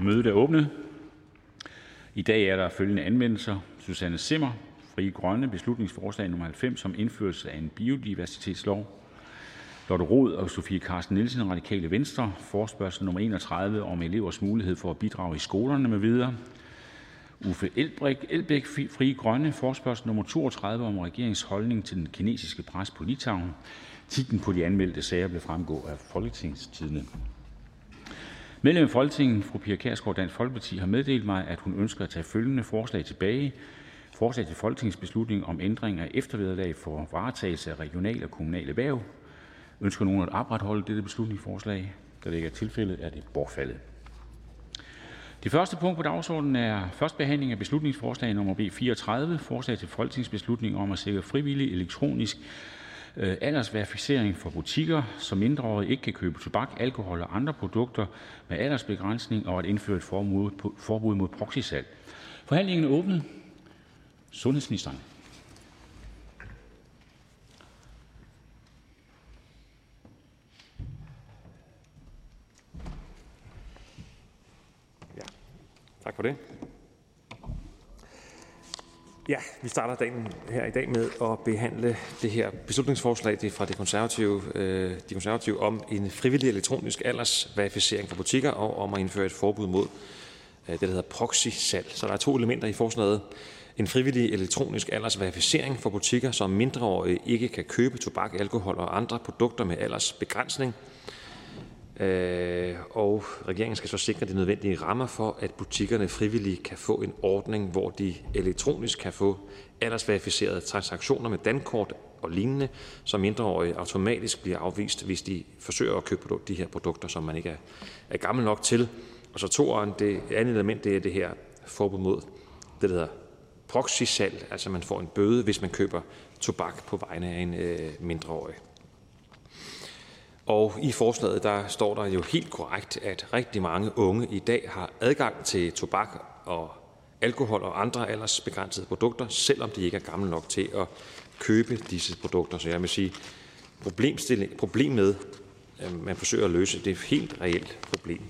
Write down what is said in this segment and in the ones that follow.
Mødet er åbnet. I dag er der følgende anmeldelser: Susanne Simmer Frie Grønne beslutningsforslag nummer 90 om indførelse af en biodiversitetslov. Lotte Rod og Sofie Carsten Nielsen Radikale Venstre. Forspørgsel nummer 31 om elevers mulighed for at bidrage i skolerne med videre. Uffe Elbæk, Elbæk Frie Grønne. Forspørgsel nummer 32 om regeringens holdning til den kinesiske pres på Litauen. Titlen på de anmeldte sager vil fremgå af Folketingstidende. Medlem af Folketinget fru Pia Kjærsgaard Dansk Folkeparti har meddelt mig, at hun ønsker at tage følgende forslag tilbage. Forslag til folketingsbeslutning om ændring af eftervederlag for varetagelse af regionale og kommunale erhverv. Ønsker nogen at opretholde dette beslutningsforslag? Da det ikke er tilfældet, er det bortfaldet. Det første punkt på dagsordenen er første behandling af beslutningsforslag nummer B 34, forslag til folketingsbeslutning om at sikre frivillig elektronisk Øh, aldersverificering for butikker, så mindreårige ikke kan købe tobak, alkohol og andre produkter med aldersbegrænsning, og at indføre et forbud mod proxysalg. Forhandlingen er åbnet. Sundhedsministeren. Tak for det. Ja, vi starter dagen her i dag med at behandle det her beslutningsforslag. Det er fra de konservative, øh, de konservative om en frivillig elektronisk aldersverificering for butikker og om at indføre et forbud mod øh, det, der hedder proxy-salg. Så der er to elementer i forslaget. En frivillig elektronisk aldersverificering for butikker, så mindreårige ikke kan købe tobak, alkohol og andre produkter med aldersbegrænsning – Øh, og regeringen skal så sikre de nødvendige rammer for, at butikkerne frivilligt kan få en ordning, hvor de elektronisk kan få aldersverificerede transaktioner med dankort og lignende, så mindreårige automatisk bliver afvist, hvis de forsøger at købe de her produkter, som man ikke er, er gammel nok til. Og så toeren, det andet element, det er det her forbud mod det, der hedder proxy-salg, altså man får en bøde, hvis man køber tobak på vegne af en øh, mindreårig. Og i forslaget der står der jo helt korrekt, at rigtig mange unge i dag har adgang til tobak og alkohol og andre aldersbegrænsede produkter, selvom de ikke er gamle nok til at købe disse produkter. Så jeg vil sige, problem med, at man forsøger at løse, det er et helt reelt problem.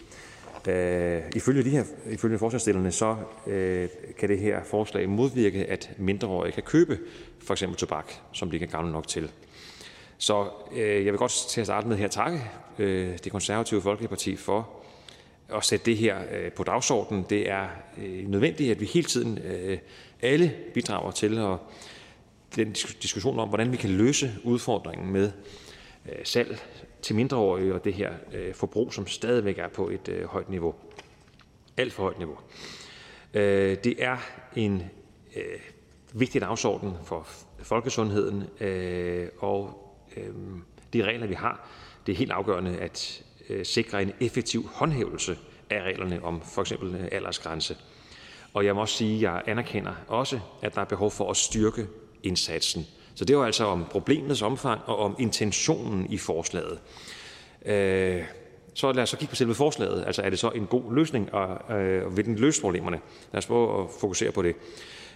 Da, ifølge, de her, ifølge forslagstillerne, så øh, kan det her forslag modvirke, at mindreårige kan købe for eksempel tobak, som de ikke er gamle nok til. Så øh, jeg vil godt til at starte med her takke øh, det konservative Folkeparti for at sætte det her øh, på dagsordenen. Det er øh, nødvendigt, at vi hele tiden øh, alle bidrager til og den diskussion om, hvordan vi kan løse udfordringen med øh, salg til mindreårige og det her øh, forbrug, som stadigvæk er på et øh, højt niveau. Alt for højt niveau. Øh, det er en øh, vigtig dagsorden for folkesundheden, øh, og Øhm, de regler, vi har. Det er helt afgørende at øh, sikre en effektiv håndhævelse af reglerne om for eksempel øh, aldersgrænse. Og jeg må også sige, at jeg anerkender også, at der er behov for at styrke indsatsen. Så det var altså om problemets omfang og om intentionen i forslaget. Øh, så lad os så kigge på selve forslaget. Altså er det så en god løsning, og øh, vil den løse problemerne? Lad os prøve at fokusere på det.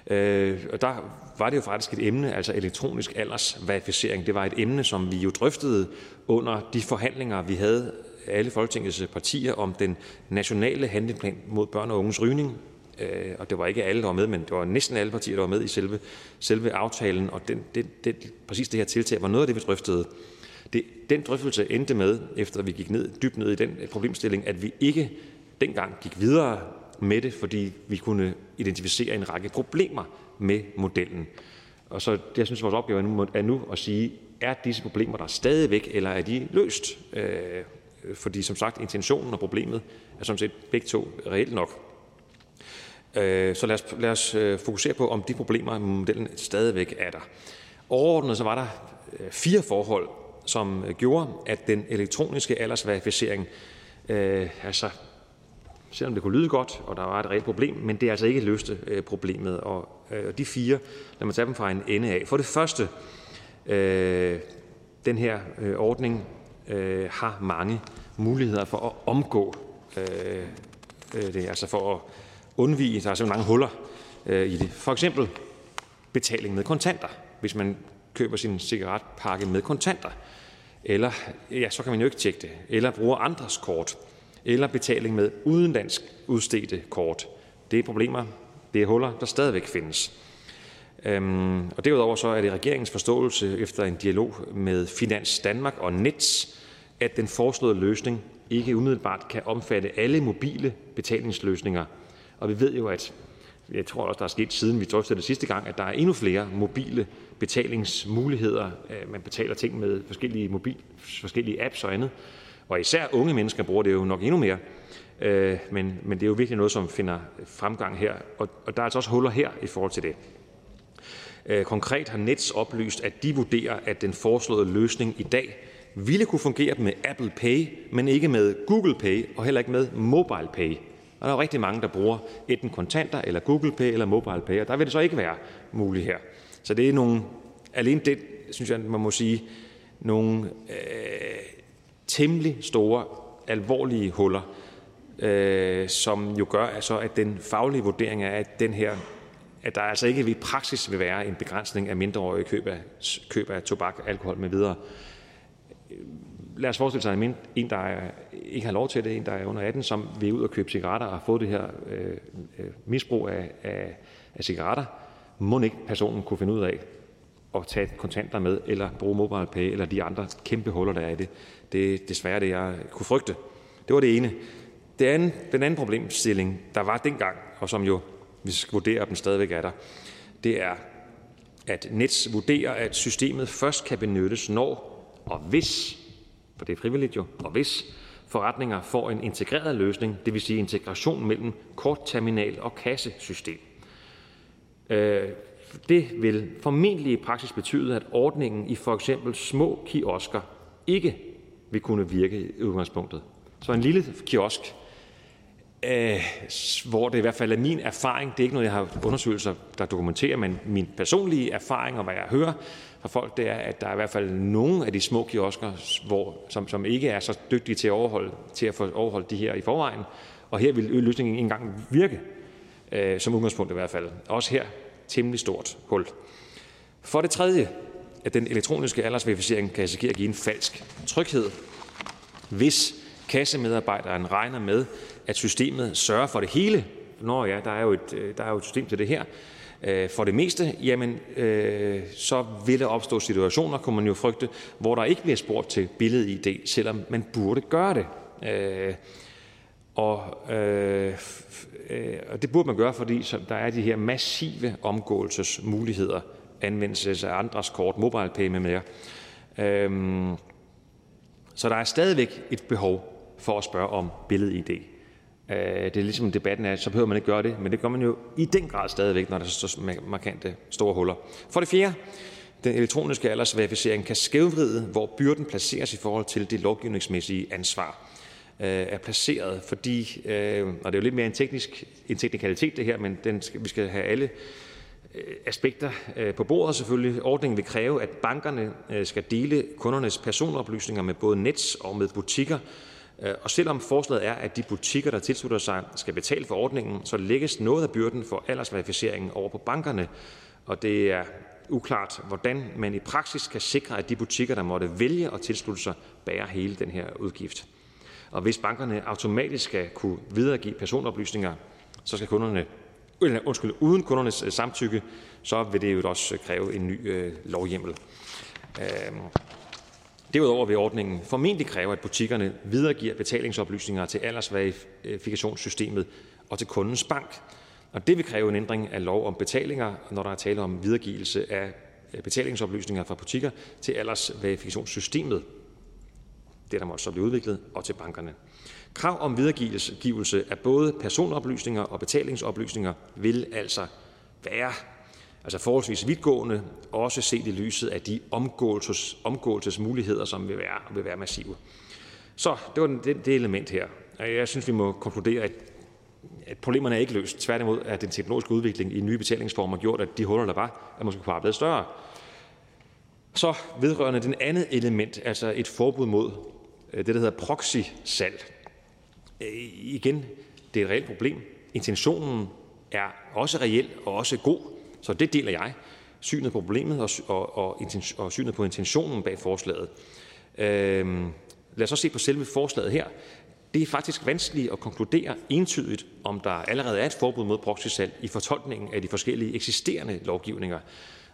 Øh, og der var det jo faktisk et emne, altså elektronisk aldersverificering. Det var et emne, som vi jo drøftede under de forhandlinger, vi havde alle Folketingets partier om den nationale handleplan mod børn og unges rygning. Øh, og det var ikke alle, der var med, men det var næsten alle partier, der var med i selve, selve aftalen. Og den, den, den, præcis det her tiltag var noget af det, vi drøftede. Det, den drøftelse endte med, efter vi gik ned, dybt ned i den problemstilling, at vi ikke dengang gik videre med det, fordi vi kunne identificere en række problemer med modellen. Og så jeg synes, vores opgave nu er nu at sige, er disse problemer der stadigvæk, eller er de løst? Øh, fordi som sagt, intentionen og problemet er sådan set begge to reelt nok. Øh, så lad os, lad os øh, fokusere på, om de problemer i modellen stadigvæk er der. Overordnet så var der øh, fire forhold, som øh, gjorde, at den elektroniske aldersverificering øh, altså selvom det kunne lyde godt, og der var et reelt problem, men det er altså ikke løste øh, problemet. Og øh, de fire, lad mig tage dem fra en ende af. For det første, øh, den her øh, ordning øh, har mange muligheder for at omgå øh, øh, det, altså for at undvige, der er så mange huller øh, i det. For eksempel betaling med kontanter, hvis man køber sin cigaretpakke med kontanter. Eller, ja, så kan man jo ikke tjekke det. Eller bruger andres kort eller betaling med udenlandsk udstedte kort. Det er problemer, det er huller, der stadigvæk findes. Øhm, og derudover så er det regeringens forståelse efter en dialog med Finans Danmark og Nets, at den foreslåede løsning ikke umiddelbart kan omfatte alle mobile betalingsløsninger. Og vi ved jo, at jeg tror også, der er sket siden vi drøftede det sidste gang, at der er endnu flere mobile betalingsmuligheder. Øh, man betaler ting med forskellige, mobil, forskellige apps og andet. Og især unge mennesker bruger det jo nok endnu mere. Øh, men, men det er jo virkelig noget, som finder fremgang her. Og, og der er altså også huller her i forhold til det. Øh, konkret har Nets oplyst, at de vurderer, at den foreslåede løsning i dag ville kunne fungere med Apple Pay, men ikke med Google Pay og heller ikke med Mobile Pay. Og der er rigtig mange, der bruger enten kontanter eller Google Pay eller Mobile Pay, og der vil det så ikke være muligt her. Så det er nogle, alene det, synes jeg, man må sige, nogle øh, temmelig store, alvorlige huller, øh, som jo gør, altså, at den faglige vurdering er, at den her at der altså ikke i praksis vil være en begrænsning af mindreårige køb af, køb af tobak, alkohol med videre. Lad os forestille sig en, en der er, ikke har lov til det, en, der er under 18, som vil ud og købe cigaretter og har fået det her øh, øh misbrug af, af, af cigaretter. Må ikke personen kunne finde ud af at tage kontanter med, eller bruge mobile pay, eller de andre kæmpe huller, der er i det. Det er desværre det, jeg kunne frygte. Det var det ene. Det anden, den anden problemstilling, der var dengang, og som jo vi skal vurdere, om den stadigvæk er der, det er, at Nets vurderer, at systemet først kan benyttes, når og hvis, for det er frivilligt jo, og hvis forretninger får en integreret løsning, det vil sige integration mellem kortterminal og kassesystem. Øh, det vil formentlig i praksis betyde, at ordningen i for eksempel små kiosker ikke vil kunne virke i udgangspunktet. Så en lille kiosk Øh, hvor det i hvert fald er min erfaring – det er ikke noget, jeg har undersøgelser, der dokumenterer, men min personlige erfaring og hvad jeg hører fra folk, det er, at der er i hvert fald nogle af de små kiosker, hvor, som, som ikke er så dygtige til at, overholde, til at få overholdt de her i forvejen. Og her vil løsningen ikke engang virke, øh, som udgangspunkt i hvert fald. Også her temmelig stort hul. For det tredje, at den elektroniske aldersverificering kan risikere at give en falsk tryghed, hvis kassemedarbejderen regner med, at systemet sørger for det hele. Nå ja, der er jo et, øh, der er jo et system til det her. Øh, for det meste, jamen, øh, så vil der opstå situationer, kunne man jo frygte, hvor der ikke bliver spurgt til billed-ID, selvom man burde gøre det. Øh, og, øh, Øh, og det burde man gøre, fordi så der er de her massive omgåelsesmuligheder, anvendelse af andres kort, mobile pay med mere. Øhm, så der er stadigvæk et behov for at spørge om billed-ID. Øh, det er ligesom debatten er, så behøver man ikke gøre det, men det gør man jo i den grad stadigvæk, når der er så markante store huller. For det fjerde, den elektroniske aldersverificering kan skævvride, hvor byrden placeres i forhold til det lovgivningsmæssige ansvar Øh, er placeret, fordi, øh, og det er jo lidt mere en, teknisk, en teknikalitet det her, men den skal, vi skal have alle øh, aspekter øh, på bordet selvfølgelig. Ordningen vil kræve, at bankerne skal dele kundernes personoplysninger med både Nets og med butikker, og selvom forslaget er, at de butikker, der tilslutter sig, skal betale for ordningen, så lægges noget af byrden for aldersverificeringen over på bankerne, og det er uklart, hvordan man i praksis kan sikre, at de butikker, der måtte vælge at tilslutte sig, bærer hele den her udgift. Og hvis bankerne automatisk skal kunne videregive personoplysninger, så skal kunderne, eller undskyld, uden kundernes øh, samtykke, så vil det jo også øh, kræve en ny øh, lovhjemmel. Øh, Derudover vil ordningen formentlig kræve, at butikkerne videregiver betalingsoplysninger til aldersverifikationssystemet og til kundens bank. Og det vil kræve en ændring af lov om betalinger, når der er tale om videregivelse af øh, betalingsoplysninger fra butikker til aldersverifikationssystemet, det der måtte så blive udviklet, og til bankerne. Krav om videregivelse af både personoplysninger og betalingsoplysninger vil altså være altså forholdsvis vidtgående, også set i lyset af de omgåelses, omgåelsesmuligheder, som vil være, vil være massive. Så det var det, det element her. Jeg synes, vi må konkludere, at, at problemerne er ikke løst. Tværtimod er den teknologiske udvikling i nye betalingsformer gjort, at de huller, der var, er måske bare blevet større. Så vedrørende den andet element, altså et forbud mod Øh, det, der hedder proxy-salg. Øh, igen, det er et reelt problem. Intentionen er også reel og også god. Så det deler jeg, synet på problemet og, og, og, og synet på intentionen bag forslaget. Øhm, lad os så se på selve forslaget her. Det er faktisk vanskeligt at konkludere entydigt, om der allerede er et forbud mod proxysalg i fortolkningen af de forskellige eksisterende lovgivninger.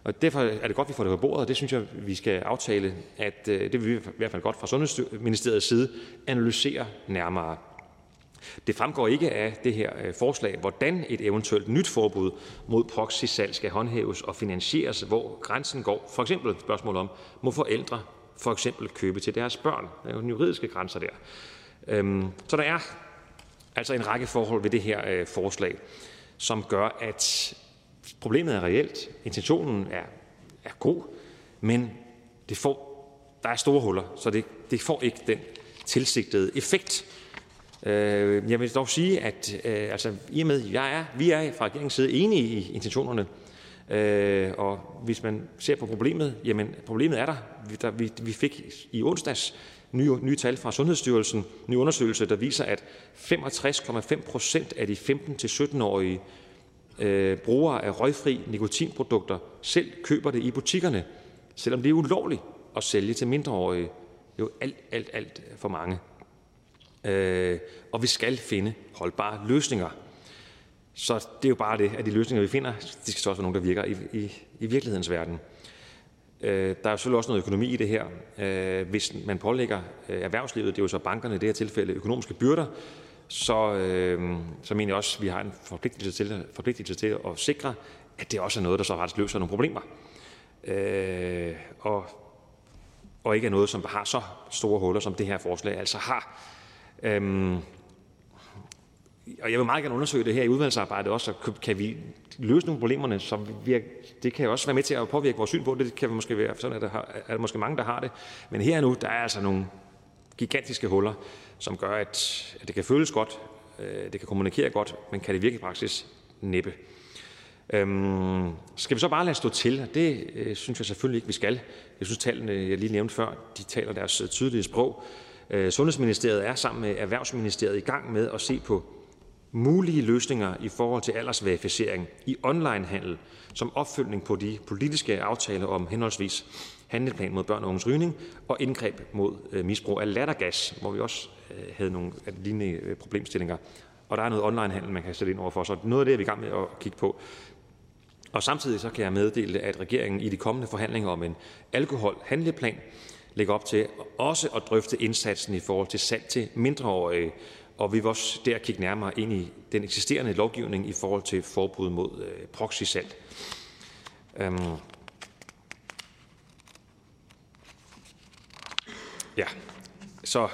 Og derfor er det godt, at vi får det på bordet, og det synes jeg, vi skal aftale, at øh, det vil vi i hvert fald godt fra Sundhedsministeriets side analysere nærmere. Det fremgår ikke af det her øh, forslag, hvordan et eventuelt nyt forbud mod proxysalg skal håndhæves og finansieres, hvor grænsen går. For eksempel spørgsmål om, må forældre for eksempel købe til deres børn? Der er jo juridiske grænser der. Øhm, så der er altså en række forhold ved det her øh, forslag, som gør, at problemet er reelt, intentionen er, er god, men det får, der er store huller, så det, det får ikke den tilsigtede effekt. Øh, jeg vil dog sige, at øh, altså, i og med, jeg er, vi er fra regeringens side enige i intentionerne, øh, og hvis man ser på problemet, jamen problemet er der. Vi, der, vi, vi fik i onsdags nye, nye tal fra Sundhedsstyrelsen, ny undersøgelse, der viser, at 65,5 procent af de 15-17-årige Øh, brugere af røgfri nikotinprodukter selv køber det i butikkerne, selvom det er ulovligt at sælge til mindreårige. Jo alt, alt, alt for mange. Øh, og vi skal finde holdbare løsninger. Så det er jo bare det, at de løsninger, vi finder, de skal så også være nogle, der virker i, i, i virkelighedens verden. Øh, der er selvfølgelig også noget økonomi i det her. Øh, hvis man pålægger øh, erhvervslivet, det er jo så bankerne i det her tilfælde, økonomiske byrder, så, øh, så mener jeg også, at vi har en forpligtelse til, forpligtelse til at sikre, at det også er noget, der så faktisk løser nogle problemer. Øh, og, og ikke er noget, som har så store huller, som det her forslag altså har. Øhm, og jeg vil meget gerne undersøge det her i udvalgsarbejdet også, så kan vi løse nogle problemerne, så vi, det kan også være med til at påvirke vores syn på det. Det kan måske være, sådan at der har, er der måske mange, der har det. Men her nu, der er altså nogle gigantiske huller, som gør, at, at det kan føles godt, øh, det kan kommunikere godt, men kan det virke i praksis? Næppe. Øhm, skal vi så bare lade stå til? Det øh, synes jeg selvfølgelig ikke, vi skal. Jeg synes, tallene, jeg lige nævnte før, de taler deres øh, tydelige sprog. Øh, Sundhedsministeriet er sammen med Erhvervsministeriet i gang med at se på mulige løsninger i forhold til aldersverificering i onlinehandel som opfølgning på de politiske aftaler om henholdsvis handleplan mod børn og unges rygning og indgreb mod øh, misbrug af lattergas, hvor vi også Øh, havde nogle lignende øh, problemstillinger. Og der er noget onlinehandel, man kan sætte ind over for, så noget af det er vi i gang med at kigge på. Og samtidig så kan jeg meddele, at regeringen i de kommende forhandlinger om en alkoholhandleplan lægger op til også at drøfte indsatsen i forhold til salg til mindreårige, og vi vil også der kigge nærmere ind i den eksisterende lovgivning i forhold til forbud mod øh, proxysalg. Øhm. Ja, så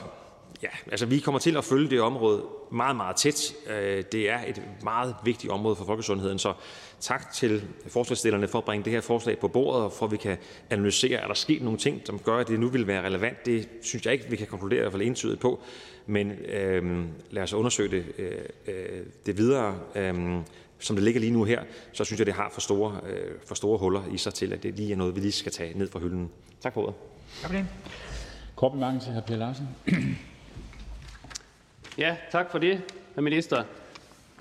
ja, altså vi kommer til at følge det område meget, meget tæt. Øh, det er et meget vigtigt område for folkesundheden, så tak til forslagsstillerne for at bringe det her forslag på bordet, og for at vi kan analysere, er der sket nogle ting, som gør, at det nu vil være relevant. Det synes jeg ikke, vi kan konkludere i hvert fald entydigt på, men øhm, lad os undersøge det, øh, øh, det videre. Øhm, som det ligger lige nu her, så synes jeg, det har for store, øh, for store huller i sig til, at det lige er noget, vi lige skal tage ned fra hylden. Tak for ordet. Tak for det. Kort bemærkning til hr. Per Larsen. Ja, tak for det, hr. minister.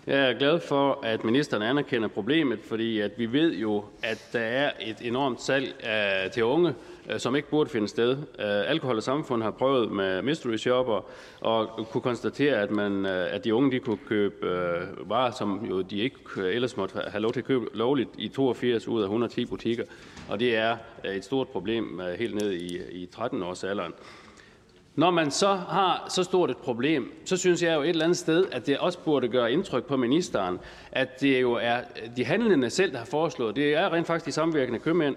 Jeg er glad for, at ministeren anerkender problemet, fordi at vi ved jo, at der er et enormt salg af, til unge, uh, som ikke burde finde sted. Uh, Alkohol og Samfund har prøvet med mystery shopper og kunne konstatere, at, man, uh, at de unge de kunne købe uh, varer, som jo de ikke ellers måtte have lov til at købe lovligt i 82 ud af 110 butikker. Og det er et stort problem uh, helt ned i, i 13-års alderen. Når man så har så stort et problem, så synes jeg jo et eller andet sted, at det også burde gøre indtryk på ministeren, at det jo er øh, de handlende selv, der har foreslået. Det er rent faktisk de samvirkende købmænd.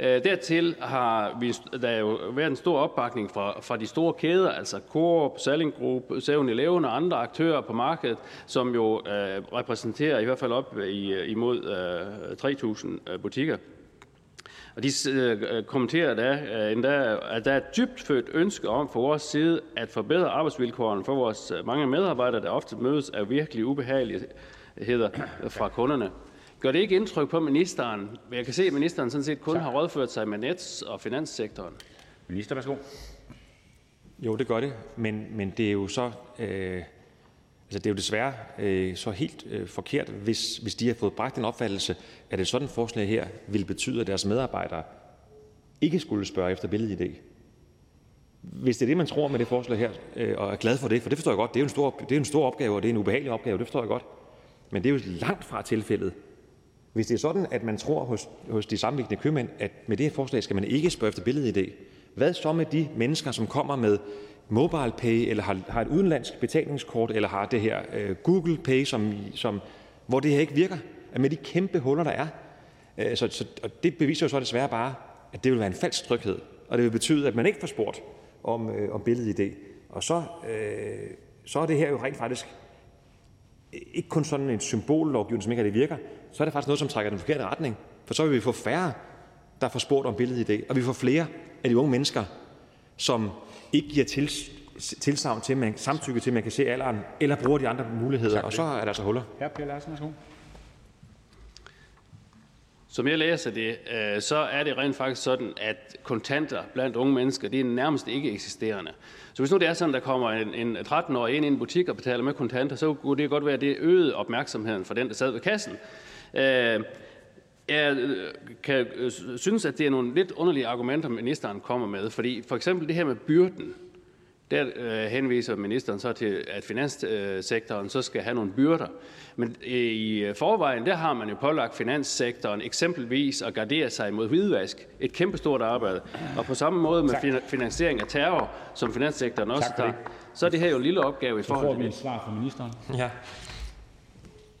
Øh, dertil har vi, der jo været en stor opbakning fra, fra de store kæder, altså Coop, Salling Group, 7-Eleven og andre aktører på markedet, som jo øh, repræsenterer i hvert fald op øh, i, øh, imod øh, 3.000 butikker. Og de øh, kommenterer da, øh, endda, at der er et dybt født ønske om for vores side at forbedre arbejdsvilkårene for vores øh, mange medarbejdere, der ofte mødes af virkelig ubehageligheder fra kunderne. Gør det ikke indtryk på ministeren? Jeg kan se, at ministeren sådan set kun tak. har rådført sig med nets- og finanssektoren. Minister, værsgo. Jo, det gør det, men, men det er jo så øh, Altså, det er jo desværre øh, så helt øh, forkert, hvis, hvis de har fået bragt en opfattelse, at et sådan forslag her vil betyde, at deres medarbejdere ikke skulle spørge efter billed-ID. hvis det er det, man tror med det forslag her, øh, og er glad for det, for det forstår jeg godt, det er jo en stor, det er en stor opgave, og det er en ubehagelig opgave, det forstår jeg godt. Men det er jo langt fra tilfældet. Hvis det er sådan, at man tror hos, hos de sammenlignende købmænd, at med det her forslag skal man ikke spørge efter billed-ID, hvad så med de mennesker, som kommer med mobile pay, eller har, har et udenlandsk betalingskort, eller har det her øh, Google Pay, som, som, hvor det her ikke virker, altså, med de kæmpe huller, der er. Øh, så, så, og det beviser jo så desværre bare, at det vil være en falsk tryghed, og det vil betyde, at man ikke får spurgt om, øh, om billed-ID. Og så, øh, så er det her jo rent faktisk øh, ikke kun sådan en symbollovgivning, som ikke det virker, så er det faktisk noget, som trækker den forkerte retning. For så vil vi få færre, der får spurgt om billed-ID, og vi får flere af de unge mennesker, som ikke giver til, tilsavn til, man, samtykke til, at man kan se alderen, eller bruger de andre muligheder, og så er der altså huller. Hr. Per Larsen, værsgo. Som jeg læser det, øh, så er det rent faktisk sådan, at kontanter blandt unge mennesker, det er nærmest ikke eksisterende. Så hvis nu det er sådan, der kommer en, en 13-årig ind i en butik og betaler med kontanter, så kunne det godt være, at det øgede opmærksomheden for den, der sad ved kassen. Øh, jeg øh, kan synes, at det er nogle lidt underlige argumenter, ministeren kommer med. Fordi for eksempel det her med byrden, der øh, henviser ministeren så til, at finanssektoren så skal have nogle byrder. Men i forvejen, der har man jo pålagt finanssektoren eksempelvis at gardere sig mod hvidvask. Et kæmpestort arbejde. Og på samme måde med finansiering af terror, som finanssektoren også tager, så er det her jo en lille opgave i forhold til det. Så får vi et svar fra ministeren. Ja.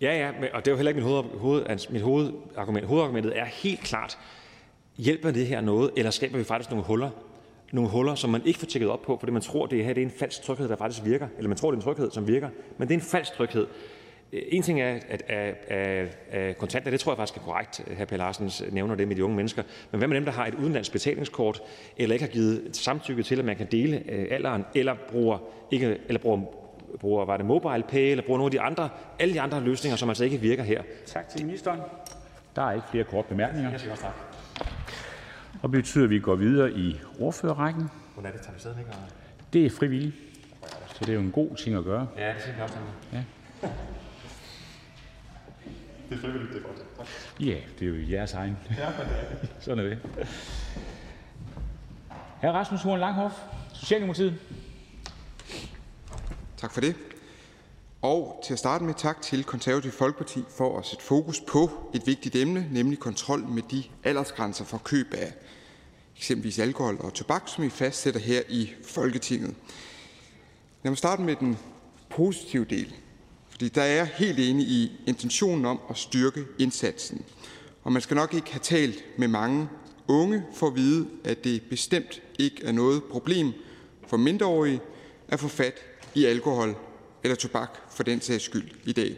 Ja, ja, og det er jo heller ikke mit, hoved, hoved, altså mit hovedargument. Hovedargumentet er helt klart, hjælper det her noget, eller skaber vi faktisk nogle huller? nogle huller, som man ikke får tjekket op på, fordi man tror, det her det er en falsk tryghed, der faktisk virker. Eller man tror, det er en tryghed, som virker, men det er en falsk tryghed. En ting er, at, at, at, at kontanter, det tror jeg faktisk er korrekt, hr. Per Larsen nævner det med de unge mennesker. Men hvad med dem, der har et udenlandsk betalingskort, eller ikke har givet samtykke til, at man kan dele øh, alderen, eller bruger, ikke, eller bruger, bruger var det mobile pay, eller bruger nogle af de andre, alle de andre løsninger, som altså ikke virker her. Tak til ministeren. Der er ikke flere korte bemærkninger. Jeg siger også tak. Og det betyder, at vi går videre i ordførerrækken. Hvordan er det? Tager vi stadigvæk? Det er frivilligt. Så det er jo en god ting at gøre. Ja, det synes jeg også. Ja. Det er frivilligt, det er godt. Tak. Ja, det er jo jeres egen. Ja, men det er det. Sådan er det. Hr. Rasmus Horn Langhoff, Socialdemokratiet. Tak for det. Og til at starte med tak til Konservative Folkeparti for at sætte fokus på et vigtigt emne, nemlig kontrol med de aldersgrænser for køb af eksempelvis alkohol og tobak, som vi fastsætter her i Folketinget. Lad mig starte med den positive del, fordi der er helt enig i intentionen om at styrke indsatsen. Og man skal nok ikke have talt med mange unge for at vide, at det bestemt ikke er noget problem for mindreårige at få fat i alkohol eller tobak for den sags skyld i dag.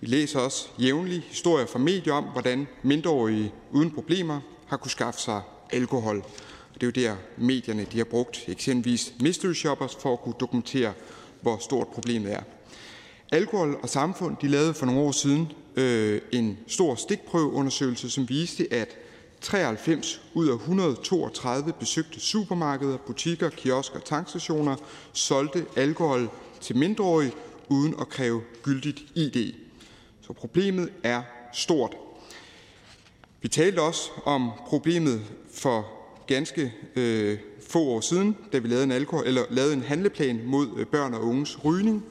Vi læser også jævnligt historier fra medier om, hvordan mindreårige uden problemer har kunne skaffe sig alkohol. Og det er jo der, medierne de har brugt eksempelvis mystery shoppers for at kunne dokumentere, hvor stort problemet er. Alkohol og Samfund de lavede for nogle år siden øh, en stor stikprøveundersøgelse, som viste, at 93 ud af 132 besøgte supermarkeder, butikker, kiosker og tankstationer solgte alkohol til mindreårige uden at kræve gyldigt ID. Så problemet er stort. Vi talte også om problemet for ganske øh, få år siden, da vi lavede en, alkohol, eller lavede en handleplan mod øh, børn og unges rygning.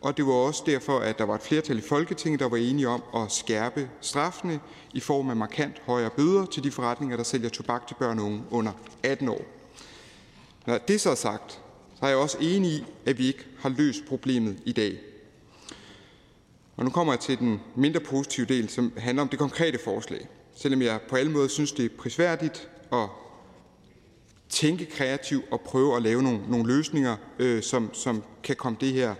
Og det var også derfor, at der var et flertal i Folketinget, der var enige om at skærpe straffene i form af markant højere bøder til de forretninger, der sælger tobak til børn og unge under 18 år. Når det så er sagt, så er jeg også enig i, at vi ikke har løst problemet i dag. Og nu kommer jeg til den mindre positive del, som handler om det konkrete forslag. Selvom jeg på alle måder synes, det er prisværdigt at tænke kreativt og prøve at lave nogle, nogle løsninger, øh, som, som kan komme det her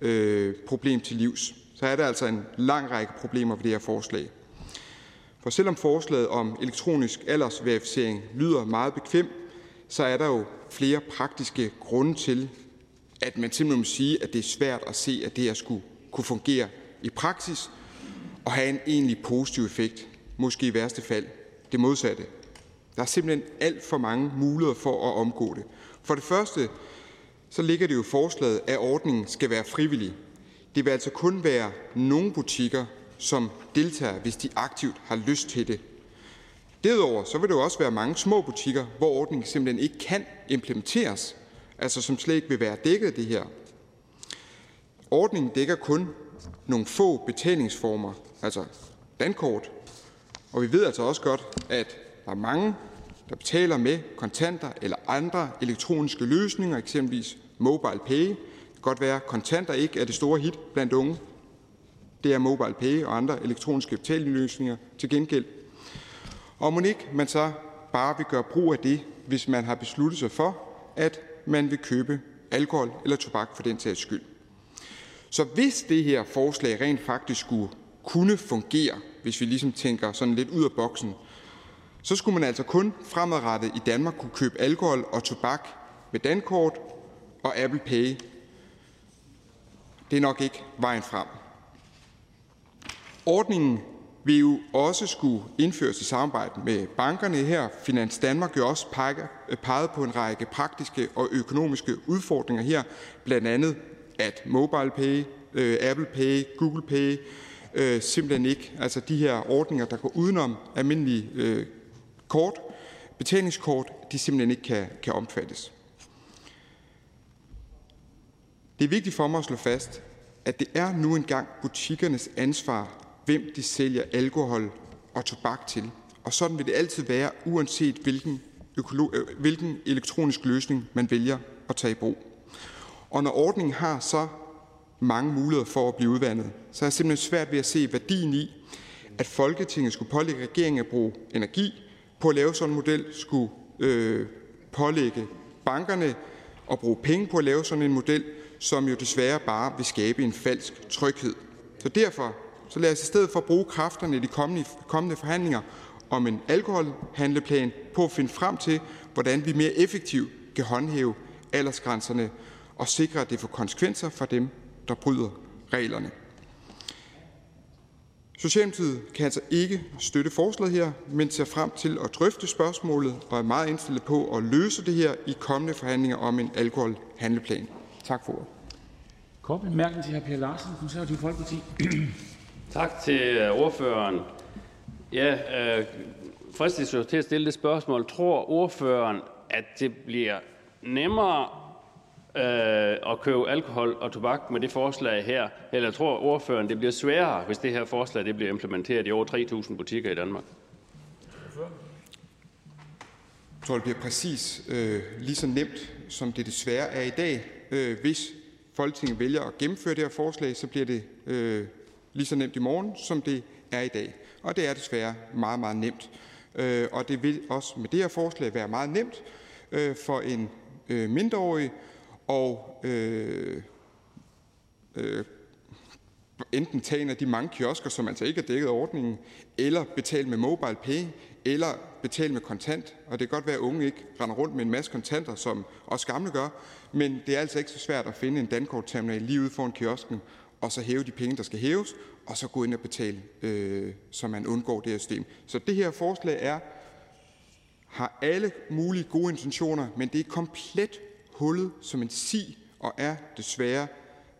øh, problem til livs, så er der altså en lang række problemer ved det her forslag. For selvom forslaget om elektronisk aldersverificering lyder meget bekvem, så er der jo flere praktiske grunde til, at man simpelthen må sige, at det er svært at se, at det her skulle kunne fungere i praksis og have en egentlig positiv effekt. Måske i værste fald det modsatte. Der er simpelthen alt for mange muligheder for at omgå det. For det første ligger det jo forslaget, at ordningen skal være frivillig. Det vil altså kun være nogle butikker, som deltager, hvis de aktivt har lyst til det. Derudover så vil der jo også være mange små butikker, hvor ordningen simpelthen ikke kan implementeres, altså som slet ikke vil være dækket af det her. Ordningen dækker kun nogle få betalingsformer, altså dankort, og vi ved altså også godt, at der er mange, der betaler med kontanter eller andre elektroniske løsninger, eksempelvis mobile pay. Det kan godt være, at kontanter ikke er det store hit blandt unge. Det er mobile pay og andre elektroniske betalingsløsninger til gengæld. Og må ikke man så bare vil gøre brug af det, hvis man har besluttet sig for, at man vil købe alkohol eller tobak for den sags skyld. Så hvis det her forslag rent faktisk skulle kunne fungere, hvis vi ligesom tænker sådan lidt ud af boksen, så skulle man altså kun fremadrettet i Danmark kunne købe alkohol og tobak med dankort og Apple Pay. Det er nok ikke vejen frem. Ordningen vil jo også skulle indføres i samarbejde med bankerne her. Finans Danmark jo også øh, peget på en række praktiske og økonomiske udfordringer her, blandt andet at mobile pay, øh, Apple Pay, Google Pay øh, simpelthen ikke, altså de her ordninger, der går udenom almindelige øh, kort, betalingskort, de simpelthen ikke kan, kan omfattes. Det er vigtigt for mig at slå fast, at det er nu engang butikkernes ansvar, hvem de sælger alkohol og tobak til. Og sådan vil det altid være, uanset hvilken, øh, hvilken elektronisk løsning man vælger at tage i brug. Og når ordningen har så mange muligheder for at blive udvandet, så er jeg simpelthen svært ved at se værdien i, at Folketinget skulle pålægge regeringen at bruge energi på at lave sådan en model, skulle øh, pålægge bankerne at bruge penge på at lave sådan en model, som jo desværre bare vil skabe en falsk tryghed. Så derfor så lad os i stedet for bruge kræfterne i de kommende, kommende forhandlinger om en alkoholhandleplan på at finde frem til, hvordan vi mere effektivt kan håndhæve aldersgrænserne og sikre, at det får konsekvenser for dem, der bryder reglerne. Socialdemokratiet kan altså ikke støtte forslaget her, men ser frem til at drøfte spørgsmålet og er meget indstillet på at løse det her i kommende forhandlinger om en alkoholhandleplan. Tak for ordet. Kort bemærkning til hr. Per Larsen, Konservativ Folkeparti. Tak til øh, ordføreren. Ja, øh, fristes jo til at stille det spørgsmål. Tror ordføreren, at det bliver nemmere øh, at købe alkohol og tobak med det forslag her? Eller tror ordføreren, det bliver sværere, hvis det her forslag det bliver implementeret i over 3.000 butikker i Danmark? Jeg tror, det bliver præcis øh, lige så nemt, som det desværre er i dag. Øh, hvis Folketinget vælger at gennemføre det her forslag, så bliver det øh, lige så nemt i morgen, som det er i dag. Og det er desværre meget, meget nemt. Øh, og det vil også med det her forslag være meget nemt øh, for en øh, mindreårig og øh, øh, enten tage en af de mange kiosker, som altså ikke er dækket af ordningen, eller betale med mobile pay, eller betale med kontant. Og det kan godt være, at unge ikke render rundt med en masse kontanter, som os gamle gør, men det er altså ikke så svært at finde en dankortterminal lige ude foran kiosken, og så hæve de penge, der skal hæves, og så gå ind og betale, øh, så man undgår det her system. Så det her forslag er, har alle mulige gode intentioner, men det er komplet hullet som en si, og er desværre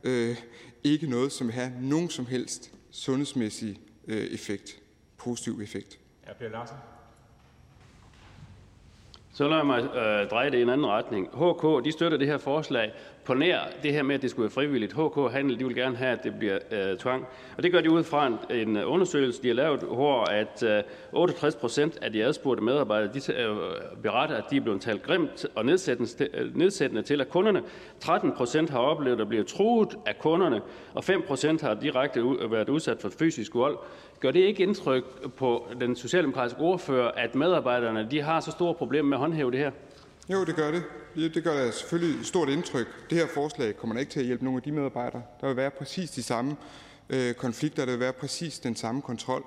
øh, ikke noget, som vil have nogen som helst sundhedsmæssig øh, effekt, positiv effekt. Ja, Per Larsen. Så lad mig øh, dreje det i en anden retning. HK de støtter det her forslag på nær det her med, at det skulle være frivilligt. HK Handel de vil gerne have, at det bliver øh, tvang. Og det gør de ud fra en, en undersøgelse, de har lavet, hvor at øh, 68 procent af de adspurgte medarbejdere de, øh, beretter, at de er blevet talt grimt og nedsættende, nedsættende til af kunderne. 13 procent har oplevet at blive truet af kunderne, og 5 procent har direkte været udsat for fysisk vold. Gør det ikke indtryk på den socialdemokratiske ordfører, at medarbejderne de har så store problemer med at håndhæve det her? Jo, det gør det. Det gør da selvfølgelig et stort indtryk. Det her forslag kommer ikke til at hjælpe nogen af de medarbejdere. Der vil være præcis de samme øh, konflikter, der vil være præcis den samme kontrol.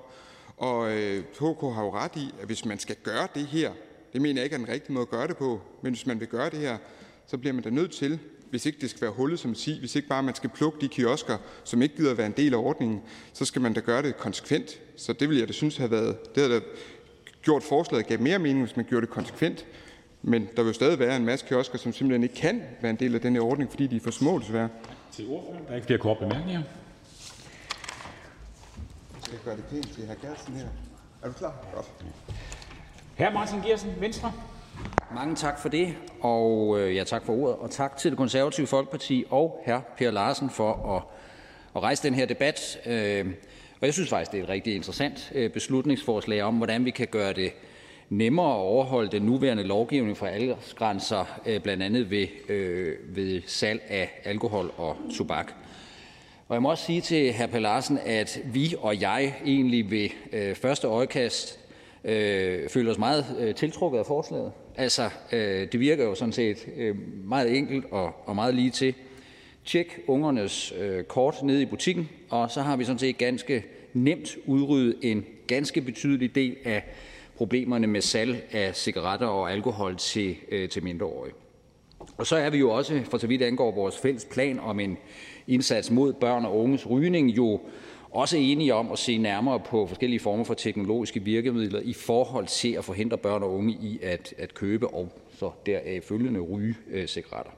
Og øh, HK har jo ret i, at hvis man skal gøre det her, det mener jeg ikke er den rigtige måde at gøre det på, men hvis man vil gøre det her, så bliver man da nødt til, hvis ikke det skal være hullet som sig, hvis ikke bare man skal plukke de kiosker, som ikke gider at være en del af ordningen, så skal man da gøre det konsekvent. Så det vil jeg da synes have været, det havde da gjort forslaget gav mere mening, hvis man gjorde det konsekvent. Men der vil stadig være en masse kiosker, som simpelthen ikke kan være en del af den her ordning, fordi de er for små desværre. Til ordføreren. Der er ikke flere korte bemærkninger. Jeg skal gøre det pænt til hr. Gersen her. Er du klar? Godt. Hr. Martin Gersen, Venstre. Mange tak for det, og øh, ja, tak for ordet, og tak til det konservative Folkeparti og hr. Per Larsen for at, at rejse den her debat. Øh, og jeg synes faktisk, det er et rigtig interessant øh, beslutningsforslag om, hvordan vi kan gøre det nemmere at overholde den nuværende lovgivning for aldersgrænser, øh, blandt andet ved, øh, ved salg af alkohol og tobak. Og jeg må også sige til hr. Per Larsen, at vi og jeg egentlig ved øh, første øjekast øh, føler os meget øh, tiltrukket af forslaget. Altså, øh, det virker jo sådan set øh, meget enkelt og, og meget lige til. Tjek ungernes øh, kort nede i butikken, og så har vi sådan set ganske nemt udryddet en ganske betydelig del af problemerne med salg af cigaretter og alkohol til, øh, til mindreårige. Og så er vi jo også, for så vidt angår vores fælles plan om en indsats mod børn og unges rygning, jo også enige om at se nærmere på forskellige former for teknologiske virkemidler i forhold til at forhindre børn og unge i at, at købe og så deraf følgende ryge øh, cigaretter.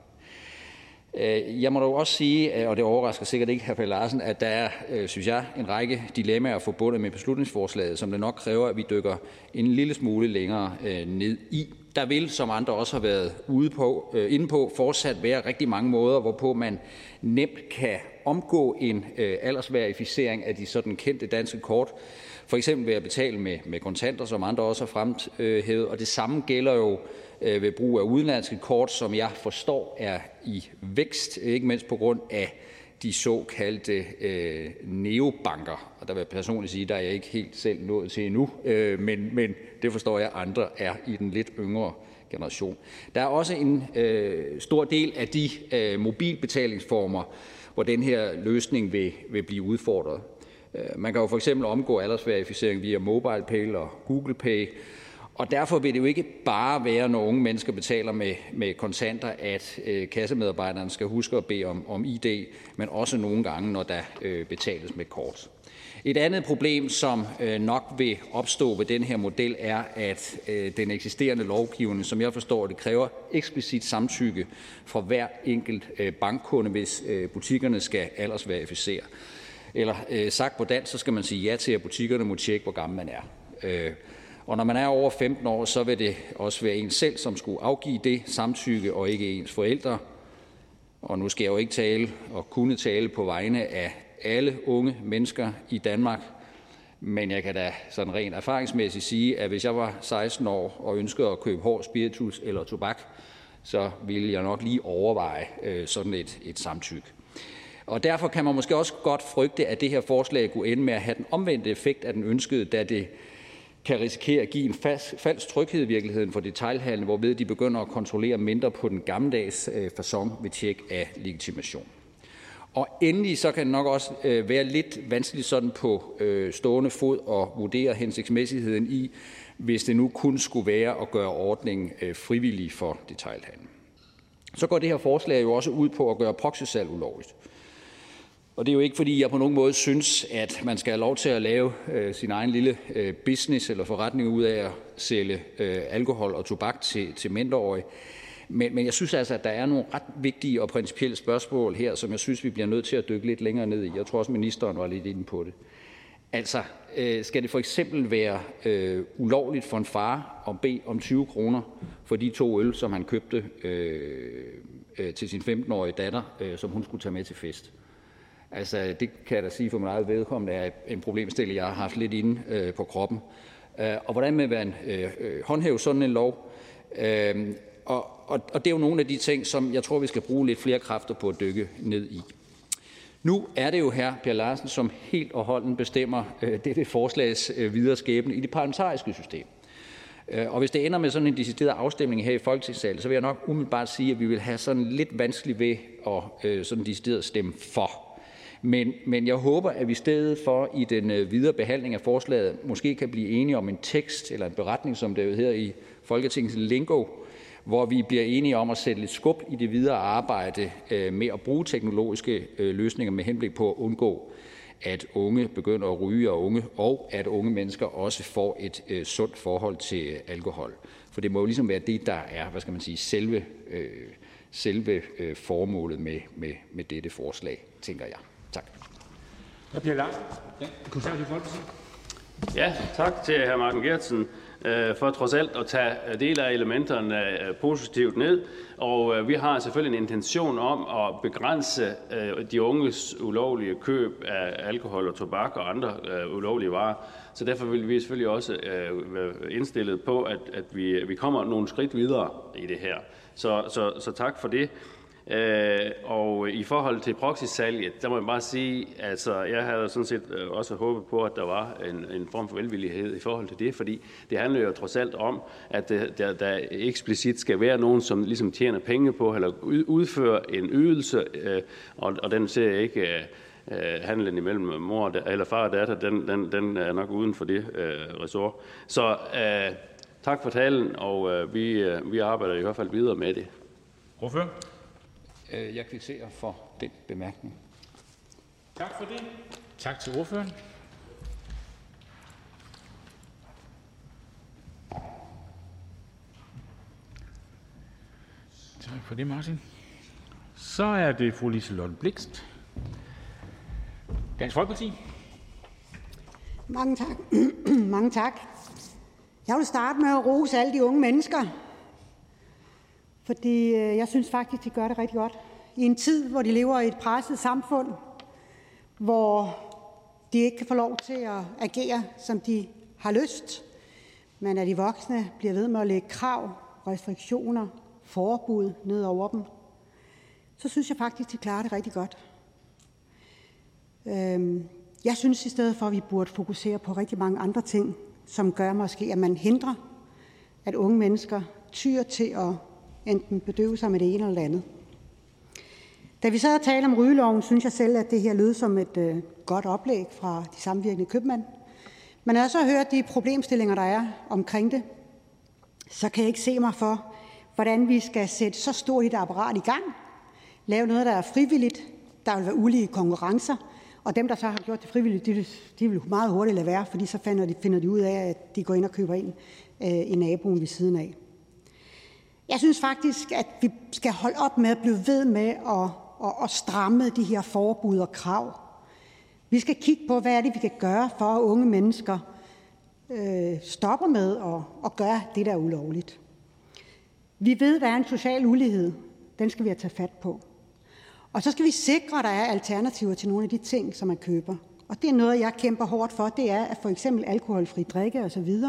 Øh, jeg må dog også sige, øh, og det overrasker sikkert ikke hr. Pelle Larsen, at der er, øh, synes jeg, en række dilemmaer forbundet med beslutningsforslaget, som det nok kræver, at vi dykker en lille smule længere ned i. Der vil, som andre også har været ude på, inde på, fortsat være rigtig mange måder, hvorpå man nemt kan omgå en aldersverificering af de sådan kendte danske kort, for eksempel ved at betale med, med kontanter, som andre også har fremhævet, og det samme gælder jo ved brug af udenlandske kort, som jeg forstår er i vækst, ikke mindst på grund af de såkaldte øh, neobanker. Og der vil jeg personligt sige, der er jeg ikke helt selv nået til endnu, øh, men, men det forstår jeg, andre er i den lidt yngre generation. Der er også en øh, stor del af de øh, mobilbetalingsformer, hvor den her løsning vil, vil blive udfordret. Øh, man kan jo for eksempel omgå aldersverificering via MobilePay og Google Pay, og derfor vil det jo ikke bare være, når unge mennesker betaler med, med kontanter, at øh, kassemedarbejderen skal huske at bede om, om ID, men også nogle gange, når der øh, betales med kort. Et andet problem, som øh, nok vil opstå ved den her model, er, at øh, den eksisterende lovgivning, som jeg forstår det, kræver eksplicit samtykke fra hver enkelt øh, bankkunde, hvis øh, butikkerne skal aldersverificere. Eller øh, sagt på dansk, så skal man sige ja til, at butikkerne må tjekke, hvor gammel man er. Øh, og når man er over 15 år, så vil det også være en selv, som skulle afgive det samtykke, og ikke ens forældre. Og nu skal jeg jo ikke tale og kunne tale på vegne af alle unge mennesker i Danmark, men jeg kan da sådan rent erfaringsmæssigt sige, at hvis jeg var 16 år og ønskede at købe hård spiritus eller tobak, så ville jeg nok lige overveje øh, sådan et, et samtykke. Og derfor kan man måske også godt frygte, at det her forslag kunne ende med at have den omvendte effekt af den ønskede, da det kan risikere at give en falsk tryghed i virkeligheden for detailhandlen, hvorved de begynder at kontrollere mindre på den gammeldags øh, fasong ved tjek af legitimation. Og endelig så kan det nok også øh, være lidt vanskeligt sådan på øh, stående fod at vurdere hensigtsmæssigheden i, hvis det nu kun skulle være at gøre ordningen øh, frivillig for detailhandlen. Så går det her forslag jo også ud på at gøre proxysalg ulovligt. Og det er jo ikke, fordi jeg på nogen måde synes, at man skal have lov til at lave øh, sin egen lille øh, business eller forretning ud af at sælge øh, alkohol og tobak til, til mindreårige. Men, men jeg synes altså, at der er nogle ret vigtige og principielle spørgsmål her, som jeg synes, vi bliver nødt til at dykke lidt længere ned i. Jeg tror også, ministeren var lidt inde på det. Altså, øh, skal det for eksempel være øh, ulovligt for en far at bede om 20 kroner for de to øl, som han købte øh, øh, til sin 15-årige datter, øh, som hun skulle tage med til fest? Altså, det kan jeg da sige for min eget vedkommende er en problemstilling, jeg har haft lidt inde øh, på kroppen. Øh, og hvordan med man øh, øh, håndhæve sådan en lov? Øh, og, og, og det er jo nogle af de ting, som jeg tror, vi skal bruge lidt flere kræfter på at dykke ned i. Nu er det jo her Per Larsen, som helt og holden bestemmer øh, dette forslags øh, videre skæbne i det parlamentariske system. Øh, og hvis det ender med sådan en decideret afstemning her i Folketingssalen, så vil jeg nok umiddelbart sige, at vi vil have sådan lidt vanskeligt ved at øh, sådan decideret stemme for. Men, men jeg håber, at vi i stedet for i den øh, videre behandling af forslaget måske kan blive enige om en tekst eller en beretning, som det hedder i Folketingets lingo, hvor vi bliver enige om at sætte lidt skub i det videre arbejde øh, med at bruge teknologiske øh, løsninger med henblik på at undgå, at unge begynder at ryge og unge, og at unge mennesker også får et sundt forhold til alkohol. For det må jo ligesom være det, der er, hvad skal man sige, selve, øh, selve øh, formålet med, med, med dette forslag, tænker jeg. Tak. Ja, tak til hr. Martin Gertsen. øh, for trods alt at tage dele af elementerne øh, positivt ned. Og øh, vi har selvfølgelig en intention om at begrænse de unges ulovlige køb af alkohol og tobak og andre ulovlige varer. Så derfor vil vi selvfølgelig også være indstillet på, at, at vi, vi kommer nogle skridt videre i det her. Så, så, så tak for det. Øh, og i forhold til proxysalget, der må jeg bare sige, altså jeg havde sådan set øh, også håbet på, at der var en, en form for velvillighed i forhold til det, fordi det handler jo trods alt om, at der, der eksplicit skal være nogen, som ligesom tjener penge på, eller udfører en ydelse, øh, og, og den ser jeg ikke... Øh, øh handlen imellem mor eller far og datter, den, den, den er nok uden for det øh, resort. Så øh, tak for talen, og øh, vi, øh, vi arbejder i hvert fald videre med det. Ordfører? Øh, jeg kvitterer for den bemærkning. Tak for det. Tak til ordføreren. Tak for det, Martin. Så er det fru Liselotte Blikst, Dansk Folkeparti. Mange tak. Mange tak. Jeg vil starte med at rose alle de unge mennesker, fordi øh, jeg synes faktisk, de gør det rigtig godt. I en tid, hvor de lever i et presset samfund, hvor de ikke kan få lov til at agere, som de har lyst, men at de voksne bliver ved med at lægge krav, restriktioner, forbud ned over dem, så synes jeg faktisk, de klarer det rigtig godt. Øhm, jeg synes i stedet for, at vi burde fokusere på rigtig mange andre ting, som gør måske, at man hindrer, at unge mennesker tyr til at enten bedøve sig med det ene eller det andet. Da vi sad og talte om rygeloven, synes jeg selv, at det her lød som et øh, godt oplæg fra de samvirkende købmænd. Men når jeg så hører de problemstillinger, der er omkring det, så kan jeg ikke se mig for, hvordan vi skal sætte så stort et apparat i gang, lave noget, der er frivilligt, der vil være ulige konkurrencer, og dem, der så har gjort det frivilligt, de, de vil meget hurtigt lade være, fordi så finder de, finder de ud af, at de går ind og køber ind øh, i naboen ved siden af. Jeg synes faktisk, at vi skal holde op med at blive ved med at, at, at stramme de her forbud og krav. Vi skal kigge på, hvad er det, vi kan gøre for, at unge mennesker øh, stopper med at, at gøre det, der er ulovligt. Vi ved, der er en social ulighed. Den skal vi have taget fat på. Og så skal vi sikre, at der er alternativer til nogle af de ting, som man køber. Og det er noget, jeg kæmper hårdt for, det er, at for eksempel alkoholfri drikke osv.,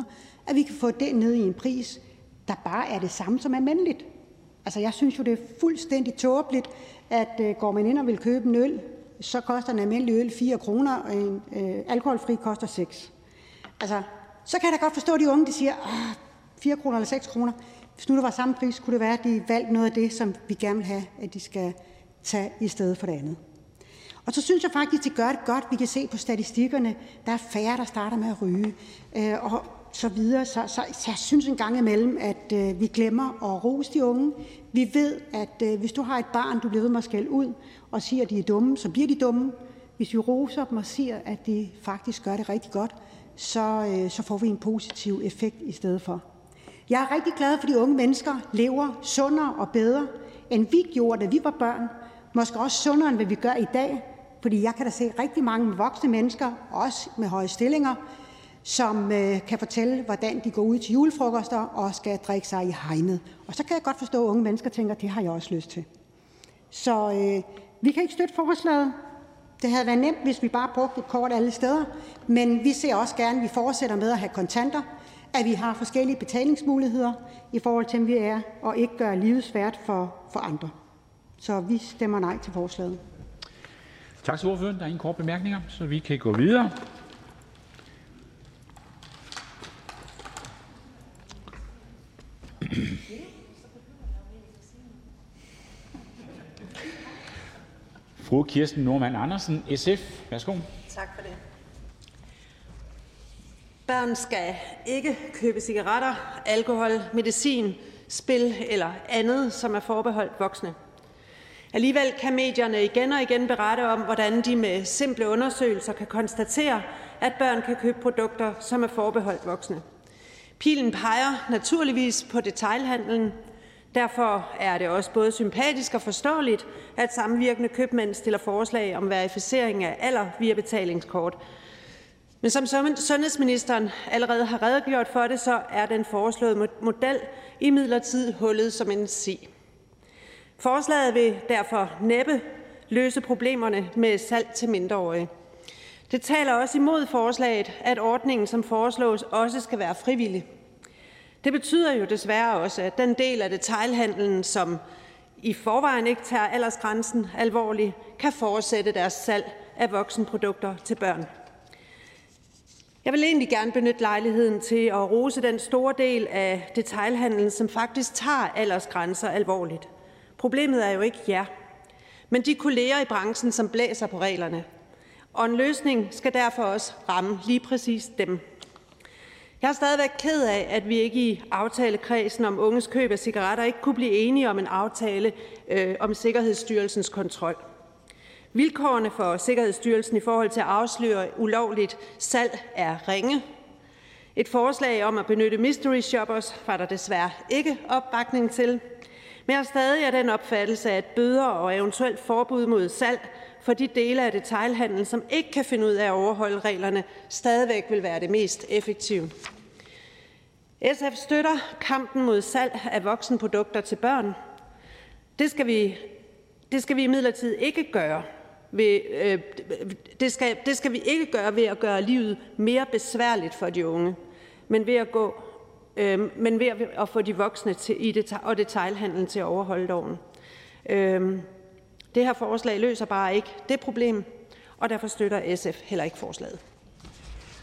at vi kan få det ned i en pris, der bare er det samme som almindeligt. Altså, jeg synes jo, det er fuldstændig tåbeligt, at øh, går man ind og vil købe en øl, så koster en almindelig øl 4 kroner, og en øh, alkoholfri koster 6. Altså, så kan jeg da godt forstå, at de unge de siger, 4 kroner eller 6 kroner. Hvis nu det var samme pris, kunne det være, at de valgte noget af det, som vi gerne vil have, at de skal tage i stedet for det andet. Og så synes jeg faktisk, de gør det godt. Vi kan se på statistikkerne, der er færre, der starter med at ryge. Øh, og så videre. Så, så, så jeg synes en gang imellem, at øh, vi glemmer at rose de unge. Vi ved, at øh, hvis du har et barn, du bliver ved med at skælde ud og siger, at de er dumme, så bliver de dumme. Hvis vi roser dem og siger, at de faktisk gør det rigtig godt, så, øh, så får vi en positiv effekt i stedet for. Jeg er rigtig glad for, at de unge mennesker lever sundere og bedre, end vi gjorde, da vi var børn. Måske også sundere, end hvad vi gør i dag. Fordi jeg kan da se rigtig mange voksne mennesker, også med høje stillinger, som øh, kan fortælle, hvordan de går ud til julefrokoster og skal drikke sig i hegnet. Og så kan jeg godt forstå, at unge mennesker tænker, at det har jeg også lyst til. Så øh, vi kan ikke støtte forslaget. Det havde været nemt, hvis vi bare brugte et kort alle steder. Men vi ser også gerne, at vi fortsætter med at have kontanter, at vi har forskellige betalingsmuligheder i forhold til, hvem vi er, og ikke gør livet svært for, for andre. Så vi stemmer nej til forslaget. Tak til ordføreren. Der er ingen korte bemærkninger, så vi kan gå videre. Fru Kirsten Normann Andersen, SF. Værsgo. Tak for det. Børn skal ikke købe cigaretter, alkohol, medicin, spil eller andet, som er forbeholdt voksne. Alligevel kan medierne igen og igen berette om, hvordan de med simple undersøgelser kan konstatere, at børn kan købe produkter, som er forbeholdt voksne. Pilen peger naturligvis på detailhandlen. Derfor er det også både sympatisk og forståeligt, at samvirkende købmænd stiller forslag om verificering af alder via betalingskort. Men som sundhedsministeren allerede har redegjort for det, så er den foreslåede model imidlertid hullet som en si. Forslaget vil derfor næppe løse problemerne med salg til mindreårige. Det taler også imod forslaget, at ordningen, som foreslås, også skal være frivillig. Det betyder jo desværre også, at den del af detailhandlen, som i forvejen ikke tager aldersgrænsen alvorligt, kan fortsætte deres salg af voksenprodukter til børn. Jeg vil egentlig gerne benytte lejligheden til at rose den store del af detailhandlen, som faktisk tager aldersgrænser alvorligt. Problemet er jo ikke jer, men de kolleger i branchen, som blæser på reglerne. Og en løsning skal derfor også ramme lige præcis dem. Jeg er stadigvæk ked af, at vi ikke i aftalekredsen om unges køb af cigaretter ikke kunne blive enige om en aftale øh, om Sikkerhedsstyrelsens kontrol. Vilkårene for Sikkerhedsstyrelsen i forhold til at afsløre ulovligt salg er ringe. Et forslag om at benytte mystery shoppers var der desværre ikke opbakning til. Men jeg er stadig af den opfattelse, at bøder og eventuelt forbud mod salg for de dele af detailhandlen, som ikke kan finde ud af at overholde reglerne, stadigvæk vil være det mest effektive. SF støtter kampen mod salg af voksenprodukter til børn. Det skal vi, det skal vi imidlertid ikke gøre ved, øh, det, skal, det skal vi ikke gøre ved at gøre livet mere besværligt for de unge, men ved at, gå, øh, men ved at få de voksne til, i det, og detailhandlen til at overholde loven. Øh, det her forslag løser bare ikke det problem, og derfor støtter SF heller ikke forslaget.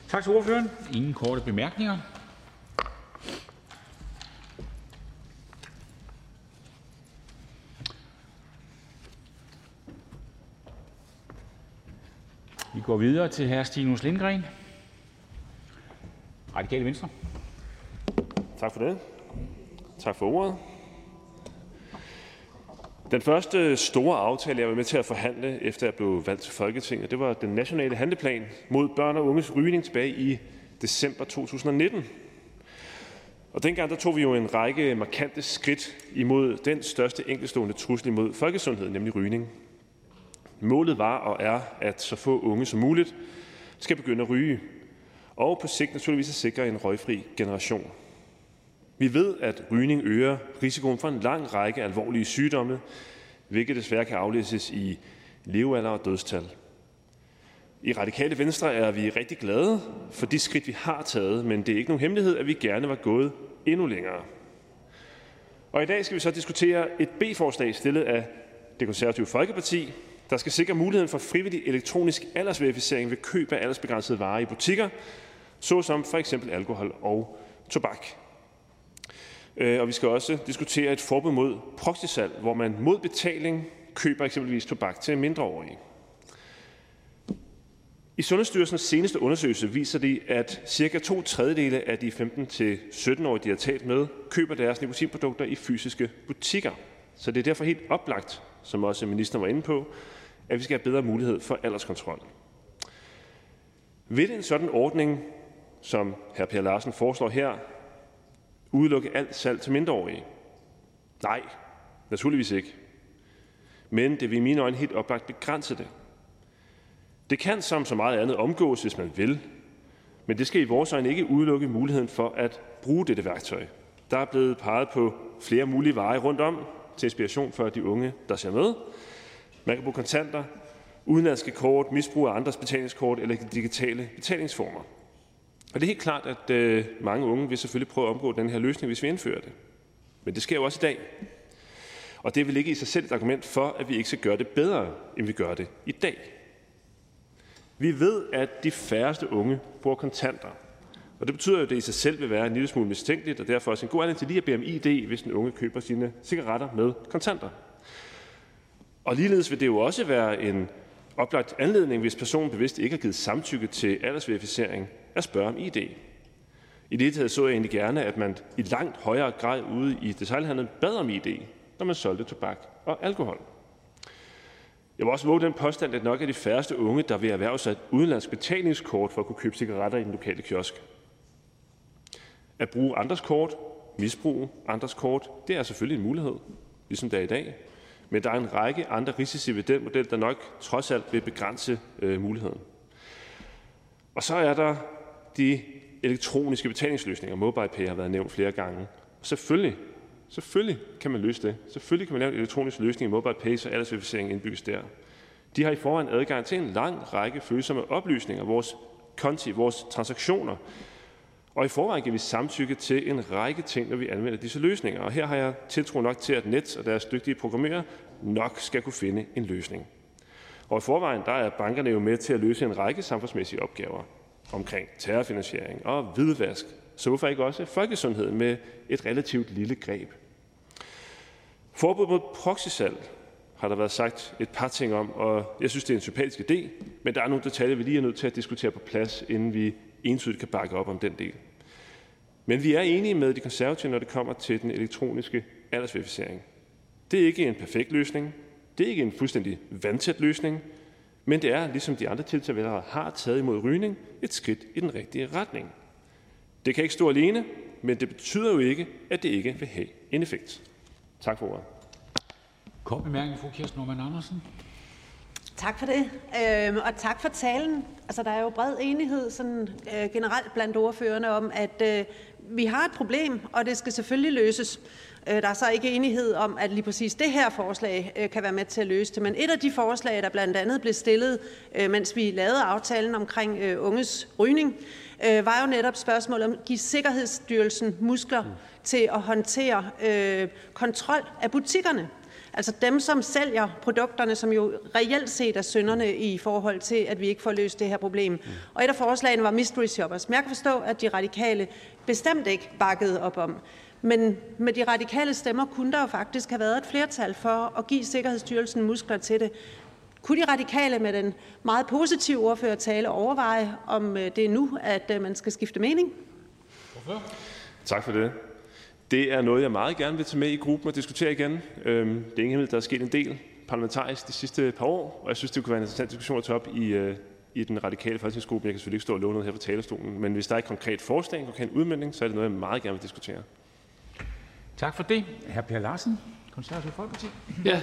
Tak til ordføreren. Ingen korte bemærkninger. Vi går videre til hr. Stinus Lindgren, Radikale Venstre. Tak for det. Tak for ordet. Den første store aftale, jeg var med til at forhandle, efter jeg blev valgt til Folketinget, det var den nationale handleplan mod børn og unges rygning tilbage i december 2019. Og dengang der tog vi jo en række markante skridt imod den største enkeltstående trussel imod folkesundheden, nemlig rygning. Målet var og er, at så få unge som muligt skal begynde at ryge, og på sigt naturligvis at sikre en røgfri generation. Vi ved, at rygning øger risikoen for en lang række alvorlige sygdomme, hvilket desværre kan aflæses i levealder og dødstal. I Radikale Venstre er vi rigtig glade for de skridt, vi har taget, men det er ikke nogen hemmelighed, at vi gerne var gået endnu længere. Og i dag skal vi så diskutere et B-forslag stillet af det konservative Folkeparti, der skal sikre muligheden for frivillig elektronisk aldersverificering ved køb af aldersbegrænsede varer i butikker, såsom for eksempel alkohol og tobak. Øh, og vi skal også diskutere et forbud mod proxysalg, hvor man mod betaling køber eksempelvis tobak til mindreårige. I Sundhedsstyrelsens seneste undersøgelse viser de, at cirka to tredjedele af de 15-17-årige, de har talt med, køber deres nikotinprodukter i fysiske butikker. Så det er derfor helt oplagt, som også ministeren var inde på, at vi skal have bedre mulighed for alderskontrol. Vil en sådan ordning, som hr. Per Larsen foreslår her, udelukke alt salg til mindreårige? Nej, naturligvis ikke. Men det vil i mine øjne helt oplagt begrænse det. Det kan som så meget andet omgås, hvis man vil, men det skal i vores øjne ikke udelukke muligheden for at bruge dette værktøj. Der er blevet peget på flere mulige veje rundt om til inspiration for de unge, der ser med. Man kan bruge kontanter, udenlandske kort, misbrug af andres betalingskort eller digitale betalingsformer. Og det er helt klart, at øh, mange unge vil selvfølgelig prøve at omgå den her løsning, hvis vi indfører det. Men det sker jo også i dag. Og det vil ikke i sig selv et argument for, at vi ikke skal gøre det bedre, end vi gør det i dag. Vi ved, at de færreste unge bruger kontanter. Og det betyder jo, at det i sig selv vil være en lille smule mistænkeligt, og derfor også en god anledning til lige at bede om ID, hvis den unge køber sine cigaretter med kontanter. Og ligeledes vil det jo også være en oplagt anledning, hvis personen bevidst ikke har givet samtykke til aldersverificering, at spørge om ID. I det taget så jeg egentlig gerne, at man i langt højere grad ude i detaljhandlen bad om ID, når man solgte tobak og alkohol. Jeg vil også våge den påstand, at nok er de færreste unge, der vil erhverve sig et udenlandsk betalingskort for at kunne købe cigaretter i den lokale kiosk. At bruge andres kort, misbruge andres kort, det er selvfølgelig en mulighed, ligesom det er i dag. Men der er en række andre risici ved den model, der nok trods alt vil begrænse øh, muligheden. Og så er der de elektroniske betalingsløsninger. MobilePay har været nævnt flere gange. Selvfølgelig, selvfølgelig kan man løse det. Selvfølgelig kan man lave en elektronisk løsning i MobilePay, så aldersverificering indbygges der. De har i forvejen adgang til en lang række følsomme oplysninger, vores konti, vores transaktioner. Og i forvejen giver vi samtykke til en række ting, når vi anvender disse løsninger. Og her har jeg tiltro nok til, at Nets og deres dygtige programmerer nok skal kunne finde en løsning. Og i forvejen der er bankerne jo med til at løse en række samfundsmæssige opgaver omkring terrorfinansiering og hvidvask. Så hvorfor ikke også folkesundheden med et relativt lille greb? Forbud mod proxysalg har der været sagt et par ting om, og jeg synes, det er en sympatisk idé, men der er nogle detaljer, vi lige er nødt til at diskutere på plads, inden vi entydigt kan bakke op om den del. Men vi er enige med de konservative, når det kommer til den elektroniske aldersverificering. Det er ikke en perfekt løsning. Det er ikke en fuldstændig vandtæt løsning, men det er, ligesom de andre tiltag, vi har taget imod rygning, et skridt i den rigtige retning. Det kan ikke stå alene, men det betyder jo ikke, at det ikke vil have en effekt. Tak for ordet. Kort bemærkning, fru Kirsten Norman Andersen. Tak for det, øhm, og tak for talen. Altså, der er jo bred enighed sådan, øh, generelt blandt ordførerne om, at øh, vi har et problem, og det skal selvfølgelig løses. Øh, der er så ikke enighed om, at lige præcis det her forslag øh, kan være med til at løse det. Men et af de forslag, der blandt andet blev stillet, øh, mens vi lavede aftalen omkring unges rygning, var jo netop spørgsmålet om at give Sikkerhedsstyrelsen muskler mm. til at håndtere kontrol af butikkerne. Altså dem, som sælger produkterne, som jo reelt set er synderne i forhold til, at vi ikke får løst det her problem. Og et af forslagene var mystery shoppers. Men jeg kan forstå, at de radikale bestemt ikke bakkede op om. Men med de radikale stemmer kunne der jo faktisk have været et flertal for at give Sikkerhedsstyrelsen muskler til det. Kunne de radikale med den meget positive ordførertale overveje, om øh, det er nu, at øh, man skal skifte mening? Tak for det. Det er noget, jeg meget gerne vil tage med i gruppen og diskutere igen. Øhm, det er ingen hemmelighed, der er sket en del parlamentarisk de sidste par år, og jeg synes, det kunne være en interessant diskussion at tage op i, øh, i den radikale folketingsgruppe. Jeg kan selvfølgelig ikke stå og love noget her på talerstolen, men hvis der er et konkret forslag, en konkret udmelding, så er det noget, jeg meget gerne vil diskutere. Tak for det. Hr. Per Larsen, Konservativ Folkeparti. Ja,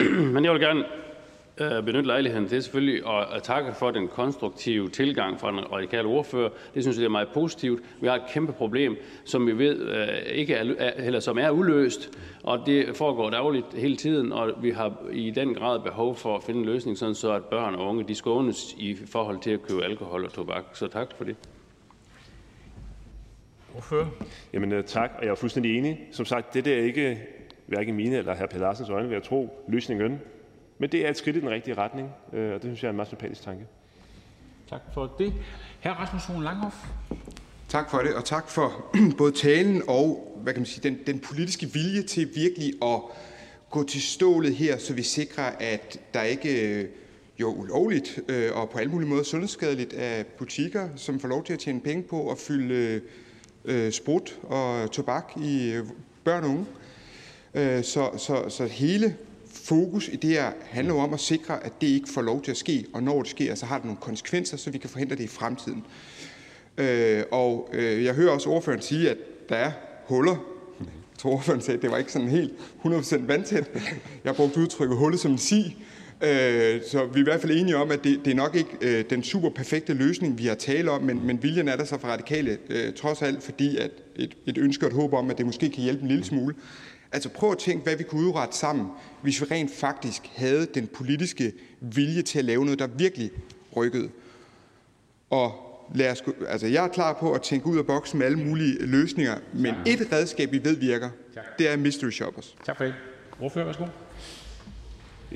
men jeg vil gerne øh, benytte lejligheden til selvfølgelig at, at takke for den konstruktive tilgang fra den radikale ordfører. Det synes jeg er meget positivt. Vi har et kæmpe problem, som vi ved øh, ikke er, eller som er uløst, og det foregår dagligt hele tiden, og vi har i den grad behov for at finde en løsning, sådan så at børn og unge de skånes i forhold til at købe alkohol og tobak. Så tak for det. Ordfører. Jamen øh, tak, og jeg er fuldstændig enig. Som sagt, det der er ikke hverken mine eller hr. Per Larsens øjne, vil jeg tro, løsningen. Men det er et skridt i den rigtige retning, øh, og det synes jeg er en meget sympatisk tanke. Tak for det. Hr. Rasmus Horn Langhoff. Tak for det, og tak for både talen og hvad kan man sige, den, den politiske vilje til virkelig at gå til stålet her, så vi sikrer, at der ikke øh, jo ulovligt øh, og på alle mulige måder sundhedsskadeligt af butikker, som får lov til at tjene penge på at fylde øh, sprut og tobak i øh, børn og unge. Øh, så, så, så hele fokus i det her handler jo om at sikre, at det ikke får lov til at ske, og når det sker, så har det nogle konsekvenser, så vi kan forhindre det i fremtiden. Øh, og øh, jeg hører også ordføreren sige, at der er huller. Jeg tror, ordføreren sagde, at det var ikke sådan helt 100% vandtæt. Jeg brugte udtrykket hullet som en si. Øh, så vi er i hvert fald enige om, at det, det er nok ikke øh, den super perfekte løsning, vi har talt om, men, men viljen er der så fra radikale, øh, trods alt, fordi at et, et ønske og et håb om, at det måske kan hjælpe en lille smule. Altså prøv at tænke, hvad vi kunne udrette sammen, hvis vi rent faktisk havde den politiske vilje til at lave noget, der virkelig rykkede. Og lad os, altså jeg er klar på at tænke ud af boksen med alle mulige løsninger, men et redskab, vi ved virker, det er mystery shoppers. Tak for det. Ordfører, værsgo.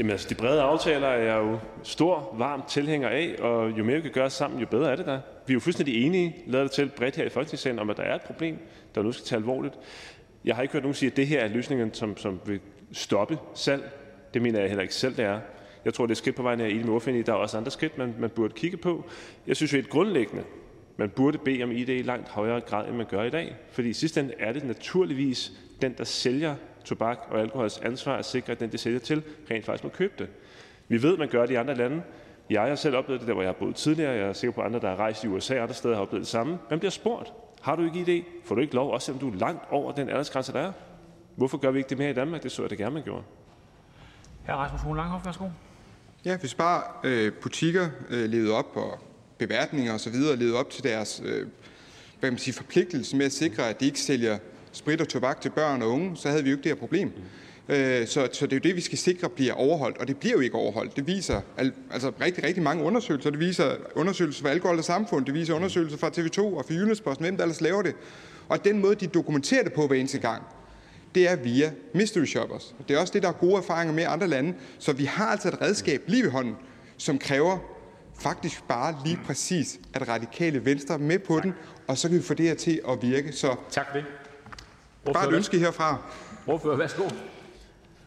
Jamen altså, de brede aftaler er jeg jo stor, varm tilhænger af, og jo mere vi kan gøre sammen, jo bedre er det der. Vi er jo fuldstændig enige, lader det til bredt her i Folketingssalen, om at der er et problem, der nu skal tage alvorligt. Jeg har ikke hørt nogen sige, at det her er løsningen, som, som vil stoppe salg. Det mener jeg heller ikke selv, det er. Jeg tror, det er skridt på vejen, jeg er enig med ordføreren i. Der er også andre skridt, man, man burde kigge på. Jeg synes jo helt grundlæggende, man burde bede om ID i langt højere grad, end man gør i dag. Fordi i sidste ende er det naturligvis den, der sælger tobak og alkohols ansvar at sikre, at den, de sælger til, rent faktisk må købe det. Vi ved, man gør det i andre lande. Jeg har selv oplevet det der, hvor jeg har boet tidligere. Jeg er sikker på, at andre, der har rejst i USA og andre steder, har oplevet det samme. Man bliver spurgt. Har du ikke ID? Får du ikke lov, også selvom du er langt over den aldersgrænse, der er? Hvorfor gør vi ikke det mere i Danmark? Det så jeg det gerne, man gjorde. Hr. Rasmus Horn Langhoff, værsgo. Ja, hvis bare øh, butikker øh, levede op og beværtninger osv. levede op til deres øh, hvad man siger, forpligtelse med at sikre, at de ikke sælger sprit og tobak til børn og unge, så havde vi jo ikke det her problem. Øh, så, så det er jo det, vi skal sikre bliver overholdt, og det bliver jo ikke overholdt. Det viser altså rigtig, rigtig mange undersøgelser. Det viser undersøgelser fra Alkohol og Samfund, det viser undersøgelser fra TV2 og fra Jyllandsposten, hvem der ellers laver det. Og den måde, de dokumenterer det på hver eneste gang, det er via mystery shoppers. Det er også det, der er gode erfaringer med andre lande. Så vi har altså et redskab lige ved hånden, som kræver faktisk bare lige præcis, at radikale venstre er med på tak. den, og så kan vi få det her til at virke. Så tak for det. Ordfører, bare et ønske herfra. Ordfører, værsgo.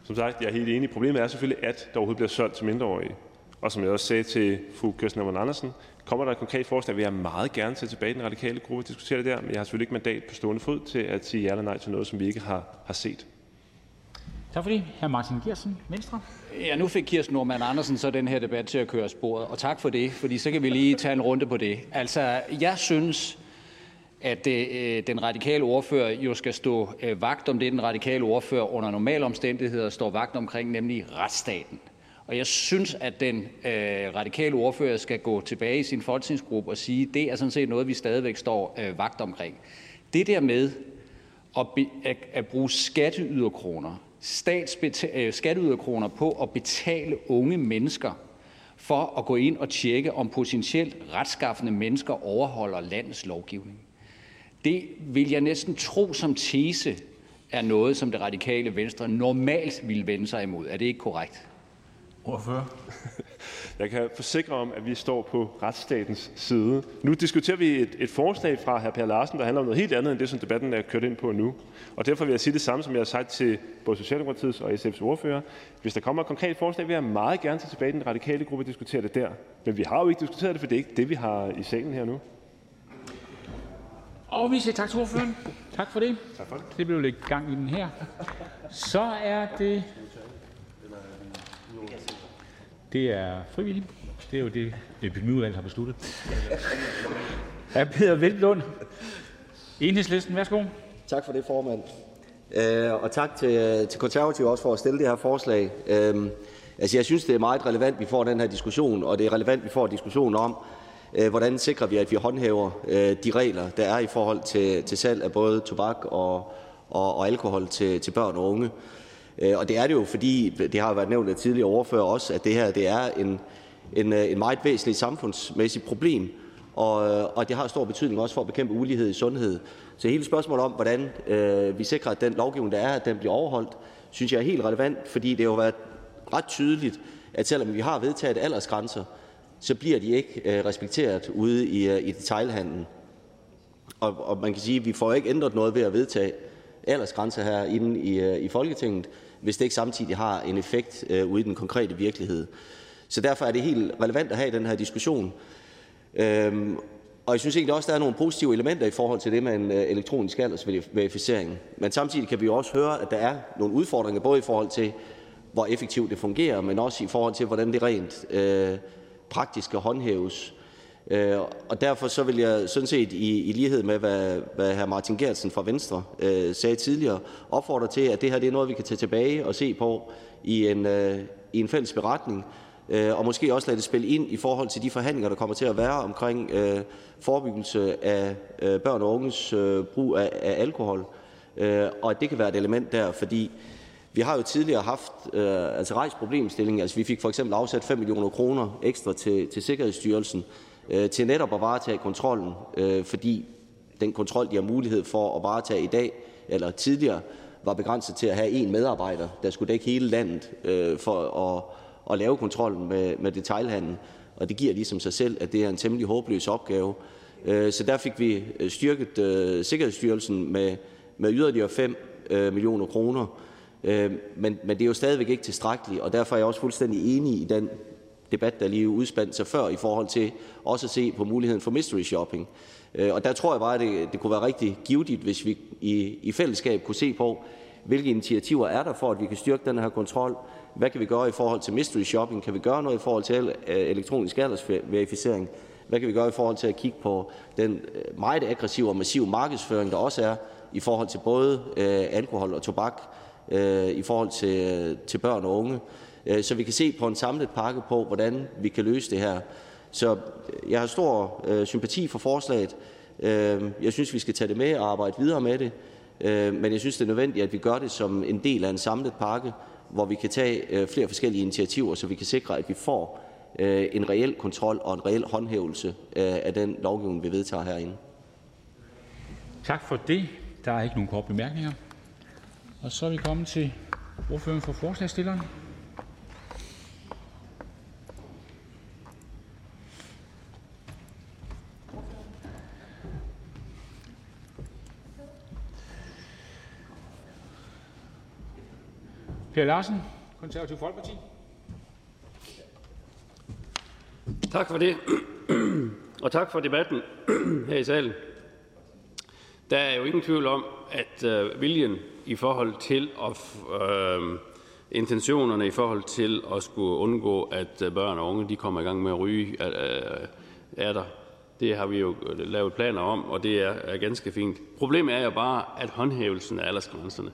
Som sagt, jeg er helt enig. Problemet er selvfølgelig, at der overhovedet bliver solgt til mindreårige. Og som jeg også sagde til fru Kirsten Norman Andersen, kommer der et konkret forslag, vil jeg meget gerne tage tilbage i den radikale gruppe og diskutere det der, men jeg har selvfølgelig ikke mandat på stående fod til at sige ja eller nej til noget, som vi ikke har, har set. Tak for det. Hr. Martin Gersen, Venstre. Ja, nu fik Kirsten Norman Andersen så den her debat til at køre sporet, og tak for det, fordi så kan vi lige tage en runde på det. Altså, jeg synes, at øh, den radikale ordfører jo skal stå øh, vagt om det, den radikale ordfører under normale omstændigheder står vagt omkring, nemlig retsstaten. Og jeg synes, at den øh, radikale ordfører skal gå tilbage i sin folketingsgruppe og sige, at det er sådan set noget, vi stadigvæk står øh, vagt omkring. Det der med at, be, at, at bruge skatteyderkroner, øh, skatteyderkroner på at betale unge mennesker for at gå ind og tjekke, om potentielt retskaffende mennesker overholder landets lovgivning. Det vil jeg næsten tro som tese er noget, som det radikale venstre normalt vil vende sig imod. Er det ikke korrekt? Ordfører. Jeg kan forsikre om, at vi står på retsstatens side. Nu diskuterer vi et, et forslag fra hr. Per Larsen, der handler om noget helt andet end det, som debatten er kørt ind på nu. Og derfor vil jeg sige det samme, som jeg har sagt til både Socialdemokratiets og SF's ordfører. Hvis der kommer et konkret forslag, vil jeg meget gerne tage tilbage i den radikale gruppe og diskutere det der. Men vi har jo ikke diskuteret det, for det er ikke det, vi har i salen her nu. Og vi siger tak til ordføreren. Tak for det. Tak for det. Det blev lidt gang i den her. Så er det... Det er frivilligt. Det er jo det, epidemiudvalget har besluttet. Hr. Peter Velblund, Enhedslisten, værsgo. Tak for det, formand. Øh, og tak til, til konservative også for at stille det her forslag. Øh, altså, jeg synes, det er meget relevant, at vi får den her diskussion, og det er relevant, at vi får diskussion om, Øh, hvordan sikrer vi, at vi håndhæver øh, de regler, der er i forhold til, til salg af både tobak og, og, og alkohol til, til børn og unge. Øh, og det er det jo, fordi det har været nævnt af tidligere overfører også, at det her det er en, en, en meget væsentlig samfundsmæssig problem, og, og det har stor betydning også for at bekæmpe ulighed i sundhed. Så hele spørgsmålet om, hvordan øh, vi sikrer, at den lovgivning, der er, at den bliver overholdt, synes jeg er helt relevant, fordi det har jo været ret tydeligt, at selvom vi har vedtaget aldersgrænser, så bliver de ikke øh, respekteret ude i øh, i detailhandlen. Og og man kan sige, at vi får ikke ændret noget ved at vedtage aldersgrænser herinde i øh, i Folketinget, hvis det ikke samtidig har en effekt øh, ude i den konkrete virkelighed. Så derfor er det helt relevant at have den her diskussion. Øhm, og jeg synes egentlig også, der er nogle positive elementer i forhold til det med en elektronisk aldersverificering. Men samtidig kan vi også høre, at der er nogle udfordringer, både i forhold til, hvor effektivt det fungerer, men også i forhold til, hvordan det rent øh, praktisk skal håndhæves. Øh, og derfor så vil jeg sådan set i, i lighed med, hvad, hvad hr. Martin Gertsen fra Venstre øh, sagde tidligere, opfordre til, at det her det er noget, vi kan tage tilbage og se på i en, øh, i en fælles beretning, øh, og måske også lade det spille ind i forhold til de forhandlinger, der kommer til at være omkring øh, forebyggelse af øh, børn og unges øh, brug af, af alkohol, øh, og at det kan være et element der, fordi vi har jo tidligere haft øh, altså rejst problemstillingen. Altså, vi fik for eksempel afsat 5 millioner kroner ekstra til, til Sikkerhedsstyrelsen øh, til netop at varetage kontrollen, øh, fordi den kontrol, de har mulighed for at varetage i dag, eller tidligere, var begrænset til at have en medarbejder, der skulle dække hele landet øh, for at, at lave kontrollen med, med detailhandlen. Og det giver ligesom sig selv, at det er en temmelig håbløs opgave. Øh, så der fik vi øh, styrket øh, Sikkerhedsstyrelsen med, med yderligere 5 øh, millioner kroner. Øh, Øh, men men det er jo stadigvæk ikke tilstrækkeligt, og derfor er jeg også fuldstændig enig i den debat, der lige udspandt sig før, i forhold til også at se på muligheden for mystery shopping. Øh, og der tror jeg bare, at det, det kunne være rigtig givetigt, hvis vi i, i fællesskab kunne se på, hvilke initiativer er der for, at vi kan styrke den her kontrol. Hvad kan vi gøre i forhold til mystery shopping? Kan vi gøre noget i forhold til øh, elektronisk aldersverificering? Hvad kan vi gøre i forhold til at kigge på den øh, meget aggressive og massive markedsføring, der også er i forhold til både alkohol og tobak? Øh, i forhold til øh, til børn og unge, øh, så vi kan se på en samlet pakke på, hvordan vi kan løse det her. Så jeg har stor øh, sympati for forslaget. Øh, jeg synes, vi skal tage det med og arbejde videre med det. Øh, men jeg synes, det er nødvendigt, at vi gør det som en del af en samlet pakke, hvor vi kan tage øh, flere forskellige initiativer, så vi kan sikre, at vi får øh, en reel kontrol og en reel håndhævelse øh, af den lovgivning, vi vedtager herinde. Tak for det. Der er ikke nogen kort bemærkninger. Og så er vi kommet til ordføreren for forslagstilleren. Per Larsen, Konservativ Folkeparti. Tak for det, og tak for debatten her i salen. Der er jo ingen tvivl om, at øh, viljen i forhold til at øh, intentionerne i forhold til at skulle undgå, at øh, børn og unge de kommer i gang med at ryge, øh, øh er der. Det har vi jo øh, lavet planer om, og det er, er ganske fint. Problemet er jo bare, at håndhævelsen af aldersgrænserne,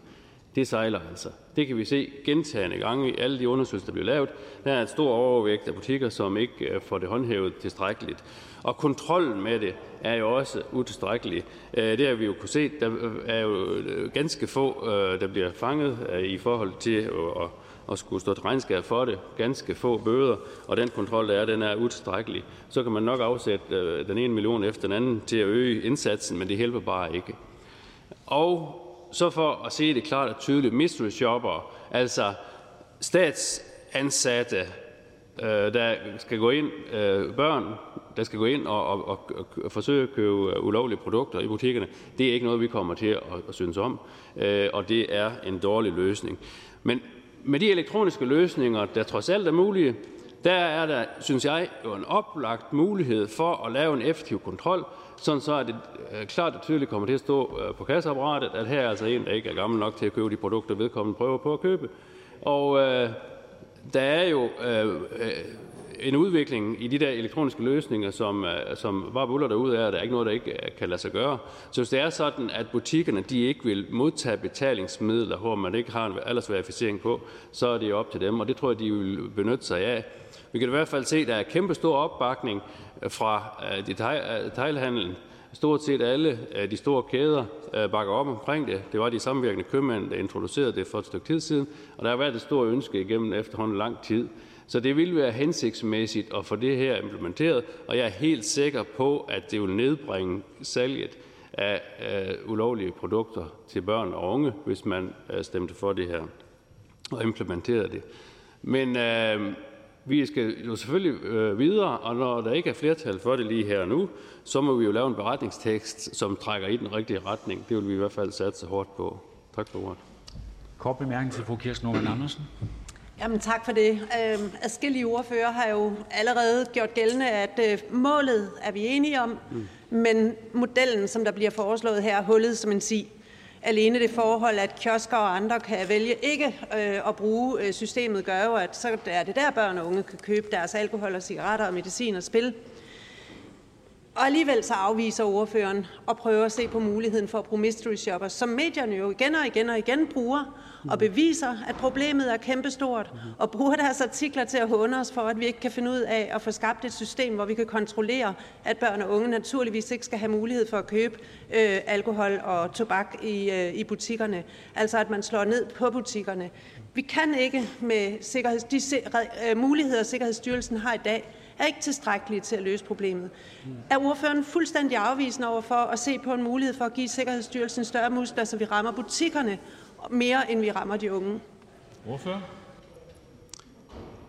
det sejler altså. Det kan vi se gentagende gange i alle de undersøgelser, der bliver lavet. Der er et stor overvægt af butikker, som ikke får det håndhævet tilstrækkeligt. Og kontrollen med det er jo også utilstrækkelig. Øh, det har vi jo kunne se. Der er jo øh, ganske få, øh, der bliver fanget i forhold til at at skulle stå til regnskab for det. Ganske få bøder, og den kontrol, der er, den er utilstrækkelig. Så kan man nok afsætte den ene million efter den anden til at øge indsatsen, men det hjælper bare ikke. Og så for at se det klart og tydeligt, mystery shopper, altså statsansatte, øh, der skal gå ind, øh, børn, der skal gå ind og, og, og, og forsøge at købe ulovlige produkter i butikkerne, det er ikke noget, vi kommer til at, at synes om, øh, og det er en dårlig løsning. Men med de elektroniske løsninger, der trods alt er mulige, der er der, synes jeg, jo en oplagt mulighed for at lave en effektiv kontrol, sådan så det øh, klart og tydeligt kommer til at stå øh, på kasseapparatet, at her er altså en, der ikke er gammel nok til at købe de produkter, vedkommende prøver på at købe. Og øh, der er jo øh, øh en udvikling i de der elektroniske løsninger, som, øh, som bare buller derud af, der er ikke noget, der ikke øh, kan lade sig gøre. Så hvis det er sådan, at butikkerne de ikke vil modtage betalingsmidler, hvor man ikke har en aldersverificering på, så er det op til dem, og det tror jeg, de vil benytte sig af. Vi kan i hvert fald se, at der er kæmpe stor opbakning øh, fra detailhandlen. Stort set alle de store kæder bakker op omkring det. Det var de samvirkende købmænd, der introducerede det for et stykke tid siden, og der har været et stort ønske igennem efterhånden lang tid. Så det vil være hensigtsmæssigt at få det her implementeret, og jeg er helt sikker på, at det vil nedbringe salget af øh, ulovlige produkter til børn og unge, hvis man øh, stemte for det her og implementerede det. Men øh, vi skal jo selvfølgelig øh, videre, og når der ikke er flertal for det lige her og nu, så må vi jo lave en beretningstekst, som trækker i den rigtige retning. Det vil vi i hvert fald satse hårdt på. Tak for ordet. Kort bemærkning til fru Kirsten Norman Andersen. Jamen tak for det. Øh, adskillige ordfører har jo allerede gjort gældende, at øh, målet er vi enige om, mm. men modellen, som der bliver foreslået her, er hullet som en si. Alene det forhold, at kiosker og andre kan vælge ikke øh, at bruge øh, systemet, gør jo, at så er det der, børn og unge kan købe deres alkohol og cigaretter og medicin og spil. Og alligevel så afviser ordføreren og prøver at se på muligheden for at bruge mystery shoppers, som medierne jo igen og igen og igen bruger, og beviser, at problemet er kæmpestort, og bruger deres artikler til at håne os for, at vi ikke kan finde ud af at få skabt et system, hvor vi kan kontrollere, at børn og unge naturligvis ikke skal have mulighed for at købe øh, alkohol og tobak i, øh, i butikkerne. Altså at man slår ned på butikkerne. Vi kan ikke med sikkerheds, de øh, muligheder, Sikkerhedsstyrelsen har i dag, er ikke tilstrækkelige til at løse problemet. Er ordføreren fuldstændig afvisende over for at se på en mulighed for at give Sikkerhedsstyrelsen større muskler, så vi rammer butikkerne mere, end vi rammer de unge? Ordfører?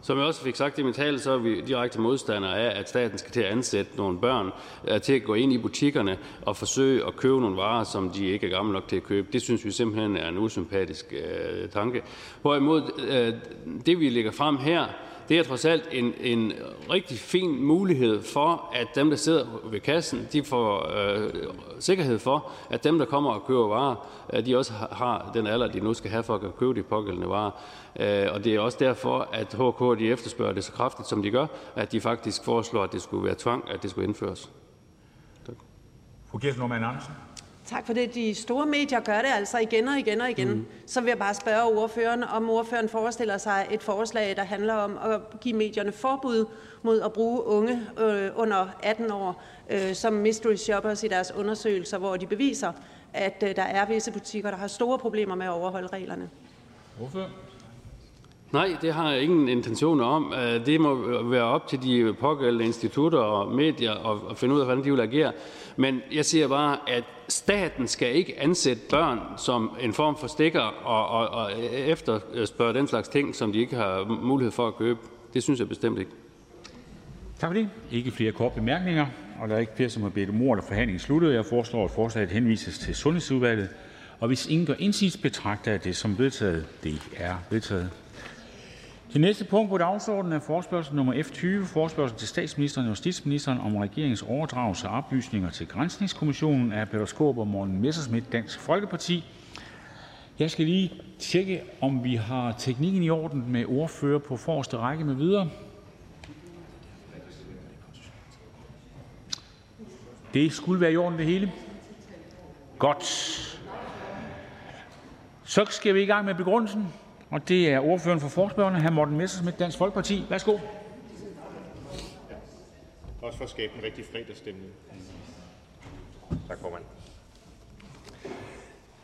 Som jeg også fik sagt i min tale, så er vi direkte modstandere af, at staten skal til at ansætte nogle børn øh, til at gå ind i butikkerne og forsøge at købe nogle varer, som de ikke er gamle nok til at købe. Det synes vi simpelthen er en usympatisk øh, tanke. Hvorimod øh, det, vi lægger frem her, det er trods alt en, en rigtig fin mulighed for, at dem, der sidder ved kassen, de får øh, sikkerhed for, at dem, der kommer og køber varer, øh, de også har den alder, de nu skal have for at købe de pågældende varer. Øh, og det er også derfor, at HK de efterspørger det så kraftigt, som de gør, at de faktisk foreslår, at det skulle være tvang, at det skulle indføres. Tak. Tak for det. De store medier gør det altså igen og igen og igen. Mm. Så vil jeg bare spørge ordføreren, om ordføreren forestiller sig et forslag, der handler om at give medierne forbud mod at bruge unge øh, under 18 år øh, som mystery shoppers i deres undersøgelser, hvor de beviser, at øh, der er visse butikker, der har store problemer med at overholde reglerne. Hvorfor? Nej, det har jeg ingen intentioner om. Øh, det må være op til de pågældende institutter og medier at finde ud af, hvordan de vil agere. Men jeg siger bare, at staten skal ikke ansætte børn som en form for stikker og, og, og efterspørge den slags ting, som de ikke har mulighed for at købe. Det synes jeg bestemt ikke. Tak for det. Ikke flere kort bemærkninger. Og der er ikke flere, som har bedt om ordet, og forhandlingen sluttede. Jeg foreslår, at forslaget henvises til Sundhedsudvalget. Og hvis ingen gør indsigelse, betragter jeg det som vedtaget. Det er vedtaget. Det næste punkt på dagsordenen er forespørgsel nummer F 20, forespørgsel til statsministeren og justitsministeren om regeringens overdragelse af oplysninger til Grænsningskommissionen af Peter Skåb og Morten Messerschmidt, Dansk Folkeparti. Jeg skal lige tjekke, om vi har teknikken i orden med ordfører på forreste række med videre. Det skulle være i orden det hele. Godt. Så skal vi i gang med begrundelsen, og det er ordføreren for forespørgerne, hr. Morten Messerschmidt, Dansk Folkeparti. Værsgo. Også for at skabe en rigtig fredagsstemning. Tak, formand.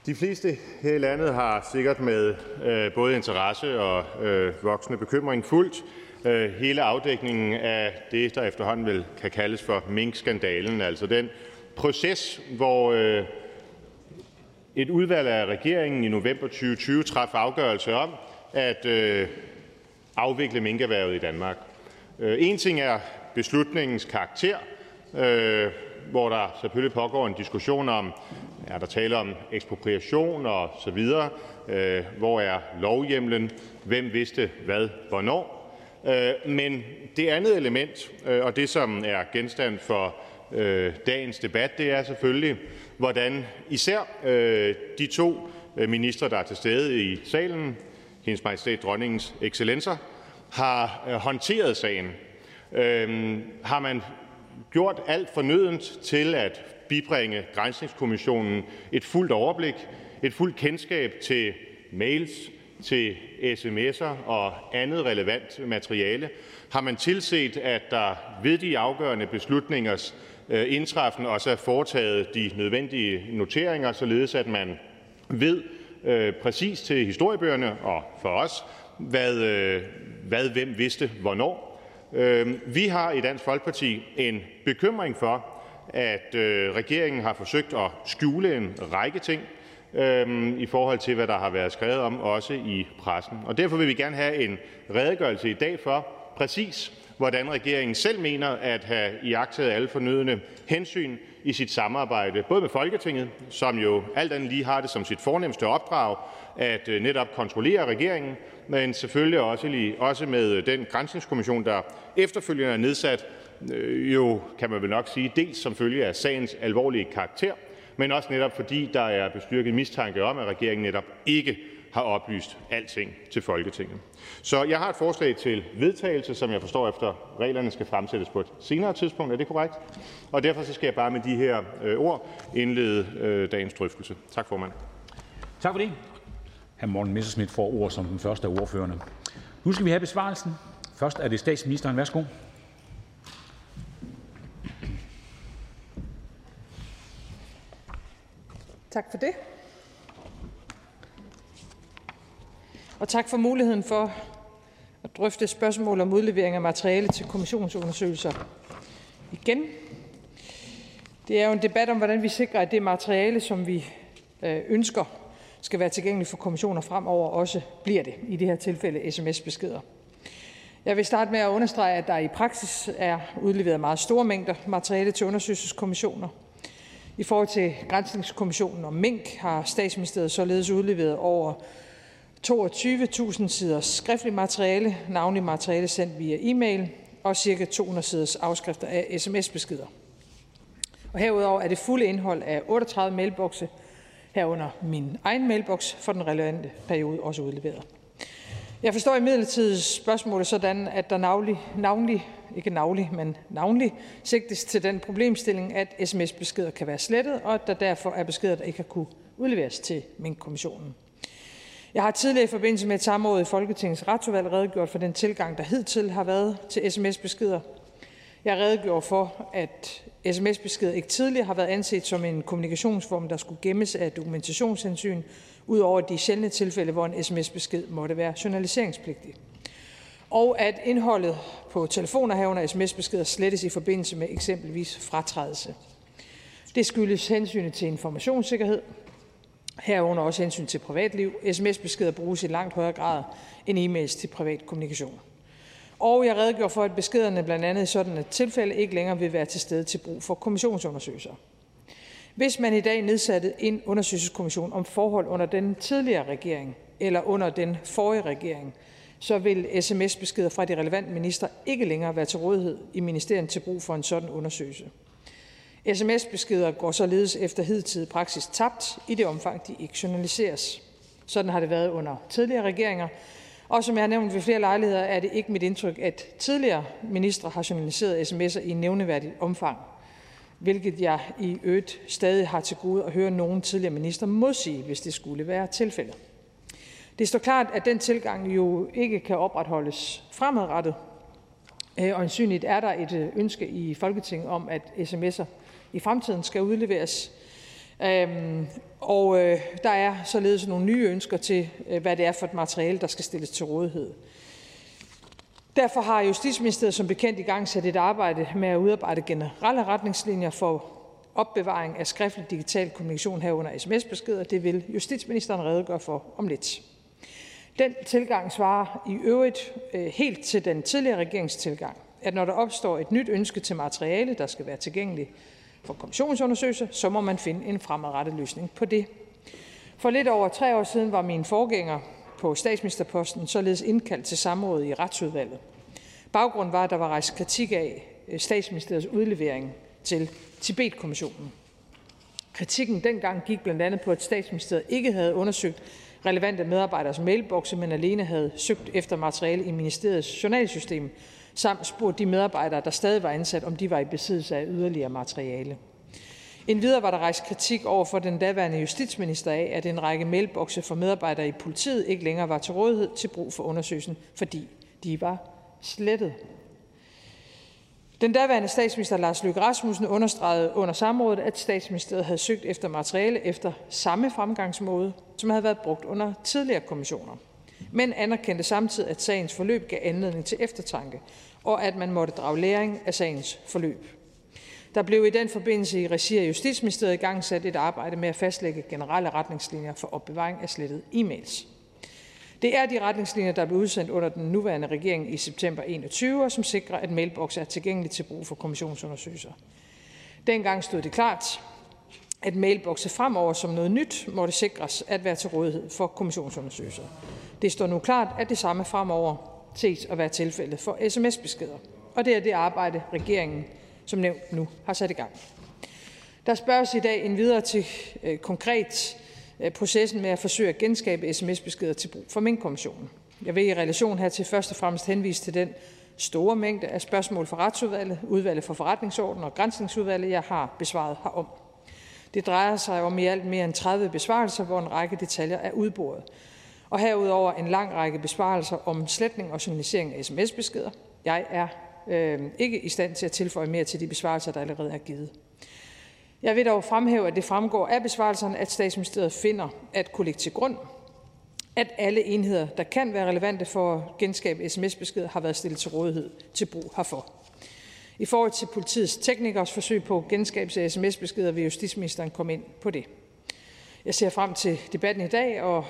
De fleste her i landet har sikkert med øh, både interesse og øh, voksende bekymring fulgt øh, hele afdækningen af det, der efterhånden vel kan kaldes for minkskandalen, altså den proces, hvor øh, et udvalg af regeringen i november 2020 traf afgørelse om at øh, afvikle minkerhvervet i Danmark. Øh, en ting er beslutningens karakter, øh, hvor der selvfølgelig pågår en diskussion om, er der tale om ekspropriation og så videre, øh, hvor er lovhjemlen, hvem vidste hvad hvornår. Øh, men det andet element, øh, og det, som er genstand for øh, dagens debat, det er selvfølgelig, hvordan især øh, de to øh, ministre, der er til stede i salen, Hendes Majestæt Dronningens Excellencer, har øh, håndteret sagen. Øhm, har man gjort alt fornødent til at bibringe Grænsningskommissionen et fuldt overblik, et fuldt kendskab til mails, til sms'er og andet relevant materiale? Har man tilset, at der ved de afgørende beslutningers Øh, indtræffen også er foretaget de nødvendige noteringer, således at man ved øh, præcis til historiebøgerne og for os, hvad, øh, hvad hvem vidste hvornår? Vi har i Dansk Folkeparti en bekymring for, at regeringen har forsøgt at skjule en række ting, i forhold til hvad der har været skrevet om, også i pressen. Og Derfor vil vi gerne have en redegørelse i dag for, præcis hvordan regeringen selv mener at have iagttaget alle fornødne hensyn i sit samarbejde både med Folketinget, som jo alt andet lige har det som sit fornemmeste opdrag at øh, netop kontrollere regeringen, men selvfølgelig også, også med øh, den grænsningskommission, der efterfølgende er nedsat, øh, jo kan man vel nok sige, dels som følge af sagens alvorlige karakter, men også netop fordi der er bestyrket mistanke om, at regeringen netop ikke har oplyst alting til Folketinget. Så jeg har et forslag til vedtagelse, som jeg forstår efter reglerne skal fremsættes på et senere tidspunkt. Er det korrekt? Og derfor så skal jeg bare med de her øh, ord indlede øh, dagens drøftelse. Tak, formand. Tak for det. Hr. Morten Messerschmidt får ord som den første af ordførerne. Nu skal vi have besvarelsen. Først er det statsministeren. Værsgo. Tak for det. Og tak for muligheden for at drøfte spørgsmål om udlevering af materiale til kommissionsundersøgelser igen. Det er jo en debat om, hvordan vi sikrer, at det materiale, som vi øh, ønsker skal være tilgængeligt for kommissioner fremover, også bliver det, i det her tilfælde sms-beskeder. Jeg vil starte med at understrege, at der i praksis er udleveret meget store mængder materiale til undersøgelseskommissioner. I forhold til Grænsningskommissionen om mink har Statsministeriet således udleveret over 22.000 sider skriftligt materiale, navnlig materiale sendt via e-mail, og ca. 200 siders afskrifter af sms-beskeder. Og herudover er det fulde indhold af 38 mailbokse, herunder min egen mailbox, for den relevante periode også udleveret. Jeg forstår imidlertid spørgsmålet sådan, at der navnlig, navnlig ikke navnlig, men navnlig sigtes til den problemstilling, at sms-beskeder kan være slettet, og at der derfor er beskeder, der ikke har kunne udleveres til Mink-kommissionen. Jeg har tidligere i forbindelse med et samråd i Folketingets retsudvalg redegjort for den tilgang, der hidtil har været til sms-beskeder. Jeg redegjorde for, at sms-beskeder ikke tidligere har været anset som en kommunikationsform, der skulle gemmes af dokumentationshensyn, ud over de sjældne tilfælde, hvor en sms-besked måtte være journaliseringspligtig. Og at indholdet på telefoner herunder sms-beskeder slettes i forbindelse med eksempelvis fratrædelse. Det skyldes hensynet til informationssikkerhed, herunder også hensyn til privatliv. sms-beskeder bruges i langt højere grad end e-mails til privat kommunikation. Og jeg redegjorde for, at beskederne blandt andet i sådan et tilfælde ikke længere vil være til stede til brug for kommissionsundersøgelser. Hvis man i dag nedsatte en undersøgelseskommission om forhold under den tidligere regering eller under den forrige regering, så vil sms-beskeder fra de relevante minister ikke længere være til rådighed i ministeriet til brug for en sådan undersøgelse. SMS-beskeder går således efter hidtidig praksis tabt i det omfang, de ikke journaliseres. Sådan har det været under tidligere regeringer, og som jeg har nævnt ved flere lejligheder, er det ikke mit indtryk, at tidligere ministre har journaliseret sms'er i nævneværdigt omfang, hvilket jeg i øvrigt stadig har til gode at høre nogen tidligere minister modsige, hvis det skulle være tilfældet. Det står klart, at den tilgang jo ikke kan opretholdes fremadrettet, øh, og ansynligt er der et øh, ønske i Folketinget om, at sms'er i fremtiden skal udleveres. Øhm, og øh, der er således nogle nye ønsker til, øh, hvad det er for et materiale, der skal stilles til rådighed. Derfor har Justitsministeriet som bekendt i gang sat et arbejde med at udarbejde generelle retningslinjer for opbevaring af skriftlig digital kommunikation herunder sms-beskeder. Det vil justitsministeren redegøre for om lidt. Den tilgang svarer i øvrigt øh, helt til den tidligere regerings tilgang, at når der opstår et nyt ønske til materiale, der skal være tilgængeligt for kommissionsundersøgelser, så må man finde en fremadrettet løsning på det. For lidt over tre år siden var min forgænger på statsministerposten således indkaldt til samråd i retsudvalget. Baggrunden var, at der var rejst kritik af øh, statsministeriets udlevering til Tibetkommissionen. Kritikken dengang gik blandt andet på, at statsministeriet ikke havde undersøgt relevante medarbejderes mailbokse, men alene havde søgt efter materiale i ministeriets journalsystem, samt spurgt de medarbejdere, der stadig var ansat, om de var i besiddelse af yderligere materiale. Endvidere var der rejst kritik over for den daværende justitsminister af, at en række mailbokse for medarbejdere i politiet ikke længere var til rådighed til brug for undersøgelsen, fordi de var slettet. Den daværende statsminister Lars Løkke Rasmussen understregede under samrådet, at statsministeriet havde søgt efter materiale efter samme fremgangsmåde, som havde været brugt under tidligere kommissioner, men anerkendte samtidig, at sagens forløb gav anledning til eftertanke, og at man måtte drage læring af sagens forløb. Der blev i den forbindelse i regi af Justitsministeriet i gang sat et arbejde med at fastlægge generelle retningslinjer for opbevaring af slettet e-mails. Det er de retningslinjer, der blev udsendt under den nuværende regering i september 21, og som sikrer, at mailbox er tilgængelig til brug for kommissionsundersøgelser. Dengang stod det klart, at mailbokse fremover som noget nyt måtte sikres at være til rådighed for kommissionsundersøgelser. Det står nu klart, at det samme fremover ses at være tilfældet for sms-beskeder. Og det er det arbejde, regeringen som nævnt nu har sat i gang. Der spørges i dag en videre til øh, konkret øh, processen med at forsøge at genskabe sms-beskeder til brug for Mink-kommissionen. Jeg vil i relation hertil først og fremmest henvise til den store mængde af spørgsmål fra retsudvalget, udvalget for forretningsorden og grænsningsudvalget, jeg har besvaret herom. Det drejer sig om i alt mere end 30 besvarelser, hvor en række detaljer er udboret. Og herudover en lang række besvarelser om sletning og journalisering af sms-beskeder. Jeg er øh, ikke i stand til at tilføje mere til de besvarelser, der allerede er givet. Jeg vil dog fremhæve, at det fremgår af besvarelserne, at statsministeriet finder at kunne lægge til grund, at alle enheder, der kan være relevante for at genskabe sms-beskeder, har været stillet til rådighed til brug herfor. I forhold til politiets teknikers forsøg på genskabelse af sms-beskeder vil justitsministeren komme ind på det. Jeg ser frem til debatten i dag, og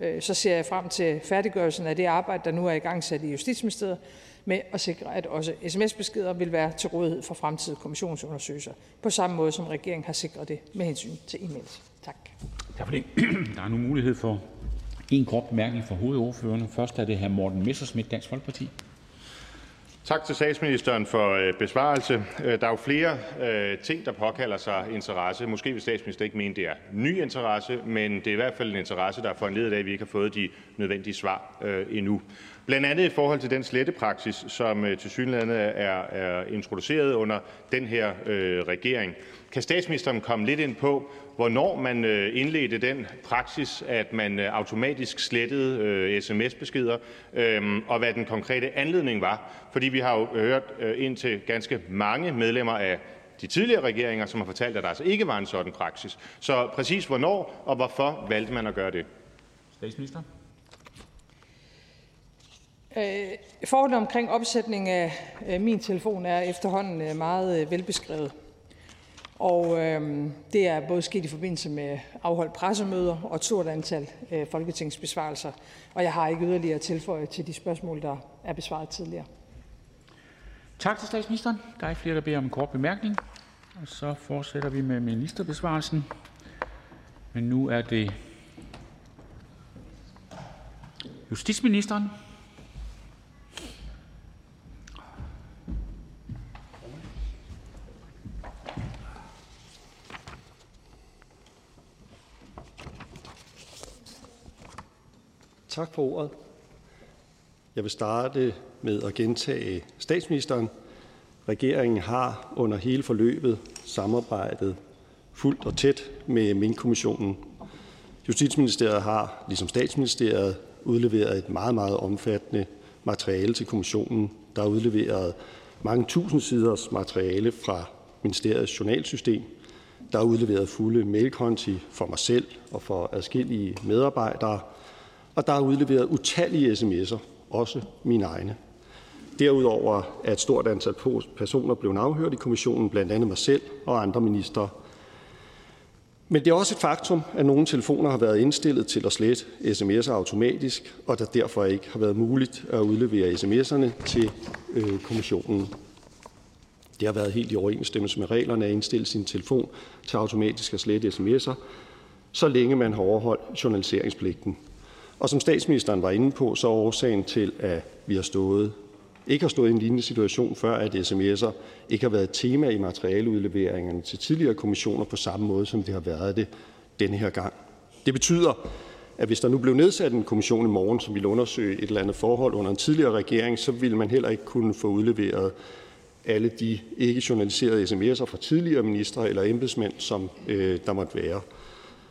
øh, så ser jeg frem til færdiggørelsen af det arbejde, der nu er i gang sat i Justitsministeriet, med at sikre, at også sms-beskeder vil være til rådighed for fremtidige kommissionsundersøgelser, på samme måde som regeringen har sikret det med hensyn til e-mails. Tak. Tak for det. Der er nu mulighed for en kort bemærkning fra hovedordførerne. Først er det hr. Morten Messerschmidt, Dansk Folkeparti. Tak til statsministeren for øh, besvarelse. Øh, der er jo flere øh, ting, der påkalder sig interesse. Måske vil statsministeren ikke mene, det er ny interesse, men det er i hvert fald en interesse, der er foranledet af, at vi ikke har fået de nødvendige svar endnu. Blandt andet i forhold til den slettepraksis, som til synligheden er, er introduceret under den her øh, regering. Kan statsministeren komme lidt ind på, hvornår man øh, indledte den praksis, at man øh, automatisk slettede øh, sms-beskeder, øhm, og hvad den konkrete anledning var. Fordi vi har jo hørt ind til ganske mange medlemmer af de tidligere regeringer, som har fortalt, at der altså ikke var en sådan praksis. Så præcis hvornår og hvorfor valgte man at gøre det? Statsminister. Øh, forholdet omkring opsætning af min telefon er efterhånden meget velbeskrevet. Og øh, det er både sket i forbindelse med afholdt pressemøder og et stort antal øh, folketingsbesvarelser. Og jeg har ikke yderligere tilføje til de spørgsmål, der er besvaret tidligere. Tak til statsministeren. Der er ikke flere, der beder om en kort bemærkning. Og så fortsætter vi med ministerbesvarelsen. Men nu er det justitsministeren. Tak for ordet. Jeg vil starte med at gentage statsministeren. Regeringen har under hele forløbet samarbejdet fuldt og tæt med Minkkommissionen. Justitsministeriet har, ligesom Statsministeriet, udleveret et meget, meget omfattende materiale til kommissionen. Der er udleveret mange tusind siders materiale fra ministeriets journalsystem. Der er udleveret fulde mailkonti for mig selv og for adskillige medarbejdere og der er udleveret utallige sms'er, også mine egne. Derudover er et stort antal personer blevet afhørt i kommissionen, blandt andet mig selv og andre ministre. Men det er også et faktum, at nogle telefoner har været indstillet til at slette sms'er automatisk, og der derfor ikke har været muligt at udlevere sms'erne til øh, kommissionen. Det har været helt i overensstemmelse med reglerne at indstille sin telefon til automatisk at slette sms'er, så længe man har overholdt journaliseringspligten. Og som statsministeren var inde på, så er årsagen til, at vi har stået, ikke har stået i en lignende situation før, at sms'er ikke har været et tema i materialeudleveringerne til tidligere kommissioner på samme måde, som det har været det denne her gang. Det betyder, at hvis der nu blev nedsat en kommission i morgen, som ville undersøge et eller andet forhold under en tidligere regering, så ville man heller ikke kunne få udleveret alle de ikke journaliserede sms'er fra tidligere ministre eller embedsmænd, som øh, der måtte være.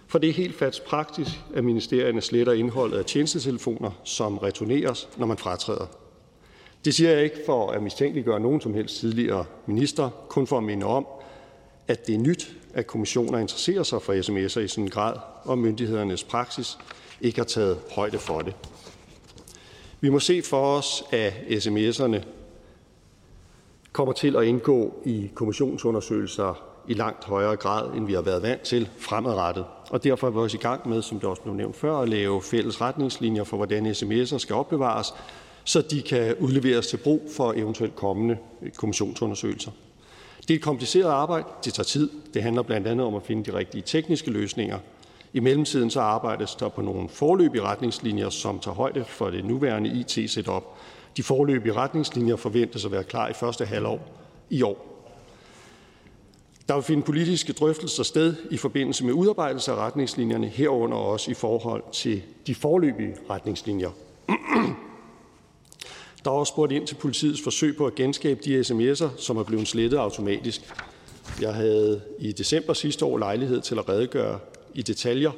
For det er helt fast praktisk, at ministerierne sletter indholdet af tjenestetelefoner, som returneres, når man fratræder. Det siger jeg ikke for at mistænkeliggøre nogen som helst tidligere minister, kun for at minde om, at det er nyt, at kommissioner interesserer sig for sms'er i sådan en grad, og myndighedernes praksis ikke har taget højde for det. Vi må se for os, at sms'erne kommer til at indgå i kommissionsundersøgelser i langt højere grad, end vi har været vant til fremadrettet. Og derfor er vi også i gang med, som det også blev nævnt før, at lave fælles retningslinjer for, hvordan sms'er skal opbevares, så de kan udleveres til brug for eventuelt kommende kommissionsundersøgelser. Det er et kompliceret arbejde. Det tager tid. Det handler blandt andet om at finde de rigtige tekniske løsninger. I mellemtiden så arbejdes der på nogle forløbige retningslinjer, som tager højde for det nuværende IT-setup. De forløbige retningslinjer forventes at være klar i første halvår i år. Der vil finde politiske drøftelser sted i forbindelse med udarbejdelse af retningslinjerne, herunder også i forhold til de forløbige retningslinjer. Der er også spurgt ind til politiets forsøg på at genskabe de sms'er, som er blevet slettet automatisk. Jeg havde i december sidste år lejlighed til at redegøre i detaljer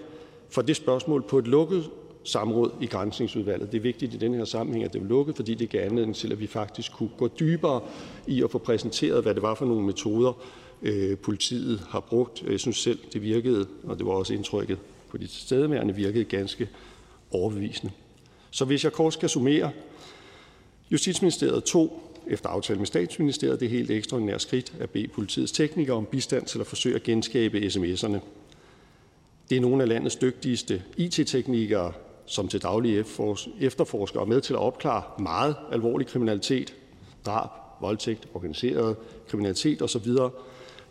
for det spørgsmål på et lukket samråd i Grænsningsudvalget. Det er vigtigt i den her sammenhæng, at det er lukket, fordi det gav anledning til, at vi faktisk kunne gå dybere i at få præsenteret, hvad det var for nogle metoder, Øh, politiet har brugt. Jeg synes selv, det virkede, og det var også indtrykket på de tilstedeværende, virkede ganske overbevisende. Så hvis jeg kort skal summere, Justitsministeriet tog efter aftale med Statsministeriet det helt ekstraordinære skridt at bede politiets teknikere om bistand til at forsøge at genskabe sms'erne. Det er nogle af landets dygtigste IT-teknikere, som til daglig efterforsker og med til at opklare meget alvorlig kriminalitet, drab, voldtægt, organiseret kriminalitet osv.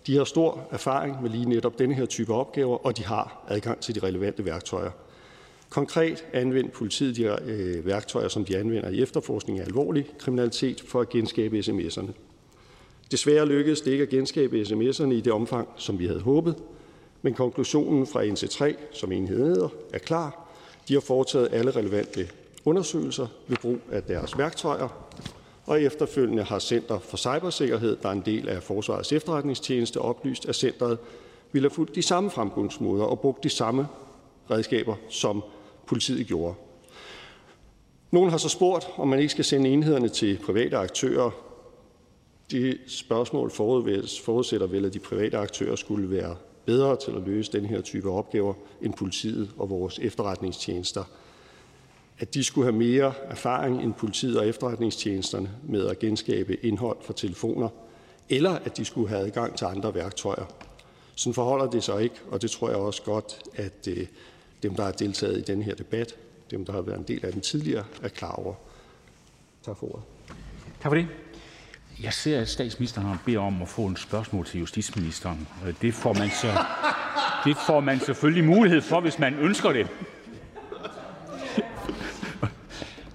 De har stor erfaring med lige netop denne her type opgaver, og de har adgang til de relevante værktøjer. Konkret anvendte politiet de øh, værktøjer, som de anvender i efterforskning af alvorlig kriminalitet, for at genskabe sms'erne. Desværre lykkedes det ikke at genskabe sms'erne i det omfang, som vi havde håbet, men konklusionen fra NC3, som enheden hedder, er klar. De har foretaget alle relevante undersøgelser ved brug af deres værktøjer, og efterfølgende har Center for Cybersikkerhed, der er en del af Forsvarets efterretningstjeneste, oplyst, at centret ville have fulgt de samme fremgangsmåder og brugt de samme redskaber, som politiet gjorde. Nogen har så spurgt, om man ikke skal sende enhederne til private aktører. Det spørgsmål forudsætter vel, at de private aktører skulle være bedre til at løse den her type opgaver end politiet og vores efterretningstjenester. At de skulle have mere erfaring end politiet og efterretningstjenesterne med at genskabe indhold fra telefoner, eller at de skulle have adgang til andre værktøjer. Sådan forholder det sig ikke, og det tror jeg også godt, at øh, dem, der har deltaget i den her debat, dem, der har været en del af den tidligere, er klar over. Tak for ordet. Tak for det. Jeg ser, at statsministeren beder om at få en spørgsmål til justitsministeren. Det får man, så, det får man selvfølgelig mulighed for, hvis man ønsker det.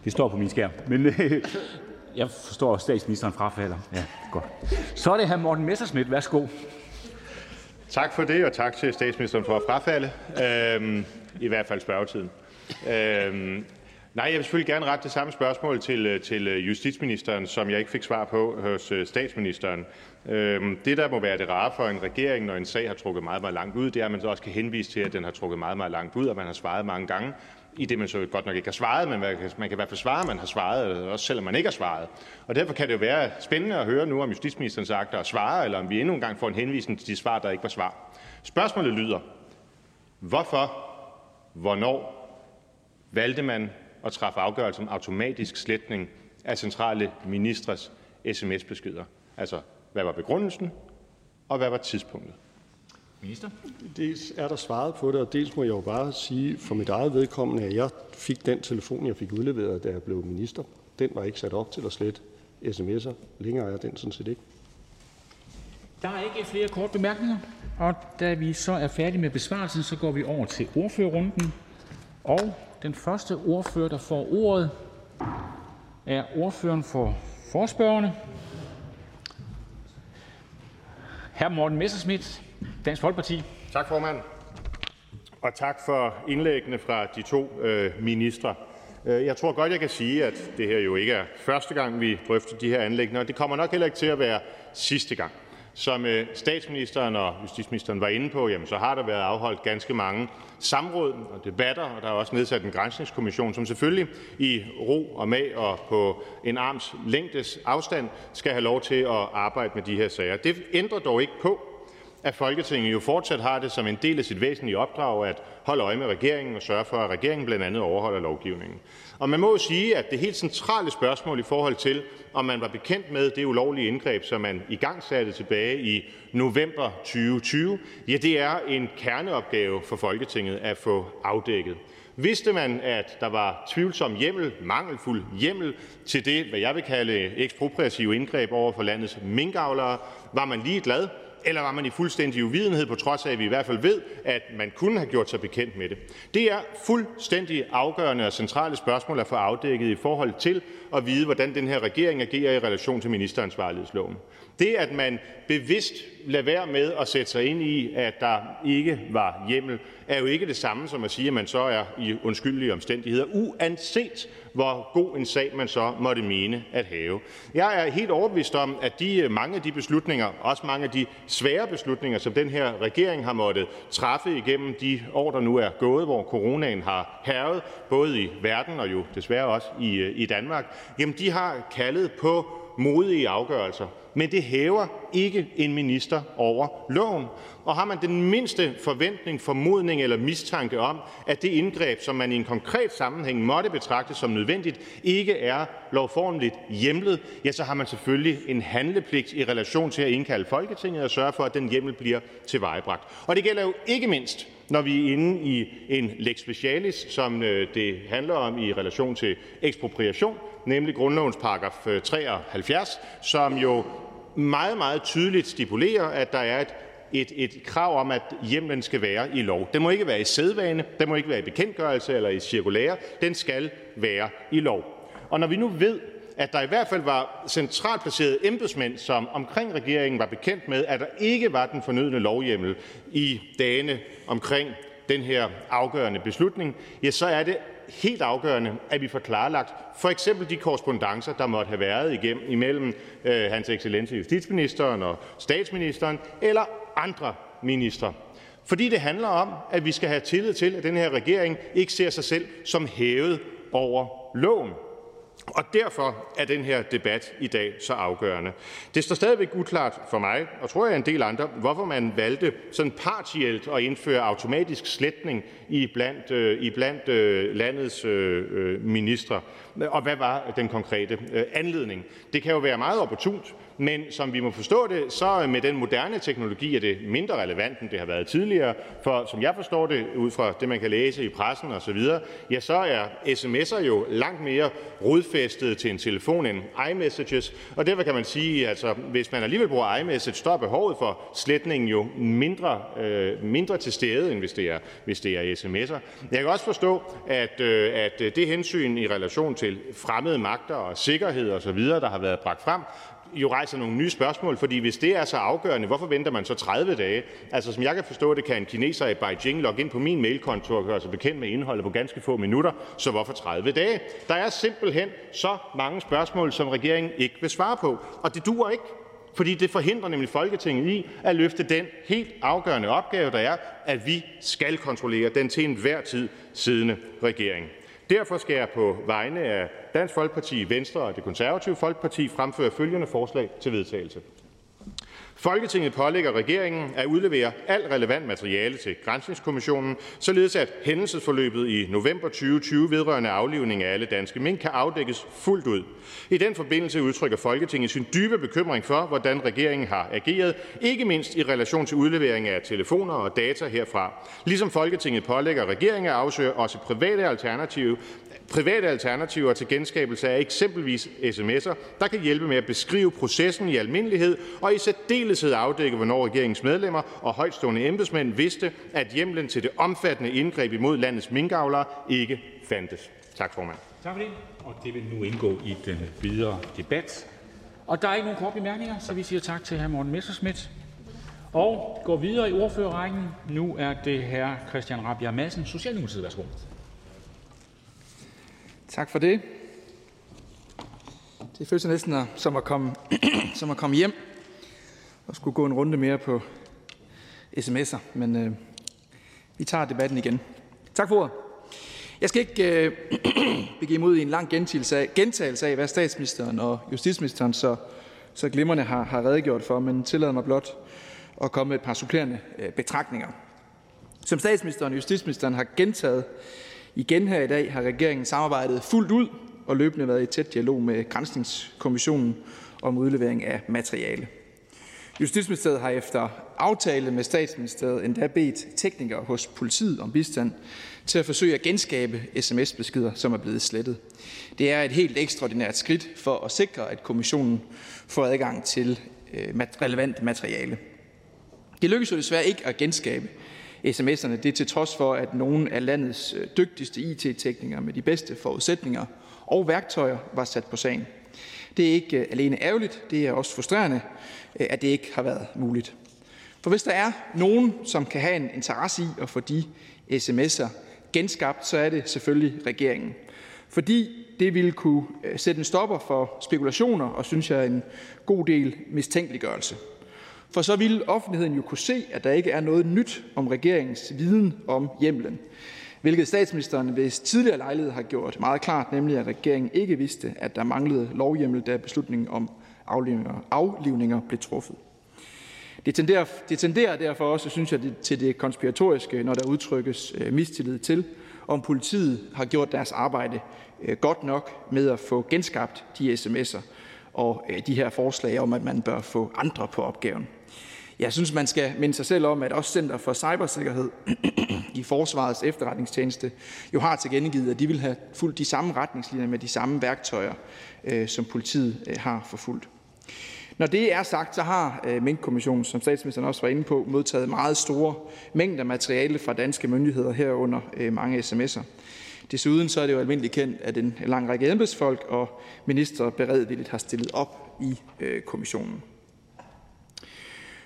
Det står på min skærm. Men øh, jeg forstår, at statsministeren frafalder. Ja, godt. Så er det her Morten Messersmith. Værsgo. Tak for det, og tak til statsministeren for at frafalde. Øhm, I hvert fald spørgetiden. Øhm, Nej, jeg vil selvfølgelig gerne rette det samme spørgsmål til øh, til øh, justitsministeren, som jeg ikke fik svar på hos øh, statsministeren. Øhm, det, der må være det rare for en regering, når en sag har trukket meget, meget langt ud, det er, at man så også kan henvise til, at den har trukket meget, meget langt ud, og man har svaret mange gange, i det man så godt nok ikke har svaret, men man kan, i hvert fald svare, at man har svaret, også selvom man ikke har svaret. Og derfor kan det jo være spændende at høre nu, om justitsministeren sagt at svare, eller om vi endnu en gang får en henvisning til de svar, der ikke var svar. Spørgsmålet lyder, hvorfor, hvornår valgte man at træffe afgørelse om automatisk sletning af centrale ministres sms-beskeder? Altså, hvad var begrundelsen, og hvad var tidspunktet? Minister? Dels er der svaret på det, og dels må jeg jo bare sige for mit eget vedkommende, at jeg fik den telefon, jeg fik udleveret, da jeg blev minister. Den var ikke sat op til at slette sms'er. Længere er den sådan set ikke. Der er ikke flere korte bemærkninger, og da vi så er færdige med besvarelsen, så går vi over til ordførerrunden. Og den første ordfører, der får ordet, er ordføreren for forspørgerne, hr. Morten Messerschmidt, Dansk Folkeparti. Tak, formand. Og tak for indlæggene fra de to øh, ministre. Øh, jeg tror godt, jeg kan sige, at det her jo ikke er første gang, vi drøfter de her anlægner, og det kommer nok heller ikke til at være sidste gang. Som øh, statsministeren og justitsministeren var inde på, jamen, så har der været afholdt ganske mange samråd og debatter, og der er også nedsat en grænsningskommission, som selvfølgelig i ro og mag og på en arms længdes afstand skal have lov til at arbejde med de her sager. Det ændrer dog ikke på, at Folketinget jo fortsat har det som en del af sit væsentlige opdrag at holde øje med regeringen og sørge for, at regeringen blandt andet overholder lovgivningen. Og man må jo sige, at det helt centrale spørgsmål i forhold til, om man var bekendt med det ulovlige indgreb, som man i gang satte tilbage i november 2020, ja, det er en kerneopgave for Folketinget at få afdækket. Vidste man, at der var tvivlsom hjemmel, mangelfuld hjemmel til det, hvad jeg vil kalde ekspropriative indgreb over for landets minkavlere, var man lige glad, eller var man i fuldstændig uvidenhed, på trods af at vi i hvert fald ved, at man kunne have gjort sig bekendt med det? Det er fuldstændig afgørende og centrale spørgsmål at få afdækket i forhold til at vide, hvordan den her regering agerer i relation til ministeransvarlighedsloven. Det, at man bevidst lader være med at sætte sig ind i, at der ikke var hjemmel, er jo ikke det samme som at sige, at man så er i undskyldelige omstændigheder, uanset hvor god en sag man så måtte mene at have. Jeg er helt overbevist om, at de øh, mange af de beslutninger, også mange af de svære beslutninger, som den her regering har måttet træffe igennem de år, der nu er gået, hvor coronaen har hervet, både i verden og jo desværre også i, øh, i Danmark, jamen de har kaldet på modige afgørelser, men det hæver ikke en minister over loven. Og har man den mindste forventning, formodning eller mistanke om, at det indgreb, som man i en konkret sammenhæng måtte betragte som nødvendigt, ikke er lovformeligt hjemlet, ja, så har man selvfølgelig en handlepligt i relation til at indkalde Folketinget og sørge for, at den hjemmel bliver tilvejebragt. Og det gælder jo ikke mindst, når vi er inde i en lex specialis, som øh, det handler om i relation til ekspropriation, nemlig grundlovens paragraf øh, 73, som jo meget, meget tydeligt stipulerer, at der er et et, et krav om, at hjemlen skal være i lov. Den må ikke være i sædvane, den må ikke være i bekendtgørelse eller i cirkulære, den skal være i lov. Og når vi nu ved, at der i hvert fald var centralt placerede embedsmænd, som omkring regeringen var bekendt med, at der ikke var den fornødne lovhjemmel i dagene omkring den her afgørende beslutning, ja, så er det helt afgørende, at vi får klarlagt for eksempel de korrespondancer, der måtte have været igennem imellem øh, hans excellence justitsministeren og statsministeren eller andre ministre. Fordi det handler om, at vi skal have tillid til, at den her regering ikke ser sig selv som hævet over loven. Og derfor er den her debat i dag så afgørende. Det står stadigvæk uklart for mig, og tror jeg en del andre, hvorfor man valgte sådan partielt at indføre automatisk sletning i blandt, øh, i blandt øh, landets øh, øh ministre. Og hvad var den konkrete øh, anledning? Det kan jo være meget opportunt, men som vi må forstå det, så med den moderne teknologi er det mindre relevant, end det har været tidligere. For som jeg forstår det, ud fra det, man kan læse i pressen osv., ja, så er sms'er jo langt mere rodfæstet til en telefon end iMessages. Og derfor kan man sige, altså hvis man alligevel bruger iMessage, så er behovet for sletningen jo mindre, øh, mindre til stede, end hvis det er, hvis det er sms'er. Jeg kan også forstå, at, øh, at det hensyn i relation til fremmede magter og sikkerhed osv., der har været bragt frem, jo rejser nogle nye spørgsmål, fordi hvis det er så afgørende, hvorfor venter man så 30 dage? Altså som jeg kan forstå det, kan en kineser i Beijing logge ind på min mailkonto og gøre sig bekendt med indholdet på ganske få minutter, så hvorfor 30 dage? Der er simpelthen så mange spørgsmål, som regeringen ikke vil svare på, og det duer ikke. Fordi det forhindrer nemlig Folketinget i at løfte den helt afgørende opgave, der er, at vi skal kontrollere den til enhver tid siddende regering. Derfor skal jeg på vegne af Dansk Folkeparti, Venstre og Det Konservative Folkeparti fremføre følgende forslag til vedtagelse. Folketinget pålægger regeringen at udlevere alt relevant materiale til Granskningskommissionen, således at hændelsesforløbet i november 2020 vedrørende aflivning af alle danske mink kan afdækkes fuldt ud. I den forbindelse udtrykker Folketinget sin dybe bekymring for, hvordan regeringen har ageret, ikke mindst i relation til udlevering af telefoner og data herfra, ligesom Folketinget pålægger regeringen at afsøge også private alternativer private alternativer til genskabelse af eksempelvis sms'er, der kan hjælpe med at beskrive processen i almindelighed og i særdeleshed afdække, hvornår regeringens medlemmer og højtstående embedsmænd vidste, at hjemlen til det omfattende indgreb imod landets minkavlere ikke fandtes. Tak, formand. Tak for det. Og det vil nu indgå i den videre debat. Og der er ikke nogen korte bemærkninger, så vi siger tak til hr. Morten Messerschmidt. Og går videre i ordførerrækken. Nu er det hr. Christian Rabia Madsen, Socialdemokratiet. Værsgo. Tak for det. Det føles næsten som at komme, som at komme hjem og skulle gå en runde mere på sms'er, men øh, vi tager debatten igen. Tak for ordet. Jeg skal ikke øh, begive mod i en lang gentagelse af, gentagelse af, hvad statsministeren og justitsministeren så, så glimrende har, har redegjort for, men tillader mig blot at komme med et par supplerende øh, betragtninger. Som statsministeren og justitsministeren har gentaget Igen her i dag har regeringen samarbejdet fuldt ud og løbende været i tæt dialog med Granskningskommissionen om udlevering af materiale. Justitsministeriet har efter aftale med statsministeriet endda bedt teknikere hos politiet om bistand til at forsøge at genskabe sms-beskeder, som er blevet slettet. Det er et helt ekstraordinært skridt for at sikre, at kommissionen får adgang til øh, relevant materiale. Det lykkedes jo desværre ikke at genskabe sms'erne. Det er til trods for, at nogle af landets øh, dygtigste IT-teknikere med de bedste forudsætninger og værktøjer var sat på sagen. Det er ikke øh, alene ærgerligt, det er også frustrerende, øh, at det ikke har været muligt. For hvis der er nogen, som kan have en interesse i at få de sms'er genskabt, så er det selvfølgelig regeringen. Fordi det ville kunne sætte en stopper for spekulationer og, synes jeg, en god del mistænkeliggørelse. For så ville offentligheden jo kunne se, at der ikke er noget nyt om regeringens viden om hjemlen, hvilket statsministeren ved tidligere lejlighed har gjort meget klart, nemlig at regeringen ikke vidste, at der manglede lovhjemmel, da beslutningen om aflivninger, aflivninger blev truffet. Det tenderer, det tenderer derfor også, synes jeg, til det konspiratoriske, når der udtrykkes øh, mistillid til, om politiet har gjort deres arbejde øh, godt nok med at få genskabt de sms'er og øh, de her forslag om, at man bør få andre på opgaven. Jeg synes, man skal minde sig selv om, at også Center for Cybersikkerhed i Forsvarets efterretningstjeneste jo har tilkendegivet, at de vil have fulgt de samme retningslinjer med de samme værktøjer, øh, som politiet øh, har forfulgt. Når det er sagt, så har øh, Mink-kommissionen, som statsministeren også var inde på, modtaget meget store mængder materiale fra danske myndigheder herunder øh, mange sms'er. Desuden så er det jo almindeligt kendt, at en lang række embedsfolk og minister beredvilligt har stillet op i øh, kommissionen.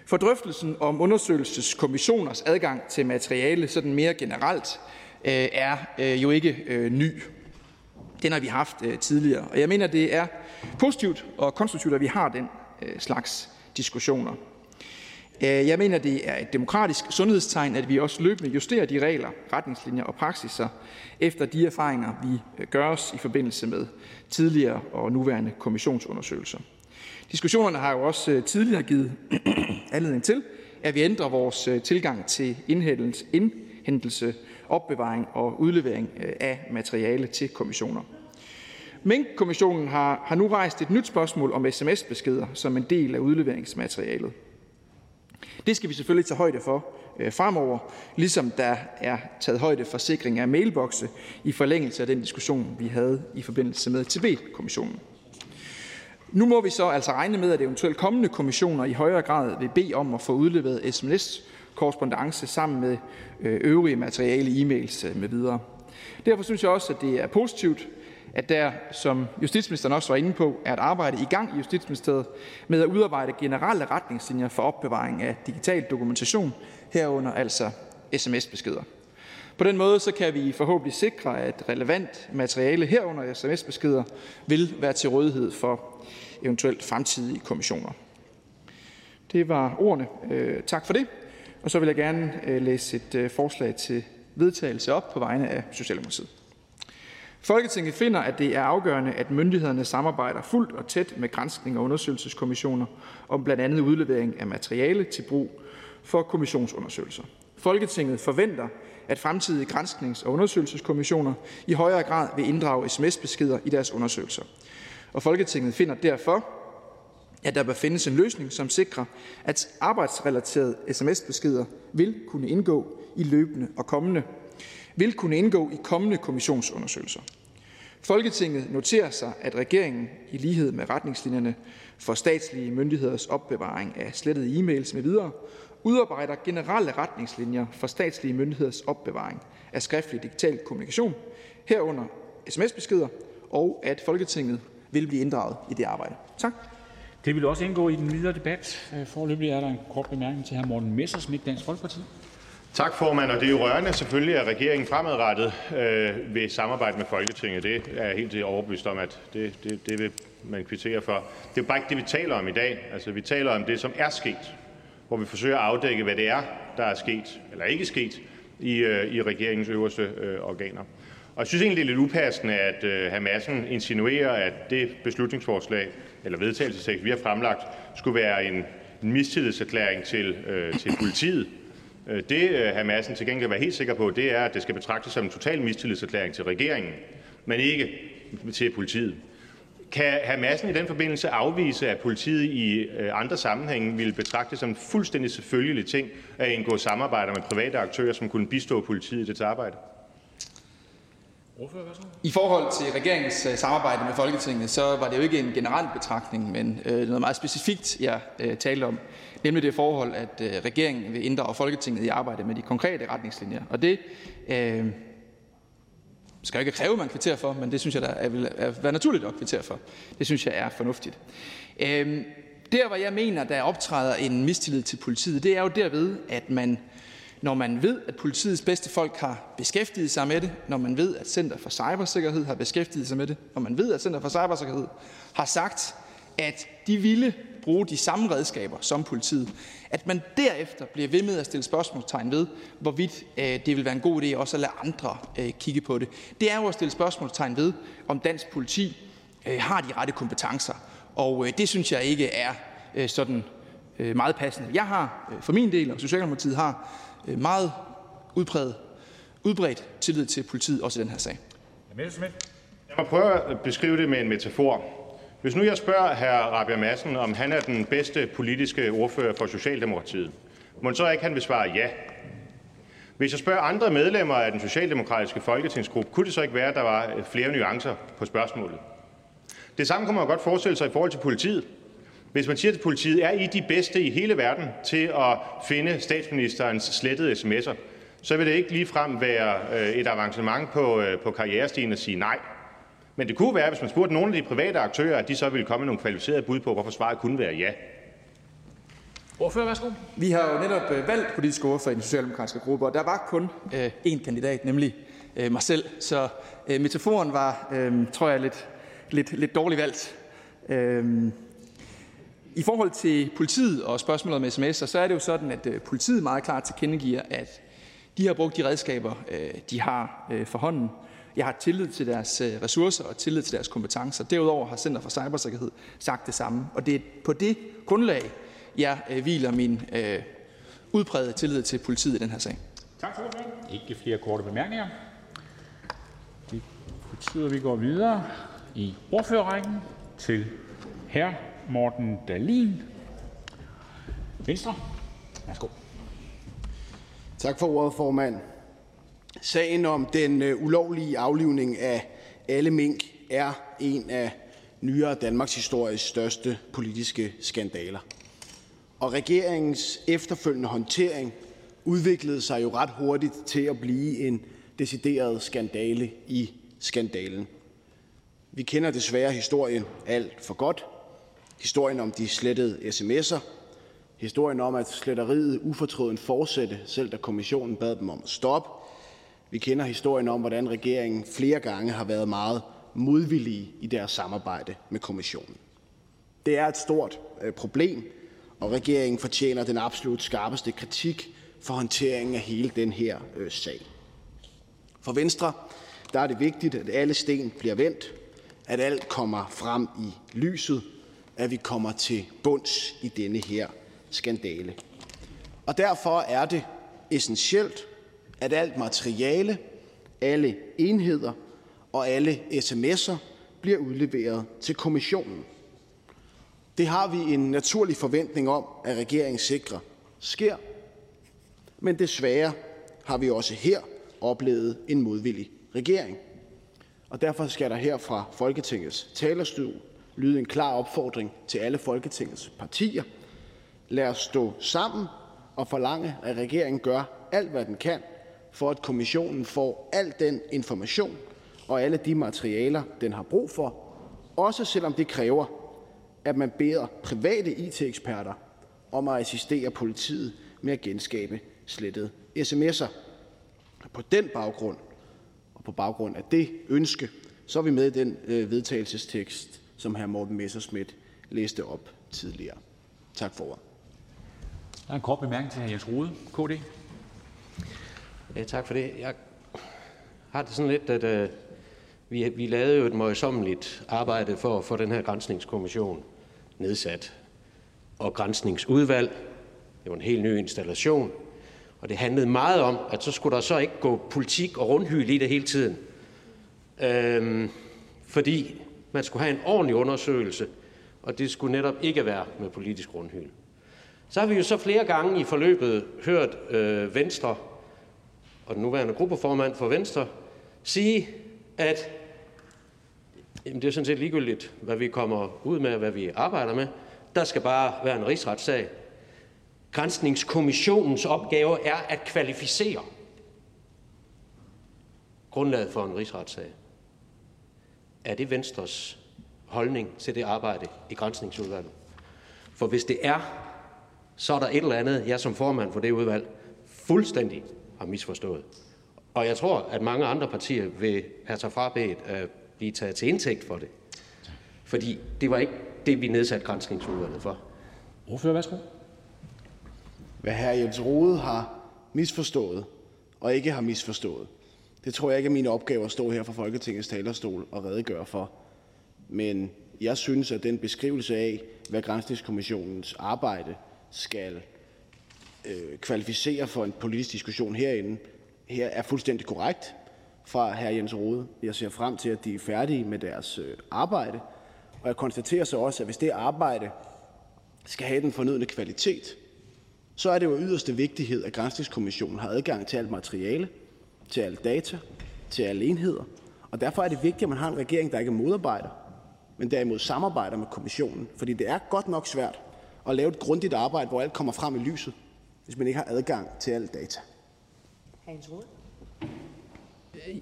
For drøftelsen om undersøgelseskommissioners adgang til materiale sådan mere generelt øh, er øh, jo ikke øh, ny. Den har vi haft tidligere, og jeg mener, det er positivt og konstruktivt, at vi har den slags diskussioner. Jeg mener, det er et demokratisk sundhedstegn, at vi også løbende justerer de regler, retningslinjer og praksiser efter de erfaringer, vi gør os i forbindelse med tidligere og nuværende kommissionsundersøgelser. Diskussionerne har jo også øh, tidligere givet anledning til, at vi ændrer vores øh, tilgang til indhentelse, opbevaring og udlevering øh, af materiale til kommissioner. Mink-kommissionen har, har nu rejst et nyt spørgsmål om sms-beskeder som en del af udleveringsmaterialet. Det skal vi selvfølgelig tage højde for øh, fremover, ligesom der er taget højde for sikring af mailbokse i forlængelse af den diskussion, vi havde i forbindelse med TB-kommissionen. Nu må vi så altså regne med, at eventuelt kommende kommissioner i højere grad vil bede om at få udleveret sms-korrespondence sammen med øh, øvrige materiale, e-mails øh, med videre. Derfor synes jeg også, at det er positivt, at der, som justitsministeren også var inde på, er et arbejde i gang i Justitsministeriet med at udarbejde generelle retningslinjer for opbevaring af digital dokumentation, herunder altså sms-beskeder. På den måde så kan vi forhåbentlig sikre, at relevant materiale herunder sms-beskeder vil være til rådighed for eventuelt fremtidige kommissioner. Det var ordene. Øh, tak for det. Og så vil jeg gerne øh, læse et øh, forslag til vedtagelse op på vegne af Socialdemokratiet. Folketinget finder, at det er afgørende, at myndighederne samarbejder fuldt og tæt med granskning og undersøgelseskommissioner om blandt andet udlevering af materiale til brug for kommissionsundersøgelser. Folketinget forventer, at fremtidige grænsknings- og undersøgelseskommissioner i højere grad vil inddrage sms-beskeder i deres undersøgelser. Og Folketinget finder derfor, at der bør findes en løsning, som sikrer, at arbejdsrelaterede sms-beskeder vil kunne indgå i løbende og kommende vil kunne indgå i kommende kommissionsundersøgelser. Folketinget noterer sig, at regeringen i lighed med retningslinjerne for statslige myndigheders opbevaring af slettede e-mails med videre, udarbejder generelle retningslinjer for statslige myndigheders opbevaring af skriftlig digital kommunikation, herunder sms-beskeder, og at Folketinget vil blive inddraget i det arbejde. Tak. Det vil også indgå i den videre debat. Forløbig er der en kort bemærkning til hr. Morten Messersmith, Dansk Folkeparti. Tak, formand. Og det er jo rørende selvfølgelig, at regeringen fremadrettet øh, vil samarbejde med Folketinget. Det er jeg helt overbevist om, at det, det, det vil man kvittere for. Det er jo bare ikke det, vi taler om i dag. Altså, vi taler om det, som er sket, hvor vi forsøger at afdække, hvad det er, der er sket eller ikke sket i, øh, i regeringens øverste øh, organer. Og jeg synes egentlig, det er lidt upassende, at øh, hr. Madsen insinuerer, at det beslutningsforslag eller vedtagelsestekst, vi har fremlagt, skulle være en, en mistillidserklæring til, øh, til politiet. Øh, det, øh, hr. Madsen til gengæld kan være helt sikker på, det er, at det skal betragtes som en total mistillidserklæring til regeringen, men ikke til politiet. Kan hr. Madsen i den forbindelse afvise, at politiet i øh, andre sammenhænge ville betragte det som en fuldstændig selvfølgelig ting at indgå samarbejder med private aktører, som kunne bistå politiet i dets arbejde? I forhold til regeringens samarbejde med Folketinget, så var det jo ikke en generel betragtning, men noget meget specifikt, jeg talte om nemlig det forhold, at øh, regeringen vil inddrage Folketinget i arbejdet med de konkrete retningslinjer. Og det øh, skal jo ikke kræve, man kvitterer for, men det synes jeg, der er, vil være naturligt at kvittere for. Det synes jeg er fornuftigt. Øhm, der, hvor jeg mener, der optræder en mistillid til politiet, det er jo derved, at man, når man ved, at politiets bedste folk har beskæftiget sig med det, når man ved, at Center for Cybersikkerhed har beskæftiget sig med det, når man ved, at Center for Cybersikkerhed har sagt, at de ville bruge de samme redskaber som politiet, at man derefter bliver ved med at stille spørgsmålstegn ved, hvorvidt øh, det vil være en god idé også at lade andre øh, kigge på det. Det er jo at stille spørgsmålstegn ved, om dansk politi øh, har de rette kompetencer. Og øh, det synes jeg ikke er øh, sådan øh, meget passende. Jeg har for min del, og Socialdemokratiet har meget udbredt, udbredt tillid til politiet, også i den her sag. Jeg må prøve at beskrive det med en metafor. Hvis nu jeg spørger hr. Rabia Madsen, om han er den bedste politiske ordfører for Socialdemokratiet, må så ikke han vil svare ja? Hvis jeg spørger andre medlemmer af den socialdemokratiske folketingsgruppe, kunne det så ikke være, at der var øh, flere nuancer på spørgsmålet? Det samme kunne man godt forestille sig i forhold til politiet. Hvis man siger til politiet, er I de bedste i hele verden til at finde statsministerens slettede sms'er, så vil det ikke ligefrem være øh, et avancement på, øh, på karrierestigen at sige nej. Men det kunne være, hvis man spurgte nogle af de private aktører, at de så ville komme med nogle kvalificerede bud på, hvorfor svaret kunne være ja. Ordfører, værsgo. Vi har jo netop øh, valgt politisk ordfører i den socialdemokratiske gruppe, og der var kun øh, én kandidat, nemlig øh, mig selv. Så øh, metaforen var, øh, tror jeg, lidt, lidt, lidt dårligt valgt. Øh, I forhold til politiet og spørgsmålet om sms'er, så er det jo sådan, at øh, politiet meget klart tilkendegiver, at de har brugt de redskaber, øh, de har øh, for hånden. Jeg har tillid til deres øh, ressourcer og tillid til deres kompetencer. Derudover har Center for Cybersikkerhed sagt det samme. Og det er på det grundlag, jeg øh, hviler min øh, udprægede tillid til politiet i den her sag. Tak for det. Ikke flere korte bemærkninger. Det betyder, at vi går videre i ordførerrækken til hr. Morten Dalin, Venstre. Værsgo. Tak for ordet, formand. Sagen om den øh, ulovlige aflivning af alle mink er en af nyere Danmarks histories største politiske skandaler. Og regeringens efterfølgende håndtering udviklede sig jo ret hurtigt til at blive en decideret skandale i skandalen. Vi kender desværre historien alt for godt. Historien om de slettede sms'er. Historien om, at sletteriet ufortrøden fortsatte, selv da kommissionen bad dem om at stoppe. Vi kender historien om, hvordan regeringen flere gange har været meget modvillige i deres samarbejde med kommissionen. Det er et stort øh, problem, og regeringen fortjener den absolut skarpeste kritik for håndteringen af hele den her øh, sag. For Venstre der er det vigtigt, at alle sten bliver vendt, at alt kommer frem i lyset, at vi kommer til bunds i denne her skandale. Og derfor er det essentielt, at alt materiale, alle enheder og alle sms'er bliver udleveret til kommissionen. Det har vi en naturlig forventning om, at regeringen sikrer sker, men desværre har vi også her oplevet en modvillig regering. Og derfor skal der her fra Folketingets talerstol lyde en klar opfordring til alle Folketingets partier. Lad os stå sammen og forlange, at regeringen gør alt, hvad den kan, for at kommissionen får al den information og alle de materialer, den har brug for, også selvom det kræver, at man beder private IT-eksperter om at assistere politiet med at genskabe slettede sms'er. På den baggrund og på baggrund af det ønske, så er vi med i den øh, vedtagelsestekst, som hr. Morten Messerschmidt læste op tidligere. Tak for ordet. Der er en kort bemærkning til hr. Jens Rode, KD. Øh, tak for det. Jeg har det sådan lidt, at øh, vi, vi lavede jo et møjsommeligt arbejde for at få den her grænsningskommission nedsat. Og grænsningsudvalg, det var en helt ny installation, og det handlede meget om, at så skulle der så ikke gå politik og rundhyl i det hele tiden. Øhm, fordi man skulle have en ordentlig undersøgelse, og det skulle netop ikke være med politisk rundhyl. Så har vi jo så flere gange i forløbet hørt øh, Venstre og den nuværende gruppeformand for Venstre sige, at jamen, det er sådan set ligegyldigt, hvad vi kommer ud med, hvad vi arbejder med. Der skal bare være en rigsretssag. Grænsningskommissionens opgave er at kvalificere grundlaget for en rigsretssag. Er det Venstres holdning til det arbejde i grænsningsudvalget? For hvis det er, så er der et eller andet, jeg som formand for det udvalg fuldstændig har misforstået. Og jeg tror, at mange andre partier vil have sig frabedt at blive taget til indtægt for det. Fordi det var ikke det, vi nedsatte grænsningsudvalget for. Ordfører, værsgo. Hvad hr. Jens Rode har misforstået og ikke har misforstået, det tror jeg ikke er min opgave at stå her fra Folketingets talerstol og redegøre for. Men jeg synes, at den beskrivelse af, hvad Grænsningskommissionens arbejde skal øh, kvalificere for en politisk diskussion herinde, her er fuldstændig korrekt fra hr. Jens Rode. Jeg ser frem til, at de er færdige med deres øh, arbejde. Og jeg konstaterer så også, at hvis det arbejde skal have den fornødne kvalitet, så er det jo yderste vigtighed, at Grænsningskommissionen har adgang til alt materiale, til alle data, til alle enheder. Og derfor er det vigtigt, at man har en regering, der ikke modarbejder, men derimod samarbejder med kommissionen. Fordi det er godt nok svært at lave et grundigt arbejde, hvor alt kommer frem i lyset, hvis man ikke har adgang til alle data.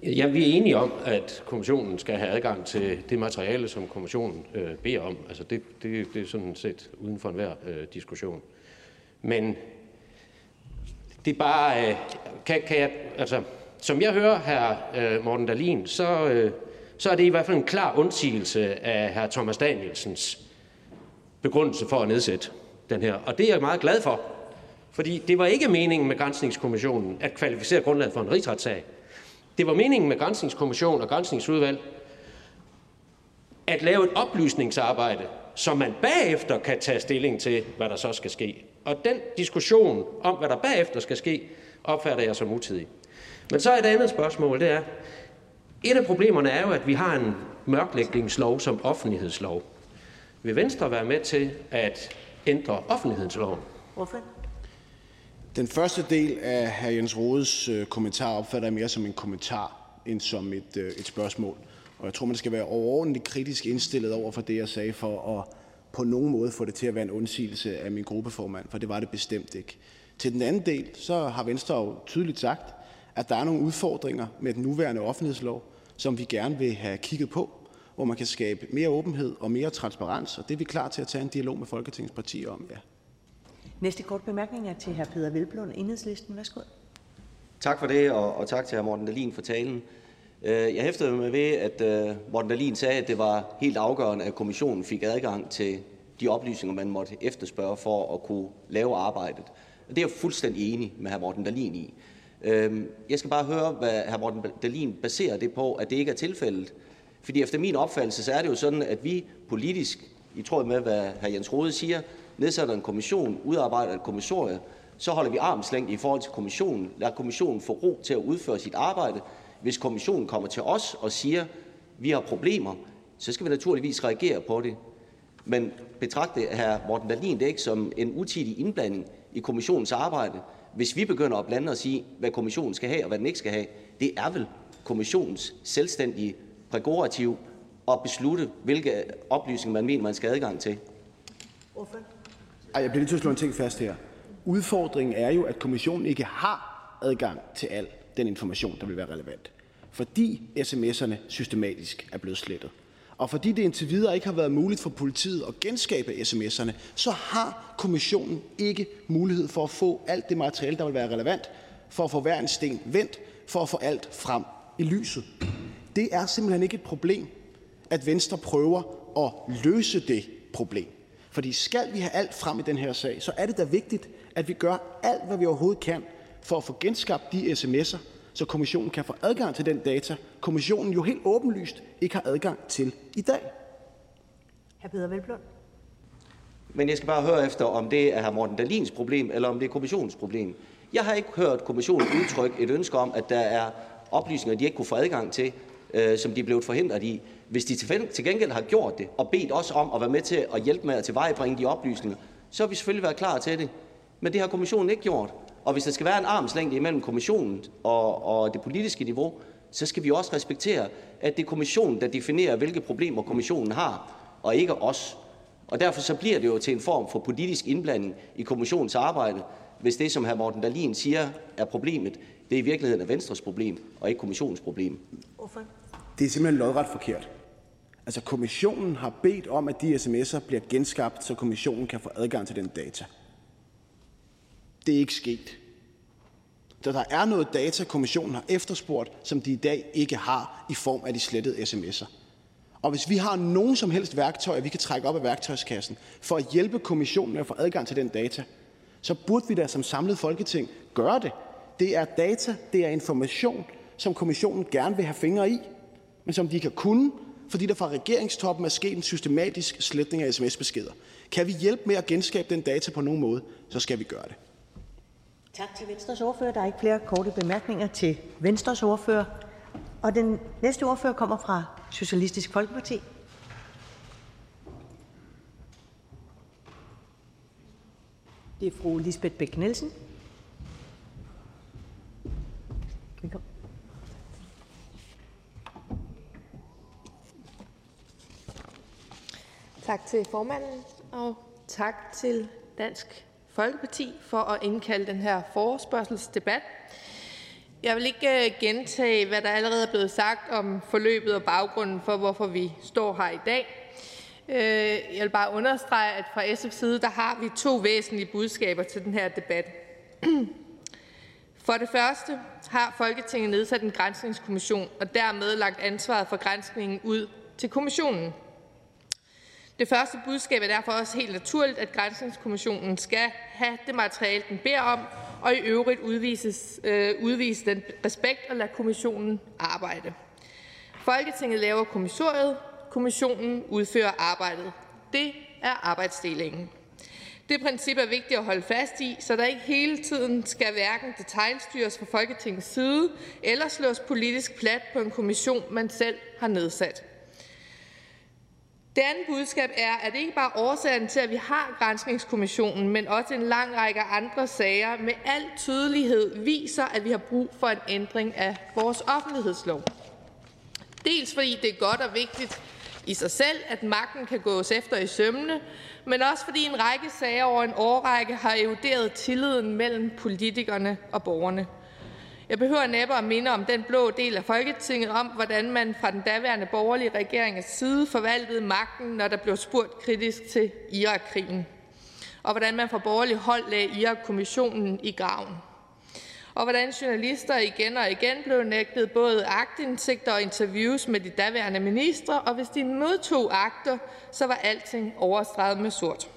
Ja, vi er enige om, at kommissionen skal have adgang til det materiale, som kommissionen øh, beder om. Altså det, det, det er sådan set uden for enhver øh, diskussion. Men det er bare, øh, kan, kan jeg, altså, som jeg hører her øh, Morten Dalin, så, øh, så er det i hvert fald en klar undsigelse af hr. Thomas Danielsens begrundelse for at nedsætte den her. Og det er jeg meget glad for, fordi det var ikke meningen med Grænsningskommissionen at kvalificere grundlaget for en rigsretssag. Det var meningen med Grænsningskommissionen og Grænsningsudvalg at lave et oplysningsarbejde, så man bagefter kan tage stilling til, hvad der så skal ske. Og den diskussion om, hvad der bagefter skal ske, opfatter jeg som utidig. Men så er et andet spørgsmål, det er, et af problemerne er jo, at vi har en mørklægningslov som offentlighedslov. Vil Venstre være med til at ændre offentlighedsloven? Hvorfor? Den første del af hr. Jens Rodes øh, kommentar opfatter jeg mere som en kommentar end som et, øh, et spørgsmål. Og jeg tror, man skal være overordentligt kritisk indstillet over for det, jeg sagde, for at på nogen måde få det til at være en undsigelse af min gruppeformand, for det var det bestemt ikke. Til den anden del, så har Venstre jo tydeligt sagt, at der er nogle udfordringer med den nuværende offentlighedslov, som vi gerne vil have kigget på, hvor man kan skabe mere åbenhed og mere transparens, og det er vi klar til at tage en dialog med Folketingets partier om, ja. Næste kort bemærkning er til hr. Peter Velblom, Enhedslisten. Værsgo. Tak for det, og, og tak til hr. Morten Dahlin for talen. Øh, jeg hæftede mig ved, at øh, Morten Dahlin sagde, at det var helt afgørende, at kommissionen fik adgang til de oplysninger, man måtte efterspørge for at kunne lave arbejdet. Og det er jeg fuldstændig enig med hr. Morten Dahlin i. Øh, jeg skal bare høre, hvad hr. Morten Dahlin baserer det på, at det ikke er tilfældet. Fordi efter min opfattelse, så er det jo sådan, at vi politisk, i tråd med, hvad hr. Jens Rode siger, nedsætter en kommission, udarbejder et kommissorie, så holder vi armslængde i forhold til kommissionen, lader kommissionen få ro til at udføre sit arbejde. Hvis kommissionen kommer til os og siger, vi har problemer, så skal vi naturligvis reagere på det. Men betragte hr. Morten Dahlin det ikke som en utidig indblanding i kommissionens arbejde, hvis vi begynder at blande os i, hvad kommissionen skal have og hvad den ikke skal have? Det er vel kommissionens selvstændige prærogativ at beslutte, hvilke oplysninger man mener, man skal have adgang til. Ej, jeg bliver nødt til at slå en ting fast her. Udfordringen er jo, at kommissionen ikke har adgang til al den information, der vil være relevant. Fordi sms'erne systematisk er blevet slettet. Og fordi det indtil videre ikke har været muligt for politiet at genskabe sms'erne, så har kommissionen ikke mulighed for at få alt det materiale, der vil være relevant, for at få hver en sten vendt, for at få alt frem i lyset. Det er simpelthen ikke et problem, at Venstre prøver at løse det problem. Fordi skal vi have alt frem i den her sag, så er det da vigtigt, at vi gør alt, hvad vi overhovedet kan, for at få genskabt de sms'er, så kommissionen kan få adgang til den data, kommissionen jo helt åbenlyst ikke har adgang til i dag. Hr. Peter Velblom. Men jeg skal bare høre efter, om det er hr. Morten Dalins problem, eller om det er kommissionens problem. Jeg har ikke hørt kommissionen udtrykke et ønske om, at der er oplysninger, de ikke kunne få adgang til, øh, som de er blevet forhindret i. Hvis de til gengæld har gjort det og bedt os om at være med til at hjælpe med at tilvejebringe de oplysninger, så har vi selvfølgelig været klar til det. Men det har kommissionen ikke gjort. Og hvis der skal være en armslængde imellem kommissionen og, og det politiske niveau, så skal vi også respektere, at det er kommissionen, der definerer, hvilke problemer kommissionen har, og ikke os. Og derfor så bliver det jo til en form for politisk indblanding i kommissionens arbejde, hvis det, som hr. Morten Dahlin siger, er problemet, det er i virkeligheden er Venstres problem, og ikke kommissionens problem. Det er simpelthen lodret forkert. Altså, kommissionen har bedt om, at de sms'er bliver genskabt, så kommissionen kan få adgang til den data. Det er ikke sket. Så der er noget data, kommissionen har efterspurgt, som de i dag ikke har i form af de slettede sms'er. Og hvis vi har nogen som helst værktøjer, vi kan trække op af værktøjskassen for at hjælpe kommissionen med at få adgang til den data, så burde vi da som samlet folketing gøre det. Det er data, det er information, som kommissionen gerne vil have fingre i, men som de kan kunne, fordi der fra regeringstoppen er sket en systematisk sletning af sms-beskeder. Kan vi hjælpe med at genskabe den data på nogen måde, så skal vi gøre det. Tak til Venstres ordfører. Der er ikke flere korte bemærkninger til Venstres ordfører. Og den næste ordfører kommer fra Socialistisk Folkeparti. Det er fru Lisbeth Bæk Nielsen. Tak til formanden, og tak til Dansk Folkeparti for at indkalde den her forespørgselsdebat. Jeg vil ikke øh, gentage, hvad der allerede er blevet sagt om forløbet og baggrunden for, hvorfor vi står her i dag. Øh, jeg vil bare understrege, at fra SF's side der har vi to væsentlige budskaber til den her debat. For det første har Folketinget nedsat en grænsningskommission og dermed lagt ansvaret for grænskningen ud til kommissionen. Det første budskab er derfor også helt naturligt, at Grænsningskommissionen skal have det materiale, den beder om, og i øvrigt udvises, øh, udvise den respekt og lade kommissionen arbejde. Folketinget laver kommissoriet, kommissionen udfører arbejdet. Det er arbejdsdelingen. Det princip er vigtigt at holde fast i, så der ikke hele tiden skal hverken detaljstyres fra Folketingets side eller slås politisk plat på en kommission, man selv har nedsat. Det andet budskab er, at det ikke bare årsagen til, at vi har Grænsningskommissionen, men også en lang række andre sager med al tydelighed viser, at vi har brug for en ændring af vores offentlighedslov. Dels fordi det er godt og vigtigt i sig selv, at magten kan gås efter i sømmene, men også fordi en række sager over en årrække har eroderet tilliden mellem politikerne og borgerne. Jeg behøver næppe at minde om den blå del af Folketinget om, hvordan man fra den daværende borgerlige regerings side forvaltede magten, når der blev spurgt kritisk til Irak-krigen, og hvordan man fra borgerlig hold lagde Irak-kommissionen i graven og hvordan journalister igen og igen blev nægtet både aktindsigter og interviews med de daværende ministre, og hvis de modtog akter, så var alting overstreget med sort.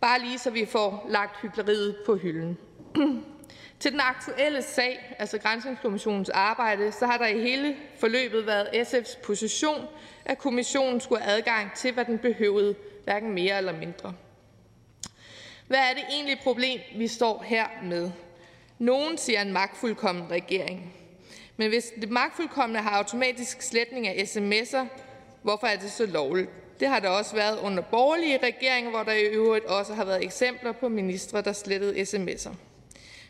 Bare lige så vi får lagt hyggeleriet på hylden. Til den aktuelle sag, altså Grænsningskommissionens arbejde, så har der i hele forløbet været SF's position, at kommissionen skulle have adgang til, hvad den behøvede, hverken mere eller mindre. Hvad er det egentlig problem, vi står her med? Nogen siger en magtfuldkommen regering. Men hvis det magtfuldkommende har automatisk sletning af sms'er, hvorfor er det så lovligt? Det har der også været under borgerlige regeringer, hvor der i øvrigt også har været eksempler på ministre, der slettede sms'er.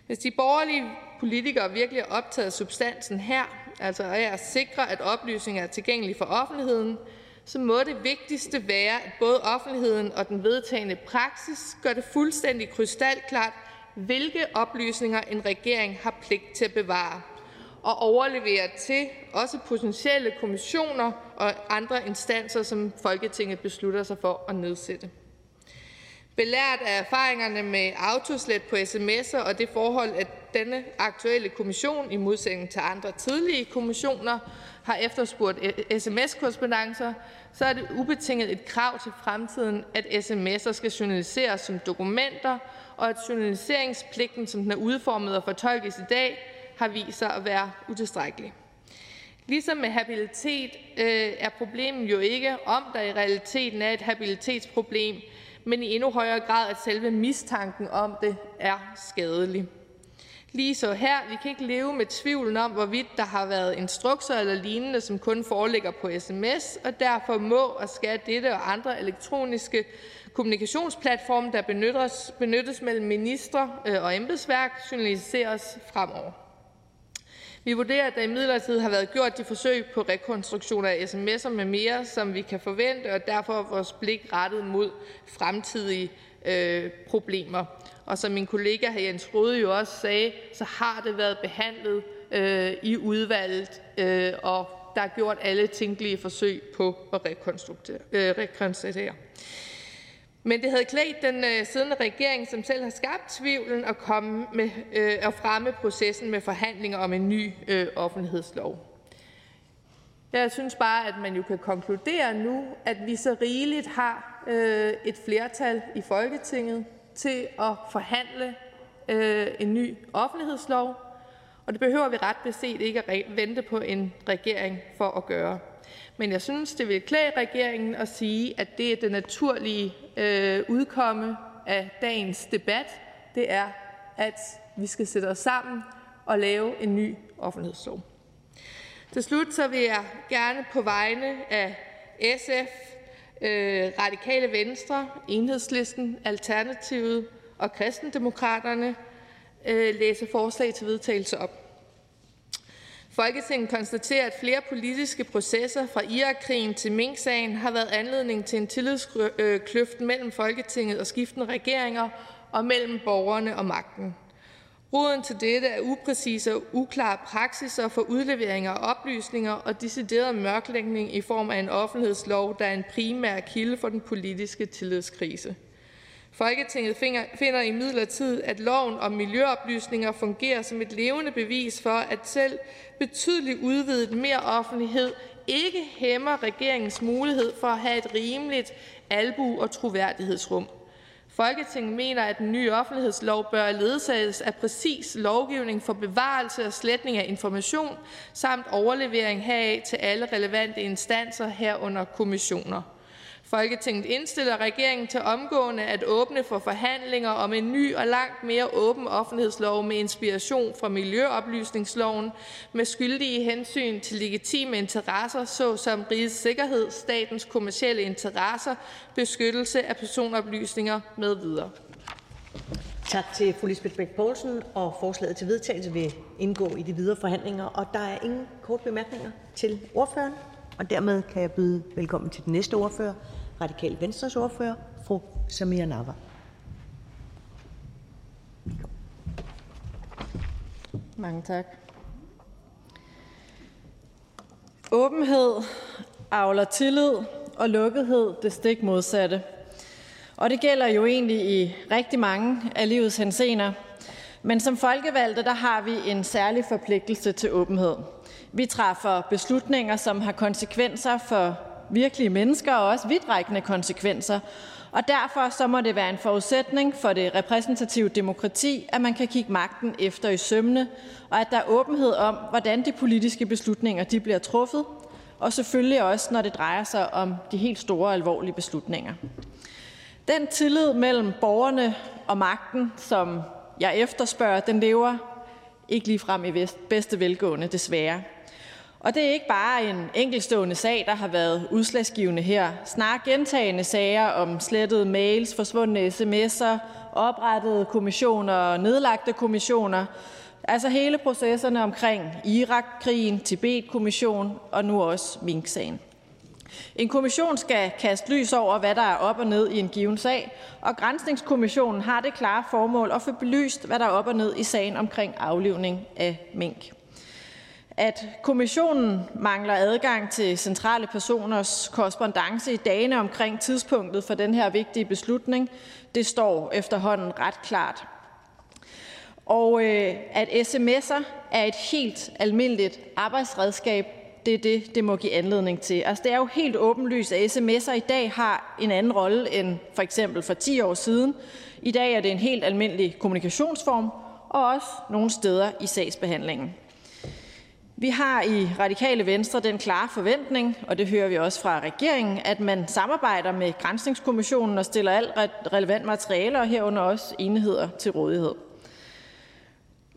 Hvis de borgerlige politikere virkelig er optaget af substansen her, altså af at sikre, at oplysninger er tilgængelige for offentligheden, så må det vigtigste være, at både offentligheden og den vedtagende praksis gør det fuldstændig krystalklart, hvilke oplysninger en regering har pligt til at bevare og overlevere til også potentielle kommissioner og andre instanser, som Folketinget beslutter sig for at nedsætte. Belært af erfaringerne med autoslet på sms'er og det forhold, at denne aktuelle kommission i modsætning til andre tidlige kommissioner har efterspurgt e-, sms-korrespondancer, så er det ubetinget et krav til fremtiden, at sms'er skal journaliseres som dokumenter, og at journaliseringspligten, som den er udformet og fortolkes i dag, har vist sig at være utilstrækkelig. Ligesom med habilitet øh, er problemet jo ikke, om der i realiteten er et habilitetsproblem, men i endnu højere grad, at selve mistanken om det er skadelig. Lige så her, vi kan ikke leve med tvivlen om, hvorvidt der har været instrukser eller lignende, som kun foreligger på sms, og derfor må og skal dette og andre elektroniske kommunikationsplatforme, der benyttes, benyttes mellem ministre øh, og embedsværk, journaliseres fremover. Vi vurderer, at der i midlertid har været gjort de forsøg på rekonstruktion af sms'er med mere, som vi kan forvente, og derfor er vores blik rettet mod fremtidige øh, problemer. Og som min kollega hr. Jens Rode jo også sagde, så har det været behandlet øh, i udvalget, øh, og der er gjort alle tænkelige forsøg på at rekonstruere. Øh, rekonstruere. Men det havde klædt den øh, siddende regering, som selv har skabt tvivlen, at, komme med, øh, at fremme processen med forhandlinger om en ny øh, offentlighedslov. Jeg synes bare, at man jo kan konkludere nu, at vi så rigeligt har øh, et flertal i Folketinget til at forhandle øh, en ny offentlighedslov, og det behøver vi ret beset ikke at vente på en regering for at gøre. Men jeg synes, det vil klæde regeringen at sige, at det er det naturlige øh, udkomme af dagens debat. Det er, at vi skal sætte os sammen og lave en ny offentlighedslov. Til slut så vil jeg gerne på vegne af SF, øh, Radikale Venstre, Enhedslisten, Alternativet og Kristendemokraterne øh, læse forslag til vedtagelse op. Folketinget konstaterer, at flere politiske processer fra Irakkrigen til Mink-sagen har været anledning til en tillidskløft mellem Folketinget og skiftende regeringer og mellem borgerne og magten. Roden til dette er upræcise og uklare praksiser for udlevering af oplysninger og decideret mørklægning i form af en offentlighedslov, der er en primær kilde for den politiske tillidskrise. Folketinget finder imidlertid, at loven om miljøoplysninger fungerer som et levende bevis for, at selv betydelig udvidet mere offentlighed ikke hæmmer regeringens mulighed for at have et rimeligt albu- og troværdighedsrum. Folketinget mener, at den nye offentlighedslov bør ledsages af præcis lovgivning for bevarelse og sletning af information samt overlevering heraf til alle relevante instanser herunder kommissioner. Folketinget indstiller regeringen til omgående at åbne for forhandlinger om en ny og langt mere åben offentlighedslov med inspiration fra miljøoplysningsloven med skyldige hensyn til legitime interesser såsom rigets sikkerhed, statens kommercielle interesser, beskyttelse af personoplysninger med videre. Tak til fru Lisbeth Bæk Poulsen, og forslaget til vedtagelse vil indgå i de videre forhandlinger. Og der er ingen kort bemærkninger til ordføreren, og dermed kan jeg byde velkommen til den næste ordfører, Radikale Venstres ordfører, fru Samira Nawa. Mange tak. Åbenhed avler tillid, og lukkethed det stik modsatte. Og det gælder jo egentlig i rigtig mange af livets hensener. Men som folkevalgte, der har vi en særlig forpligtelse til åbenhed. Vi træffer beslutninger, som har konsekvenser for virkelige mennesker og også vidtrækkende konsekvenser. Og derfor så må det være en forudsætning for det repræsentative demokrati, at man kan kigge magten efter i sømne, og at der er åbenhed om, hvordan de politiske beslutninger de bliver truffet, og selvfølgelig også, når det drejer sig om de helt store alvorlige beslutninger. Den tillid mellem borgerne og magten, som jeg efterspørger, den lever ikke lige frem i bedste velgående, desværre. Og det er ikke bare en enkeltstående sag, der har været udslagsgivende her. Snart gentagende sager om slettede mails, forsvundne sms'er, oprettede kommissioner og nedlagte kommissioner. Altså hele processerne omkring Irak-krigen, Tibet-kommission og nu også Mink-sagen. En kommission skal kaste lys over, hvad der er op og ned i en given sag, og Grænsningskommissionen har det klare formål at få belyst, hvad der er op og ned i sagen omkring aflivning af mink. At kommissionen mangler adgang til centrale personers korrespondence i dagene omkring tidspunktet for den her vigtige beslutning, det står efterhånden ret klart. Og øh, at sms'er er et helt almindeligt arbejdsredskab, det er det, det må give anledning til. Altså, det er jo helt åbenlyst, at sms'er i dag har en anden rolle end for eksempel for 10 år siden. I dag er det en helt almindelig kommunikationsform, og også nogle steder i sagsbehandlingen. Vi har i Radikale Venstre den klare forventning, og det hører vi også fra regeringen, at man samarbejder med Grænsningskommissionen og stiller alt relevant materiale og herunder også enheder til rådighed.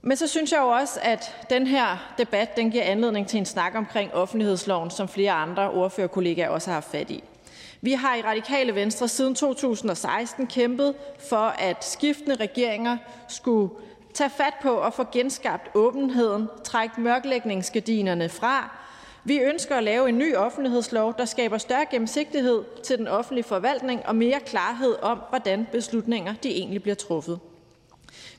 Men så synes jeg jo også, at den her debat den giver anledning til en snak omkring offentlighedsloven, som flere andre ordførerkollegaer også har haft fat i. Vi har i Radikale Venstre siden 2016 kæmpet for, at skiftende regeringer skulle tage fat på at få genskabt åbenheden, trække mørklægningsgardinerne fra. Vi ønsker at lave en ny offentlighedslov, der skaber større gennemsigtighed til den offentlige forvaltning og mere klarhed om, hvordan beslutninger de egentlig bliver truffet.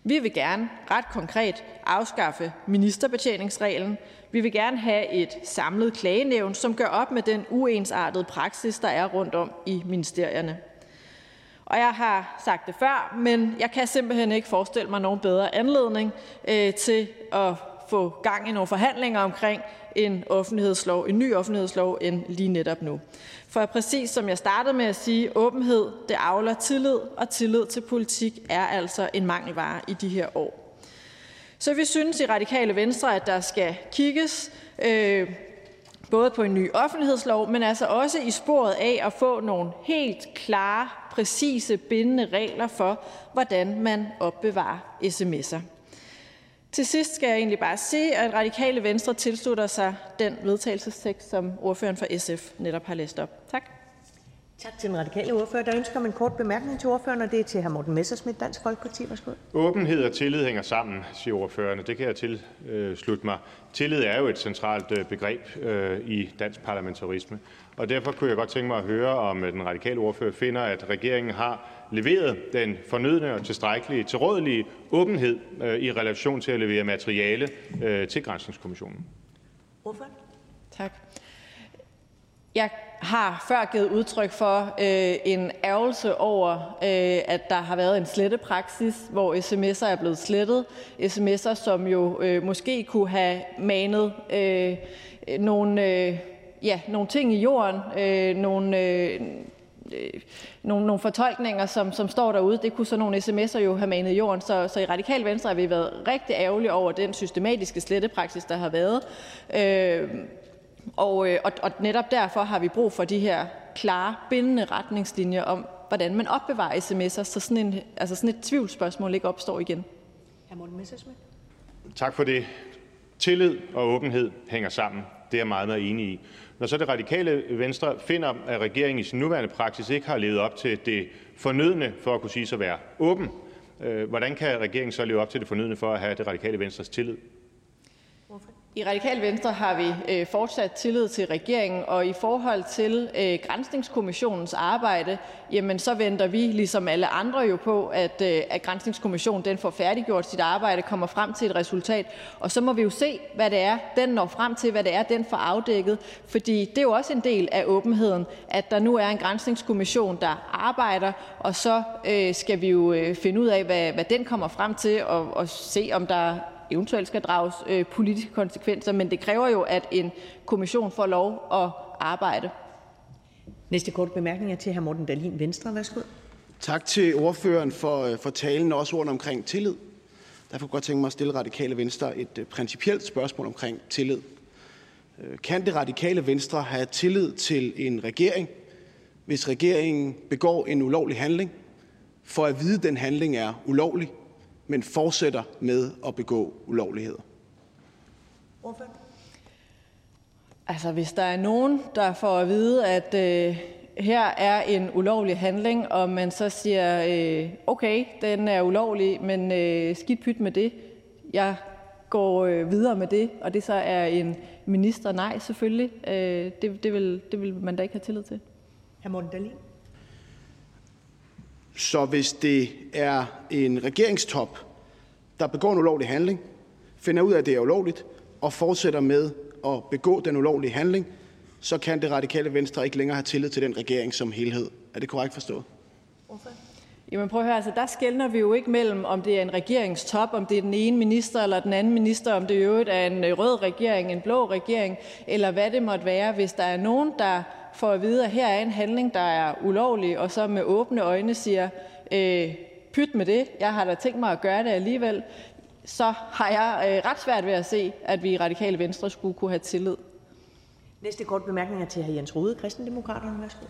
Vi vil gerne ret konkret afskaffe ministerbetjeningsreglen. Vi vil gerne have et samlet klagenævn, som gør op med den uensartede praksis, der er rundt om i ministerierne. Og jeg har sagt det før, men jeg kan simpelthen ikke forestille mig nogen bedre anledning øh, til at få gang i nogle forhandlinger omkring en offentlighedslov, en ny offentlighedslov, end lige netop nu. For præcis som jeg startede med at sige, åbenhed, det avler tillid, og tillid til politik er altså en mangelvare i de her år. Så vi synes i Radikale Venstre, at der skal kigges øh, både på en ny offentlighedslov, men altså også i sporet af at få nogle helt klare, præcise, bindende regler for, hvordan man opbevarer sms'er. Til sidst skal jeg egentlig bare sige, at Radikale Venstre tilslutter sig den vedtagelsestekst, som ordføreren for SF netop har læst op. Tak. Tak til den radikale ordfører. Der ønsker om en kort bemærkning til ordføreren, og det er til hr. Morten Messersmith, Dansk Folkeparti. Værsgo. Åbenhed og tillid hænger sammen, siger ordføreren, og det kan jeg tilslutte mig. Tillid er jo et centralt øh, begreb øh, i dansk parlamentarisme, og derfor kunne jeg godt tænke mig at høre, om øh, den radikale ordfører finder, at regeringen har leveret den fornødne og tilstrækkelige tilrådelige åbenhed i relation til at levere materiale til Granskningskommissionen. Ordfører? Tak. Jeg har før givet udtryk for øh, en ærgelse over, øh, at der har været en slettepraksis, hvor sms'er er blevet slettet. Sms'er, som jo øh, måske kunne have manet øh, nogle, øh, ja, nogle ting i jorden, øh, nogle, øh, øh nogle, nogle fortolkninger, som, som står derude. Det kunne så nogle sms'er jo have manet i jorden. Så, så i Radikal Venstre har vi været rigtig ærgerlige over den systematiske slettepraksis, der har været. Øh, og, øh, og, og netop derfor har vi brug for de her klare, bindende retningslinjer om, hvordan man opbevarer sms'er, så sådan, en, altså sådan et tvivlsspørgsmål ikke opstår igen. Hr. Morten. Tak for det. Tillid og åbenhed hænger sammen. Det er jeg meget, meget enig i. Når så det radikale venstre finder, at regeringen i sin nuværende praksis ikke har levet op til det fornødne for at kunne sige sig at være åben, øh, hvordan kan regeringen så leve op til det fornødne for at have det radikale venstres tillid? I Radikal Venstre har vi øh, fortsat tillid til regeringen, og i forhold til øh, Granskningskommissionens arbejde, jamen så venter vi ligesom alle andre jo på, at, øh, at Granskningskommissionen den får færdiggjort sit arbejde, kommer frem til et resultat, og så må vi jo se, hvad det er, den når frem til, hvad det er, den får afdækket, fordi det er jo også en del af åbenheden, at der nu er en Granskningskommission, der arbejder, og så øh, skal vi jo øh, finde ud af, hvad, hvad den kommer frem til, og, og se, om der eventuelt skal drages øh, politiske konsekvenser, men det kræver jo, at en kommission får lov at arbejde. Næste korte bemærkning er til hr. Morten Dahlin, Venstre. Værsgo. Tak til ordføreren for, øh, for talen og også ordene omkring tillid. Derfor kunne jeg godt tænke mig at stille Radikale Venstre et uh, principielt spørgsmål omkring tillid. Uh, kan det Radikale Venstre have tillid til en regering, hvis regeringen begår en ulovlig handling, for at vide, at den handling er ulovlig, men fortsætter med at begå ulovligheder? Altså, hvis der er nogen, der får at vide, at øh, her er en ulovlig handling, og man så siger, øh, okay, den er ulovlig, men øh, skidt pyt med det. Jeg går øh, videre med det, og det så er en minister, nej, selvfølgelig. Øh, det, det, vil, det vil man da ikke have tillid til. Hr. Morten Dahlin. Så hvis det er en regeringstop, der begår en ulovlig handling, finder ud af, at det er ulovligt, og fortsætter med at begå den ulovlige handling, så kan det radikale venstre ikke længere have tillid til den regering som helhed. Er det korrekt forstået? Jamen prøv at høre, altså der skældner vi jo ikke mellem, om det er en regeringstop, om det er den ene minister eller den anden minister, om det i øvrigt er en rød regering, en blå regering, eller hvad det måtte være. Hvis der er nogen, der får at vide, at her er en handling, der er ulovlig, og så med åbne øjne siger, øh, pyt med det, jeg har da tænkt mig at gøre det alligevel, så har jeg øh, ret svært ved at se, at vi i Radikale Venstre skulle kunne have tillid. Næste kort bemærkning er til hr. Jens Rode, Kristendemokraterne. Værsgo.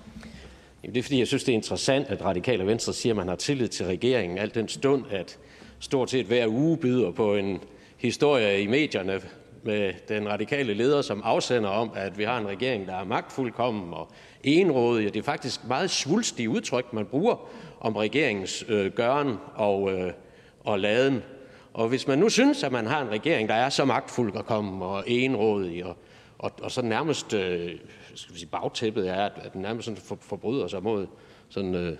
Jamen, det er fordi, jeg synes, det er interessant, at Radikale Venstre siger, at man har tillid til regeringen, alt den stund, at stort set hver uge byder på en historie i medierne med den radikale leder som afsender om, at vi har en regering, der er magtfuldkommen og enrådig. Det er faktisk meget svulstige udtryk, man bruger om regeringens øh, gøren og, øh, og laden. Og hvis man nu synes, at man har en regering, der er så magtfuldkommen og enrådig, og, og, og så nærmest øh, skal vi sige, bagtæppet er, at, at den nærmest sådan for, forbryder sig mod sådan øh,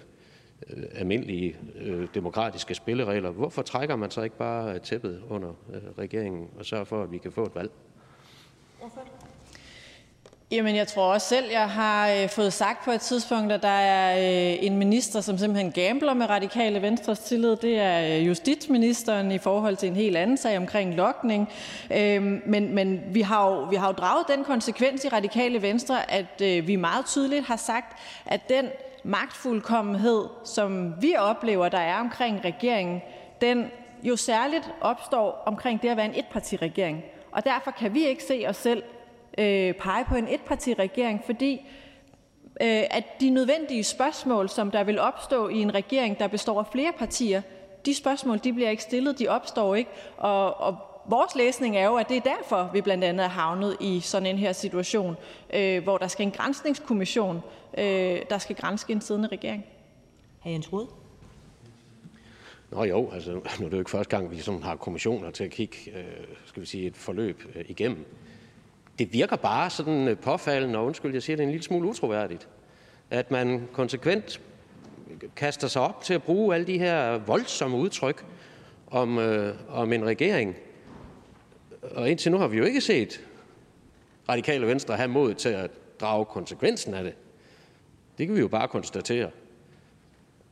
øh, almindelige øh, demokratiske spilleregler, hvorfor trækker man så ikke bare øh, tæppet under øh, regeringen og sørger for, at vi kan få et valg? Jamen, jeg tror også selv, jeg har øh, fået sagt på et tidspunkt, at der er øh, en minister, som simpelthen gambler med radikale venstres tillid. Det er øh, justitsministeren i forhold til en helt anden sag omkring lokning. Øh, men, men vi, har jo, vi har jo draget den konsekvens i radikale venstre, at øh, vi meget tydeligt har sagt, at den magtfuldkommenhed, som vi oplever, der er omkring regeringen, den jo særligt opstår omkring det at være en etpartiregering. Og derfor kan vi ikke se os selv øh, pege på en etpartiregering, fordi øh, at de nødvendige spørgsmål, som der vil opstå i en regering, der består af flere partier, de spørgsmål de bliver ikke stillet, de opstår ikke. Og, og vores læsning er jo, at det er derfor, vi blandt andet er havnet i sådan en her situation, øh, hvor der skal en grænsningskommission, øh, der skal grænske en siddende regering. Hr. Jens Rode? Nå jo, altså nu er det jo ikke første gang, vi sådan har kommissioner til at kigge øh, skal vi sige, et forløb øh, igennem. Det virker bare sådan øh, påfaldende, og undskyld, jeg siger det en lille smule utroværdigt, at man konsekvent kaster sig op til at bruge alle de her voldsomme udtryk om, øh, om en regering. Og indtil nu har vi jo ikke set radikale venstre have mod til at drage konsekvensen af det. Det kan vi jo bare konstatere.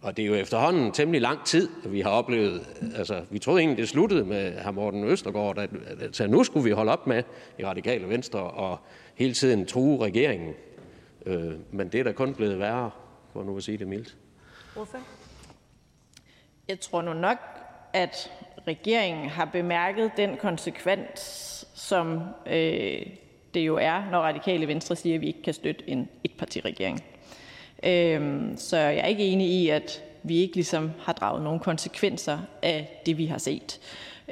Og det er jo efterhånden temmelig lang tid, at vi har oplevet, altså vi troede egentlig, det sluttede med hr. Morten Østergaard, at, at, at nu skulle vi holde op med i radikale venstre og hele tiden true regeringen. Øh, men det er da kun blevet værre, for nu at sige det mildt. Hvorfor? Jeg tror nu nok, at regeringen har bemærket den konsekvens, som øh, det jo er, når radikale venstre siger, at vi ikke kan støtte en etpartiregering. Øh, så jeg er ikke enig i, at vi ikke ligesom har draget nogle konsekvenser af det, vi har set.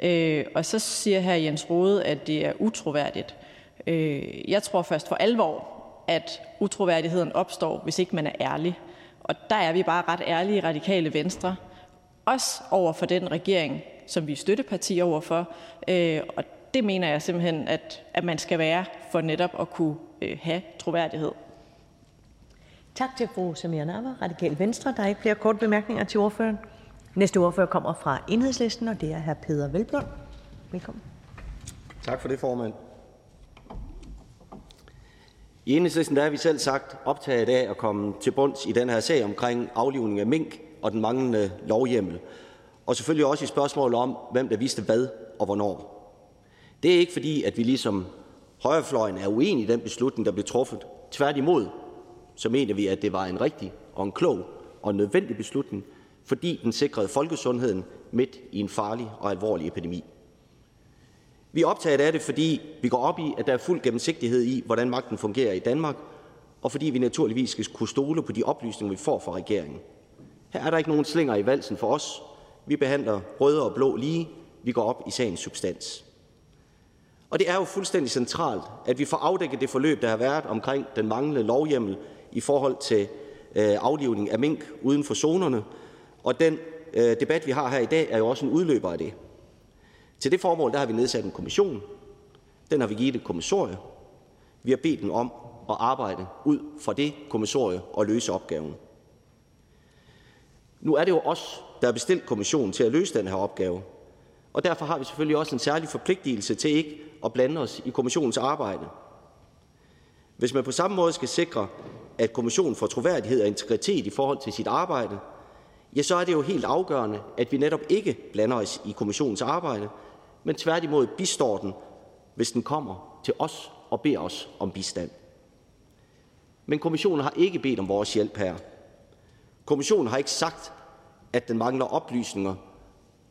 Øh, og så siger her Jens Rode, at det er utroværdigt. Øh, jeg tror først for alvor, at utroværdigheden opstår, hvis ikke man er ærlig. Og der er vi bare ret ærlige i radikale venstre. Også over for den regering, som vi er støtteparti overfor. Øh, og det mener jeg simpelthen, at, at man skal være for netop at kunne øh, have troværdighed. Tak til fru Samir Navar, Radikal Venstre. Der er ikke flere korte bemærkninger til ordføreren. Næste ordfører kommer fra Enhedslisten, og det er hr. Peder Velblom. Velkommen. Tak for det, formand. I Enhedslisten der er vi selv sagt optaget af at komme til bunds i den her sag omkring aflivning af mink og den manglende lovhjemmel, og selvfølgelig også i spørgsmålet om, hvem der vidste hvad og hvornår. Det er ikke fordi, at vi ligesom højrefløjen er uenige i den beslutning, der blev truffet. Tværtimod, så mener vi, at det var en rigtig og en klog og en nødvendig beslutning, fordi den sikrede folkesundheden midt i en farlig og alvorlig epidemi. Vi er optaget af det, fordi vi går op i, at der er fuld gennemsigtighed i, hvordan magten fungerer i Danmark, og fordi vi naturligvis skal kunne stole på de oplysninger, vi får fra regeringen. Her er der ikke nogen slinger i valsen for os. Vi behandler røde og blå lige. Vi går op i sagens substans. Og det er jo fuldstændig centralt, at vi får afdækket det forløb, der har været omkring den manglende lovhjemmel i forhold til øh, aflivning af mink uden for zonerne. Og den øh, debat, vi har her i dag, er jo også en udløber af det. Til det formål der har vi nedsat en kommission. Den har vi givet et kommissorie. Vi har bedt den om at arbejde ud fra det kommissorie og løse opgaven. Nu er det jo os, der har bestilt kommissionen til at løse den her opgave, og derfor har vi selvfølgelig også en særlig forpligtelse til ikke at blande os i kommissionens arbejde. Hvis man på samme måde skal sikre, at kommissionen får troværdighed og integritet i forhold til sit arbejde, ja, så er det jo helt afgørende, at vi netop ikke blander os i kommissionens arbejde, men tværtimod bistår den, hvis den kommer til os og beder os om bistand. Men kommissionen har ikke bedt om vores hjælp her. Kommissionen har ikke sagt, at den mangler oplysninger,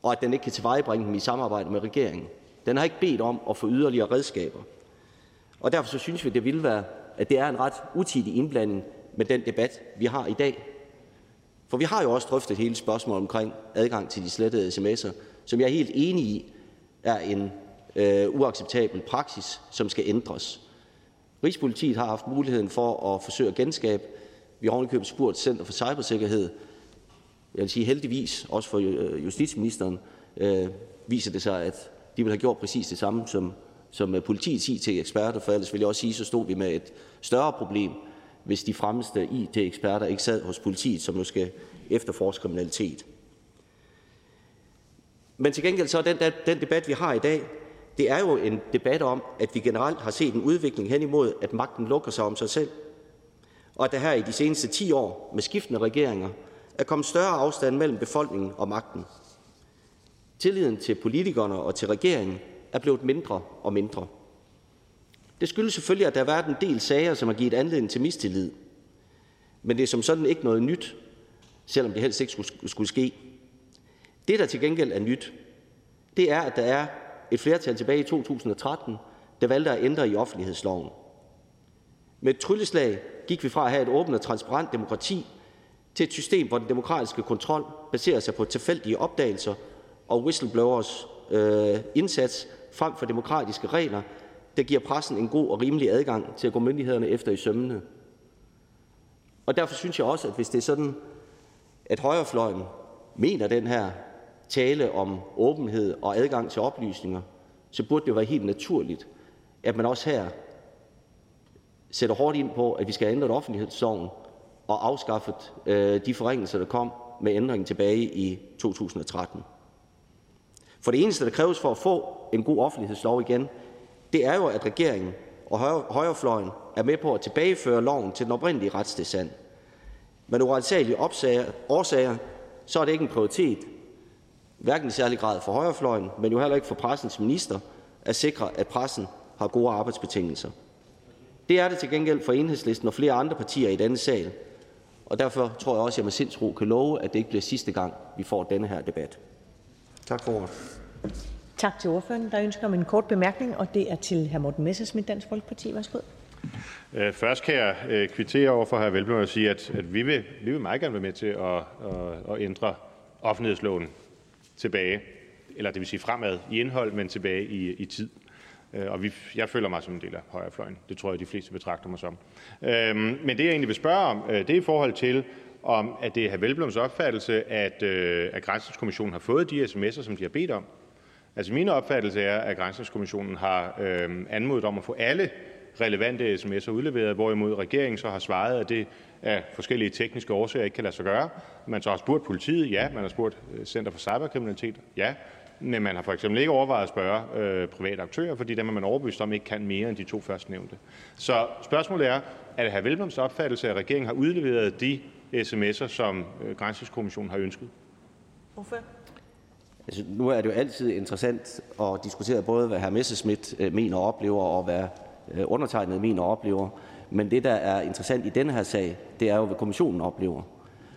og at den ikke kan tilvejebringe dem i samarbejde med regeringen. Den har ikke bedt om at få yderligere redskaber. Og derfor så synes vi, det vil være, at det er en ret utidig indblanding med den debat, vi har i dag. For vi har jo også drøftet hele spørgsmålet omkring adgang til de slettede sms'er, som jeg er helt enig i er en øh, uacceptabel praksis, som skal ændres. Rigspolitiet har haft muligheden for at forsøge at genskabe. Vi har ovenikøbet spurgt Center for Cybersikkerhed. Jeg vil sige heldigvis, også for øh, justitsministeren, øh, viser det sig, at de vil have gjort præcis det samme som, som øh, politiets IT-eksperter, for ellers vil jeg også sige, så stod vi med et større problem, hvis de fremmeste IT-eksperter ikke sad hos politiet, som nu skal efterforske kriminalitet. Men til gengæld så er den, den debat, vi har i dag, det er jo en debat om, at vi generelt har set en udvikling hen imod, at magten lukker sig om sig selv. Og at der her i de seneste 10 år med skiftende regeringer er kommet større afstand mellem befolkningen og magten. Tilliden til politikerne og til regeringen er blevet mindre og mindre. Det skyldes selvfølgelig, at der har været en del sager, som har givet anledning til mistillid. Men det er som sådan ikke noget nyt, selvom det helst ikke skulle, skulle ske. Det, der til gengæld er nyt, det er, at der er et flertal tilbage i 2013, der valgte at ændre i offentlighedsloven. Med et trylleslag gik vi fra at have et åbent og transparent demokrati til et system, hvor den demokratiske kontrol baserer sig på tilfældige opdagelser og whistleblowers øh, indsats frem for demokratiske regler, der giver pressen en god og rimelig adgang til at gå myndighederne efter i sømmene. Og derfor synes jeg også, at hvis det er sådan, at højrefløjen mener den her tale om åbenhed og adgang til oplysninger, så burde det være helt naturligt, at man også her sætter hårdt ind på, at vi skal have ændret offentlighedsloven og afskaffet øh, de forringelser, der kom med ændringen tilbage i 2013. For det eneste, der kræves for at få en god offentlighedslov igen, det er jo, at regeringen og højrefløjen er med på at tilbageføre loven til den oprindelige retstilstand. Men uretsagelige årsager, så er det ikke en prioritet, hverken i særlig grad for højrefløjen, men jo heller ikke for pressens minister, at sikre, at pressen har gode arbejdsbetingelser. Det er det til gengæld for enhedslisten og flere andre partier i denne sal, og derfor tror jeg også, at jeg med sindsro kan love, at det ikke bliver sidste gang, vi får denne her debat. Tak for ordet. Tak til ordføreren. Der ønsker om en kort bemærkning, og det er til hr. Morten Messersmith, Dansk Folkeparti. Værsgo. Øh, først kan jeg øh, kvittere over for hr. Velblom og sige, at, at vi, vil, vi vil meget gerne være med til at, at, at ændre offentlighedsloven tilbage, eller det vil sige fremad i indhold, men tilbage i, i tid. Øh, og vi, jeg føler mig som en del af højrefløjen. Det tror jeg, de fleste betragter mig som. Øhm, men det, jeg egentlig vil spørge om, øh, det er i forhold til, om at det er hr. Velbloms opfattelse, at, øh, at Grænsningskommissionen har fået de sms'er, som de har bedt om. Altså min opfattelse er, at Grænsningskommissionen har øhm, anmodet om at få alle relevante sms'er udleveret, hvorimod regeringen så har svaret, at det af forskellige tekniske årsager ikke kan lade sig gøre. Man så har spurgt politiet, ja. Man har spurgt øh, Center for Cyberkriminalitet, ja. Men man har for eksempel ikke overvejet at spørge øh, private aktører, fordi dem er man overbevist om ikke kan mere end de to førstnævnte. Så spørgsmålet er, er det hr. Velbloms opfattelse, at regeringen har udleveret de sms'er, som øh, Grænsningskommissionen har ønsket? Hvorfor? Altså, nu er det jo altid interessant at diskutere både, hvad hr. Messerschmidt øh, mener og oplever, og hvad øh, undertegnet mener og oplever. Men det, der er interessant i denne her sag, det er jo, hvad kommissionen oplever.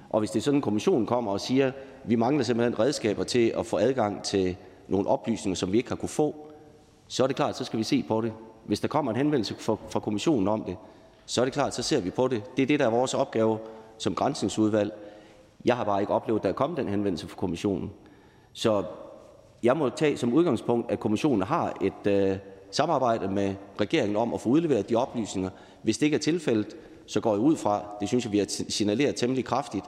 Og hvis det er sådan, at kommissionen kommer og siger, vi mangler simpelthen redskaber til at få adgang til nogle oplysninger, som vi ikke har kunne få, så er det klart, så skal vi se på det. Hvis der kommer en henvendelse fra, fra kommissionen om det, så er det klart, så ser vi på det. Det er det, der er vores opgave som grænsningsudvalg. Jeg har bare ikke oplevet, at der er kommet den henvendelse fra kommissionen. Så jeg må tage som udgangspunkt, at kommissionen har et øh, samarbejde med regeringen om at få udleveret de oplysninger. Hvis det ikke er tilfældet, så går jeg ud fra, det synes jeg, vi har signaleret temmelig kraftigt,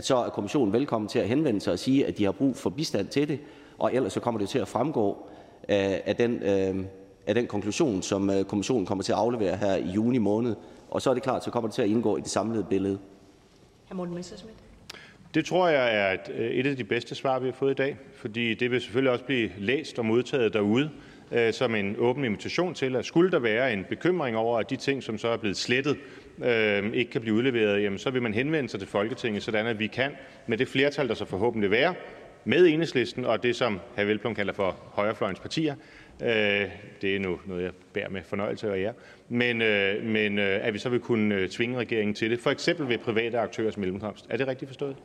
så er kommissionen velkommen til at henvende sig og sige, at de har brug for bistand til det, og ellers så kommer det til at fremgå af, den, øh, af den konklusion, som øh, kommissionen kommer til at aflevere her i juni måned. Og så er det klart, så kommer det til at indgå i det samlede billede. Hr. Morten Messerschmidt. Det tror jeg er et, øh, et af de bedste svar, vi har fået i dag, fordi det vil selvfølgelig også blive læst og modtaget derude øh, som en åben invitation til, at skulle der være en bekymring over, at de ting, som så er blevet slettet, øh, ikke kan blive udleveret, jamen, så vil man henvende sig til Folketinget, sådan at vi kan, med det flertal, der så forhåbentlig være, med enhedslisten og det, som hr. Velblom kalder for højrefløjens partier, øh, det er nu noget, jeg bærer med fornøjelse og ære, men, øh, men øh, at vi så vil kunne øh, tvinge regeringen til det, for eksempel ved private aktørers mellemkomst. Er det rigtigt forstået?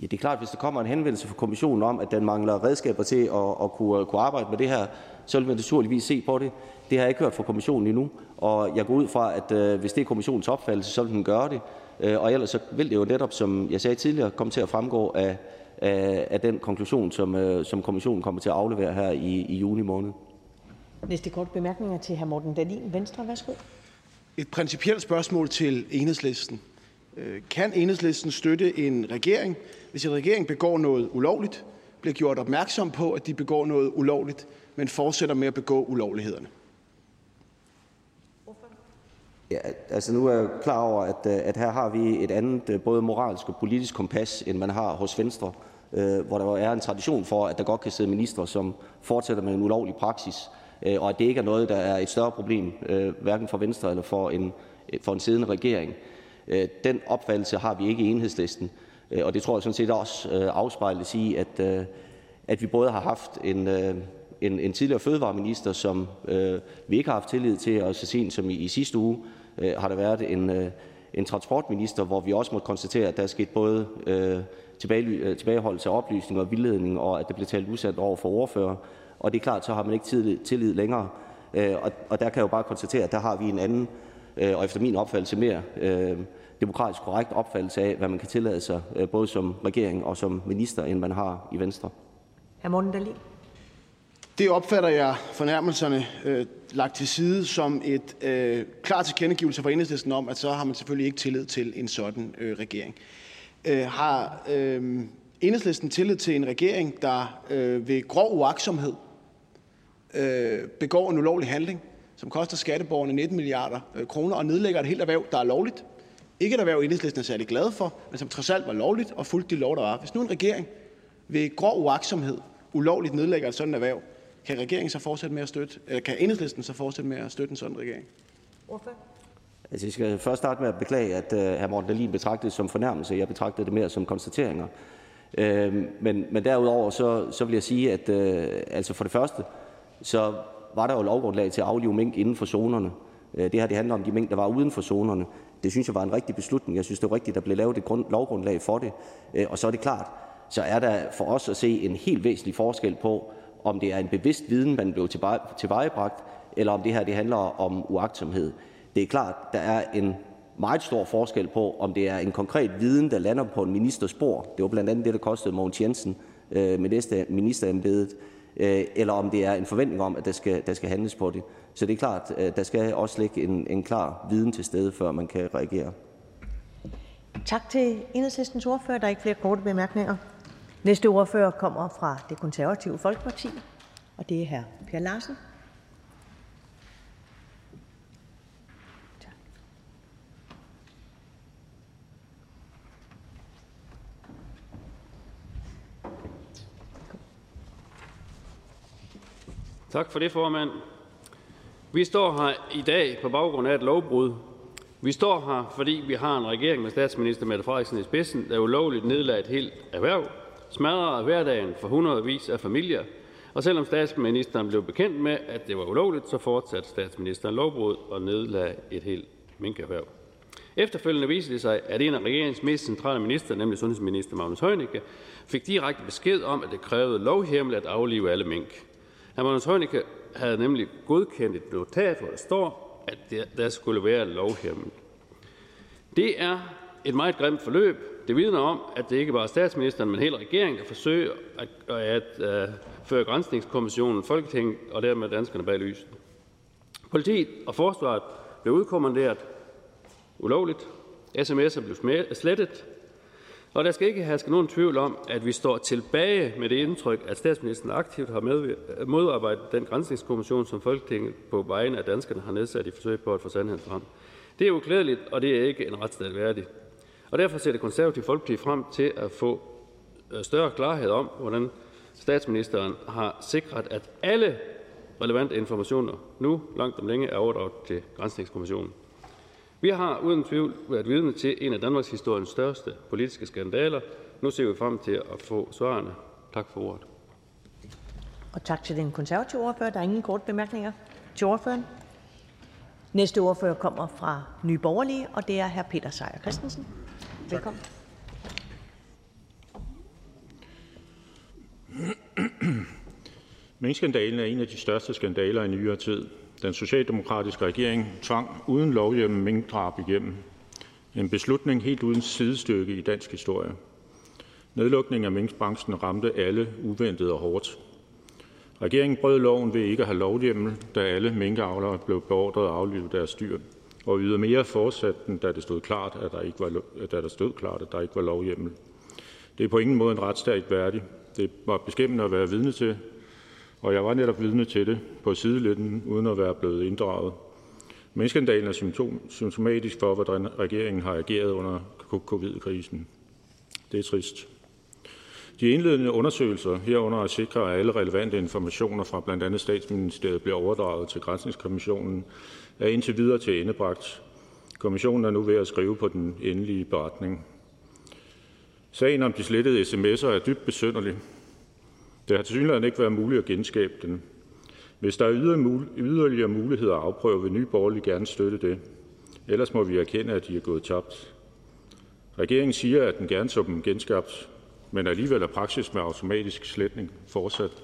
Ja, det er klart, hvis der kommer en henvendelse fra kommissionen om, at den mangler redskaber til at, at kunne, kunne arbejde med det her, så vil man naturligvis se på det. Det har jeg ikke hørt fra kommissionen endnu, og jeg går ud fra, at øh, hvis det er kommissionens opfattelse, så vil den gøre det. Øh, og ellers så vil det jo netop, som jeg sagde tidligere, komme til at fremgå af, af, af den konklusion, som, øh, som kommissionen kommer til at aflevere her i, i juni måned. Næste kort bemærkning er til hr. Morten Dahlin, Venstre. Værsgo. Et principielt spørgsmål til enhedslisten. Kan enhedslisten støtte en regering, hvis en regering begår noget ulovligt, bliver gjort opmærksom på, at de begår noget ulovligt, men fortsætter med at begå ulovlighederne? Ja, altså nu er jeg klar over, at, øh, at her har vi et andet øh, både moralsk og politisk kompas, end man har hos Venstre, øh, hvor der er en tradition for, at der godt kan sidde ministre, som fortsætter med en ulovlig praksis, øh, og at det ikke er noget, der er et større problem, øh, hverken for Venstre eller for en, øh, for en siddende regering. Øh, den opfattelse har vi ikke i enhedslisten, øh, og det tror jeg sådan set også øh, afspejles i, at, at vi både har haft en, en, en tidligere fødevareminister, som øh, vi ikke har haft tillid til, og så sent som i, i sidste uge øh, har der været en, øh, en transportminister, hvor vi også måtte konstatere, at der er sket både øh, tilbage, øh, tilbageholdelse af oplysninger og vildledning, og at det blev talt usandt over for ordfører. Og det er klart, så har man ikke tillid, tillid længere. Øh, og, og der kan jeg jo bare konstatere, at der har vi en anden, øh, og efter min opfattelse mere øh, demokratisk korrekt opfattelse af, hvad man kan tillade sig, øh, både som regering og som minister, end man har i Venstre. Hr. Morten Dahlin. Det opfatter jeg fornærmelserne øh, lagt til side som et øh, klart tilkendegivelse fra enhedslisten om, at så har man selvfølgelig ikke tillid til en sådan øh, regering. Øh, har øh, enhedslisten tillid til en regering, der øh, ved grov uaksomhed øh, begår en ulovlig handling, som koster skatteborgerne 19 milliarder øh, kroner og nedlægger et helt erhverv, der er lovligt? Ikke et erhverv, enhedslisten er særlig glad for, men som trods alt var lovligt og fulgte de lov, der var. Hvis nu en regering ved grov uaksomhed ulovligt nedlægger et sådan erhverv, kan regeringen så fortsætte med at støtte, eller kan enhedslisten så fortsætte med at støtte en sådan regering? Altså, jeg skal først starte med at beklage, at uh, hr. Morten Dahlin betragtede det som fornærmelse. Jeg betragtede det mere som konstateringer. Uh, men, men derudover så, så vil jeg sige, at uh, altså for det første, så var der jo lovgrundlag til at aflive mink inden for zonerne. Uh, det her det handler om de mink, der var uden for zonerne. Det synes jeg var en rigtig beslutning. Jeg synes, det var rigtigt, at der blev lavet et grund, lovgrundlag for det. Uh, og så er det klart, så er der for os at se en helt væsentlig forskel på, om det er en bevidst viden, man blev tilvejebragt, eller om det her det handler om uagtsomhed. Det er klart, der er en meget stor forskel på, om det er en konkret viden, der lander på en ministers spor. Det var blandt andet det, der kostede Mogens Jensen øh, med ministerembedet, øh, eller om det er en forventning om, at der skal, der skal handles på det. Så det er klart, øh, der skal også ligge en, en klar viden til stede, før man kan reagere. Tak til enhedslistens ordfører. Der er ikke flere korte bemærkninger. Næste ordfører kommer fra det konservative Folkeparti, og det er hr. Per Larsen. Tak for det, formand. Vi står her i dag på baggrund af et lovbrud. Vi står her, fordi vi har en regering med statsminister Mette Frederiksen i spidsen, der ulovligt nedlagde et helt erhverv, smadrer hverdagen for hundredvis af familier, og selvom statsministeren blev bekendt med, at det var ulovligt, så fortsatte statsministeren lovbrud og nedlagde et helt minkerhverv. Efterfølgende viste det sig, at en af regeringens mest centrale minister, nemlig sundhedsminister Magnus Heunicke, fik direkte besked om, at det krævede lovhjemmel at aflive alle mink. Hr. Magnus Heunicke havde nemlig godkendt et notat, hvor der står, at der skulle være lovhjemmel. Det er et meget grimt forløb. Det vidner om, at det ikke bare er statsministeren, men hele regeringen, der forsøger at, at, at uh, føre grænsningskommissionen, Folketinget og dermed danskerne bag lyset. Politiet og forsvaret blev udkommanderet ulovligt. SMS'er blev slettet. Og der skal ikke herske nogen tvivl om, at vi står tilbage med det indtryk, at statsministeren aktivt har modarbejdet den grænsningskommission, som Folketinget på vegne af danskerne har nedsat i forsøg på at få sandheden frem. Det er uklædeligt, og det er ikke en retsstat værdigt. Og derfor ser det konservative Folkeparti frem til at få øh, større klarhed om, hvordan statsministeren har sikret, at alle relevante informationer nu langt om længe er overdraget til Grænsningskommissionen. Vi har uden tvivl været vidne til en af Danmarks historiens største politiske skandaler. Nu ser vi frem til at få svarene. Tak for ordet. Og tak til den konservative ordfører. Der er ingen korte bemærkninger til ordføreren. Næste ordfører kommer fra Nye Borgerlige, og det er hr. Peter Seier Christensen. Velkommen. Minkskandalen er en af de største skandaler i nyere tid. Den socialdemokratiske regering tvang uden lovhjemmel minkdrab igennem. En beslutning helt uden sidestykke i dansk historie. Nedlukningen af minkbranchen ramte alle uventet og hårdt. Regeringen brød loven ved ikke at have lovhjemmel, da alle minkavlere blev beordret at aflive deres dyr, og ydermere fortsatte den, da det stod klart, at der ikke var, da der stod klart, at der ikke var lovhjemmel. Det er på ingen måde en retsstat værdig. Det var beskæmmende at være vidne til, og jeg var netop vidne til det på sidelinjen uden at være blevet inddraget. Minkskandalen er symptom, symptomatisk for, hvordan regeringen har ageret under covid-krisen. Det er trist. De indledende undersøgelser herunder at sikre, at alle relevante informationer fra blandt andet statsministeriet bliver overdraget til Grænsningskommissionen, er indtil videre til endebragt. Kommissionen er nu ved at skrive på den endelige beretning. Sagen om de slettede sms'er er dybt besynderlig. Det har tilsyneladende ikke været muligt at genskabe den. Hvis der er yderligere muligheder at afprøve, vil Nye Borgerlige gerne støtte det. Ellers må vi erkende, at de er gået tabt. Regeringen siger, at den gerne så dem genskabt, men alligevel er praksis med automatisk sletning fortsat.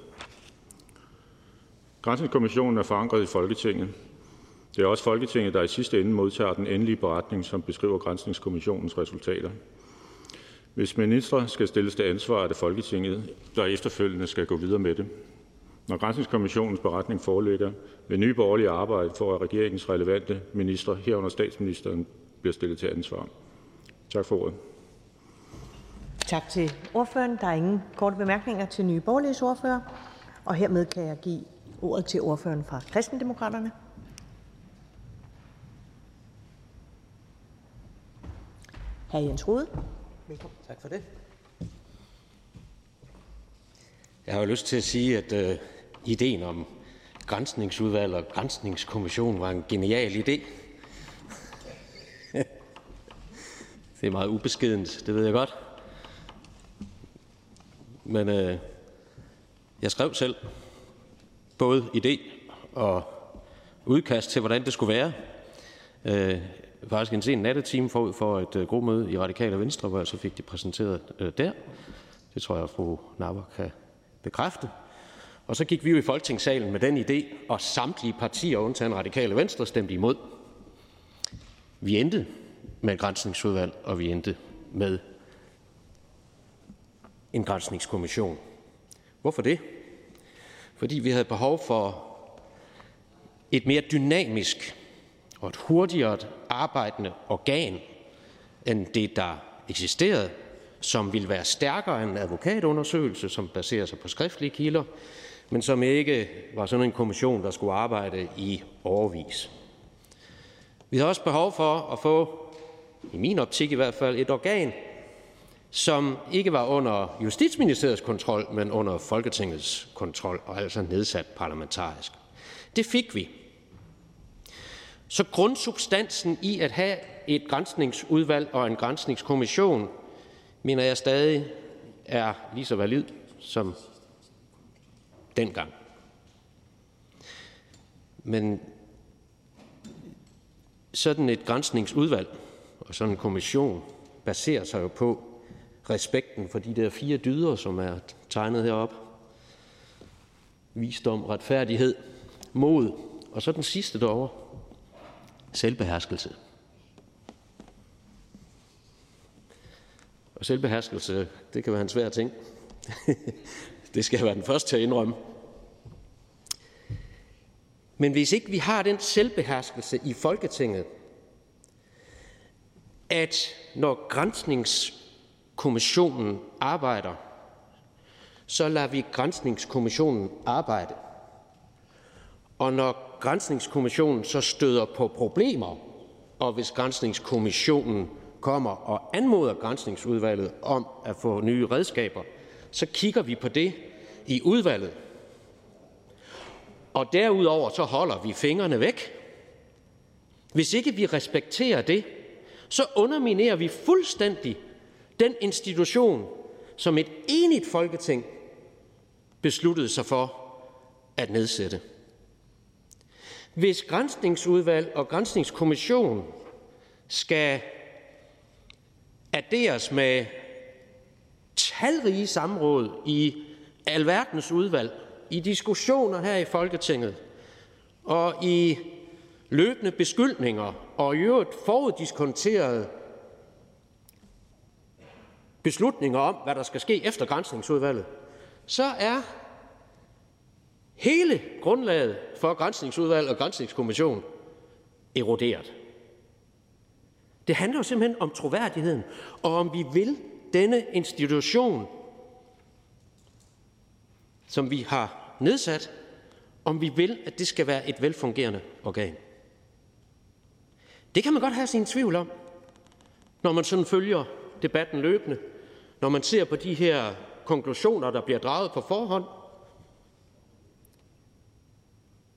Grænsningskommissionen er forankret i Folketinget. Det er også Folketinget, der i sidste ende modtager den endelige beretning, som beskriver Grænsningskommissionens resultater. Hvis ministre skal stilles til ansvar, er det Folketinget, der efterfølgende skal gå videre med det. Når Grænsningskommissionens beretning foreligger, vil Nye Borgerlige arbejde for, at regeringens relevante ministre, herunder statsministeren, bliver stillet til ansvar. Tak for ordet. Tak til ordføreren. Der er ingen korte bemærkninger til Nye Borgerliges ordfører. Og hermed kan jeg give ordet til ordføreren fra Kristendemokraterne. Hr. Jens Rode. Velkommen. Tak for det. Jeg har jo lyst til at sige, at øh, ideen om grænsningsudvalg og grænsningskommission var en genial idé. det er meget ubeskedent, det ved jeg godt. Men øh, jeg skrev selv både idé og udkast til, hvordan det skulle være. Øh, faktisk en sen nattetime forud for et øh, gruppemøde i Radikale Venstre, hvor jeg så fik det præsenteret øh, der. Det tror jeg, at fru Napper kan bekræfte. Og så gik vi jo i Folketingssalen med den idé, og samtlige partier, undtagen Radikale Venstre, stemte imod. Vi endte med et grænsningsudvalg, og vi endte med en grænsningskommission. Hvorfor det? Fordi vi havde behov for et mere dynamisk og et hurtigere arbejdende organ end det, der eksisterede, som ville være stærkere end en advokatundersøgelse, som baserer sig på skriftlige kilder, men som ikke var sådan en kommission, der skulle arbejde i overvis. Vi har også behov for at få, i min optik i hvert fald, et organ, som ikke var under Justitsministeriets kontrol, men under Folketingets kontrol, og altså nedsat parlamentarisk. Det fik vi. Så grundsubstansen i at have et grænsningsudvalg og en grænsningskommission, mener jeg stadig er lige så valid som dengang. Men sådan et grænsningsudvalg og sådan en kommission baserer sig jo på respekten for de der fire dyder, som er tegnet heroppe. Visdom, retfærdighed, mod, og så den sidste derovre, selvbeherskelse. Og selvbeherskelse, det kan være en svær ting. det skal jeg være den første til at indrømme. Men hvis ikke vi har den selvbeherskelse i Folketinget, at når grænsningskommissionen arbejder, så lader vi grænsningskommissionen arbejde. Og når grænsningskommissionen så støder på problemer, og hvis grænsningskommissionen kommer og anmoder grænsningsudvalget om at få nye redskaber, så kigger vi på det i udvalget. Og derudover så holder vi fingrene væk. Hvis ikke vi respekterer det, så underminerer vi fuldstændig den institution, som et enigt folketing besluttede sig for at nedsætte. Hvis grænsningsudvalg og grænsningskommission skal adderes med talrige samråd i alverdens udvalg, i diskussioner her i Folketinget og i løbende beskyldninger og i øvrigt foruddiskonterede beslutninger om, hvad der skal ske efter grænsningsudvalget, så er hele grundlaget for grænsningsudvalg og grænsningskommission eroderet. Det handler jo simpelthen om troværdigheden, og om vi vil denne institution, som vi har nedsat, om vi vil, at det skal være et velfungerende organ. Det kan man godt have sin tvivl om, når man sådan følger debatten løbende, når man ser på de her konklusioner, der bliver draget på forhånd,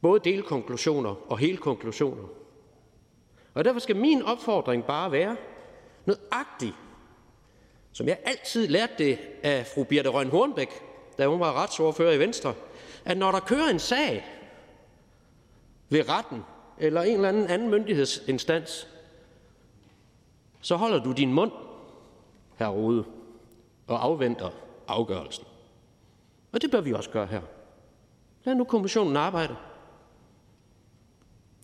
både delkonklusioner og hele konklusioner. Og derfor skal min opfordring bare være nøjagtigt, som jeg altid lærte det af fru Birte Røn Hornbæk, da hun var retsordfører i Venstre, at når der kører en sag ved retten eller en eller anden anden myndighedsinstans, så holder du din mund, herr Rode, og afventer afgørelsen. Og det bør vi også gøre her. Lad nu kommissionen arbejde.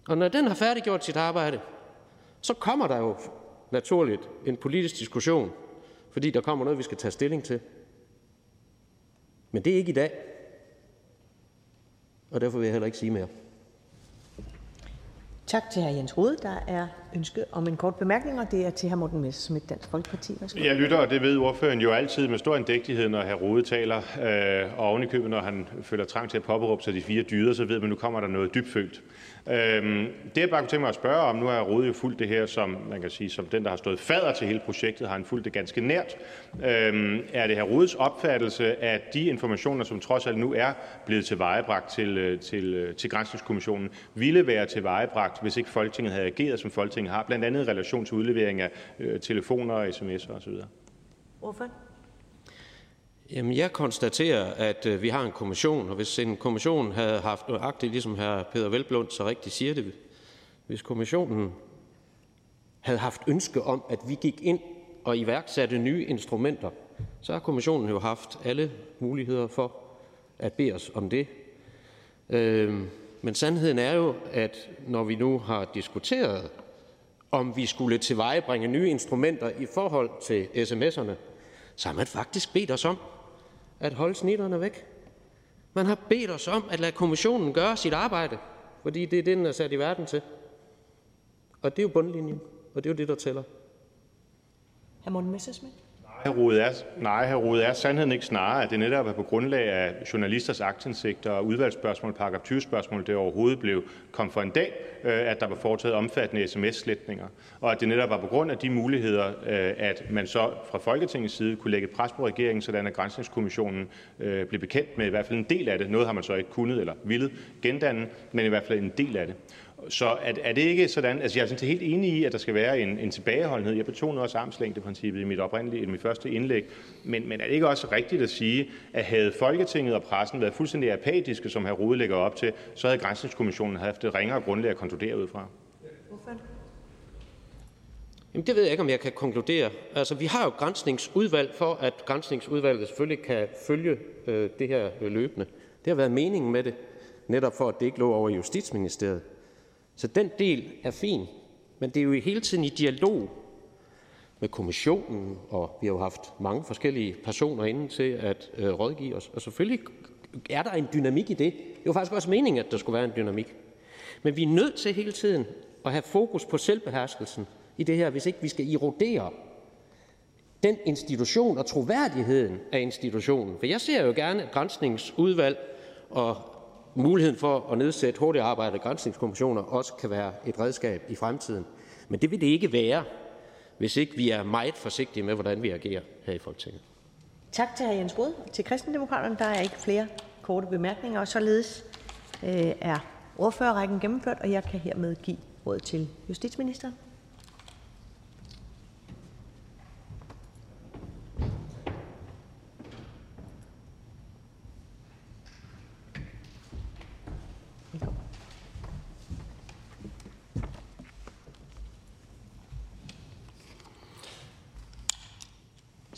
Og når den har færdiggjort sit arbejde, så kommer der jo naturligt en politisk diskussion, fordi der kommer noget, vi skal tage stilling til. Men det er ikke i dag. og derfor vil jeg heller ikke sige mere. Tak til hr. Jens Rode. Der er ønske om en kort bemærkning, og det er til hr. Morten Messerschmidt, Dansk Folkeparti. Værsgo. Jeg lytter, og det ved ordføreren jo altid med stor indægtighed, når hr. Rode taler, øh, og ovenikøbet, når han føler trang til at påberåbe sig de fire dyder, så ved man, nu kommer der noget dybfølt. Øh, det jeg bare kunne tænke mig at spørge om, nu har Rode jo fulgt det her som, man kan sige, som den, der har stået fader til hele projektet, har han fulgt det ganske nært. Øh, er det hr. Rodes opfattelse, at de informationer, som trods alt nu er blevet tilvejebragt til, øh, til, øh, til, til Grænsningskommissionen, ville være tilvejebragt, hvis ikke Folketinget havde ageret, som Folketinget har, blandt andet i relation til udlevering af øh, telefoner, sms'er osv.? Hvorfor? Jamen, jeg konstaterer, at øh, vi har en kommission, og hvis en kommission havde haft nøjagtigt, ligesom hr. Peter Velblund så rigtigt siger det, hvis kommissionen havde haft ønske om, at vi gik ind og iværksatte nye instrumenter, så har kommissionen jo haft alle muligheder for at bede os om det. Øh, men sandheden er jo, at når vi nu har diskuteret, om vi skulle tilvejebringe nye instrumenter i forhold til sms'erne, så har man faktisk bedt os om at holde snitterne væk. Man har bedt os om at lade kommissionen gøre sit arbejde, fordi det er det, den er sat i verden til. Og det er jo bundlinjen, og det er jo det, der tæller. Hr. Morten Messerschmidt? Nej, hr. Rode, er sandheden ikke snarere, at det netop er på grundlag af journalisters aktindsigter og udvalgsspørgsmål, paragraf 20-spørgsmål, det overhovedet blev kom for en dag, øh, at der var foretaget omfattende sms-sletninger, og at det netop var på grund af de muligheder, øh, at man så fra Folketingets side kunne lægge pres på regeringen, sådan at Grænsningskommissionen øh, blev bekendt med i hvert fald en del af det. Noget har man så ikke kunnet eller ville gendanne, men i hvert fald en del af det. Så er, er det ikke sådan, altså jeg er sådan helt enig i, at der skal være en, en tilbageholdenhed. Jeg betonede også armslængdeprincippet i mit oprindelige, i mit første indlæg. Men, men er det ikke også rigtigt at sige, at havde Folketinget og pressen været fuldstændig apatiske, som hr. Rode lægger op til, så havde Grænsningskommissionen haft et ringere grundlag at konkludere ud fra? Jamen, det ved jeg ikke, om jeg kan konkludere. Altså, vi har jo grænsningsudvalg for, at grænsningsudvalget selvfølgelig kan følge øh, det her løbende. Det har været meningen med det, netop for, at det ikke lå over Justitsministeriet. Så den del er fin, men det er jo hele tiden i dialog med kommissionen, og vi har jo haft mange forskellige personer inde til at øh, rådgive os. Og selvfølgelig er der en dynamik i det. Det var faktisk også meningen, at der skulle være en dynamik. Men vi er nødt til hele tiden at have fokus på selvbeherskelsen i det her, hvis ikke vi skal erodere den institution og troværdigheden af institutionen. For jeg ser jo gerne et grænsningsudvalg og muligheden for at nedsætte hurtigt arbejde grænsningskommissioner også kan være et redskab i fremtiden. Men det vil det ikke være, hvis ikke vi er meget forsigtige med, hvordan vi agerer her i Folketinget. Tak til hr. Jens Rode. Til kristendemokraterne der er ikke flere korte bemærkninger, og således øh, er ordførerrækken gennemført, og jeg kan hermed give råd til justitsministeren.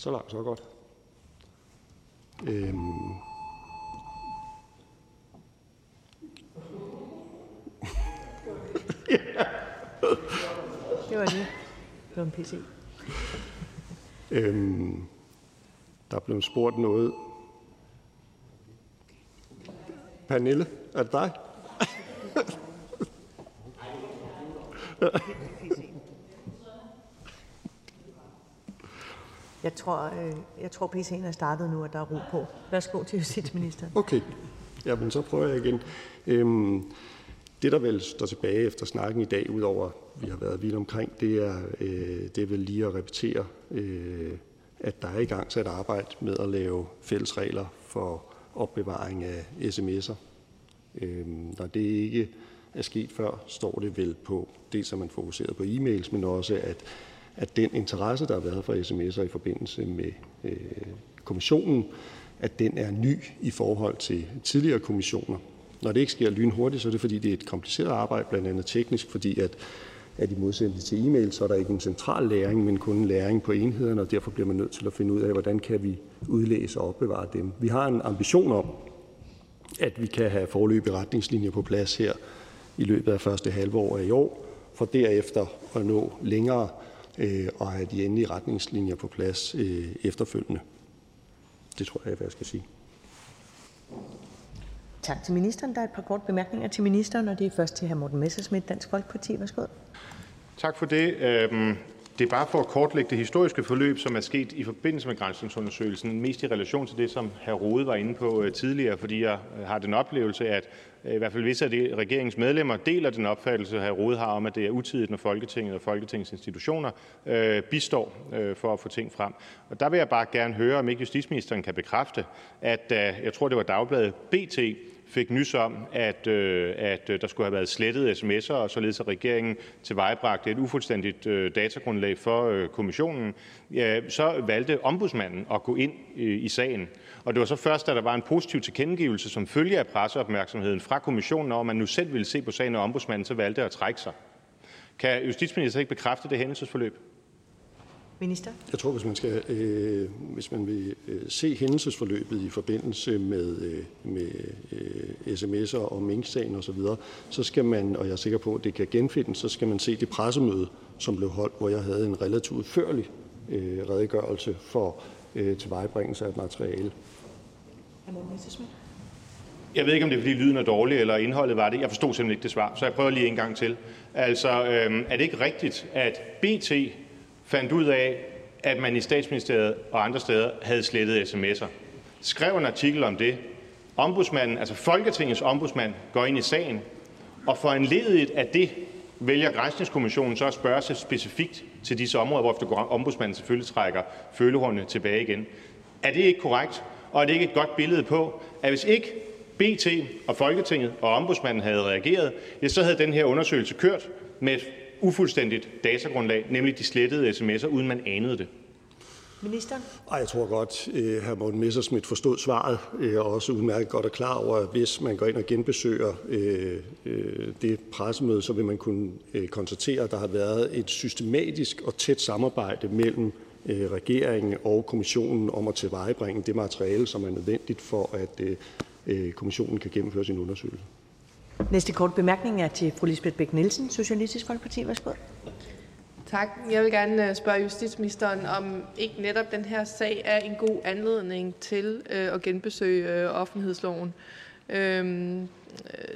Så langt, så godt. Øhm. Det var det. Det var en PC. Øhm, der er blevet spurgt noget. Pernille, er det dig? Jeg tror, øh, jeg tror PC'en er startet nu, og der er ro på. Værsgo til justitsministeren. Okay, jamen så prøver jeg igen. Øhm, det, der vel står tilbage efter snakken i dag, udover vi har været vidt omkring, det er, øh, det er vel lige at repetere, øh, at der er i gang sat arbejde med at lave fælles regler for opbevaring af sms'er. Øhm, når det ikke er sket før, står det vel på, det som man fokuseret på e-mails, men også at at den interesse, der har været for sms'er i forbindelse med øh, kommissionen, at den er ny i forhold til tidligere kommissioner. Når det ikke sker lynhurtigt, så er det fordi, det er et kompliceret arbejde, blandt andet teknisk, fordi at, at i modsætning til e-mail, så er der ikke en central læring, men kun en læring på enhederne, og derfor bliver man nødt til at finde ud af, hvordan kan vi udlæse og opbevare dem. Vi har en ambition om, at vi kan have forløbige retningslinjer på plads her i løbet af første halvår af i år, for derefter at nå længere øh, og have de endelige retningslinjer på plads øh, efterfølgende. Det tror jeg, hvad jeg skal sige. Tak til ministeren. Der er et par kort bemærkninger til ministeren, og det er først til hr. Morten Messerschmidt, Dansk Folkeparti. Værsgo. Tak for det. Det er bare for at kortlægge det historiske forløb, som er sket i forbindelse med grænsningsundersøgelsen, mest i relation til det, som hr. Rode var inde på øh, tidligere, fordi jeg øh, har den oplevelse, at øh, i hvert fald visse af regeringens medlemmer deler den opfattelse, hr. Rode har om, at det er utidigt, når Folketinget og Folketingets institutioner øh, bistår øh, for at få ting frem. Og der vil jeg bare gerne høre, om ikke justitsministeren kan bekræfte, at da, jeg tror det var Dagbladet BT, fik nys om, at, øh, at øh, der skulle have været slettet sms'er, og således at regeringen tilvejebragte et ufuldstændigt øh, datagrundlag for kommissionen, så valgte ombudsmanden at gå ind i sagen. Og det var så først, da der var en positiv tilkendegivelse som følge af presseopmærksomheden fra kommissionen over, at man nu selv ville se på sagen, og ombudsmanden så valgte at trække sig. Kan justitsministeren ikke bekræfte det hændelsesforløb? Minister? Jeg tror, hvis man, skal, øh, hvis man vil øh, se hændelsesforløbet i forbindelse med, øh, med øh, sms'er og minksagen osv., så, så skal man, og jeg er sikker på, at det kan genfindes, så skal man se det pressemøde, som blev holdt, hvor jeg havde en relativt udførlig øh, redegørelse for øh, tilvejebringelse af et materiale. Jeg ved ikke, om det er, fordi lyden er dårlig, eller indholdet var det. Jeg forstod simpelthen ikke det svar, så jeg prøver lige en gang til. Altså, øhm, er det ikke rigtigt, at BT fandt ud af, at man i Statsministeriet og andre steder havde slettet sms'er? Skrev en artikel om det. Ombudsmanden, altså Folketingets ombudsmand, går ind i sagen, og for en ledet af det vælger Grænsningskommissionen så at spørge sig specifikt til disse områder, hvorefter ombudsmanden selvfølgelig trækker følehornene tilbage igen. Er det ikke korrekt? Og er det ikke et godt billede på, at hvis ikke BT og Folketinget og ombudsmanden havde reageret, ja, så havde den her undersøgelse kørt med et ufuldstændigt datagrundlag, nemlig de slettede sms'er, uden man anede det. Minister? Ej, jeg tror godt, øh, hr. Morten Messerschmidt forstod svaret, øh, og også udmærket godt er klar over, at hvis man går ind og genbesøger øh, det pressemøde, så vil man kunne konstatere, at der har været et systematisk og tæt samarbejde mellem regeringen og kommissionen om at tilvejebringe det materiale, som er nødvendigt for, at kommissionen kan gennemføre sin undersøgelse. Næste kort bemærkning er til fru Lisbeth Bæk Nielsen, Socialistisk Folkeparti. Værsgo. Tak. Jeg vil gerne øh, spørge justitsministeren, om ikke netop den her sag er en god anledning til øh, at genbesøge øh, offentlighedsloven. Øhm,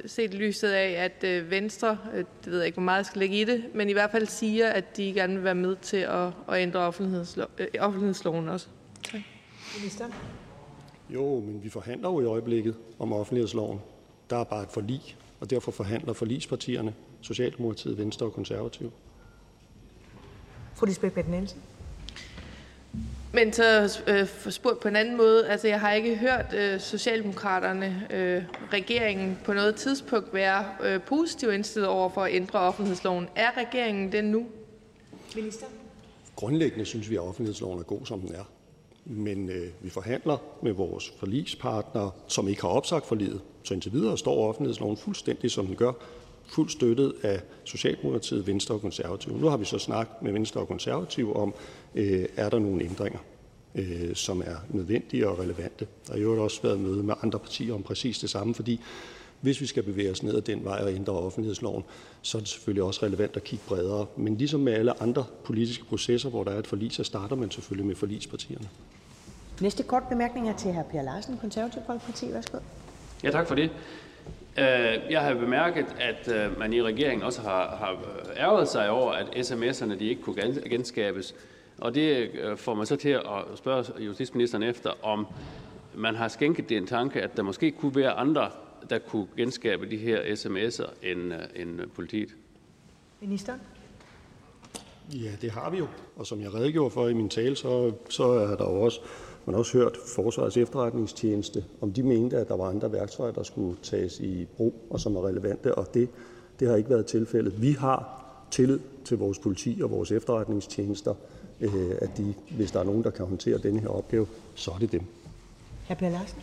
set i lyset af, at Venstre, det ved jeg ikke, hvor meget jeg skal lægge i det, men i hvert fald siger, at de gerne vil være med til at, at ændre offentlighedslov, offentlighedsloven også. Tak. Minister? Jo, men vi forhandler jo i øjeblikket om offentlighedsloven. Der er bare et forlig, og derfor forhandler forligspartierne, Socialdemokratiet, Venstre og Konservative. Fru Lisbeth Bæk Nielsen. Men så øh, spurgt på en anden måde, altså jeg har ikke hørt øh, Socialdemokraterne, øh, regeringen på noget tidspunkt være øh, positivt indstillet over for at ændre offentlighedsloven. Er regeringen det nu? Minister? Grundlæggende synes vi, at offentlighedsloven er god, som den er. Men øh, vi forhandler med vores forligspartnere, som ikke har opsagt forliget. Så indtil videre står offentlighedsloven fuldstændig, som den gør, fuldt støttet af Socialdemokratiet, Venstre og Konservative. Nu har vi så snakket med Venstre og Konservative om, øh, er der nogle ændringer, øh, som er nødvendige og relevante. Der har jo også været møde med andre partier om præcis det samme, fordi hvis vi skal bevæge os ned ad den vej og ændre offentlighedsloven, så er det selvfølgelig også relevant at kigge bredere. Men ligesom med alle andre politiske processer, hvor der er et forlig, så starter man selvfølgelig med forligspartierne. Næste kort bemærkning er til hr. Per Larsen, Konservativ Folkeparti. Værsgo. Ja, tak for det. Øh, jeg har bemærket, at øh, man i regeringen også har, har ærget sig over, at sms'erne de ikke kunne genskabes. Og det øh, får man så til at spørge justitsministeren efter, om man har skænket det en tanke, at der måske kunne være andre, der kunne genskabe de her sms'er end, end politiet. Minister? Ja, det har vi jo. Og som jeg redegjorde for i min tale, så, så er der jo også man har også hørt Forsvarets Efterretningstjeneste, om de mente, at der var andre værktøjer, der skulle tages i brug, og som er relevante, og det, det har ikke været tilfældet. Vi har tillid til vores politi og vores efterretningstjenester, øh, at de, hvis der er nogen, der kan håndtere denne her opgave, så er det dem. Hr. Per Larsen?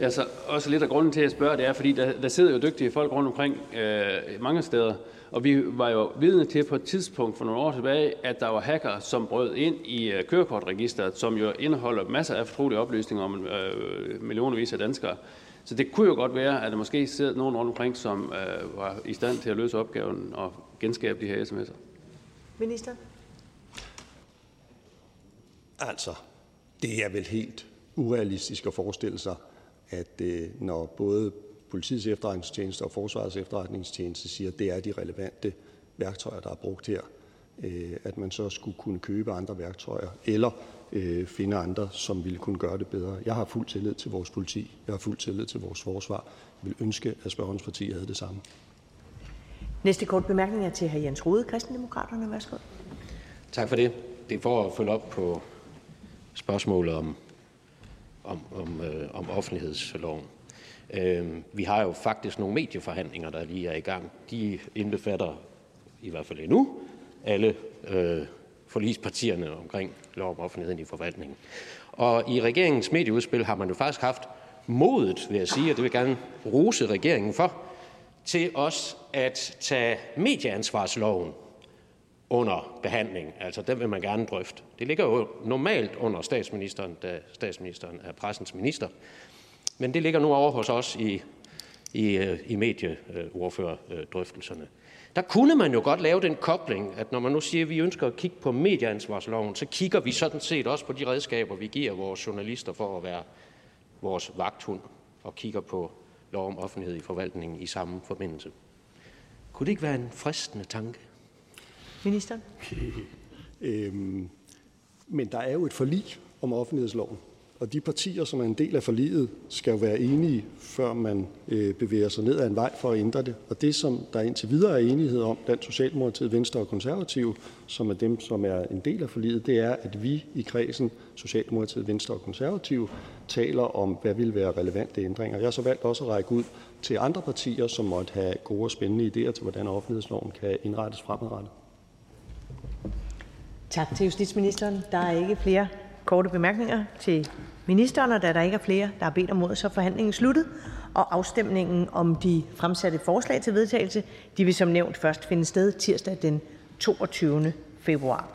Altså, også lidt af grunden til, at jeg spørger, det er, fordi der, der sidder jo dygtige folk rundt omkring øh, mange steder, og vi var jo vidne til på et tidspunkt for nogle år tilbage, at der var hacker, som brød ind i øh, kørekortregisteret, som jo indeholder masser af fortrolige oplysninger om øh, millionervis af danskere. Så det kunne jo godt være, at der måske sidder nogen rundt omkring, som øh, var i stand til at løse opgaven og genskabe de her sms'er. Minister? Altså, det er vel helt urealistisk at forestille sig, at øh, når både politiets efterretningstjeneste og forsvarets efterretningstjeneste siger, at det er de relevante værktøjer, der er brugt her, øh, at man så skulle kunne købe andre værktøjer eller øh, finde andre, som ville kunne gøre det bedre. Jeg har fuld tillid til vores politi. Jeg har fuld tillid til vores forsvar. Jeg vil ønske, at spørgerens parti havde det samme. Næste kort bemærkning er til hr. Jens Rode, Kristendemokraterne. Værsgo. Tak for det. Det er for at følge op på spørgsmålet om, om, om, øh, om offentlighedsloven. Øh, vi har jo faktisk nogle medieforhandlinger, der lige er i gang. De indbefatter i hvert fald endnu alle øh, forligspartierne omkring lov om offentligheden i forvaltningen. Og i regeringens medieudspil har man jo faktisk haft modet, vil jeg sige, og det vil jeg gerne rose regeringen for, til os at tage medieansvarsloven under behandling. Altså, den vil man gerne drøfte. Det ligger jo normalt under statsministeren, da statsministeren er pressens minister. Men det ligger nu over hos os i, i, øh, i medieordførerdrøftelserne. Der kunne man jo godt lave den kobling, at når man nu siger, at vi ønsker at kigge på medieansvarsloven, så kigger vi sådan set også på de redskaber, vi giver vores journalister for at være vores vagthund, og kigger på lov om offentlighed i forvaltningen i samme forbindelse. Kunne det ikke være en fristende tanke? Ministeren? øhm, men der er jo et forlig om offentlighedsloven, og de partier, som er en del af forliget, skal jo være enige, før man øh, bevæger sig ned ad en vej for at ændre det. Og det, som der indtil videre er enighed om blandt Socialdemokratiet, Venstre og Konservative, som er dem, som er en del af forliget, det er, at vi i kredsen, Socialdemokratiet, Venstre og Konservative, taler om, hvad vil være relevante ændringer. Jeg har så valgt også at række ud til andre partier, som måtte have gode og spændende idéer til, hvordan offentlighedsloven kan indrettes fremadrettet. Tak til justitsministeren. Der er ikke flere korte bemærkninger til ministeren. Og da der ikke er flere, der har bedt om ordet, så er forhandlingen sluttet. Og afstemningen om de fremsatte forslag til vedtagelse, de vil som nævnt først finde sted tirsdag den 22. februar.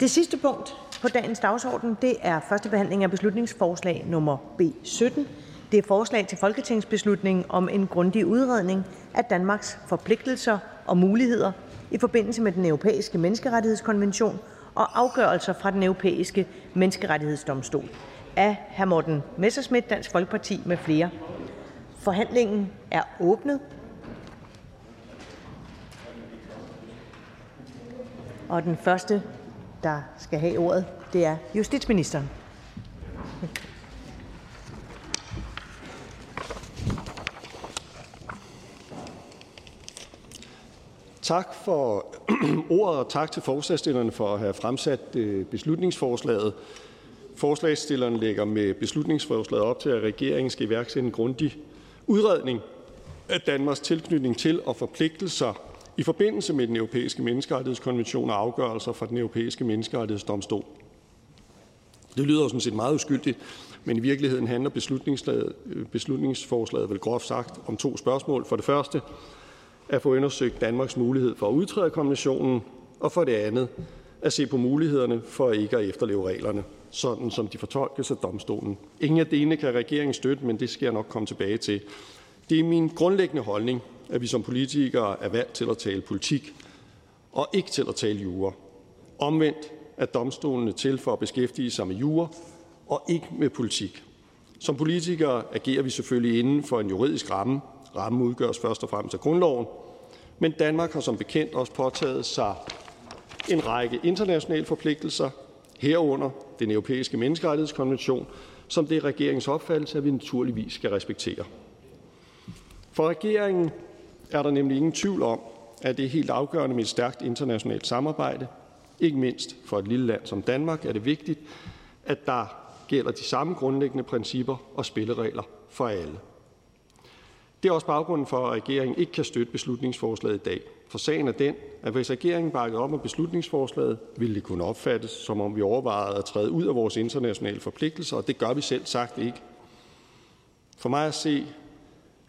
Det sidste punkt på dagens dagsorden, det er første behandling af beslutningsforslag nummer B 17. Det er forslag til folketingsbeslutning om en grundig udredning af Danmarks forpligtelser og muligheder i forbindelse med den europæiske menneskerettighedskonvention og afgørelser fra Den Europæiske Menneskerettighedsdomstol. Af hr. Morten Messerschmidt, Dansk Folkeparti med flere. Forhandlingen er åbnet. Og den første, der skal have ordet, det er justitsministeren. Tak for ordet, og tak til forslagstillerne for at have fremsat øh, beslutningsforslaget. Forslagsstillerne lægger med beslutningsforslaget op til, at regeringen skal iværksætte en grundig udredning af Danmarks tilknytning til og forpligtelser i forbindelse med Den Europæiske Menneskerettighedskonvention og afgørelser fra Den Europæiske Menneskerettighedsdomstol. Det lyder jo sådan set meget uskyldigt, men i virkeligheden handler øh, beslutningsforslaget vel groft sagt om to spørgsmål. For det første at få undersøgt Danmarks mulighed for at udtræde af konventionen, og for det andet at se på mulighederne for ikke at efterleve reglerne, sådan som de fortolkes af domstolen. Ingen af delene kan regeringen støtte, men det skal jeg nok komme tilbage til. Det er min grundlæggende holdning, at vi som politikere er valgt til at tale politik og ikke til at tale jura. Omvendt er domstolene til for at beskæftige sig med jura og ikke med politik. Som politikere agerer vi selvfølgelig inden for en juridisk ramme, Rammen udgøres først og fremmest af grundloven, men Danmark har som bekendt også påtaget sig en række internationale forpligtelser, herunder den europæiske menneskerettighedskonvention, som det er regeringens opfattelse, at vi naturligvis skal respektere. For regeringen er der nemlig ingen tvivl om, at det er helt afgørende med et stærkt internationalt samarbejde. Ikke mindst for et lille land som Danmark er det vigtigt, at der gælder de samme grundlæggende principper og spilleregler for alle. Det er også baggrunden for, at regeringen ikke kan støtte beslutningsforslaget i dag. For sagen er den, at hvis regeringen bakkede op om beslutningsforslaget, ville det kunne opfattes, som om vi overvejede at træde ud af vores internationale forpligtelser, og det gør vi selv sagt ikke. For mig at se,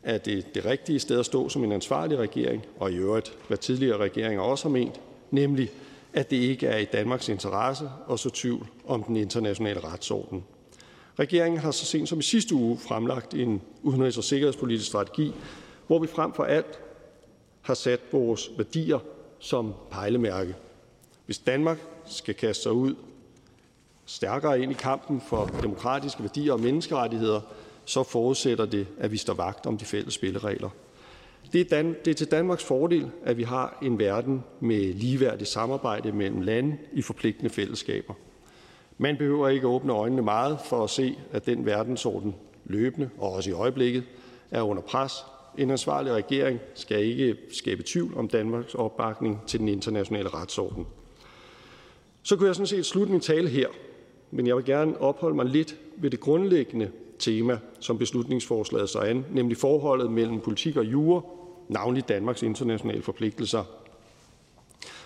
at det det rigtige sted at stå som en ansvarlig regering, og i øvrigt, hvad tidligere regeringer også har ment, nemlig at det ikke er i Danmarks interesse at så tvivl om den internationale retsorden. Regeringen har så sent som i sidste uge fremlagt en udenrigs- og sikkerhedspolitisk strategi, hvor vi frem for alt har sat vores værdier som pejlemærke. Hvis Danmark skal kaste sig ud stærkere ind i kampen for demokratiske værdier og menneskerettigheder, så forudsætter det, at vi står vagt om de fælles spilleregler. Det er, Dan- det er til Danmarks fordel, at vi har en verden med ligeværdigt samarbejde mellem lande i forpligtende fællesskaber. Man behøver ikke åbne øjnene meget for at se, at den verdensorden løbende, og også i øjeblikket, er under pres. En ansvarlig regering skal ikke skabe tvivl om Danmarks opbakning til den internationale retsorden. Så kunne jeg sådan set slutte min tale her, men jeg vil gerne opholde mig lidt ved det grundlæggende tema, som beslutningsforslaget så an, nemlig forholdet mellem politik og jure, navnlig Danmarks internationale forpligtelser.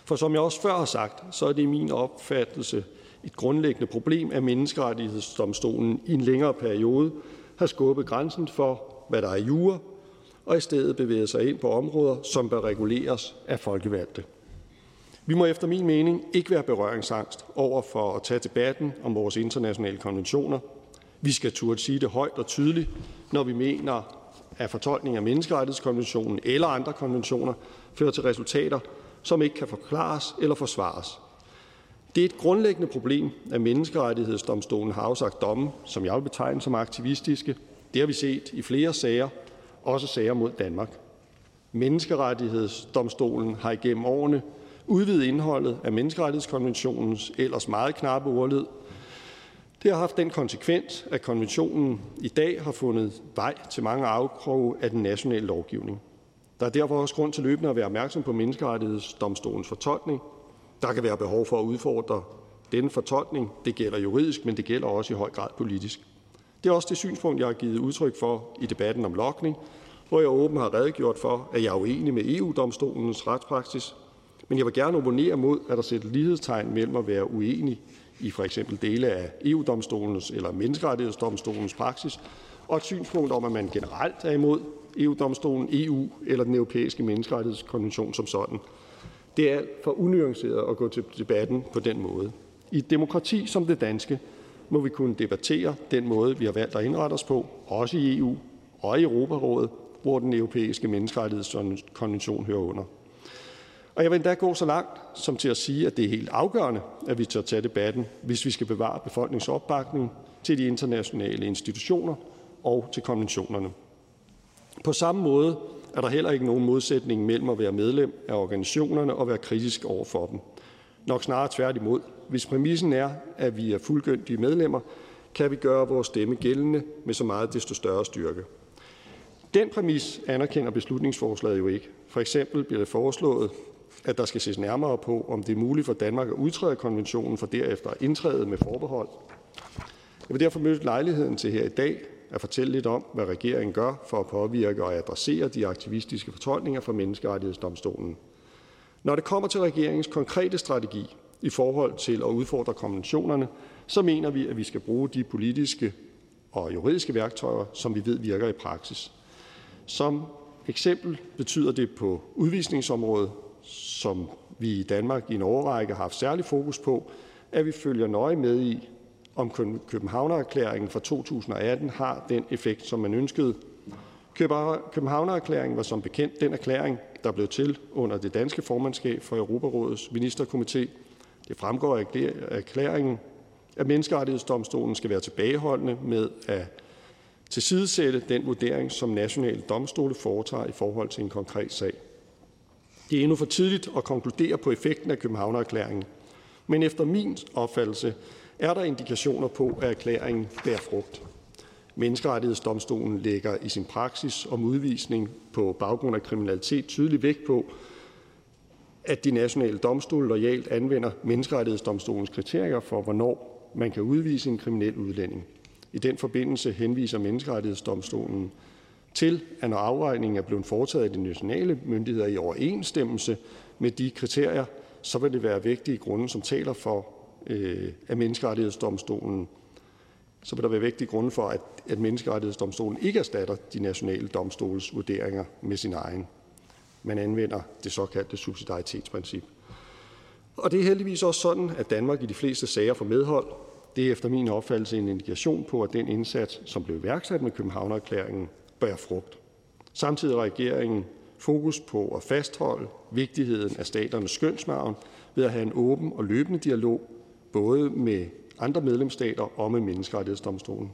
For som jeg også før har sagt, så er det min opfattelse et grundlæggende problem, at menneskerettighedsdomstolen i en længere periode har skubbet grænsen for, hvad der er jure, og i stedet bevæget sig ind på områder, som bør reguleres af folkevalgte. Vi må efter min mening ikke være berøringsangst over for at tage debatten om vores internationale konventioner. Vi skal turde sige det højt og tydeligt, når vi mener, at fortolkning af menneskerettighedskonventionen eller andre konventioner fører til resultater, som ikke kan forklares eller forsvares. Det er et grundlæggende problem, at Menneskerettighedsdomstolen har afsagt domme, som jeg vil betegne som aktivistiske. Det har vi set i flere sager, også sager mod Danmark. Menneskerettighedsdomstolen har igennem årene udvidet indholdet af menneskerettighedskonventionens ellers meget knappe ordlyd. Det har haft den konsekvens, at konventionen i dag har fundet vej til mange afkroge af den nationale lovgivning. Der er derfor også grund til løbende at være opmærksom på menneskerettighedsdomstolens fortolkning. Der kan være behov for at udfordre denne fortolkning. Det gælder juridisk, men det gælder også i høj grad politisk. Det er også det synspunkt, jeg har givet udtryk for i debatten om lokning, hvor jeg åben har redegjort for, at jeg er uenig med EU-domstolens retspraksis, men jeg vil gerne opponere mod, at der sætter lighedstegn mellem at være uenig i for eksempel dele af EU-domstolens eller menneskerettighedsdomstolens praksis, og et synspunkt om, at man generelt er imod EU-domstolen, EU eller den europæiske menneskerettighedskonvention som sådan. Det er alt for unuanceret at gå til debatten på den måde. I et demokrati som det danske må vi kunne debattere den måde, vi har valgt at indrette os på, også i EU og i Europarådet, hvor den europæiske menneskerettighedskonvention hører under. Og jeg vil endda gå så langt som til at sige, at det er helt afgørende, at vi tør tage debatten, hvis vi skal bevare befolkningsopbakning til de internationale institutioner og til konventionerne. På samme måde er der heller ikke nogen modsætning mellem at være medlem af organisationerne og være kritisk over for dem. Nok snarere tværtimod. Hvis præmissen er, at vi er fuldgyldige medlemmer, kan vi gøre vores stemme gældende med så meget desto større styrke. Den præmis anerkender beslutningsforslaget jo ikke. For eksempel bliver det foreslået, at der skal ses nærmere på, om det er muligt for Danmark at udtræde af konventionen for derefter at indtræde med forbehold. Jeg vil derfor møde lejligheden til her i dag at fortælle lidt om, hvad regeringen gør for at påvirke og adressere de aktivistiske fortolkninger fra Menneskerettighedsdomstolen. Når det kommer til regeringens konkrete strategi i forhold til at udfordre konventionerne, så mener vi, at vi skal bruge de politiske og juridiske værktøjer, som vi ved virker i praksis. Som eksempel betyder det på udvisningsområdet, som vi i Danmark i en årrække har haft særlig fokus på, at vi følger nøje med i, om Københavnererklæringen fra 2018 har den effekt, som man ønskede. Københavnererklæringen var som bekendt den erklæring, der blev til under det danske formandskab for Europarådets ministerkomité. Det fremgår af erklæringen, at menneskerettighedsdomstolen skal være tilbageholdende med at tilsidesætte den vurdering, som nationale domstole foretager i forhold til en konkret sag. Det er endnu for tidligt at konkludere på effekten af Københavnererklæringen, men efter min opfattelse er der indikationer på, at erklæringen bærer frugt. Menneskerettighedsdomstolen lægger i sin praksis om udvisning på baggrund af kriminalitet tydelig vægt på, at de nationale domstole lojalt anvender Menneskerettighedsdomstolens kriterier for, hvornår man kan udvise en kriminel udlænding. I den forbindelse henviser Menneskerettighedsdomstolen til, at når afvejningen er blevet foretaget af de nationale myndigheder i overensstemmelse med de kriterier, så vil det være vigtige grunde, som taler for, øh, at menneskerettighedsdomstolen så vil der være vægtige grunde for, at, at menneskerettighedsdomstolen ikke erstatter de nationale domstoles vurderinger med sin egen. Man anvender det såkaldte subsidiaritetsprincip. Og det er heldigvis også sådan, at Danmark i de fleste sager får medhold. Det er efter min opfattelse en indikation på, at den indsats, som blev iværksat med Københavnererklæringen, bærer frugt. Samtidig har regeringen fokus på at fastholde vigtigheden af staternes skønsmarven ved at have en åben og løbende dialog både med andre medlemsstater og med Menneskerettighedsdomstolen.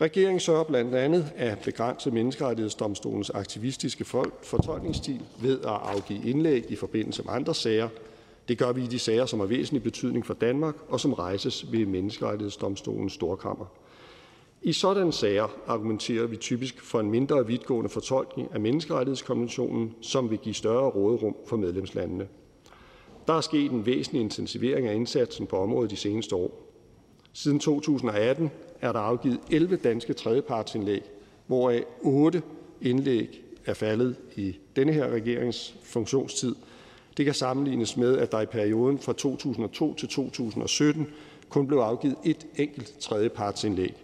Regeringen sørger blandt andet at begrænse Menneskerettighedsdomstolens aktivistiske fortolkningsstil ved at afgive indlæg i forbindelse med andre sager. Det gør vi i de sager, som har væsentlig betydning for Danmark, og som rejses ved Menneskerettighedsdomstolens storkammer. I sådanne sager argumenterer vi typisk for en mindre vidtgående fortolkning af menneskerettighedskonventionen, som vil give større råderum for medlemslandene. Der er sket en væsentlig intensivering af indsatsen på området de seneste år. Siden 2018 er der afgivet 11 danske tredjepartsindlæg, hvoraf 8 indlæg er faldet i denne her regerings funktionstid. Det kan sammenlignes med, at der i perioden fra 2002 til 2017 kun blev afgivet et enkelt tredjepartsindlæg.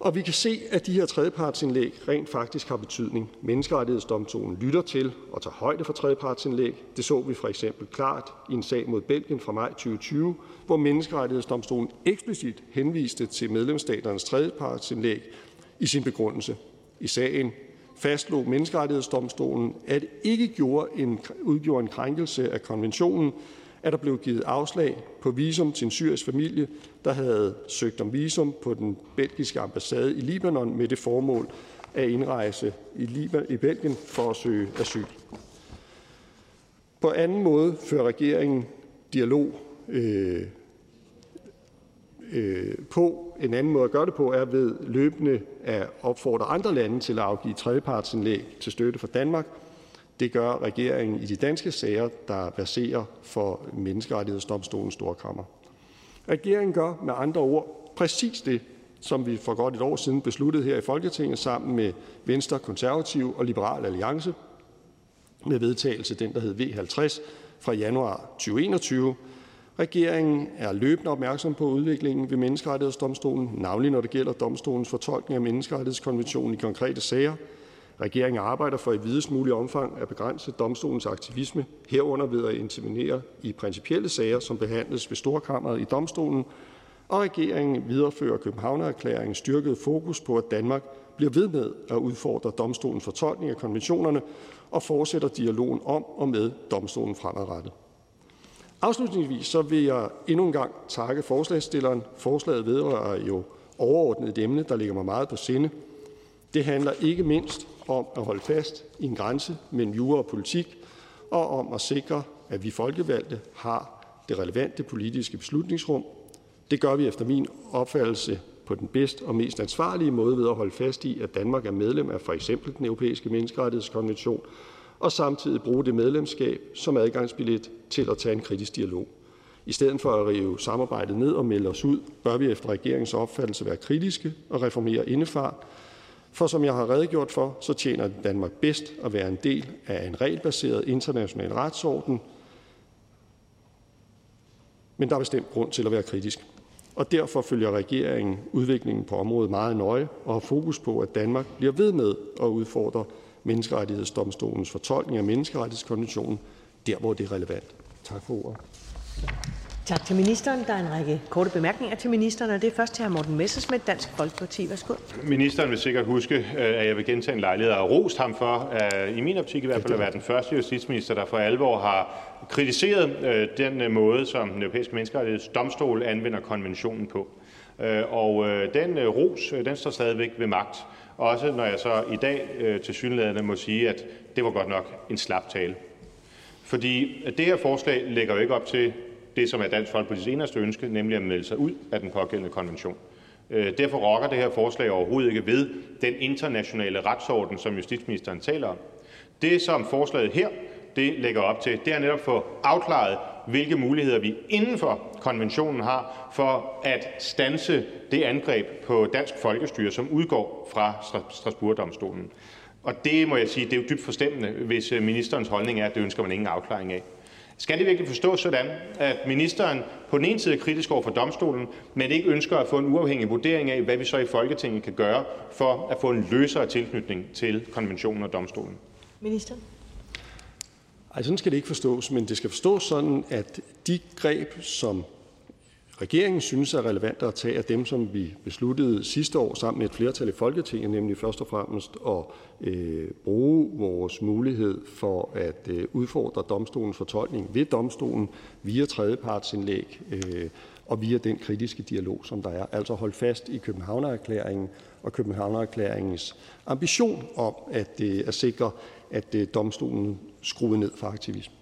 Og vi kan se, at de her tredjepartsindlæg rent faktisk har betydning. Menneskerettighedsdomstolen lytter til og tager højde for tredjepartsindlæg. Det så vi for eksempel klart i en sag mod Belgien fra maj 2020, hvor Menneskerettighedsdomstolen eksplicit henviste til medlemsstaternes tredjepartsindlæg i sin begrundelse. I sagen fastslog Menneskerettighedsdomstolen, at det ikke gjorde en, udgjorde en krænkelse af konventionen, at der blev givet afslag på visum til en syrisk familie, der havde søgt om visum på den belgiske ambassade i Libanon med det formål at indrejse i, Liban, i Belgien for at søge asyl. På anden måde fører regeringen dialog øh, øh, på. En anden måde at gøre det på er ved løbende at opfordre andre lande til at afgive tredjepartsindlæg til støtte for Danmark – det gør regeringen i de danske sager, der baserer for Menneskerettighedsdomstolens storkammer. Regeringen gør med andre ord præcis det, som vi for godt et år siden besluttede her i Folketinget sammen med Venstre, Konservative og Liberal Alliance med vedtagelse den, der hed V50 fra januar 2021. Regeringen er løbende opmærksom på udviklingen ved Menneskerettighedsdomstolen, navnlig når det gælder domstolens fortolkning af menneskerettighedskonventionen i konkrete sager – Regeringen arbejder for i videst mulig omfang at begrænse domstolens aktivisme, herunder ved at intervenere i principielle sager, som behandles ved Storkammeret i domstolen, og regeringen viderefører Københavnererklæringens styrkede fokus på, at Danmark bliver ved med at udfordre domstolens fortolkning af konventionerne og fortsætter dialogen om og med domstolen fremadrettet. Afslutningsvis så vil jeg endnu en gang takke forslagsstilleren. Forslaget vedrører jo overordnet et emne, der ligger mig meget på sinde. Det handler ikke mindst om at holde fast i en grænse mellem jura og politik og om at sikre, at vi folkevalgte har det relevante politiske beslutningsrum. Det gør vi efter min opfattelse på den bedste og mest ansvarlige måde ved at holde fast i, at Danmark er medlem af for eksempel den europæiske menneskerettighedskonvention, og samtidig bruge det medlemskab som adgangsbillet til at tage en kritisk dialog. I stedet for at rive samarbejdet ned og melde os ud, bør vi efter regeringens opfattelse være kritiske og reformere indefra, for som jeg har redegjort for, så tjener Danmark bedst at være en del af en regelbaseret international retsorden, men der er bestemt grund til at være kritisk. Og derfor følger regeringen udviklingen på området meget nøje og har fokus på, at Danmark bliver ved med at udfordre Menneskerettighedsdomstolens fortolkning af menneskerettighedskonventionen, der hvor det er relevant. Tak for ordet. Tak til ministeren. Der er en række korte bemærkninger til ministeren, og det er først til hr. Morten Messersmith, Dansk Folkeparti. Værsgo. Ministeren vil sikkert huske, øh, at jeg vil gentage en lejlighed og rost ham for, øh, i min optik i hvert fald, at være den første justitsminister, der for alvor har kritiseret øh, den måde, som den europæiske menneskerettighedsdomstol anvender konventionen på. Og den ros, den står stadigvæk ved magt. Også når jeg så i dag til synlædende må sige, at det var godt nok en slap tale. Fordi det her forslag lægger jo ikke op til det, som er Dansk Folkepartis eneste ønske, nemlig at melde sig ud af den pågældende konvention. Øh, derfor rokker det her forslag overhovedet ikke ved den internationale retsorden, som justitsministeren taler om. Det, som forslaget her det lægger op til, det er netop at få afklaret, hvilke muligheder vi inden for konventionen har for at stanse det angreb på dansk folkestyre, som udgår fra Strasbourg-domstolen. Og det må jeg sige, det er jo dybt forstemmende, hvis øh, ministerens holdning er, at det ønsker man ingen afklaring af. Skal det virkelig forstås sådan, at ministeren på den ene side er kritisk over for domstolen, men ikke ønsker at få en uafhængig vurdering af, hvad vi så i Folketinget kan gøre for at få en løsere tilknytning til konventionen og domstolen? Minister? Ej, sådan skal det ikke forstås, men det skal forstås sådan, at de greb, som regeringen synes er relevant at tage, af dem, som vi besluttede sidste år sammen med et flertal i Folketinget, nemlig først og fremmest at øh, bruge vores mulighed for at øh, udfordre domstolens fortolkning ved domstolen via tredjepartsindlæg, øh, og via den kritiske dialog, som der er. Altså holde fast i Københavnererklæringen og Københavnererklæringens ambition om at, øh, at sikre, at øh, domstolen skruede ned for aktivisme.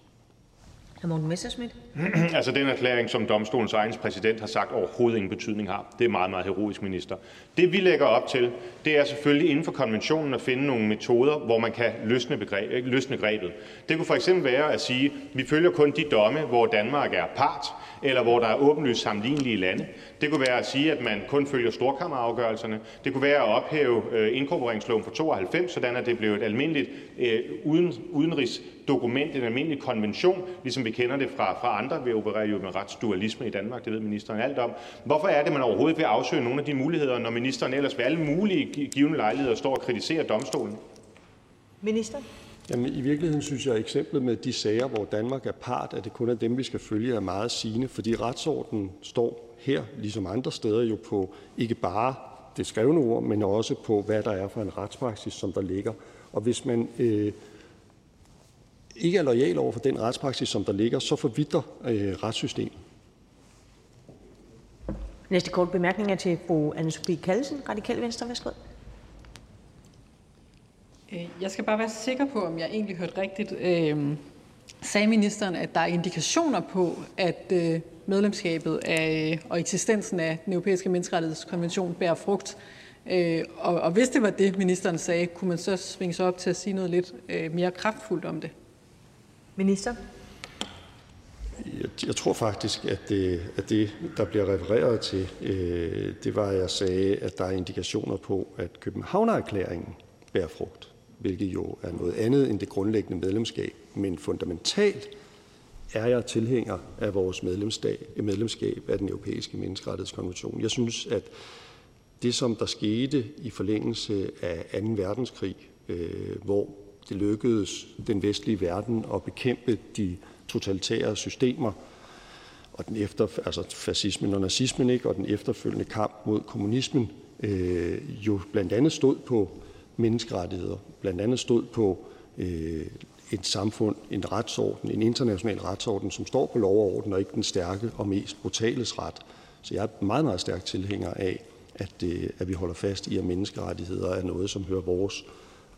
Morten Messerschmidt. altså den erklæring, som domstolens egen præsident har sagt overhovedet ingen betydning har. Det er meget, meget heroisk, minister. Det vi lægger op til, det er selvfølgelig inden for konventionen at finde nogle metoder, hvor man kan løsne, begreb, løsne grebet. Det kunne for eksempel være at sige, at vi følger kun de domme, hvor Danmark er part, eller hvor der er åbenlyst sammenlignelige lande. Det kunne være at sige, at man kun følger storkammerafgørelserne. Det kunne være at ophæve øh, inkorporeringsloven fra 92, sådan at det blev et almindeligt øh, uden, udenrigsdokument, en almindelig konvention, ligesom vi kender det fra, fra andre. Vi opererer jo med retsdualisme i Danmark, det ved ministeren alt om. Hvorfor er det, man overhovedet vil afsøge nogle af de muligheder, når ministeren ellers ved alle mulige givende lejligheder står og kritiserer domstolen? Minister? Jamen, I virkeligheden synes jeg, at eksemplet med de sager, hvor Danmark er part, at det kun er dem, vi skal følge, er meget sigende, fordi retsordenen står her, ligesom andre steder, jo på ikke bare det skrevne ord, men også på, hvad der er for en retspraksis, som der ligger. Og hvis man øh, ikke er lojal over for den retspraksis, som der ligger, så forvidder øh, retssystemet. Næste kort bemærkning er til fru Anne-Sophie Kallesen, Radikal Venstre. Værsgo. Øh, jeg skal bare være sikker på, om jeg egentlig hørte rigtigt. Øh, sagde ministeren, at der er indikationer på, at øh, medlemskabet af, og eksistensen af den europæiske menneskerettighedskonvention bærer frugt. Og, og hvis det var det, ministeren sagde, kunne man så svinge sig op til at sige noget lidt mere kraftfuldt om det? Minister? Jeg, jeg tror faktisk, at det, at det, der bliver refereret til, øh, det var, at jeg sagde, at der er indikationer på, at Københavnererklæringen bærer frugt, hvilket jo er noget andet end det grundlæggende medlemskab. Men fundamentalt er jeg tilhænger af vores medlemskab af den europæiske menneskerettighedskonvention. Jeg synes, at det, som der skete i forlængelse af 2. verdenskrig, øh, hvor det lykkedes den vestlige verden at bekæmpe de totalitære systemer, og den efter, altså fascismen og nazismen, ikke, og den efterfølgende kamp mod kommunismen, øh, jo blandt andet stod på menneskerettigheder, blandt andet stod på øh, et samfund, en retsorden, en international retsorden, som står på lov og orden, og ikke den stærke og mest brutales ret. Så jeg er meget, meget stærk tilhænger af, at, øh, at vi holder fast i, at menneskerettigheder er noget, som hører vores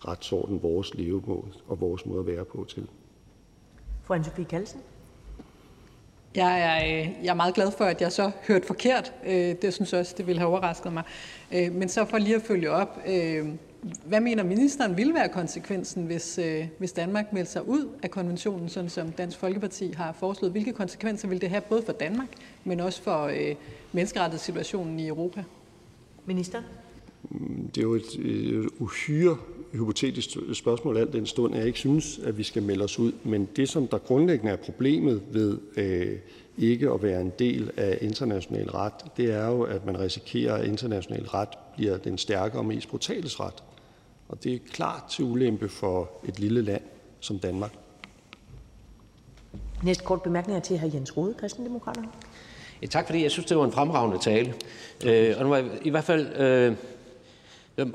retsorden, vores levemåde og vores måde at være på til. Fru Anne-Sophie Kallesen. Jeg er, øh, jeg er meget glad for, at jeg så hørte forkert. Det synes jeg også, det ville have overrasket mig. Men så for lige at følge op, hvad mener ministeren vil være konsekvensen, hvis, øh, hvis Danmark melder sig ud af konventionen, sådan som Dansk Folkeparti har foreslået? Hvilke konsekvenser vil det have både for Danmark, men også for øh, menneskerettighedssituationen i Europa? Minister? Det er jo et, et uhyre hypotetisk spørgsmål, alt den stund, jeg ikke synes, at vi skal melde os ud. Men det, som der grundlæggende er problemet ved øh, ikke at være en del af international ret, det er jo, at man risikerer, at international ret bliver den stærkere og mest brutales ret. Og det er klart til ulempe for et lille land som Danmark. Næste kort bemærkning er til hr. Jens Rode, Kristendemokraterne. Ja, tak fordi jeg synes, det var en fremragende tale. Øh, og det var i hvert fald øh,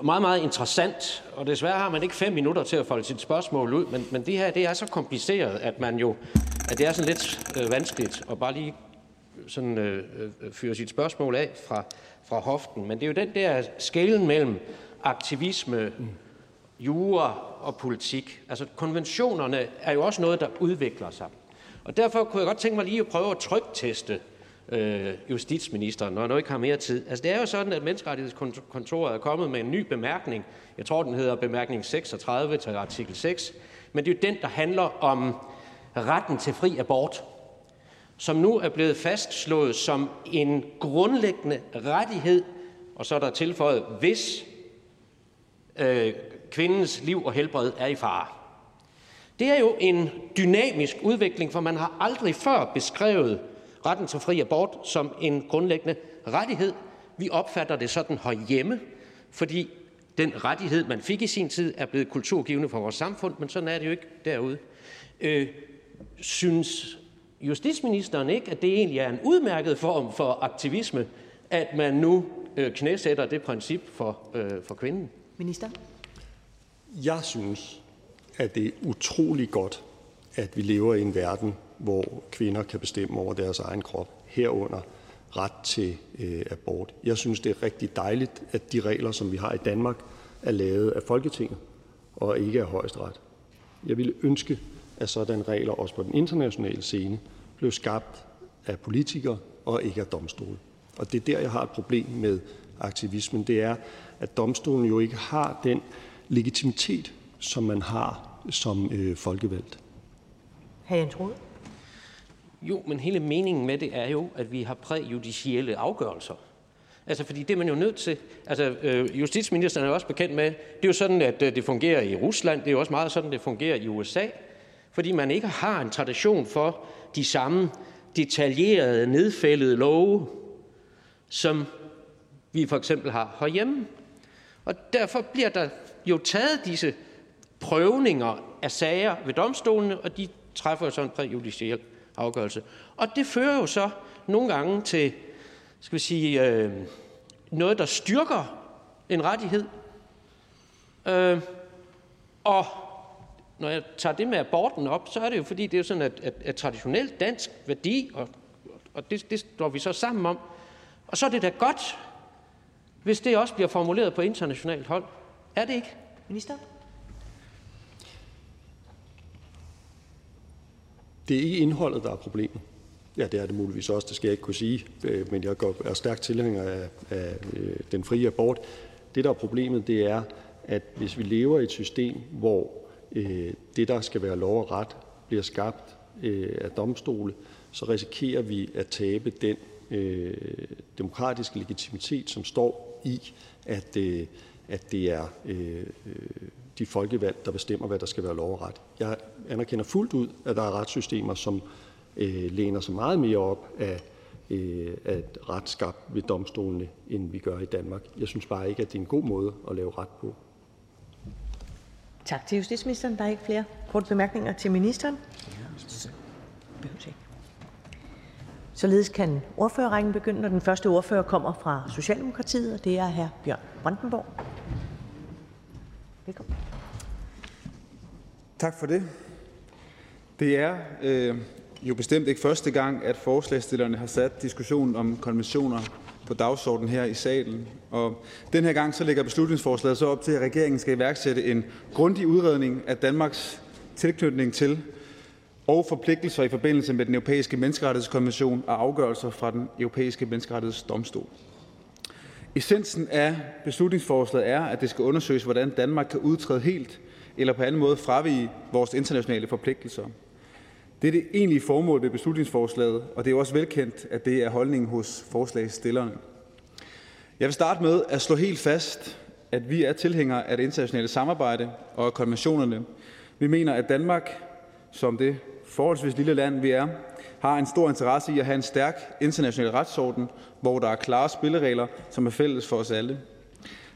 meget, meget interessant. Og desværre har man ikke fem minutter til at folde sit spørgsmål ud. Men, men det her det er så kompliceret, at, man jo, at det er sådan lidt øh, vanskeligt at bare lige sådan, øh, øh, fyre sit spørgsmål af fra, fra hoften. Men det er jo den der skælen mellem aktivisme, jura og politik. Altså konventionerne er jo også noget, der udvikler sig. Og derfor kunne jeg godt tænke mig lige at prøve at trykteste øh, justitsministeren, når jeg nu ikke har mere tid. Altså det er jo sådan, at Menneskerettighedskontoret er kommet med en ny bemærkning. Jeg tror, den hedder bemærkning 36 til artikel 6. Men det er jo den, der handler om retten til fri abort, som nu er blevet fastslået som en grundlæggende rettighed, og så er der tilføjet, hvis øh, kvindens liv og helbred er i fare. Det er jo en dynamisk udvikling, for man har aldrig før beskrevet retten til fri abort som en grundlæggende rettighed. Vi opfatter det sådan herhjemme, fordi den rettighed, man fik i sin tid, er blevet kulturgivende for vores samfund, men sådan er det jo ikke derude. Øh, synes justitsministeren ikke, at det egentlig er en udmærket form for aktivisme, at man nu øh, knæsætter det princip for, øh, for kvinden? Minister? Jeg synes, at det er utrolig godt, at vi lever i en verden, hvor kvinder kan bestemme over deres egen krop, herunder ret til øh, abort. Jeg synes, det er rigtig dejligt, at de regler, som vi har i Danmark, er lavet af Folketinget og ikke af højesteret. Jeg ville ønske, at sådanne regler også på den internationale scene blev skabt af politikere og ikke af domstole. Og det er der, jeg har et problem med aktivismen. Det er, at domstolen jo ikke har den legitimitet, som man har som øh, folkevalgt. Hr. Jens Rode? Jo, men hele meningen med det er jo, at vi har præjudicielle afgørelser. Altså, fordi det er man jo nødt til. Altså, øh, justitsministeren er også bekendt med, det er jo sådan, at øh, det fungerer i Rusland, det er jo også meget sådan, det fungerer i USA, fordi man ikke har en tradition for de samme detaljerede, nedfældede love, som vi for eksempel har herhjemme. Og derfor bliver der jo taget disse prøvninger af sager ved domstolene, og de træffer jo så en præjudiciel afgørelse. Og det fører jo så nogle gange til, skal vi sige, øh, noget, der styrker en rettighed. Øh, og når jeg tager det med aborten op, så er det jo fordi, det er sådan, at, at, at traditionelt dansk værdi, og, og det, det står vi så sammen om, og så er det da godt, hvis det også bliver formuleret på internationalt hold. Er det ikke? Minister? Det er ikke indholdet, der er problemet. Ja, det er det muligvis også, det skal jeg ikke kunne sige, øh, men jeg er stærk tilhænger af, af øh, den frie abort. Det, der er problemet, det er, at hvis vi lever i et system, hvor øh, det, der skal være lov og ret, bliver skabt øh, af domstole, så risikerer vi at tabe den øh, demokratiske legitimitet, som står i, at, øh, at det er øh, de folkevalgte, der bestemmer, hvad der skal være lov og ret. Jeg anerkender fuldt ud, at der er retssystemer, som øh, læner sig meget mere op af, øh, af ret skabt ved domstolene, end vi gør i Danmark. Jeg synes bare ikke, at det er en god måde at lave ret på. Tak til justitsministeren. Der er ikke flere korte bemærkninger til ministeren. Således kan ordførerrækken begynde, og den første ordfører kommer fra Socialdemokratiet, og det er hr. Bjørn Brandenborg. Velkommen. Tak for det. Det er øh, jo bestemt ikke første gang, at forslagsstillerne har sat diskussionen om konventioner på dagsordenen her i salen. Og den her gang så lægger beslutningsforslaget så op til, at regeringen skal iværksætte en grundig udredning af Danmarks tilknytning til og forpligtelser i forbindelse med den europæiske menneskerettighedskonvention og afgørelser fra den europæiske menneskerettighedsdomstol. Essensen af beslutningsforslaget er, at det skal undersøges, hvordan Danmark kan udtræde helt eller på anden måde fravige vores internationale forpligtelser. Det er det egentlige formål ved beslutningsforslaget, og det er også velkendt, at det er holdningen hos forslagstillerne. Jeg vil starte med at slå helt fast, at vi er tilhængere af det internationale samarbejde og af konventionerne. Vi mener, at Danmark, som det forholdsvis lille land vi er, har en stor interesse i at have en stærk international retsorden, hvor der er klare spilleregler, som er fælles for os alle.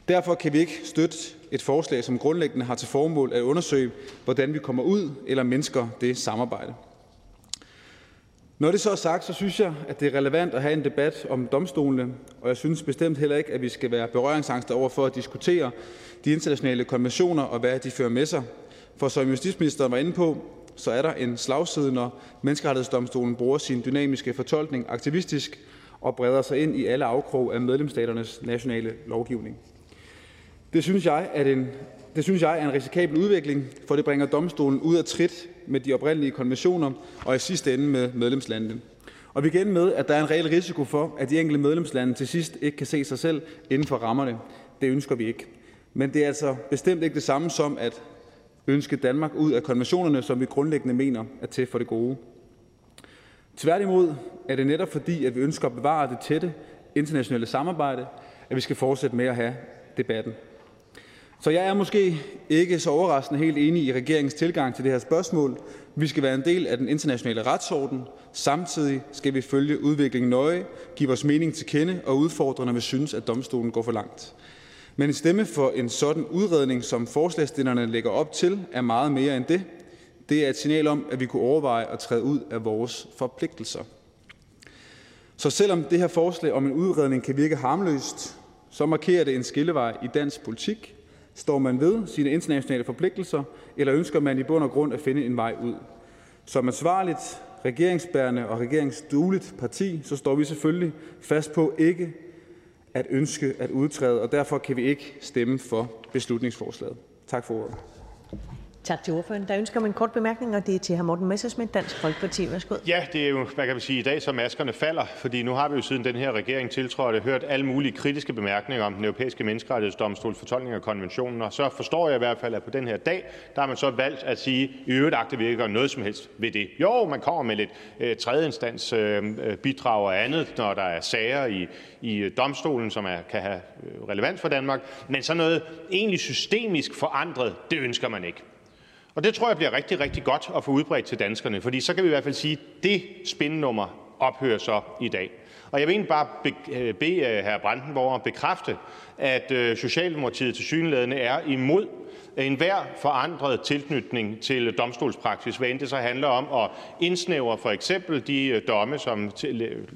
Derfor kan vi ikke støtte et forslag, som grundlæggende har til formål at undersøge, hvordan vi kommer ud eller mindsker det samarbejde. Når det så er sagt, så synes jeg, at det er relevant at have en debat om domstolene, og jeg synes bestemt heller ikke, at vi skal være berøringsangste over for at diskutere de internationale konventioner og hvad de fører med sig. For som justitsministeren var inde på, så er der en slagside, når Menneskerettighedsdomstolen bruger sin dynamiske fortolkning aktivistisk og breder sig ind i alle afkrog af medlemsstaternes nationale lovgivning. Det synes jeg, er en, det synes jeg er en risikabel udvikling, for det bringer domstolen ud af trit med de oprindelige konventioner og i sidste ende med medlemslandene. Og vi igen med, at der er en reel risiko for, at de enkelte medlemslande til sidst ikke kan se sig selv inden for rammerne. Det ønsker vi ikke. Men det er altså bestemt ikke det samme som at ønske Danmark ud af konventionerne, som vi grundlæggende mener er til for det gode. Tværtimod er det netop fordi, at vi ønsker at bevare det tætte internationale samarbejde, at vi skal fortsætte med at have debatten. Så jeg er måske ikke så overraskende helt enig i regeringens tilgang til det her spørgsmål. Vi skal være en del af den internationale retsorden. Samtidig skal vi følge udviklingen nøje, give vores mening til kende og udfordre, når vi synes, at domstolen går for langt. Men en stemme for en sådan udredning, som forslagstillerne lægger op til, er meget mere end det. Det er et signal om, at vi kunne overveje at træde ud af vores forpligtelser. Så selvom det her forslag om en udredning kan virke harmløst, så markerer det en skillevej i dansk politik. Står man ved sine internationale forpligtelser, eller ønsker man i bund og grund at finde en vej ud? Som ansvarligt regeringsbærende og regeringsdueligt parti, så står vi selvfølgelig fast på ikke at ønske at udtræde, og derfor kan vi ikke stemme for beslutningsforslaget. Tak for ordet. Tak til ordføreren. Der er ønsker om en kort bemærkning, og det er til hr. Morten Messersmith, Dansk Folkeparti. Værsgo. Ja, det er jo, hvad kan vi sige, i dag, så maskerne falder, fordi nu har vi jo siden den her regering tiltrådte hørt alle mulige kritiske bemærkninger om den europæiske menneskerettighedsdomstols fortolkning af konventionen, og så forstår jeg i hvert fald, at på den her dag, der har man så valgt at sige, i øvrigt agter vi ikke gøre noget som helst ved det. Jo, man kommer med lidt øh, tredjeinstans øh, øh bidrag og andet, når der er sager i, i øh, domstolen, som er, kan have øh, relevans for Danmark, men så noget egentlig systemisk forandret, det ønsker man ikke. Og det tror jeg bliver rigtig, rigtig godt at få udbredt til danskerne, fordi så kan vi i hvert fald sige, at det spændnummer ophører så i dag. Og jeg vil egentlig bare øh, bede øh, hr. Brandenborg om at bekræfte, at øh, Socialdemokratiet til synlædende er imod enhver forandret tilknytning til domstolspraksis, hvad end det så handler om at indsnævre for eksempel de øh, domme, som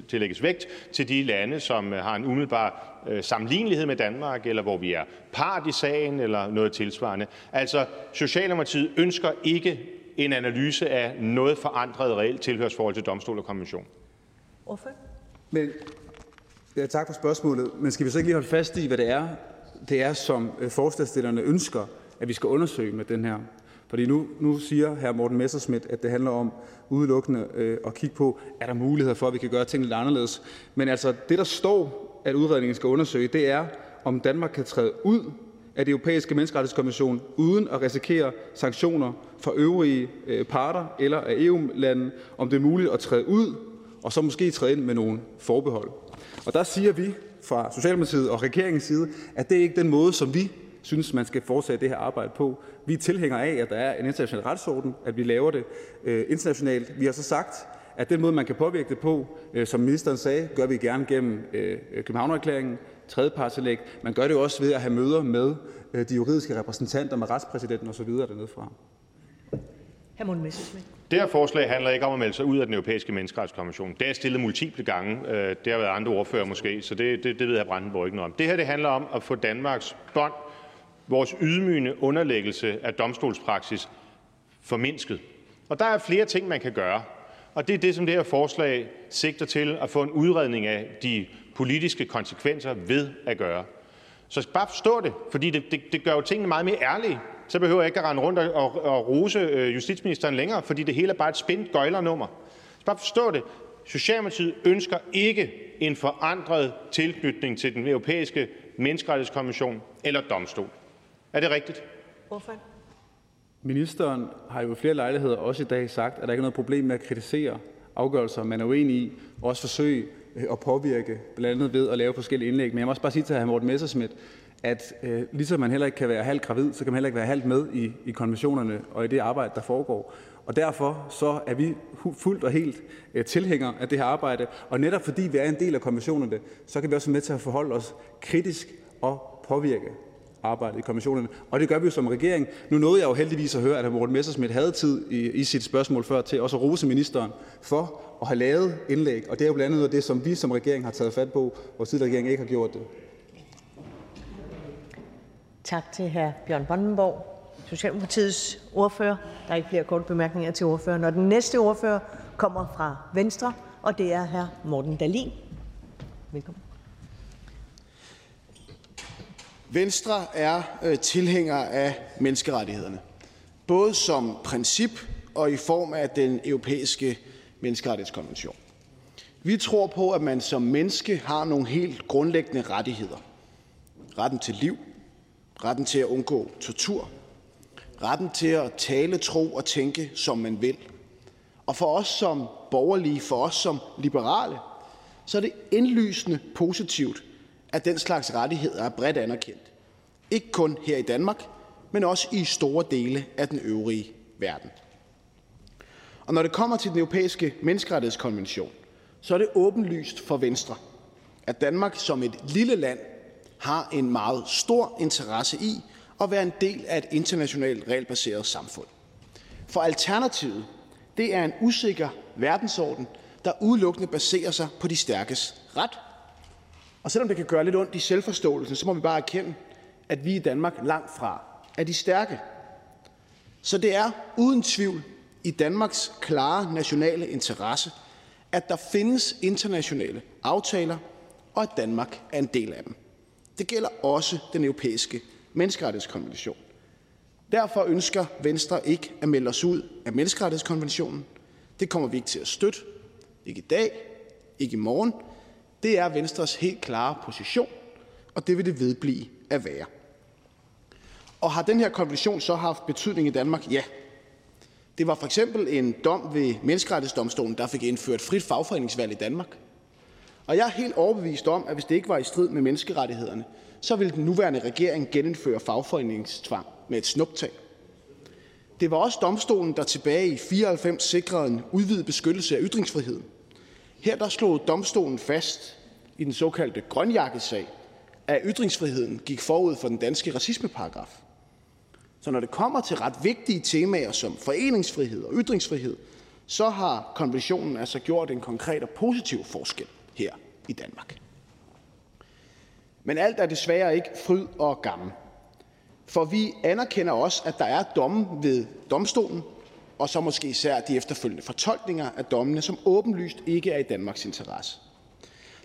tillægges øh, vægt til de lande, som har en umiddelbar sammenlignelighed med Danmark, eller hvor vi er part i sagen eller noget tilsvarende. Altså, Socialdemokratiet ønsker ikke en analyse af noget forandret reelt tilhørsforhold til domstol og konvention. Men, ja, tak for spørgsmålet. Men skal vi så ikke lige holde fast i, hvad det er, det er som øh, forslagsstillerne ønsker, at vi skal undersøge med den her? Fordi nu, nu siger hr. Morten Messerschmidt, at det handler om udelukkende øh, at kigge på, er der muligheder for, at vi kan gøre tingene lidt anderledes. Men altså, det der står at udredningen skal undersøge, det er, om Danmark kan træde ud af det europæiske menneskerettighedskonvention uden at risikere sanktioner fra øvrige øh, parter eller af EU-lande, om det er muligt at træde ud og så måske træde ind med nogle forbehold. Og der siger vi fra Socialdemokratiet og regeringens side, at det er ikke den måde, som vi synes, man skal fortsætte det her arbejde på. Vi er tilhængere af, at der er en international retsorden, at vi laver det øh, internationalt. Vi har så sagt, at den måde, man kan påvirke det på, øh, som ministeren sagde, gør vi gerne gennem øh, Københavnererklæringen, tredjepartstillæg. Man gør det jo også ved at have møder med øh, de juridiske repræsentanter, med retspræsidenten osv. dernede fra. Det her forslag handler ikke om at melde sig ud af den europæiske menneskerettighedskonvention. Det er stillet multiple gange. Det har været andre ordfører måske, så det, det, det ved jeg Brandenborg ikke noget om. Det her det handler om at få Danmarks bånd, vores ydmygende underlæggelse af domstolspraksis, formindsket. Og der er flere ting, man kan gøre. Og det er det, som det her forslag sigter til at få en udredning af de politiske konsekvenser ved at gøre. Så bare forstå det, fordi det, det, det gør jo tingene meget mere ærlige. Så behøver jeg ikke at rende rundt og, og, og rose øh, justitsministeren længere, fordi det hele er bare et spændt gøjlernummer. skal bare forstå det. Socialdemokratiet ønsker ikke en forandret tilknytning til den europæiske menneskerettighedskonvention eller domstol. Er det rigtigt? Ministeren har jo i flere lejligheder også i dag sagt, at der ikke er noget problem med at kritisere afgørelser, man er uenig i, og også forsøge øh, at påvirke, blandt andet ved at lave forskellige indlæg. Men jeg må også bare sige til hr. Morten Messerschmidt, at øh, ligesom man heller ikke kan være halvt gravid, så kan man heller ikke være halvt med i, i konventionerne og i det arbejde, der foregår. Og derfor så er vi fuldt og helt øh, tilhængere af det her arbejde. Og netop fordi vi er en del af konventionerne, så kan vi også være med til at forholde os kritisk og påvirke arbejdet i kommissionerne. Og det gør vi jo som regering. Nu nåede jeg jo heldigvis at høre, at hr. Morten Messersmith havde tid i, i sit spørgsmål før til også at rose ministeren for at have lavet indlæg. Og det er jo blandt andet noget af det, som vi som regering har taget fat på, hvor tidligere regering ikke har gjort det. Tak til hr. Bjørn Brandenborg, Socialdemokratiets ordfører. Der er ikke flere korte bemærkninger til ordføreren. Og den næste ordfører kommer fra Venstre, og det er hr. Morten Dalin. Velkommen. Venstre er øh, tilhænger af menneskerettighederne, både som princip og i form af den europæiske menneskerettighedskonvention. Vi tror på, at man som menneske har nogle helt grundlæggende rettigheder. Retten til liv, retten til at undgå tortur, retten til at tale, tro og tænke, som man vil. Og for os som borgerlige, for os som liberale, så er det indlysende positivt, at den slags rettigheder er bredt anerkendt. Ikke kun her i Danmark, men også i store dele af den øvrige verden. Og når det kommer til den europæiske menneskerettighedskonvention, så er det åbenlyst for Venstre, at Danmark som et lille land har en meget stor interesse i at være en del af et internationalt regelbaseret samfund. For alternativet, det er en usikker verdensorden, der udelukkende baserer sig på de stærkes ret. Og selvom det kan gøre lidt ondt i selvforståelsen, så må vi bare erkende, at vi i Danmark langt fra er de stærke. Så det er uden tvivl i Danmarks klare nationale interesse, at der findes internationale aftaler, og at Danmark er en del af dem. Det gælder også den europæiske menneskerettighedskonvention. Derfor ønsker Venstre ikke at melde os ud af menneskerettighedskonventionen. Det kommer vi ikke til at støtte. Ikke i dag, ikke i morgen. Det er Venstres helt klare position, og det vil det vedblive at være. Og har den her konvention så haft betydning i Danmark? Ja. Det var for eksempel en dom ved Menneskerettighedsdomstolen, der fik indført frit fagforeningsvalg i Danmark. Og jeg er helt overbevist om, at hvis det ikke var i strid med menneskerettighederne, så ville den nuværende regering genindføre fagforeningstvang med et snuptag. Det var også domstolen, der tilbage i 94 sikrede en udvidet beskyttelse af ytringsfriheden. Her der slog domstolen fast i den såkaldte grønjakkesag, at ytringsfriheden gik forud for den danske racismeparagraf. Så når det kommer til ret vigtige temaer som foreningsfrihed og ytringsfrihed, så har konventionen altså gjort en konkret og positiv forskel her i Danmark. Men alt er desværre ikke fryd og gammel. For vi anerkender også, at der er domme ved domstolen, og så måske især de efterfølgende fortolkninger af dommene, som åbenlyst ikke er i Danmarks interesse.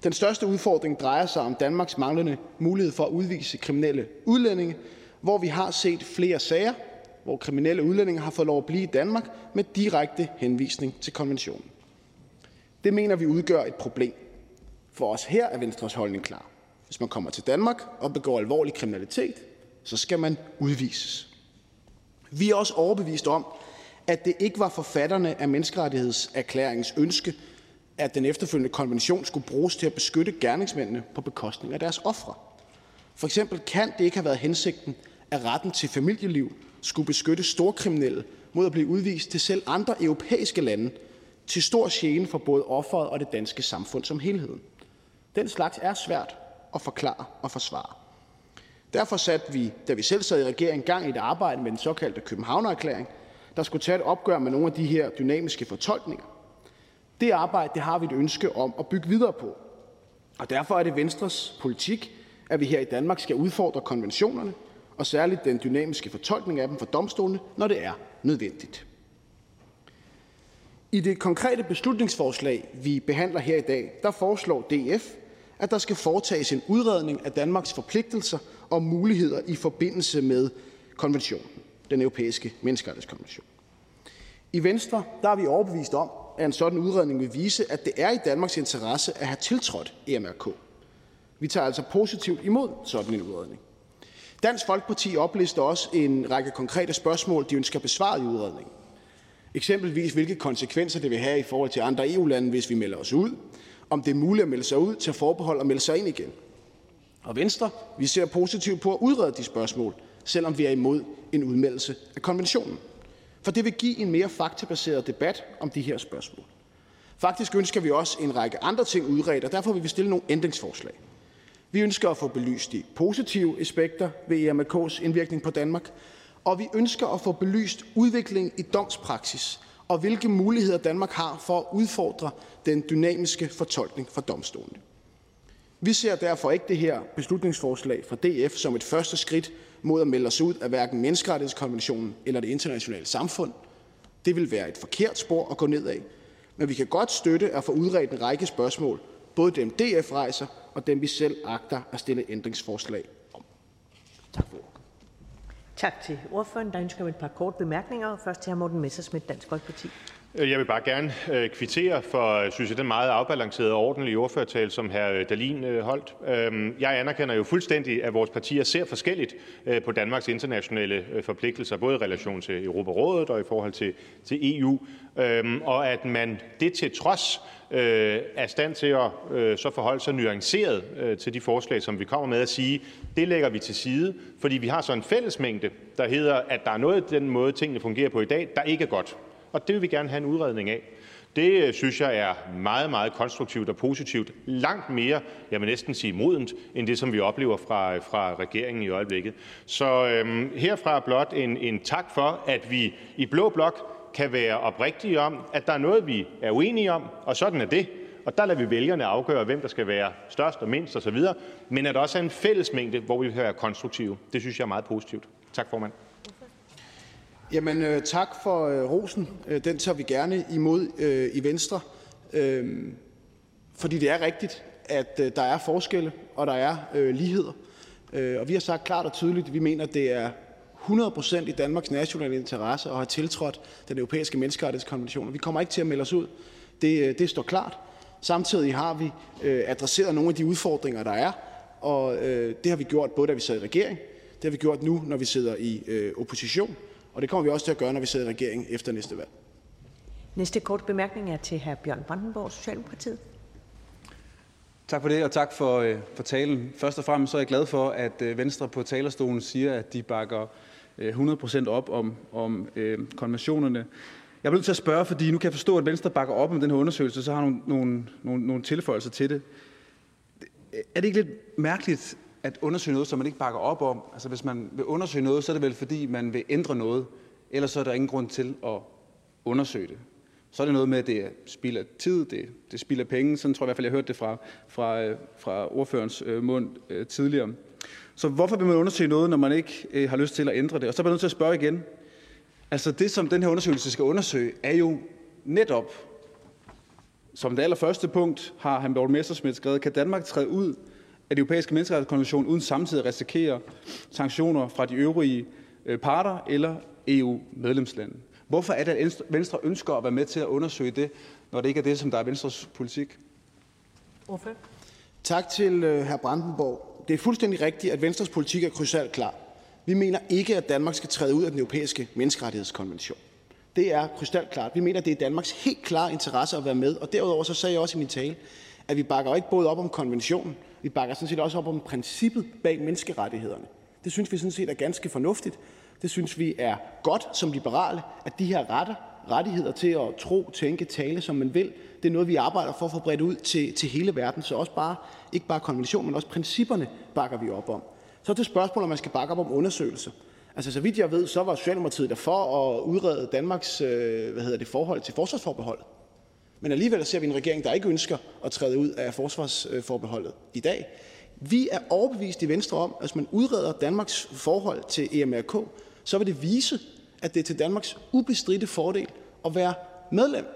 Den største udfordring drejer sig om Danmarks manglende mulighed for at udvise kriminelle udlændinge, hvor vi har set flere sager, hvor kriminelle udlændinge har fået lov at blive i Danmark med direkte henvisning til konventionen. Det mener vi udgør et problem. For os her er Venstres holdning klar. Hvis man kommer til Danmark og begår alvorlig kriminalitet, så skal man udvises. Vi er også overbevist om, at det ikke var forfatterne af menneskerettighedserklæringens ønske, at den efterfølgende konvention skulle bruges til at beskytte gerningsmændene på bekostning af deres ofre. For eksempel kan det ikke have været hensigten, at retten til familieliv skulle beskytte storkriminelle mod at blive udvist til selv andre europæiske lande, til stor gene for både offeret og det danske samfund som helhed. Den slags er svært at forklare og forsvare. Derfor satte vi, da vi selv sad i regeringen, gang i et arbejde med den såkaldte Københavnererklæring, der skulle tage et opgør med nogle af de her dynamiske fortolkninger. Det arbejde det har vi et ønske om at bygge videre på. Og derfor er det Venstres politik, at vi her i Danmark skal udfordre konventionerne, og særligt den dynamiske fortolkning af dem for domstolene, når det er nødvendigt. I det konkrete beslutningsforslag, vi behandler her i dag, der foreslår DF, at der skal foretages en udredning af Danmarks forpligtelser og muligheder i forbindelse med konventionen, den europæiske menneskerettighedskonvention. I Venstre der er vi overbevist om, at en sådan udredning vil vise, at det er i Danmarks interesse at have tiltrådt EMRK. Vi tager altså positivt imod sådan en udredning. Dansk Folkeparti oplister også en række konkrete spørgsmål, de ønsker besvaret i udredningen. Eksempelvis hvilke konsekvenser det vil have i forhold til andre EU-lande, hvis vi melder os ud, om det er muligt at melde sig ud, til forbehold og melde sig ind igen. Og Venstre, vi ser positivt på at udrede de spørgsmål, selvom vi er imod en udmeldelse af konventionen. For det vil give en mere faktabaseret debat om de her spørgsmål. Faktisk ønsker vi også en række andre ting udredt, og derfor vil vi stille nogle ændringsforslag. Vi ønsker at få belyst de positive aspekter ved EMRK's indvirkning på Danmark, og vi ønsker at få belyst udviklingen i domspraksis og hvilke muligheder Danmark har for at udfordre den dynamiske fortolkning fra domstolene. Vi ser derfor ikke det her beslutningsforslag fra DF som et første skridt mod at melde os ud af hverken menneskerettighedskonventionen eller det internationale samfund. Det vil være et forkert spor at gå ned af. Men vi kan godt støtte at få udredt en række spørgsmål, både dem DF rejser og dem vi selv agter at stille ændringsforslag om. Tak for Tak til ordføreren. Der ønsker et par korte bemærkninger. Først til hr. Morten Messersmith, Dansk Folkeparti. Øh, jeg vil bare gerne øh, kvittere for, øh, synes jeg, den meget afbalancerede og ordentlige ordførertale, som hr. Dalin holdt. Øhm, jeg anerkender jo fuldstændig, at vores partier ser forskelligt på Danmarks internationale forpligtelser, både i relation til Europarådet og i forhold til, til EU, øhm, og at man det til trods er stand til at så forholde sig nuanceret til de forslag, som vi kommer med, at sige, det lægger vi til side, fordi vi har så en fællesmængde, der hedder, at der er noget i den måde, tingene fungerer på i dag, der ikke er godt og det vil vi gerne have en udredning af. Det øh, synes jeg er meget, meget konstruktivt og positivt. Langt mere, jeg vil næsten sige modent, end det, som vi oplever fra, øh, fra regeringen i øjeblikket. Så øhm, herfra blot en, en tak for, at vi i Blå Blok kan være oprigtige om, at der er noget, vi er uenige om, og sådan er det. Og der lader vi vælgerne afgøre, hvem der skal være størst og mindst osv., men at der også er en fællesmængde, hvor vi kan være konstruktive. Det synes jeg er meget positivt. Tak, formand. Jamen, øh, tak for øh, rosen. Øh, den tager vi gerne imod øh, i Venstre. Øh, fordi det er rigtigt, at øh, der er forskelle, og der er øh, ligheder. Øh, og vi har sagt klart og tydeligt, at vi mener, at det er 100% i Danmarks nationale interesse at have tiltrådt den europæiske menneskerettighedskonvention. Vi kommer ikke til at melde os ud. Det, øh, det står klart. Samtidig har vi øh, adresseret nogle af de udfordringer, der er, og øh, det har vi gjort både da vi sad i regering, det har vi gjort nu, når vi sidder i øh, opposition, og det kommer vi også til at gøre, når vi sidder i regering efter næste valg. Næste kort bemærkning er til hr. Bjørn Brandenborg, Socialdemokratiet. Tak for det, og tak for, øh, for talen. Først og fremmest så er jeg glad for, at øh, Venstre på talerstolen siger, at de bakker øh, 100% op om, om øh, konventionerne. Jeg bliver nødt til at spørge, fordi nu kan jeg forstå, at Venstre bakker op om den her undersøgelse, så har nogle, nogle, nogle, nogle tilføjelser til det. Er det ikke lidt mærkeligt at undersøge noget, som man ikke bakker op om? Altså hvis man vil undersøge noget, så er det vel fordi, man vil ændre noget. Ellers så er der ingen grund til at undersøge det. Så er det noget med, at det spilder tid, det, det spilder penge. Sådan tror jeg i hvert fald, jeg hørte det fra, fra, øh, fra ordførens øh, mund øh, tidligere. Så hvorfor vil man undersøge noget, når man ikke har lyst til at ændre det? Og så er man nødt til at spørge igen. Altså det, som den her undersøgelse skal undersøge, er jo netop, som det allerførste punkt har han Morten Messerschmidt skrevet, kan Danmark træde ud det europæiske menneskerettighedskonvention uden samtidig at risikere sanktioner fra de øvrige øh, parter eller EU-medlemslande. Hvorfor er det, at Venstre ønsker at være med til at undersøge det, når det ikke er det, som der er Venstres politik? Hvorfor? Tak til øh, hr. Brandenborg. Det er fuldstændig rigtigt, at Venstres politik er krydsalt klar. Vi mener ikke, at Danmark skal træde ud af den europæiske menneskerettighedskonvention. Det er krystalklart. Vi mener, det er Danmarks helt klare interesse at være med. Og derudover så sagde jeg også i min tale, at vi bakker ikke både op om konventionen, vi bakker sådan set også op om princippet bag menneskerettighederne. Det synes vi sådan set er ganske fornuftigt. Det synes vi er godt som liberale, at de her retter, rettigheder til at tro, tænke, tale, som man vil, det er noget, vi arbejder for at få bredt ud til, til hele verden. Så også bare, ikke bare konventionen, men også principperne bakker vi op om. Så er det spørgsmål, om man skal bakke op om undersøgelser. Altså, så vidt jeg ved, så var Socialdemokratiet der for at udrede Danmarks øh, hvad hedder det, forhold til forsvarsforbeholdet. Men alligevel ser vi en regering, der ikke ønsker at træde ud af forsvarsforbeholdet i dag. Vi er overbevist i Venstre om, at hvis man udreder Danmarks forhold til EMRK, så vil det vise, at det er til Danmarks ubestridte fordel at være medlem.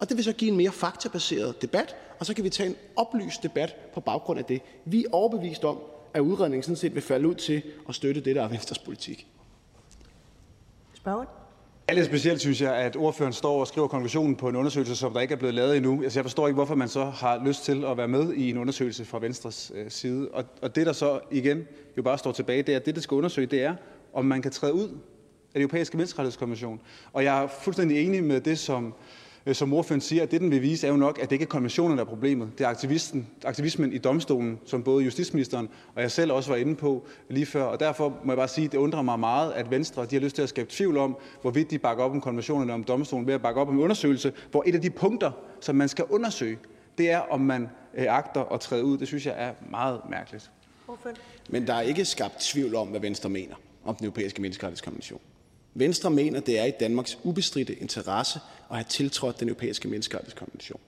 Og det vil så give en mere faktabaseret debat, og så kan vi tage en oplyst debat på baggrund af det. Vi er overbevist om, at udredningen sådan set vil falde ud til at støtte det, der er Venstres politik. Spørgsmål? Er lidt specielt, synes jeg, at ordføreren står og skriver konklusionen på en undersøgelse, som der ikke er blevet lavet endnu. Altså, jeg forstår ikke, hvorfor man så har lyst til at være med i en undersøgelse fra Venstres øh, side. Og, og det, der så igen jo bare står tilbage, det er, at det, der skal undersøge, det er, om man kan træde ud af den europæiske menneskerettighedskonvention. Og jeg er fuldstændig enig med det, som som ordføreren siger, at det, den vil vise, er jo nok, at det ikke er konventionen, der er problemet. Det er aktivisten, aktivismen i domstolen, som både justitsministeren og jeg selv også var inde på lige før. Og derfor må jeg bare sige, at det undrer mig meget, at Venstre de har lyst til at skabe tvivl om, hvorvidt de bakker op om konventionerne om domstolen ved at bakke op om en undersøgelse, hvor et af de punkter, som man skal undersøge, det er, om man øh, agter at træde ud. Det synes jeg er meget mærkeligt. Men der er ikke skabt tvivl om, hvad Venstre mener om den europæiske menneskerettighedskonvention. Venstre mener, det er i Danmarks ubestridte interesse at have tiltrådt den europæiske menneskerettighedskonvention.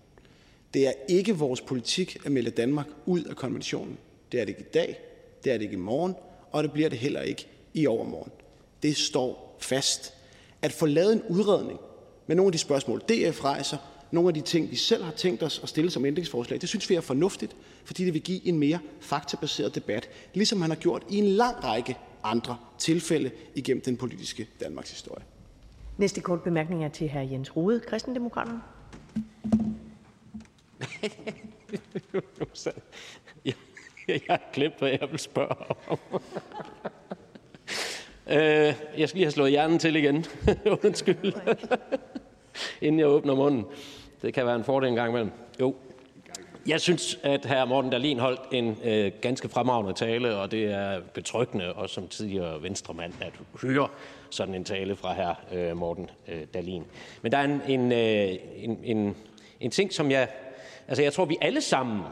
Det er ikke vores politik at melde Danmark ud af konventionen. Det er det ikke i dag, det er det ikke i morgen, og det bliver det heller ikke i overmorgen. Det står fast. At få lavet en udredning med nogle af de spørgsmål, DF rejser, nogle af de ting, vi selv har tænkt os at stille som ændringsforslag, det synes vi er fornuftigt, fordi det vil give en mere faktabaseret debat, ligesom man har gjort i en lang række andre tilfælde igennem den politiske Danmarks historie. Næste kort bemærkning er til hr. Jens Rude, Kristendemokraterne. jeg har glemt, hvad jeg vil spørge om. øh, jeg skal lige have slået hjernen til igen. Undskyld. Inden jeg åbner munden. Det kan være en fordel en gang imellem. Jo, jeg synes, at hr. Morten Dahlin holdt en øh, ganske fremragende tale, og det er betryggende, og som tidligere venstremand, at høre sådan en tale fra hr. Øh, Morten øh, Dalin. Men der er en, en, øh, en, en, en ting, som jeg... Altså, jeg tror, vi alle sammen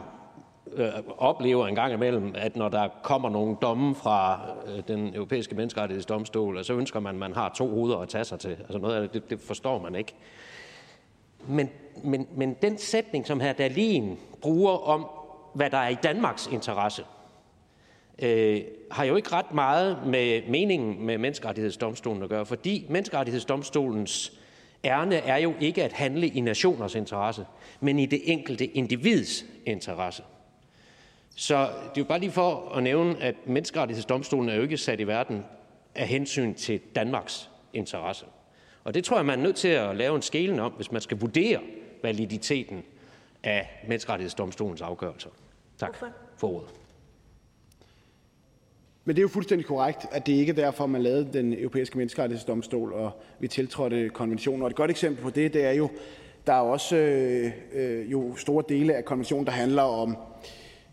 øh, oplever en gang imellem, at når der kommer nogle domme fra øh, den europæiske menneskerettighedsdomstol, så ønsker man, at man har to hoveder at tage sig til. Altså noget af det, det, det forstår man ikke. Men, men, men den sætning, som her Dalin bruger om, hvad der er i Danmarks interesse, øh, har jo ikke ret meget med meningen med menneskerettighedsdomstolen at gøre, fordi menneskerettighedsdomstolens ærne er jo ikke at handle i nationers interesse, men i det enkelte individs interesse. Så det er jo bare lige for at nævne, at menneskerettighedsdomstolen er jo ikke sat i verden af hensyn til Danmarks interesse. Og det tror jeg, man er nødt til at lave en skælen om, hvis man skal vurdere validiteten af menneskerettighedsdomstolens afgørelser. Tak for ordet. Men det er jo fuldstændig korrekt, at det ikke er derfor, man lavede den europæiske menneskerettighedsdomstol, og vi tiltrådte konventionen. Og et godt eksempel på det, det er jo, der er også øh, øh jo store dele af konventionen, der handler om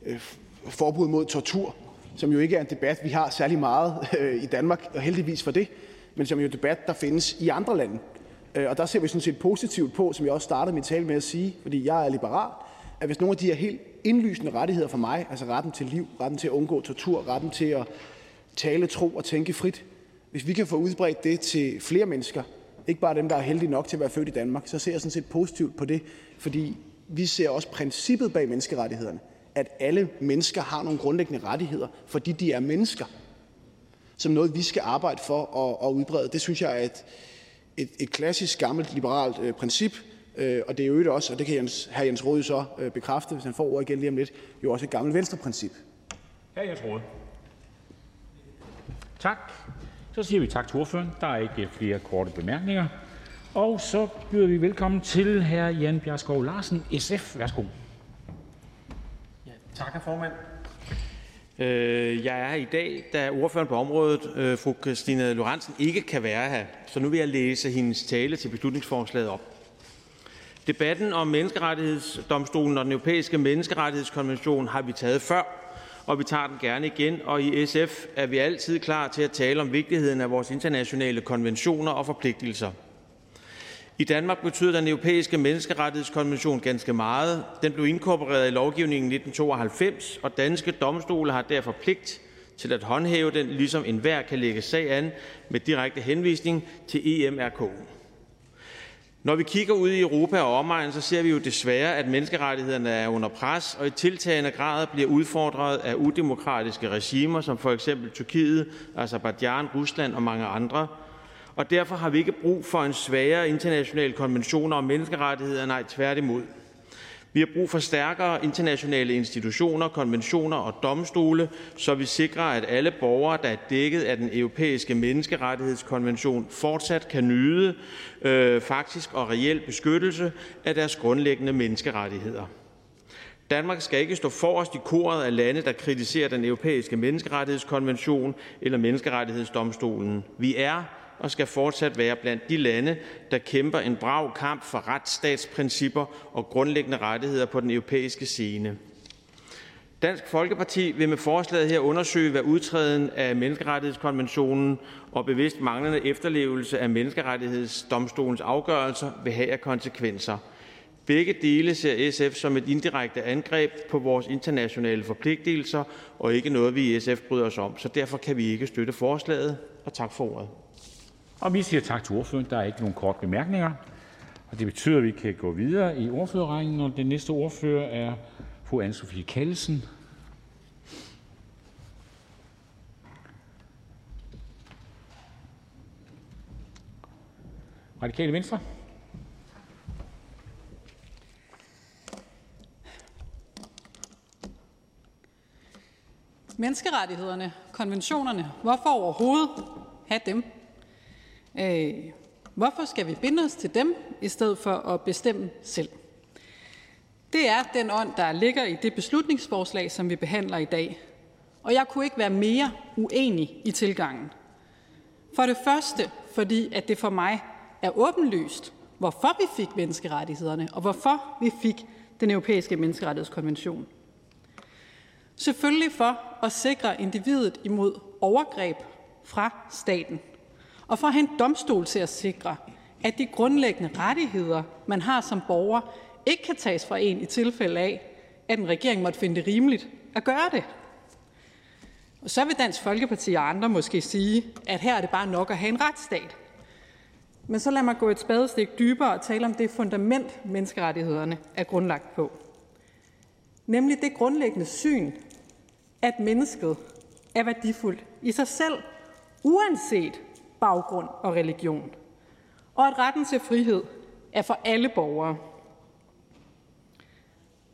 øh, forbud mod tortur, som jo ikke er en debat, vi har særlig meget øh, i Danmark, og heldigvis for det, men som jo er en debat, der findes i andre lande. Øh, og der ser vi sådan set positivt på, som jeg også startede min tale med at sige, fordi jeg er liberal, at hvis nogle af de her helt indlysende rettigheder for mig, altså retten til liv, retten til at undgå tortur, retten til at tale, tro og tænke frit, hvis vi kan få udbredt det til flere mennesker, ikke bare dem, der er heldige nok til at være født i Danmark, så ser jeg sådan set positivt på det, fordi vi ser også princippet bag menneskerettighederne, at alle mennesker har nogle grundlæggende rettigheder, fordi de er mennesker, som noget, vi skal arbejde for at, at udbrede. Det synes jeg er et, et, et klassisk gammelt liberalt øh, princip, og det er jo også, og det kan Jens, hr. Jens Rode så øh, bekræfte, hvis han får ordet igen lige om lidt, jo også et gammelt venstreprincip. Hr. Jens Rode. Tak. Så siger vi tak til ordføreren. Der er ikke flere korte bemærkninger. Og så byder vi velkommen til hr. Jan Bjerskov Larsen, SF. Værsgo. Ja, tak, hr. formand. Øh, jeg er her i dag, da ordføreren på området, øh, fru Christine Lorentzen, ikke kan være her. Så nu vil jeg læse hendes tale til beslutningsforslaget op. Debatten om menneskerettighedsdomstolen og den europæiske menneskerettighedskonvention har vi taget før, og vi tager den gerne igen, og i SF er vi altid klar til at tale om vigtigheden af vores internationale konventioner og forpligtelser. I Danmark betyder den europæiske menneskerettighedskonvention ganske meget. Den blev inkorporeret i lovgivningen i 1992, og danske domstole har derfor pligt til at håndhæve den, ligesom enhver kan lægge sag an med direkte henvisning til EMRK. Når vi kigger ud i Europa og omegn, så ser vi jo desværre, at menneskerettighederne er under pres og i tiltagende grad bliver udfordret af udemokratiske regimer, som for eksempel Tyrkiet, Azerbaijan, Rusland og mange andre. Og derfor har vi ikke brug for en svagere international konvention om menneskerettigheder, nej tværtimod. Vi har brug for stærkere internationale institutioner, konventioner og domstole, så vi sikrer, at alle borgere, der er dækket af den europæiske menneskerettighedskonvention, fortsat kan nyde øh, faktisk og reel beskyttelse af deres grundlæggende menneskerettigheder. Danmark skal ikke stå forrest i koret af lande, der kritiserer den europæiske menneskerettighedskonvention eller menneskerettighedsdomstolen. Vi er og skal fortsat være blandt de lande, der kæmper en brav kamp for retsstatsprincipper og grundlæggende rettigheder på den europæiske scene. Dansk Folkeparti vil med forslaget her undersøge, hvad udtræden af menneskerettighedskonventionen og bevidst manglende efterlevelse af menneskerettighedsdomstolens afgørelser vil have af konsekvenser. Begge dele ser SF som et indirekte angreb på vores internationale forpligtelser og ikke noget, vi i SF bryder os om. Så derfor kan vi ikke støtte forslaget. Og tak for ordet. Og vi siger tak til ordføreren. Der er ikke nogen kort bemærkninger. Og det betyder, at vi kan gå videre i ordførerrækken, og den næste ordfører er fru Anne-Sophie Kallesen. Radikale Venstre. Menneskerettighederne, konventionerne, hvorfor overhovedet have dem? Øh, hvorfor skal vi binde os til dem, i stedet for at bestemme selv? Det er den ånd, der ligger i det beslutningsforslag, som vi behandler i dag. Og jeg kunne ikke være mere uenig i tilgangen. For det første, fordi at det for mig er åbenlyst, hvorfor vi fik menneskerettighederne, og hvorfor vi fik den europæiske menneskerettighedskonvention. Selvfølgelig for at sikre individet imod overgreb fra staten og for at have en domstol til at sikre, at de grundlæggende rettigheder, man har som borger, ikke kan tages fra en i tilfælde af, at en regering måtte finde det rimeligt at gøre det. Og så vil Dansk Folkeparti og andre måske sige, at her er det bare nok at have en retsstat. Men så lad mig gå et spadestik dybere og tale om det fundament, menneskerettighederne er grundlagt på. Nemlig det grundlæggende syn, at mennesket er værdifuldt i sig selv, uanset baggrund og religion, og at retten til frihed er for alle borgere.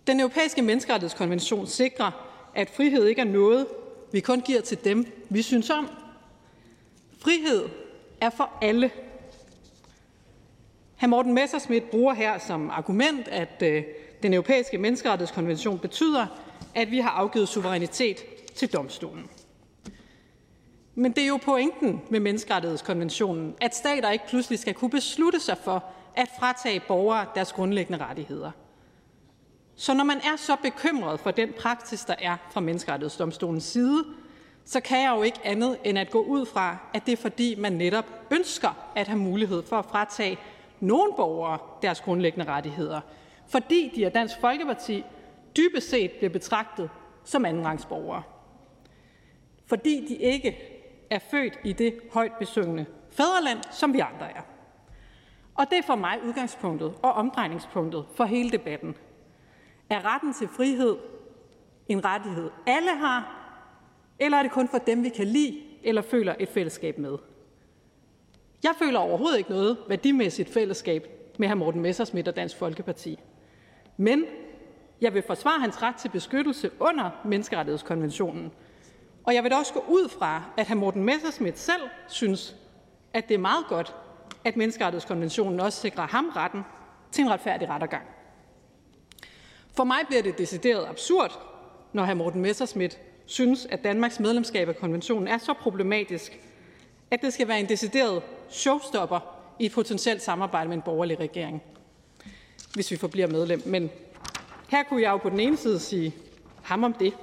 Den europæiske menneskerettighedskonvention sikrer, at frihed ikke er noget, vi kun giver til dem, vi synes om. Frihed er for alle. Hr. Morten Messerschmidt bruger her som argument, at øh, den europæiske menneskerettighedskonvention betyder, at vi har afgivet suverænitet til domstolen. Men det er jo pointen med menneskerettighedskonventionen, at stater ikke pludselig skal kunne beslutte sig for at fratage borgere deres grundlæggende rettigheder. Så når man er så bekymret for den praksis, der er fra menneskerettighedsdomstolens side, så kan jeg jo ikke andet end at gå ud fra, at det er fordi, man netop ønsker at have mulighed for at fratage nogle borgere deres grundlæggende rettigheder, fordi de af Dansk Folkeparti dybest set bliver betragtet som andenrangsborgere. Fordi de ikke er født i det højt besøgende fædreland, som vi andre er. Og det er for mig udgangspunktet og omdrejningspunktet for hele debatten. Er retten til frihed en rettighed, alle har, eller er det kun for dem, vi kan lide eller føler et fællesskab med? Jeg føler overhovedet ikke noget værdimæssigt fællesskab med hr. Morten Messersmith og Dansk Folkeparti. Men jeg vil forsvare hans ret til beskyttelse under menneskerettighedskonventionen. Og jeg vil da også gå ud fra, at hr. Morten Messersmith selv synes, at det er meget godt, at menneskerettighedskonventionen også sikrer ham retten til en retfærdig rettergang. For mig bliver det decideret absurd, når hr. Morten Messersmith synes, at Danmarks medlemskab af konventionen er så problematisk, at det skal være en decideret showstopper i et potentielt samarbejde med en borgerlig regering, hvis vi forbliver medlem. Men her kunne jeg jo på den ene side sige ham om det.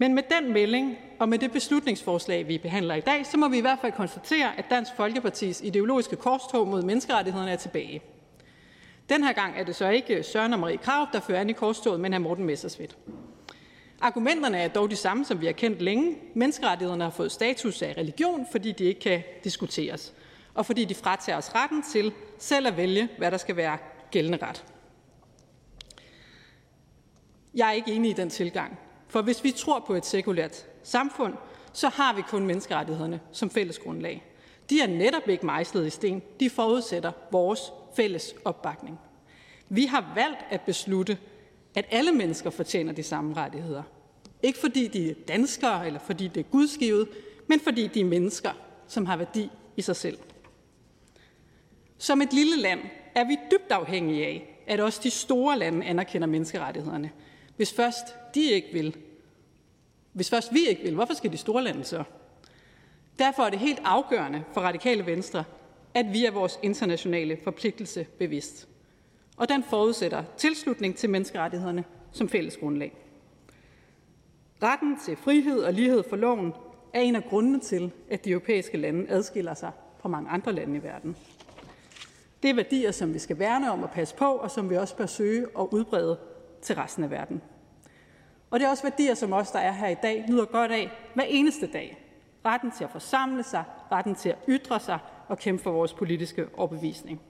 Men med den melding og med det beslutningsforslag, vi behandler i dag, så må vi i hvert fald konstatere, at Dansk Folkepartis ideologiske korstog mod menneskerettighederne er tilbage. Den her gang er det så ikke Søren og Marie Krav, der fører an i korstoget, men hr. Morten Messersmith. Argumenterne er dog de samme, som vi har kendt længe. Menneskerettighederne har fået status af religion, fordi de ikke kan diskuteres, og fordi de fratager os retten til selv at vælge, hvad der skal være gældende ret. Jeg er ikke enig i den tilgang, for hvis vi tror på et sekulært samfund, så har vi kun menneskerettighederne som fælles grundlag. De er netop ikke mejslet i sten. De forudsætter vores fælles opbakning. Vi har valgt at beslutte, at alle mennesker fortjener de samme rettigheder. Ikke fordi de er danskere, eller fordi det er gudskivet, men fordi de er mennesker, som har værdi i sig selv. Som et lille land er vi dybt afhængige af, at også de store lande anerkender menneskerettighederne. Hvis først de ikke vil, hvis først vi ikke vil, hvorfor skal de store lande så? Derfor er det helt afgørende for radikale venstre, at vi er vores internationale forpligtelse bevidst. Og den forudsætter tilslutning til menneskerettighederne som fælles grundlag. Retten til frihed og lighed for loven er en af grundene til, at de europæiske lande adskiller sig fra mange andre lande i verden. Det er værdier, som vi skal værne om og passe på, og som vi også bør søge og udbrede til resten af verden. Og det er også værdier, som os, der er her i dag, nyder godt af hver eneste dag. Retten til at forsamle sig, retten til at ytre sig og kæmpe for vores politiske overbevisning.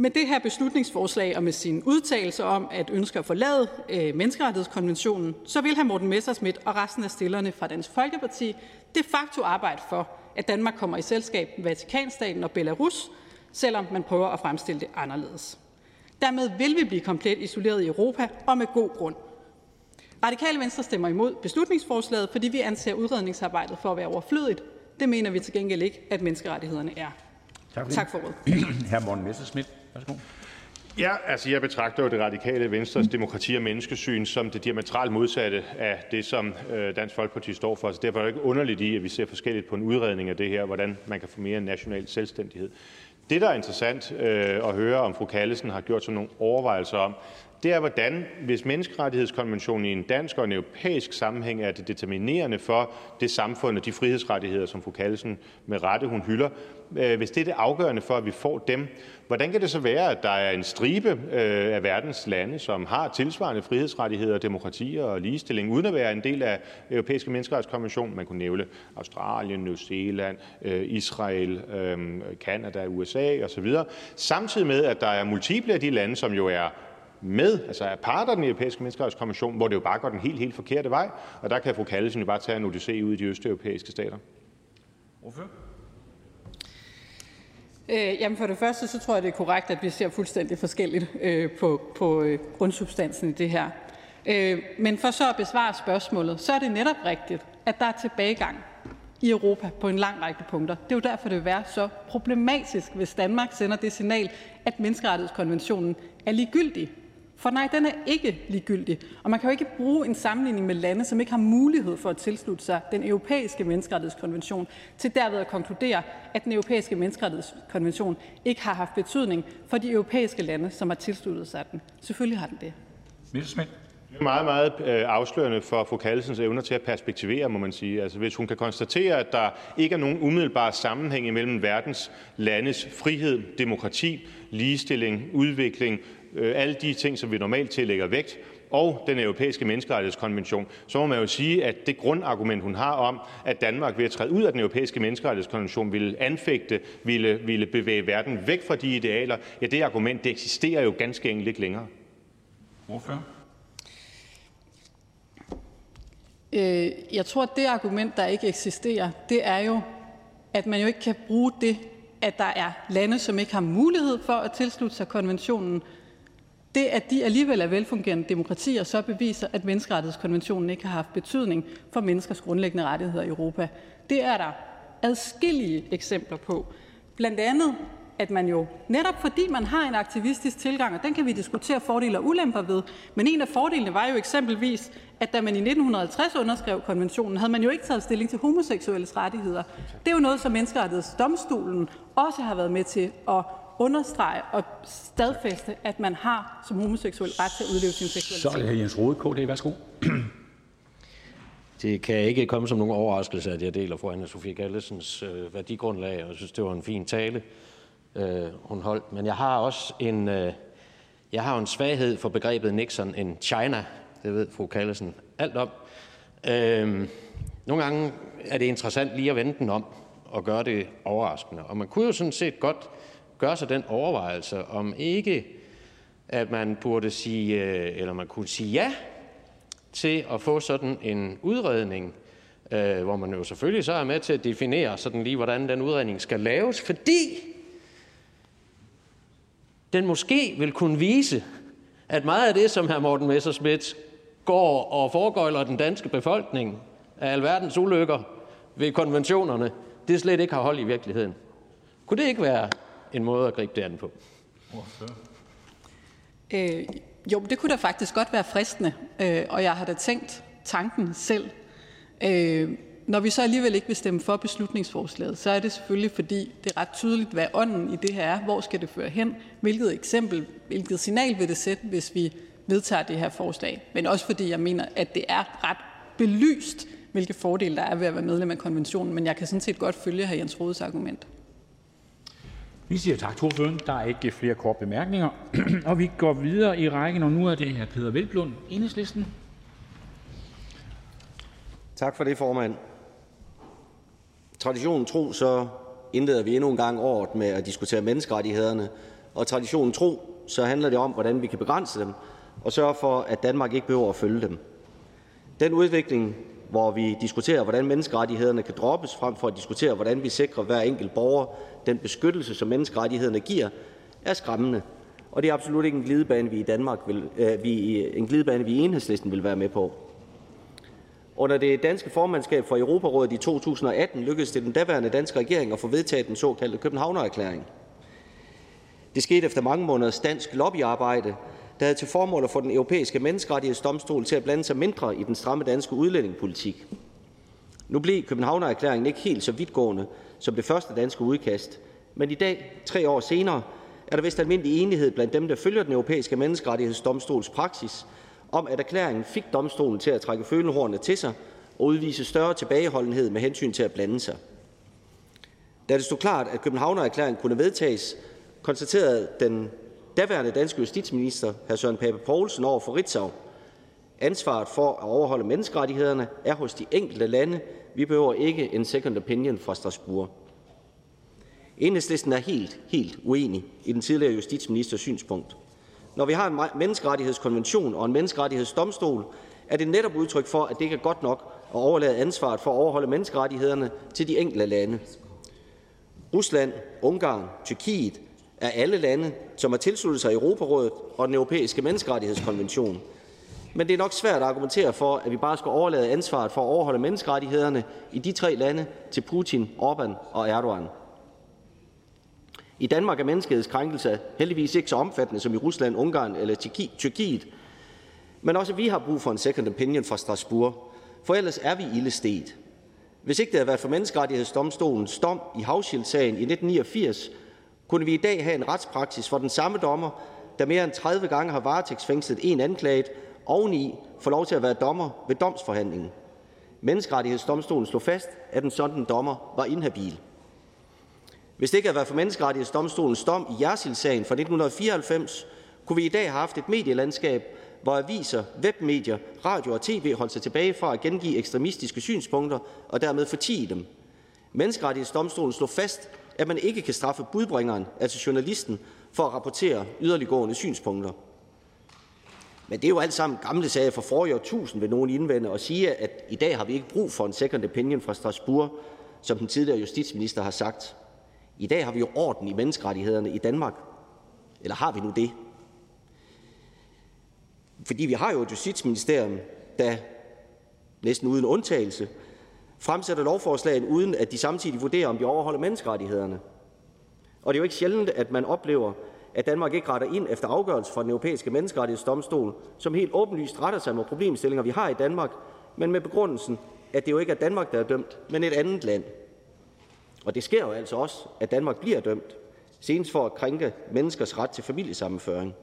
Med det her beslutningsforslag og med sin udtalelse om at ønske at forlade øh, menneskerettighedskonventionen, så vil hr. Morten Messersmith og resten af stillerne fra Dansk Folkeparti de facto arbejde for, at Danmark kommer i selskab med Vatikanstaten og Belarus, selvom man prøver at fremstille det anderledes. Dermed vil vi blive komplet isoleret i Europa, og med god grund. Radikale Venstre stemmer imod beslutningsforslaget, fordi vi anser udredningsarbejdet for at være overflødigt. Det mener vi til gengæld ikke, at menneskerettighederne er. Tak for, tak for ordet. Hr. Morten Messerschmidt, værsgo. Ja, altså jeg betragter jo det radikale Venstres demokrati- og menneskesyn som det diametralt modsatte af det, som øh, Dansk Folkeparti står for. Så derfor er det ikke underligt i, at vi ser forskelligt på en udredning af det her, hvordan man kan få mere national selvstændighed. Det, der er interessant øh, at høre, om fru Kallesen har gjort sig nogle overvejelser om, det er, hvordan, hvis menneskerettighedskonventionen i en dansk og en europæisk sammenhæng er det determinerende for det samfund og de frihedsrettigheder, som fru Kallesen med rette hun hylder, Øh, hvis det er det afgørende for, at vi får dem, hvordan kan det så være, at der er en stribe øh, af verdens lande, som har tilsvarende frihedsrettigheder, demokratier og ligestilling, uden at være en del af europæiske menneskerettighedskonvention? Man kunne nævne Australien, New Zealand, øh, Israel, Kanada, USA osv. Samtidig med, at der er multiple af de lande, som jo er med, altså er part af den europæiske menneskerettighedskonvention, hvor det jo bare går den helt, helt forkerte vej. Og der kan fru Kallesen jo bare tage en odyssé ud i de østeuropæiske stater. Øh, jamen for det første, så tror jeg, det er korrekt, at vi ser fuldstændig forskelligt øh, på, på øh, grundsubstansen i det her. Øh, men for så at besvare spørgsmålet, så er det netop rigtigt, at der er tilbagegang i Europa på en lang række punkter. Det er jo derfor, det vil være så problematisk, hvis Danmark sender det signal, at menneskerettighedskonventionen er ligegyldig. For nej, den er ikke ligegyldig. Og man kan jo ikke bruge en sammenligning med lande, som ikke har mulighed for at tilslutte sig den europæiske menneskerettighedskonvention, til derved at konkludere, at den europæiske menneskerettighedskonvention ikke har haft betydning for de europæiske lande, som har tilsluttet sig den. Selvfølgelig har den det. Messerschmidt. Det er meget, meget øh, afslørende for fru Kallesens evner til at perspektivere, må man sige. Altså, hvis hun kan konstatere, at der ikke er nogen umiddelbar sammenhæng imellem verdens landes frihed, demokrati, ligestilling, udvikling, alle de ting, som vi normalt tillægger vægt, og den europæiske menneskerettighedskonvention, så må man jo sige, at det grundargument, hun har om, at Danmark ved at træde ud af den europæiske menneskerettighedskonvention ville anfægte, ville, ville bevæge verden væk fra de idealer, ja, det argument, det eksisterer jo ganske enkelt ikke længere. Hvorfor? Øh, jeg tror, at det argument, der ikke eksisterer, det er jo, at man jo ikke kan bruge det, at der er lande, som ikke har mulighed for at tilslutte sig konventionen. Det, at de alligevel er velfungerende demokratier, så beviser, at menneskerettighedskonventionen ikke har haft betydning for menneskers grundlæggende rettigheder i Europa. Det er der adskillige eksempler på. Blandt andet at man jo, netop fordi man har en aktivistisk tilgang, og den kan vi diskutere fordele og ulemper ved, men en af fordelene var jo eksempelvis, at da man i 1950 underskrev konventionen, havde man jo ikke taget stilling til homoseksuelles rettigheder. Det er jo noget, som Menneskerettighedsdomstolen også har været med til at understrege og stadfæste, at man har som homoseksuel ret til at udleve sin seksualitet. Så er det. Jens Rode, KD. Værsgo. Det kan ikke komme som nogen overraskelse, at jeg deler fru Anna Sofie Gallesens øh, værdigrundlag, og jeg synes, det var en fin tale øh, hun holdt. Men jeg har også en, øh, jeg har en svaghed for begrebet Nixon in China. Det ved fru Kallesen alt om. Øh, nogle gange er det interessant lige at vende den om og gøre det overraskende. Og man kunne jo sådan set godt gøre sig den overvejelse, om ikke at man burde sige, øh, eller man kunne sige ja til at få sådan en udredning, øh, hvor man jo selvfølgelig så er med til at definere sådan lige, hvordan den udredning skal laves, fordi den måske vil kunne vise, at meget af det, som hr. Morten Messerschmidt går og foregøjler den danske befolkning af alverdens ulykker ved konventionerne, det slet ikke har hold i virkeligheden. Kunne det ikke være en måde at gribe det an på? Øh, jo, det kunne da faktisk godt være fristende, øh, og jeg har da tænkt tanken selv. Øh, når vi så alligevel ikke vil stemme for beslutningsforslaget, så er det selvfølgelig, fordi det er ret tydeligt, hvad ånden i det her er. Hvor skal det føre hen? Hvilket eksempel, hvilket signal vil det sætte, hvis vi vedtager det her forslag? Men også fordi jeg mener, at det er ret belyst, hvilke fordele der er ved at være medlem af konventionen. Men jeg kan sådan set godt følge her Jens Rodes argument. Vi siger tak til ordføreren. Der er ikke flere korte bemærkninger. og vi går videre i rækken, og nu er det hr. Peter Velblund, Enhedslisten. Tak for det, formand. Traditionen tro, så indleder vi endnu en gang året med at diskutere menneskerettighederne, og traditionen tro, så handler det om, hvordan vi kan begrænse dem og sørge for, at Danmark ikke behøver at følge dem. Den udvikling, hvor vi diskuterer, hvordan menneskerettighederne kan droppes, frem for at diskutere, hvordan vi sikrer hver enkelt borger den beskyttelse, som menneskerettighederne giver, er skræmmende. Og det er absolut ikke en glidebane, vi i Danmark vil, øh, vi, en glidebane, vi i enhedslisten vil være med på. Under det danske formandskab for Europarådet i 2018 lykkedes det den daværende danske regering at få vedtaget den såkaldte Københavnererklæring. Det skete efter mange måneders dansk lobbyarbejde, der havde til formål at få den europæiske menneskerettighedsdomstol til at blande sig mindre i den stramme danske udlændingepolitik. Nu blev Københavnererklæringen ikke helt så vidtgående som det første danske udkast, men i dag, tre år senere, er der vist almindelig enighed blandt dem, der følger den europæiske menneskerettighedsdomstols praksis, om at erklæringen fik domstolen til at trække følehornene til sig og udvise større tilbageholdenhed med hensyn til at blande sig. Da det stod klart, at Københavnererklæringen kunne vedtages, konstaterede den daværende danske justitsminister, hr. Søren Pape Poulsen, over for Ritzau, ansvaret for at overholde menneskerettighederne er hos de enkelte lande. Vi behøver ikke en second opinion fra Strasbourg. Enhedslisten er helt, helt uenig i den tidligere justitsministers synspunkt. Når vi har en menneskerettighedskonvention og en menneskerettighedsdomstol, er det netop udtryk for, at det ikke er godt nok at overlade ansvaret for at overholde menneskerettighederne til de enkelte lande. Rusland, Ungarn, Tyrkiet er alle lande, som har tilsluttet sig Europarådet og den europæiske menneskerettighedskonvention. Men det er nok svært at argumentere for, at vi bare skal overlade ansvaret for at overholde menneskerettighederne i de tre lande til Putin, Orbán og Erdogan. I Danmark er menneskehedskrænkelser heldigvis ikke så omfattende som i Rusland, Ungarn eller Tyrkiet, men også vi har brug for en second opinion fra Strasbourg, for ellers er vi ildestet. Hvis ikke det havde været for Menneskerettighedsdomstolens dom i Havschild-sagen i 1989, kunne vi i dag have en retspraksis for den samme dommer, der mere end 30 gange har varetægtsfængslet en anklaget, oveni få lov til at være dommer ved domsforhandlingen. Menneskerettighedsdomstolen slog fast, at en sådan dommer var inhabil. Hvis det ikke havde været for Menneskerettighedsdomstolens dom i Jersil-sagen fra 1994, kunne vi i dag have haft et medielandskab, hvor aviser, webmedier, radio og tv holdt sig tilbage fra at gengive ekstremistiske synspunkter og dermed fortige dem. Menneskerettighedsdomstolen slog fast, at man ikke kan straffe budbringeren, altså journalisten, for at rapportere yderliggående synspunkter. Men det er jo alt sammen gamle sager fra forrige årtusind, vil nogen indvende og sige, at i dag har vi ikke brug for en second opinion fra Strasbourg, som den tidligere justitsminister har sagt. I dag har vi jo orden i menneskerettighederne i Danmark. Eller har vi nu det? Fordi vi har jo et justitsministerium, der næsten uden undtagelse fremsætter lovforslag, uden at de samtidig vurderer, om de overholder menneskerettighederne. Og det er jo ikke sjældent, at man oplever, at Danmark ikke retter ind efter afgørelse fra den europæiske menneskerettighedsdomstol, som helt åbenlyst retter sig mod problemstillinger, vi har i Danmark, men med begrundelsen, at det jo ikke er Danmark, der er dømt, men et andet land. Og det sker jo altså også, at Danmark bliver dømt, senest for at krænke menneskers ret til familiesammenføring.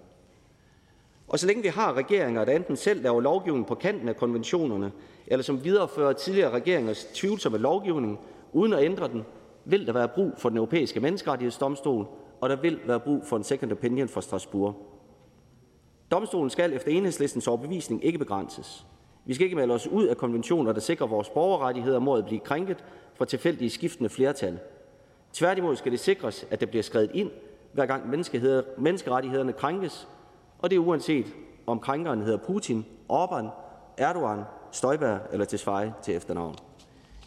Og så længe vi har regeringer, der enten selv laver lovgivning på kanten af konventionerne, eller som viderefører tidligere regeringers tvivlsomme lovgivning uden at ændre den, vil der være brug for den europæiske menneskerettighedsdomstol, og der vil være brug for en second opinion fra Strasbourg. Domstolen skal efter enhedslistens overbevisning ikke begrænses. Vi skal ikke melde os ud af konventioner, der sikrer vores borgerrettigheder mod at blive krænket fra tilfældige skiftende flertal. Tværtimod skal det sikres, at det bliver skrevet ind, hver gang menneskerettighederne krænkes, og det er uanset om krænkeren hedder Putin, Orbán, Erdogan, Støjberg eller Tesfaye til efternavn.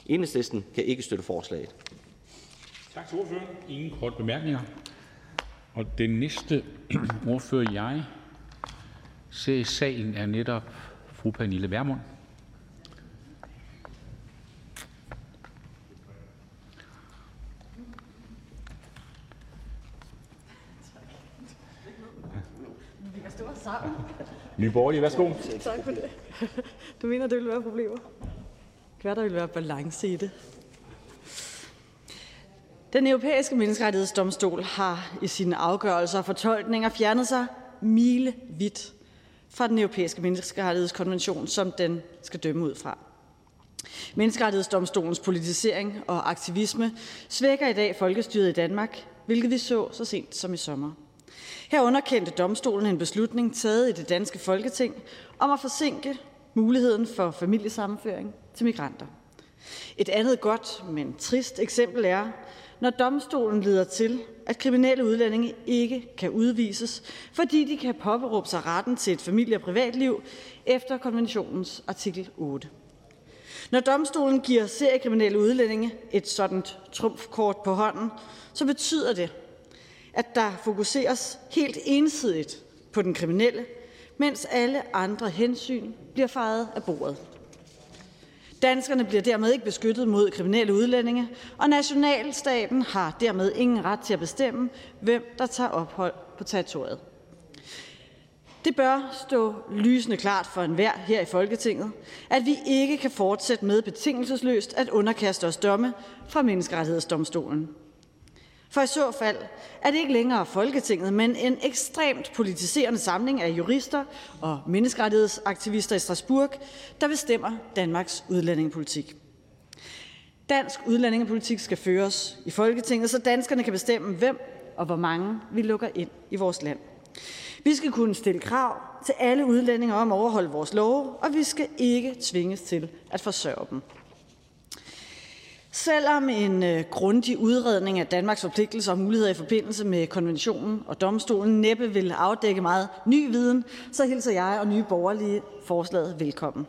Enhedslisten kan ikke støtte forslaget. Tak til ordføreren. Ingen kort bemærkninger. Og den næste ordfører, jeg ser i salen, er netop fru Pernille Vermund. Nye Borgerlige, værsgo. Tak for det. Du mener, det vil være problemer? Hvad der vil være balance i det? Den europæiske menneskerettighedsdomstol har i sine afgørelser og fortolkninger fjernet sig milevidt fra den europæiske menneskerettighedskonvention, som den skal dømme ud fra. Menneskerettighedsdomstolens politisering og aktivisme svækker i dag folkestyret i Danmark, hvilket vi så så sent som i sommer. Her underkendte domstolen en beslutning taget i det danske folketing om at forsinke muligheden for familiesammenføring til migranter. Et andet godt, men trist eksempel er, når domstolen leder til, at kriminelle udlændinge ikke kan udvises, fordi de kan påberåbe sig retten til et familie- og privatliv efter konventionens artikel 8. Når domstolen giver seriekriminelle udlændinge et sådan trumfkort på hånden, så betyder det, at der fokuseres helt ensidigt på den kriminelle, mens alle andre hensyn bliver fejet af bordet. Danskerne bliver dermed ikke beskyttet mod kriminelle udlændinge, og nationalstaten har dermed ingen ret til at bestemme, hvem der tager ophold på territoriet. Det bør stå lysende klart for enhver her i Folketinget, at vi ikke kan fortsætte med betingelsesløst at underkaste os domme fra Menneskerettighedsdomstolen. For i så fald er det ikke længere Folketinget, men en ekstremt politiserende samling af jurister og menneskerettighedsaktivister i Strasbourg, der bestemmer Danmarks udlændingepolitik. Dansk udlændingepolitik skal føres i Folketinget, så danskerne kan bestemme, hvem og hvor mange vi lukker ind i vores land. Vi skal kunne stille krav til alle udlændinge om at overholde vores love, og vi skal ikke tvinges til at forsørge dem. Selvom en øh, grundig udredning af Danmarks forpligtelser og muligheder i forbindelse med konventionen og domstolen næppe vil afdække meget ny viden, så hilser jeg og Nye Borgerlige forslaget velkommen.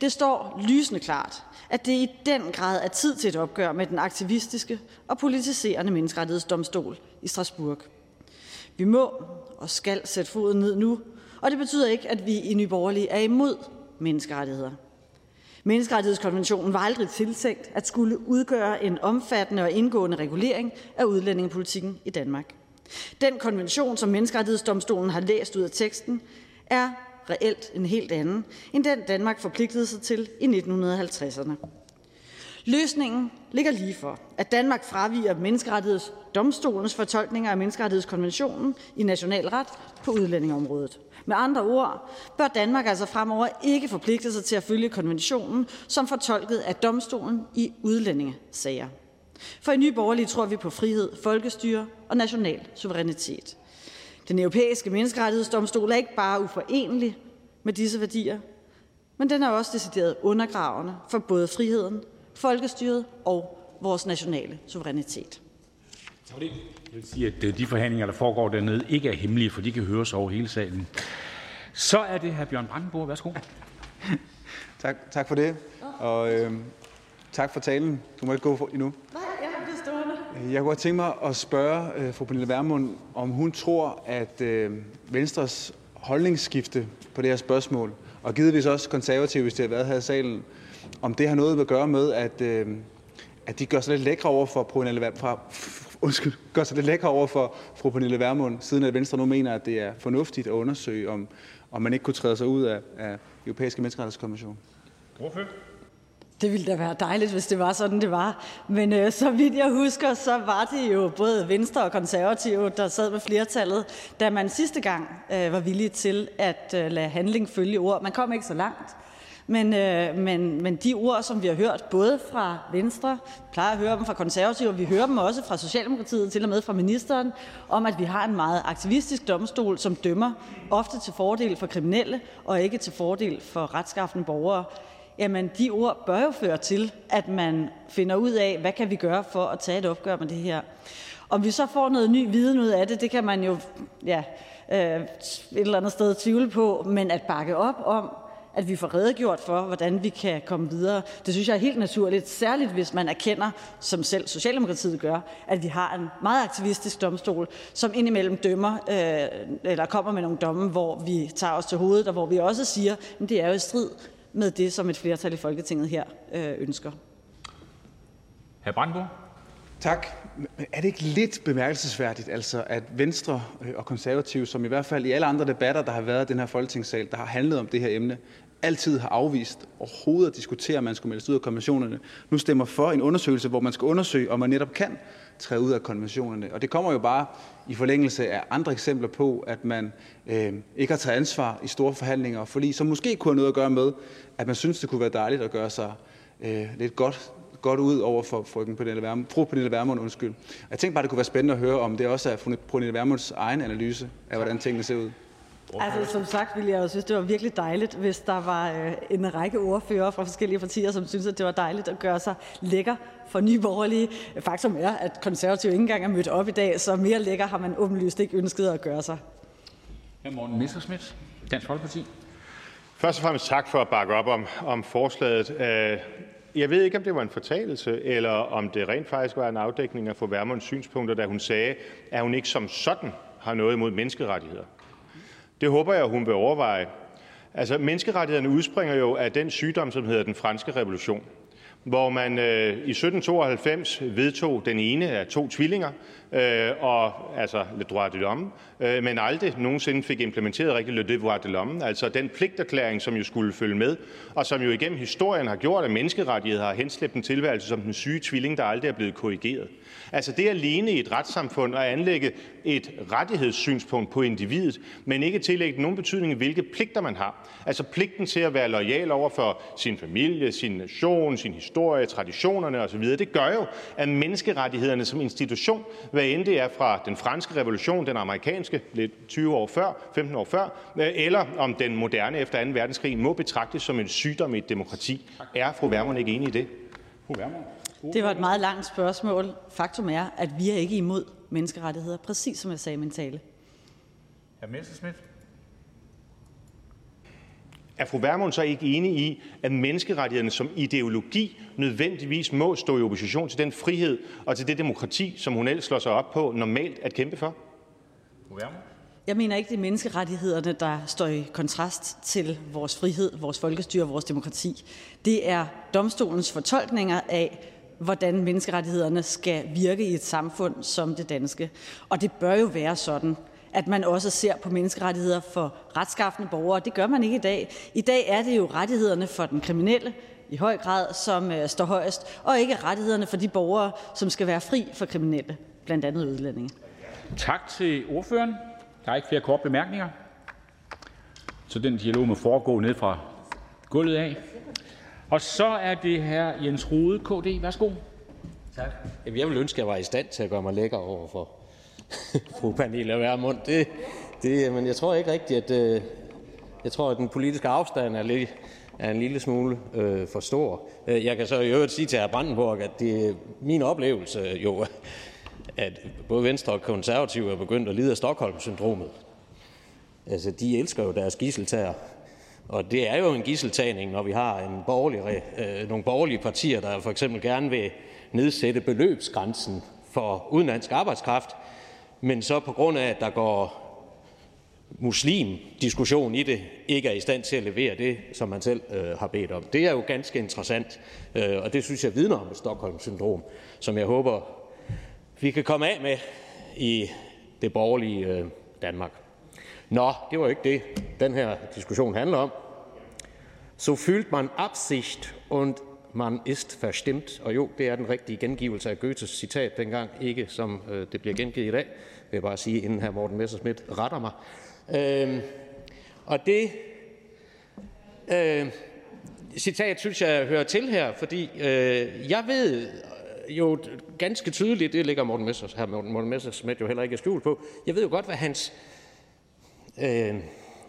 Det står lysende klart, at det i den grad er tid til et opgør med den aktivistiske og politiserende menneskerettighedsdomstol i Strasbourg. Vi må og skal sætte foden ned nu, og det betyder ikke, at vi i Nye Borgerlige er imod menneskerettigheder. Menneskerettighedskonventionen var aldrig tiltænkt at skulle udgøre en omfattende og indgående regulering af udlændingepolitikken i Danmark. Den konvention, som Menneskerettighedsdomstolen har læst ud af teksten, er reelt en helt anden end den Danmark forpligtede sig til i 1950'erne. Løsningen ligger lige for, at Danmark fraviger Menneskerettighedsdomstolens fortolkninger af Menneskerettighedskonventionen i national ret på udlændingeområdet. Med andre ord bør Danmark altså fremover ikke forpligte sig til at følge konventionen som fortolket af domstolen i udlændingesager. For i Nye Borgerlige tror vi på frihed, folkestyre og national suverænitet. Den europæiske menneskerettighedsdomstol er ikke bare uforenelig med disse værdier, men den er også decideret undergravende for både friheden, folkestyret og vores nationale suverænitet. Jeg vil sige, at øh, de forhandlinger, der foregår dernede, ikke er hemmelige, for de kan høres over hele salen. Så er det hr. Bjørn Brandenborg. Værsgo. Tak, tak for det, og øh, tak for talen. Du må ikke gå for endnu. Nej, jeg bliver stående. Jeg kunne godt tænke mig at spørge øh, fru Pernille Vermund, om hun tror, at øh, Venstres holdningsskifte på det her spørgsmål, og givetvis også konservative, hvis det har været her i salen, om det har noget at gøre med, at, øh, at de gør sig lidt lækre over for fru Pernille, fra, gør sig lidt lækre over for fru Pernille Vermund, siden at Venstre nu mener, at det er fornuftigt at undersøge, om, om man ikke kunne træde sig ud af, af Europæiske Menneskerettighedskonvention. Det ville da være dejligt, hvis det var sådan, det var. Men øh, så vidt jeg husker, så var det jo både Venstre og Konservative, der sad med flertallet, da man sidste gang øh, var villig til at øh, lade handling følge ord. Man kom ikke så langt. Men, øh, men, men de ord, som vi har hørt, både fra Venstre, plejer at høre dem fra Konservative, og vi hører dem også fra Socialdemokratiet, til og med fra ministeren, om at vi har en meget aktivistisk domstol, som dømmer ofte til fordel for kriminelle og ikke til fordel for retskaffende borgere. Jamen, de ord bør jo føre til, at man finder ud af, hvad kan vi gøre for at tage et opgør med det her. Om vi så får noget ny viden ud af det, det kan man jo ja, øh, et eller andet sted tvivle på, men at bakke op om, at vi får redegjort for, hvordan vi kan komme videre. Det synes jeg er helt naturligt, særligt hvis man erkender, som selv Socialdemokratiet gør, at vi har en meget aktivistisk domstol, som indimellem dømmer øh, eller kommer med nogle domme, hvor vi tager os til hovedet, og hvor vi også siger, at det er jo i strid med det, som et flertal i Folketinget her øh, ønsker. Herr Brandenburg? Tak. Men er det ikke lidt bemærkelsesværdigt, altså, at Venstre øh, og Konservative, som i hvert fald i alle andre debatter, der har været i den her folketingssal, der har handlet om det her emne, altid har afvist overhovedet at diskutere, om man skulle melde ud af konventionerne, nu stemmer for en undersøgelse, hvor man skal undersøge, om man netop kan træde ud af konventionerne. Og det kommer jo bare i forlængelse af andre eksempler på, at man øh, ikke har taget ansvar i store forhandlinger og forlig, som måske kunne have noget at gøre med, at man synes, det kunne være dejligt at gøre sig øh, lidt godt godt ud over for fru Pernille Vermund. Fru Pernille Vermund, undskyld. Jeg tænkte bare, det kunne være spændende at høre, om det også er fru Pernille Vermunds egen analyse af, hvordan tingene ser ud. Altså, som sagt ville jeg jo synes, det var virkelig dejligt, hvis der var øh, en række ordfører fra forskellige partier, som synes, at det var dejligt at gøre sig lækker for nye borgerlige. Faktum er, at konservative ikke engang er mødt op i dag, så mere lækker har man åbenlyst ikke ønsket at gøre sig. Hr. Morten Messerschmidt, Dansk Folkeparti. Først og fremmest tak for at bakke op om, om forslaget. Jeg ved ikke, om det var en fortalelse, eller om det rent faktisk var en afdækning af fru Vermunds synspunkter, da hun sagde, at hun ikke som sådan har noget imod menneskerettigheder. Det håber jeg, hun vil overveje. Altså, menneskerettighederne udspringer jo af den sygdom, som hedder den franske revolution, hvor man øh, i 1792 vedtog den ene af to tvillinger, Øh, og, altså le droit de l'homme, øh, men aldrig nogensinde fik implementeret rigtig le devoir de l'homme, altså den pligterklæring, som jo skulle følge med, og som jo igennem historien har gjort, at menneskerettigheder har henslæbt en tilværelse som den syge tvilling, der aldrig er blevet korrigeret. Altså det alene i et retssamfund at anlægge et rettighedssynspunkt på individet, men ikke tillægge nogen betydning, hvilke pligter man har. Altså pligten til at være lojal over for sin familie, sin nation, sin historie, traditionerne osv., det gør jo, at menneskerettighederne som institution, hvad end det er fra den franske revolution, den amerikanske lidt 20 år før, 15 år før, øh, eller om den moderne efter 2. verdenskrig, må betragtes som en sygdom i et demokrati. Er fru Vermund ikke enig i det? Det var et meget langt spørgsmål. Faktum er, at vi er ikke imod menneskerettigheder, præcis som jeg sagde i min tale. Hr. Messerschmidt. Er fru Vermund så ikke enig i, at menneskerettighederne som ideologi nødvendigvis må stå i opposition til den frihed og til det demokrati, som hun ellers slår sig op på normalt at kæmpe for? Jeg mener ikke, det er menneskerettighederne, der står i kontrast til vores frihed, vores folkestyre og vores demokrati. Det er domstolens fortolkninger af, hvordan menneskerettighederne skal virke i et samfund som det danske. Og det bør jo være sådan, at man også ser på menneskerettigheder for retskaffende borgere. Det gør man ikke i dag. I dag er det jo rettighederne for den kriminelle i høj grad, som øh, står højest, og ikke rettighederne for de borgere, som skal være fri for kriminelle, blandt andet udlændinge. Tak til ordføreren. Der er ikke flere korte bemærkninger. Så den dialog må foregå ned fra gulvet af. Og så er det her Jens Rode, KD. Værsgo. Tak. Jamen, jeg vil ønske, at jeg var i stand til at gøre mig lækker over for fru Pernille Vermund. Det, det, men jeg tror ikke rigtigt, at øh, jeg tror, at den politiske afstand er, lidt, er en lille smule øh, for stor. Øh, jeg kan så i øvrigt sige til hr. Brandenborg, at det er min oplevelse øh, jo, at både Venstre og Konservative er begyndt at lide af Stockholm-syndromet. Altså, de elsker jo deres gisseltager. Og det er jo en gisseltagning, når vi har en borgerlig, øh, nogle borgerlige partier, der for eksempel gerne vil nedsætte beløbsgrænsen for udenlandsk arbejdskraft, men så på grund af, at der går muslim-diskussion i det, ikke er i stand til at levere det, som man selv øh, har bedt om. Det er jo ganske interessant, øh, og det synes jeg vidner om et Stockholm-syndrom, som jeg håber, vi kan komme af med i det borgerlige øh, Danmark. Nå, det var ikke det, den her diskussion handler om. Så fühlt man Absicht und man ist verstimmt. Og jo, det er den rigtige gengivelse af Goethes citat dengang, ikke som øh, det bliver gengivet i dag, vil jeg bare sige, inden her Morten Messersmith retter mig. Øh, og det øh, citat synes jeg hører til her, fordi øh, jeg ved øh, jo ganske tydeligt, det ligger Morten Messers, her Morten Messersmith jo heller ikke skjult på, jeg ved jo godt, hvad hans øh,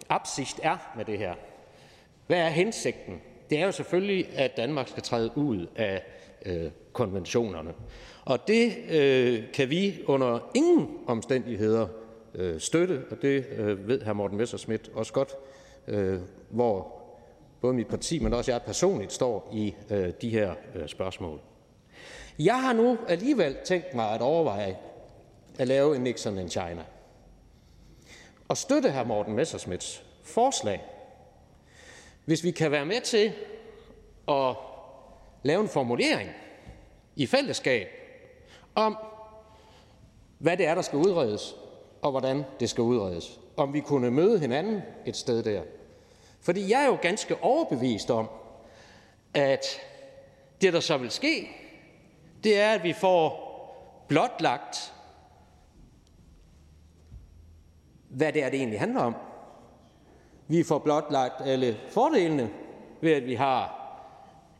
absigt er med det her. Hvad er hensigten? Det er jo selvfølgelig, at Danmark skal træde ud af øh, konventionerne. Og det øh, kan vi under ingen omstændigheder øh, støtte, og det øh, ved hr. Morten Messerschmidt også godt, øh, hvor både mit parti, men også jeg personligt står i øh, de her øh, spørgsmål. Jeg har nu alligevel tænkt mig at overveje at lave en Nixon in China. Og støtte hr. Morten Messerschmidts forslag, hvis vi kan være med til at lave en formulering i fællesskab om, hvad det er, der skal udredes, og hvordan det skal udredes. Om vi kunne møde hinanden et sted der. Fordi jeg er jo ganske overbevist om, at det, der så vil ske, det er, at vi får blotlagt, hvad det er, det egentlig handler om. Vi får blotlagt alle fordelene ved, at vi har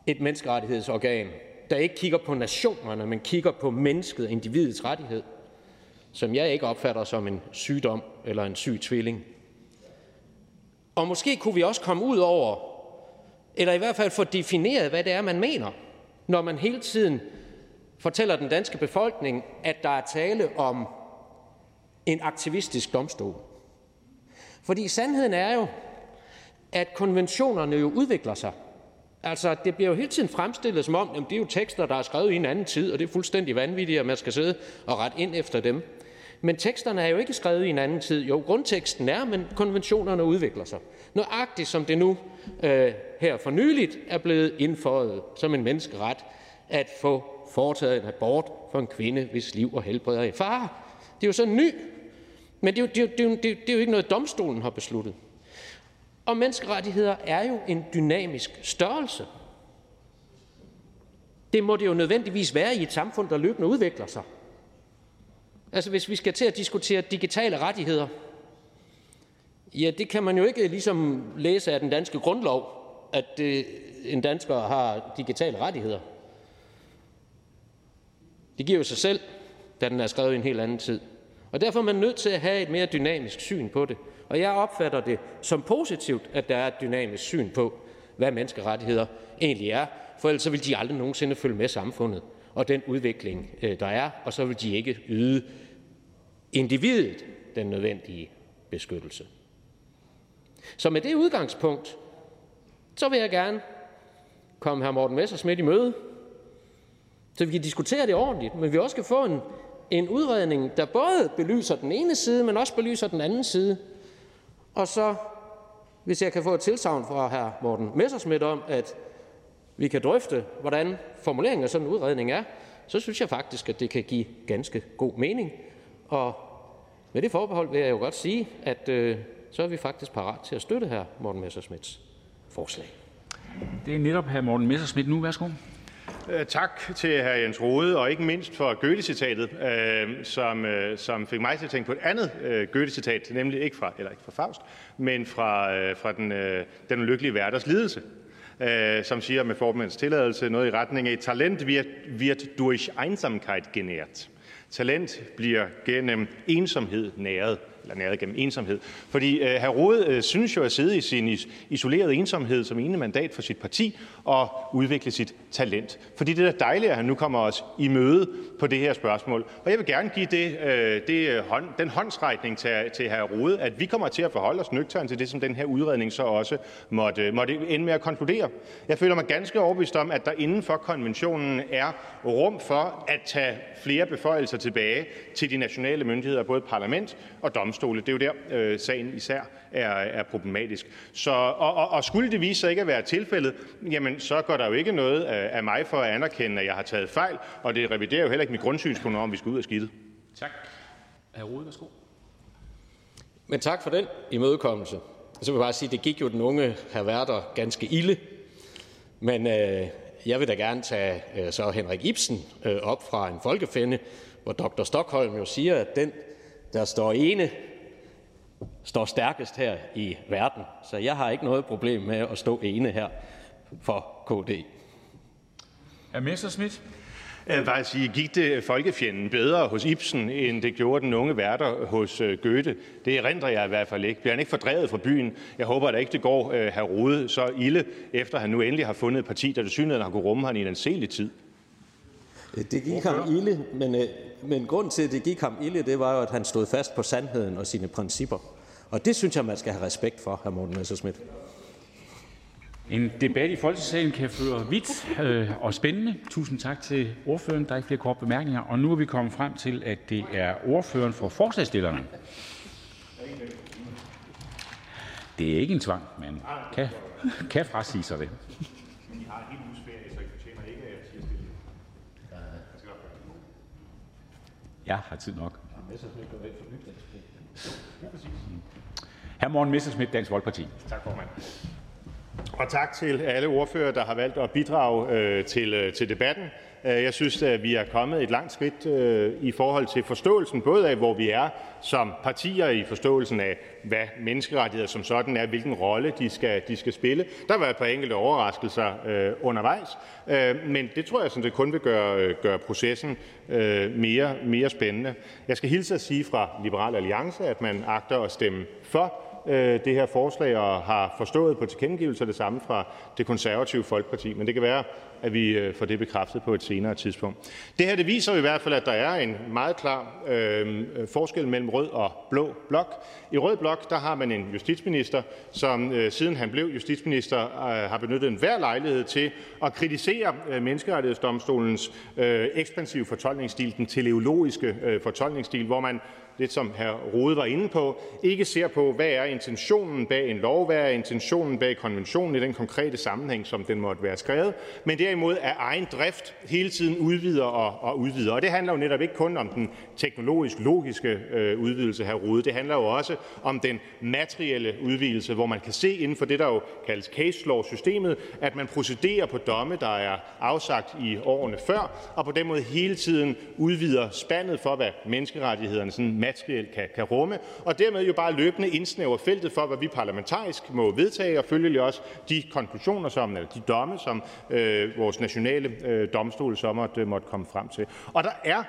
et menneskerettighedsorgan, der ikke kigger på nationerne, men kigger på mennesket individets rettighed, som jeg ikke opfatter som en sygdom eller en syg tvilling. Og måske kunne vi også komme ud over, eller i hvert fald få defineret, hvad det er, man mener, når man hele tiden fortæller den danske befolkning, at der er tale om en aktivistisk domstol. Fordi sandheden er jo, at konventionerne jo udvikler sig. Altså, det bliver jo hele tiden fremstillet som om, at det er jo tekster, der er skrevet i en anden tid, og det er fuldstændig vanvittigt, at man skal sidde og rette ind efter dem. Men teksterne er jo ikke skrevet i en anden tid. Jo, grundteksten er, men konventionerne udvikler sig. Nøjagtigt som det nu øh, her for nyligt er blevet indføjet som en menneskeret at få foretaget en abort for en kvinde, hvis liv og helbred er i fare. Det er jo så ny, men det er jo, det, er jo, det, er jo, det er jo ikke noget, domstolen har besluttet. Og menneskerettigheder er jo en dynamisk størrelse. Det må det jo nødvendigvis være i et samfund, der løbende udvikler sig. Altså hvis vi skal til at diskutere digitale rettigheder, ja, det kan man jo ikke ligesom læse af den danske grundlov, at det, en dansker har digitale rettigheder. Det giver jo sig selv, da den er skrevet i en helt anden tid. Og derfor er man nødt til at have et mere dynamisk syn på det. Og jeg opfatter det som positivt, at der er et dynamisk syn på, hvad menneskerettigheder egentlig er, for ellers vil de aldrig nogensinde følge med samfundet og den udvikling, øh, der er, og så vil de ikke yde individet den nødvendige beskyttelse. Så med det udgangspunkt, så vil jeg gerne komme hr. Morten Messersmith i møde, så vi kan diskutere det ordentligt, men vi også kan få en, en udredning, der både belyser den ene side, men også belyser den anden side. Og så, hvis jeg kan få et tilsavn fra hr. Morten Messersmith om, at vi kan drøfte, hvordan formuleringen af sådan en udredning er, så synes jeg faktisk, at det kan give ganske god mening. Og med det forbehold vil jeg jo godt sige, at øh, så er vi faktisk parat til at støtte her Morten Messersmiths forslag. Det er netop hr. Morten Messersmith nu. Værsgo. Øh, tak til hr. Jens Rode, og ikke mindst for Goethe-citatet, øh, som, øh, som fik mig til at tænke på et andet øh, Goethe-citat, nemlig ikke fra, eller ikke fra Faust, men fra, øh, fra den, øh, den ulykkelige værters lidelse, øh, som siger med formandens tilladelse noget i retning af, Talent wird, wird durch Einsamkeit genært. Talent bliver gennem ensomhed næret eller næret gennem ensomhed. Fordi øh, herr Rode øh, synes jo at sidde i sin is- isolerede ensomhed som ene mandat for sit parti og udvikle sit talent. Fordi det er da dejligt, at han nu kommer os i møde på det her spørgsmål. Og jeg vil gerne give det, øh, det, øh, hånd, den håndsrækning til, til herr Rode, at vi kommer til at forholde os nøgternt til det, som den her udredning så også måtte, måtte ende med at konkludere. Jeg føler mig ganske overbevist om, at der inden for konventionen er rum for at tage flere beføjelser tilbage til de nationale myndigheder, både parlament og domstole. Det er jo der, øh, sagen især er, er problematisk. Så, og, og, og skulle det vise sig ikke at være tilfældet, jamen så går der jo ikke noget af, mig for at anerkende, at jeg har taget fejl, og det reviderer jo heller ikke mit grundsynspunkt om, at vi skal ud af skidtet. Tak. Hr. Rode, værsgo. Men tak for den imødekommelse. Så vil jeg bare sige, at det gik jo den unge herr Werther ganske ilde. Men øh, jeg vil da gerne tage øh, så Henrik Ibsen øh, op fra en folkefænde, hvor Dr. Stockholm jo siger, at den, der står ene, står stærkest her i verden. Så jeg har ikke noget problem med at stå ene her for KD. Er Messerschmidt? Jeg vil bare sige, gik det folkefjenden bedre hos Ibsen, end det gjorde den unge værter hos øh, Goethe? Det erindrer jeg i hvert fald ikke. Bliver han ikke fordrevet fra byen? Jeg håber da ikke, det går øh, herr Rode så ilde, efter han nu endelig har fundet et parti, der det synligheden har kunnet rumme ham i en anselig tid. Det gik ham ilde, men, øh, men grund til, at det gik ham ilde, det var jo, at han stod fast på sandheden og sine principper. Og det synes jeg, man skal have respekt for, hr. Morten Messerschmidt. En debat i Folketingssalen kan føre vidt øh, og spændende. Tusind tak til ordføreren. Der er ikke flere korte bemærkninger. Og nu er vi kommet frem til, at det er ordføreren for forslagsstillerne. Det er ikke en tvang, man kan, kan frasige sig det. Jeg har tid nok. Hr. Morten Messerschmidt, Dansk Folkeparti. Tak, formand. Og tak til alle ordførere, der har valgt at bidrage øh, til, øh, til debatten. Øh, jeg synes, at vi er kommet et langt skridt øh, i forhold til forståelsen, både af, hvor vi er som partier i forståelsen af, hvad menneskerettigheder som sådan er, hvilken rolle de skal, de skal spille. Der har været et par enkelte overraskelser øh, undervejs, øh, men det tror jeg sådan, det kun vil gøre, øh, gøre processen øh, mere, mere spændende. Jeg skal hilse at sige fra Liberal Alliance, at man agter at stemme for Øh, det her forslag og har forstået på tilkendegivelser det samme fra Det Konservative Folkeparti. Men det kan være, at vi øh, får det bekræftet på et senere tidspunkt. Det her det viser i hvert fald, at der er en meget klar øh, forskel mellem rød og blå blok. I rød blok der har man en justitsminister, som øh, siden han blev justitsminister øh, har benyttet enhver lejlighed til at kritisere øh, menneskerettighedsdomstolens øh, ekspansive fortolkningsstil, den teleologiske øh, fortolkningsstil, hvor man lidt som hr. Rode var inde på, ikke ser på, hvad er intentionen bag en lov, hvad er intentionen bag konventionen i den konkrete sammenhæng, som den måtte være skrevet, men derimod af egen drift hele tiden udvider og, og udvider. Og det handler jo netop ikke kun om den teknologisk-logiske øh, udvidelse, her Rode. Det handler jo også om den materielle udvidelse, hvor man kan se inden for det, der jo kaldes case law-systemet, at man procederer på domme, der er afsagt i årene før, og på den måde hele tiden udvider spandet for, hvad menneskerettighederne sådan materielt kan, kan rumme, og dermed jo bare løbende indsnæver feltet for, hvad vi parlamentarisk må vedtage, og følgelig også de konklusioner, som, eller de domme, som øh, vores nationale øh, domstol så måtte, måtte komme frem til. Og der er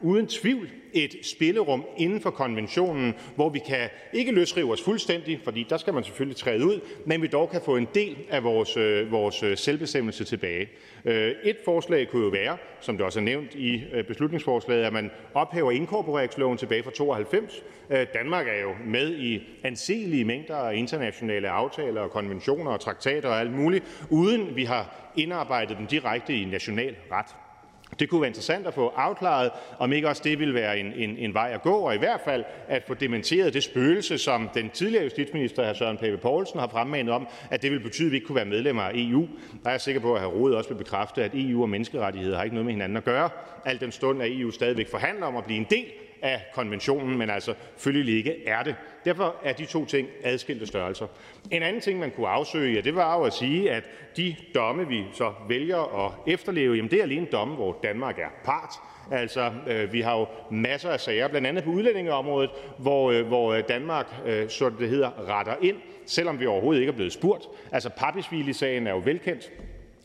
uden tvivl et spillerum inden for konventionen, hvor vi kan ikke løsrive os fuldstændig, fordi der skal man selvfølgelig træde ud, men vi dog kan få en del af vores, øh, vores øh, selvbestemmelse tilbage. Øh, et forslag kunne jo være, som det også er nævnt i beslutningsforslaget, at man ophæver inkorporeringsloven tilbage fra 92. Danmark er jo med i anselige mængder af internationale aftaler og konventioner og traktater og alt muligt, uden vi har indarbejdet dem direkte i national ret. Det kunne være interessant at få afklaret, om ikke også det ville være en, en, en vej at gå, og i hvert fald at få dementeret det spøgelse, som den tidligere justitsminister, hr. Søren Pape Poulsen, har fremmanet om, at det vil betyde, at vi ikke kunne være medlemmer af EU. Der er jeg sikker på, at hr. Rode også vil bekræfte, at EU og menneskerettigheder har ikke noget med hinanden at gøre, al den stund, at EU stadigvæk forhandler om at blive en del af konventionen, men altså følgelig ikke er det. Derfor er de to ting adskilte størrelser. En anden ting, man kunne afsøge, ja, det var jo at sige, at de domme, vi så vælger at efterleve, jamen det er alene domme, hvor Danmark er part. Altså, øh, vi har jo masser af sager, blandt andet på udlændingeområdet, hvor, øh, hvor øh, Danmark, øh, så det hedder, retter ind, selvom vi overhovedet ikke er blevet spurgt. Altså, Papisvili-sagen er jo velkendt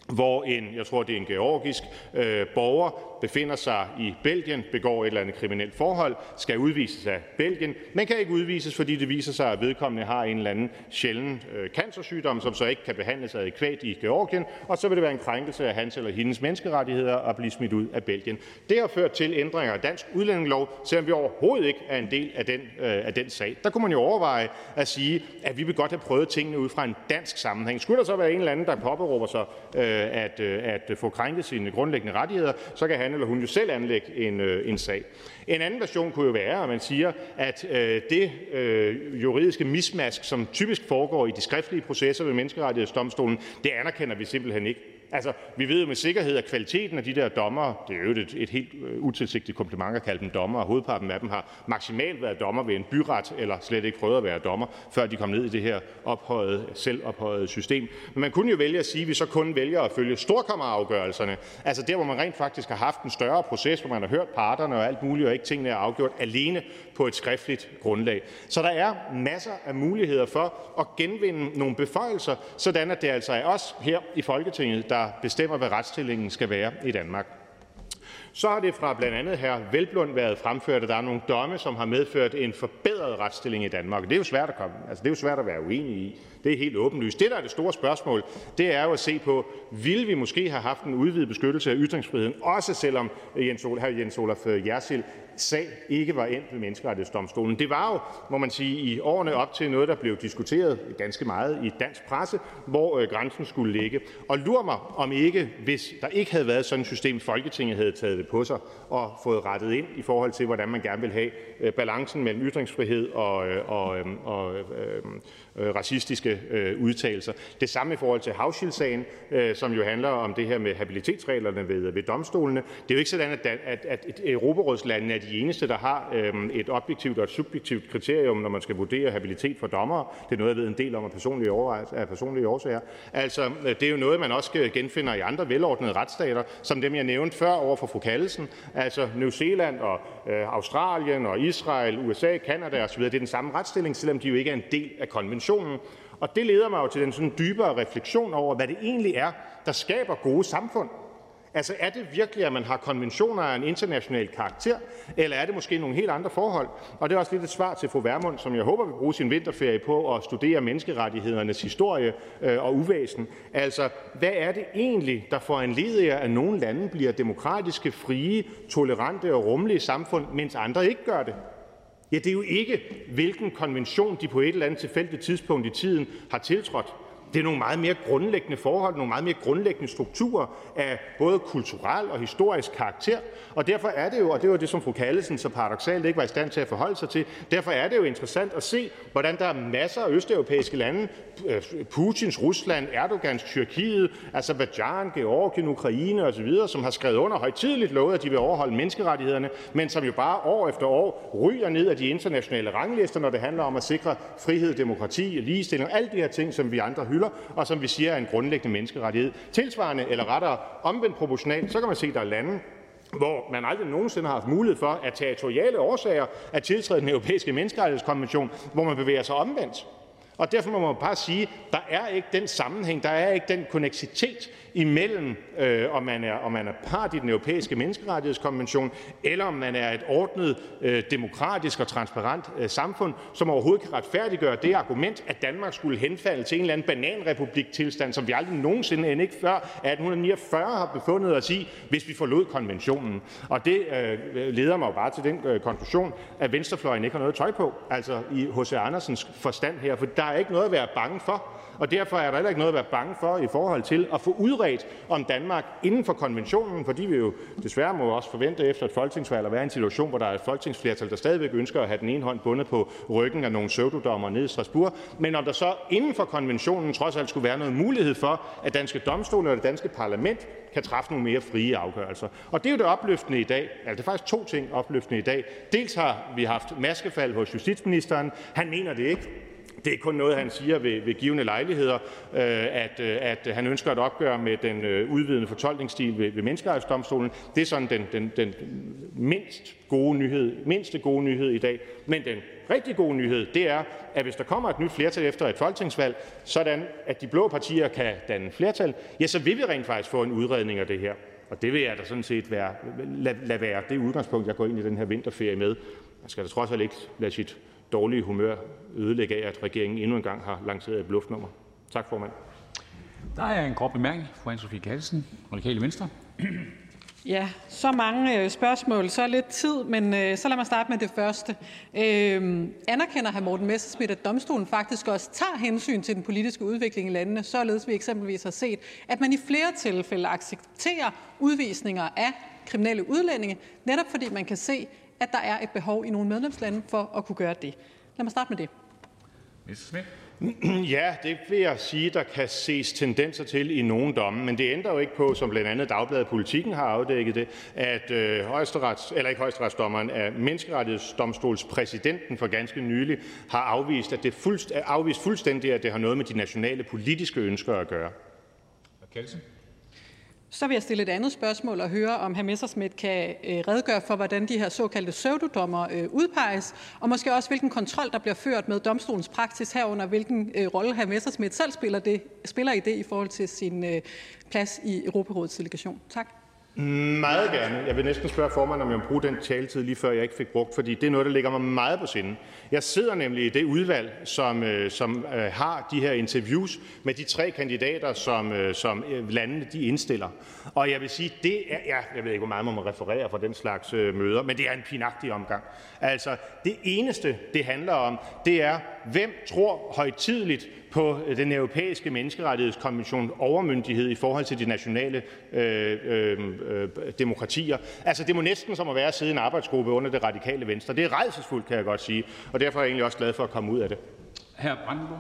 hvor en, jeg tror det er en georgisk øh, borger, befinder sig i Belgien, begår et eller andet kriminelt forhold, skal udvises af Belgien, men kan ikke udvises, fordi det viser sig, at vedkommende har en eller anden sjælden øh, cancersygdom, som så ikke kan behandles adekvat i Georgien, og så vil det være en krænkelse af hans eller hendes menneskerettigheder at blive smidt ud af Belgien. Det har ført til ændringer af dansk udlændingelov, selvom vi overhovedet ikke er en del af den, øh, af den sag. Der kunne man jo overveje at sige, at vi vil godt have prøvet tingene ud fra en dansk sammenhæng. Skulle der så være en eller anden, der påberåber sig øh, Øh, at, øh, at få krænket sine grundlæggende rettigheder, så kan han eller hun jo selv anlægge en, øh, en sag. En anden version kunne jo være, at man siger, at det juridiske mismask, som typisk foregår i de skriftlige processer ved Menneskerettighedsdomstolen, det anerkender vi simpelthen ikke. Altså, vi ved jo med sikkerhed, at kvaliteten af de der dommere – det er jo et et helt øh, utilsigtet kompliment at kalde dem dommere, hovedparten af dem har maksimalt været dommer ved en byret eller slet ikke prøvet at være dommer, før de kom ned i det her ophøjede, selvophøjet system. Men man kunne jo vælge at sige, at vi så kun vælger at følge storkammerafgørelserne, altså der, hvor man rent faktisk har haft en større proces, hvor man har hørt parterne og alt muligt, og ikke tingene er afgjort alene på et skriftligt grundlag. Så der er masser af muligheder for at genvinde nogle beføjelser, sådan at det altså er os her i Folketinget, der bestemmer, hvad retsstillingen skal være i Danmark. Så har det fra blandt andet hr. Velblund været fremført, at der er nogle domme, som har medført en forbedret retsstilling i Danmark. Det er jo svært at, komme, altså det er jo svært at være uenig i. Det er helt åbenlyst. Det, der er det store spørgsmål, det er jo at se på, ville vi måske have haft en udvidet beskyttelse af ytringsfriheden, også selvom Jens Olaf, Jens Olaf øh, Jersild sag ikke var endt ved Menneskerettighedsdomstolen. Det var jo, må man sige, i årene op til noget, der blev diskuteret ganske meget i dansk presse, hvor øh, grænsen skulle ligge. Og lur mig, om ikke, hvis der ikke havde været sådan et system, Folketinget havde taget det på sig og fået rettet ind i forhold til, hvordan man gerne vil have øh, balancen mellem ytringsfrihed og, øh, og, øh, og øh, Øh, racistiske øh, udtalelser. Det samme i forhold til Havschild-sagen, øh, som jo handler om det her med habilitetsreglerne ved, ved domstolene. Det er jo ikke sådan, at, at, at Europarådslandene er de eneste, der har øh, et objektivt og et subjektivt kriterium, når man skal vurdere habilitet for dommere. Det er noget, jeg ved en del om af personlige, af personlige årsager. Altså, øh, det er jo noget, man også øh, genfinder i andre velordnede retsstater, som dem, jeg nævnte før over for fru Kallesen. Altså New Zealand og øh, Australien og Israel, USA, Kanada osv. Det er den samme retsstilling, selvom de jo ikke er en del af konventionen. Og det leder mig jo til den sådan dybere refleksion over, hvad det egentlig er, der skaber gode samfund. Altså, er det virkelig, at man har konventioner af en international karakter, eller er det måske nogle helt andre forhold? Og det er også lidt et svar til fru Vermund, som jeg håber vil bruge sin vinterferie på at studere menneskerettighedernes historie øh, og uvæsen. Altså, hvad er det egentlig, der får en leder, at nogle lande bliver demokratiske, frie, tolerante og rummelige samfund, mens andre ikke gør det? Ja, det er jo ikke, hvilken konvention de på et eller andet tilfældigt tidspunkt i tiden har tiltrådt. Det er nogle meget mere grundlæggende forhold, nogle meget mere grundlæggende strukturer af både kulturel og historisk karakter. Og derfor er det jo, og det var det, som fru Kallesen så paradoxalt ikke var i stand til at forholde sig til, derfor er det jo interessant at se, hvordan der er masser af østeuropæiske lande, øh, Putins Rusland, Erdogans Tyrkiet, Azerbaijan, Georgien, Ukraine osv., som har skrevet under højtidligt lovet, at de vil overholde menneskerettighederne, men som jo bare år efter år ryger ned af de internationale ranglister, når det handler om at sikre frihed, demokrati, ligestilling og alle de her ting, som vi andre hylder, og som vi siger er en grundlæggende menneskerettighed. Tilsvarende, eller rettere omvendt proportionalt, så kan man se, at der er lande, hvor man aldrig nogensinde har haft mulighed for at territoriale årsager at tiltræde den europæiske menneskerettighedskonvention, hvor man bevæger sig omvendt. Og derfor må man bare sige, der er ikke den sammenhæng, der er ikke den konneksitet imellem, øh, om, man er, om man er part i den europæiske menneskerettighedskonvention, eller om man er et ordnet, øh, demokratisk og transparent øh, samfund, som overhovedet kan retfærdiggøre det argument, at Danmark skulle henfalde til en eller anden bananrepublik-tilstand, som vi aldrig nogensinde end ikke før 1849 har befundet os i, hvis vi forlod konventionen. Og det øh, leder mig jo bare til den øh, konklusion, at venstrefløjen ikke har noget tøj på, altså i H.C. Andersens forstand her, for der er ikke noget at være bange for. Og derfor er der heller ikke noget at være bange for i forhold til at få udredt, om Danmark inden for konventionen, fordi vi jo desværre må også forvente efter et folketingsvalg at være i en situation, hvor der er et folketingsflertal, der stadigvæk ønsker at have den ene hånd bundet på ryggen af nogle pseudodommer nede i Strasbourg, men om der så inden for konventionen trods alt skulle være noget mulighed for, at danske domstole og det danske parlament kan træffe nogle mere frie afgørelser. Og det er jo det opløftende i dag. Altså, det er faktisk to ting opløftende i dag. Dels har vi haft maskefald hos justitsministeren. Han mener det ikke. Det er kun noget, han siger ved, ved givende lejligheder, øh, at, øh, at han ønsker et opgør med den øh, udvidende fortolkningsstil ved, ved menneskerettighedsdomstolen. Det er sådan den, den, den mindst gode nyhed, mindste gode nyhed i dag. Men den rigtig gode nyhed, det er, at hvis der kommer et nyt flertal efter et folketingsvalg, sådan at de blå partier kan danne flertal, ja, så vil vi rent faktisk få en udredning af det her. Og det vil jeg da sådan set være, lad, lad være det udgangspunkt, jeg går ind i den her vinterferie med. Man skal da trods alt ikke lade sit dårlige humør ødelægge af, at regeringen endnu en gang har lanceret et bluffnummer. Tak, formand. Der er en kort bemærkning fra Anne-Sophie Callesen, Radikale Venstre. Ja, så mange øh, spørgsmål, så lidt tid, men øh, så lad mig starte med det første. Øh, anerkender hr. Morten Messerschmidt, at domstolen faktisk også tager hensyn til den politiske udvikling i landene, således vi eksempelvis har set, at man i flere tilfælde accepterer udvisninger af kriminelle udlændinge, netop fordi man kan se, at der er et behov i nogle medlemslande for at kunne gøre det. Lad mig starte med det. Ja, det vil jeg sige, der kan ses tendenser til i nogle domme, men det ændrer jo ikke på, som blandt andet Dagbladet Politikken har afdækket det, at øh, højesterets, eller ikke højesteretsdommeren, at menneskerettighedsdomstolspræsidenten for ganske nylig har afvist, at det fuldst, afvist fuldstændig, at det har noget med de nationale politiske ønsker at gøre. Kelsen. Så vil jeg stille et andet spørgsmål og høre, om hr. Messerschmidt kan øh, redegøre for, hvordan de her såkaldte pseudodommer øh, udpeges, og måske også hvilken kontrol, der bliver ført med domstolens praksis herunder, hvilken øh, rolle hr. Messerschmidt selv spiller, det, spiller i det i forhold til sin plads i Europarådets delegation. Tak. Meget gerne. Jeg vil næsten spørge formanden, om jeg må bruge den taletid lige før jeg ikke fik brugt, fordi det er noget, der ligger mig meget på sinde. Jeg sidder nemlig i det udvalg, som, øh, som øh, har de her interviews med de tre kandidater, som, øh, som landene de indstiller. Og jeg vil sige, det er, ja, jeg ved ikke, hvor meget man må referere fra den slags møder, men det er en pinagtig omgang. Altså, det eneste, det handler om, det er, hvem tror højtidligt på den europæiske menneskerettighedskonvention overmyndighed i forhold til de nationale øh, øh, øh, demokratier. Altså, det må næsten som at være at sidde i en arbejdsgruppe under det radikale venstre. Det er rejsesfuldt, kan jeg godt sige, og derfor er jeg egentlig også glad for at komme ud af det. Herr Brandenborg,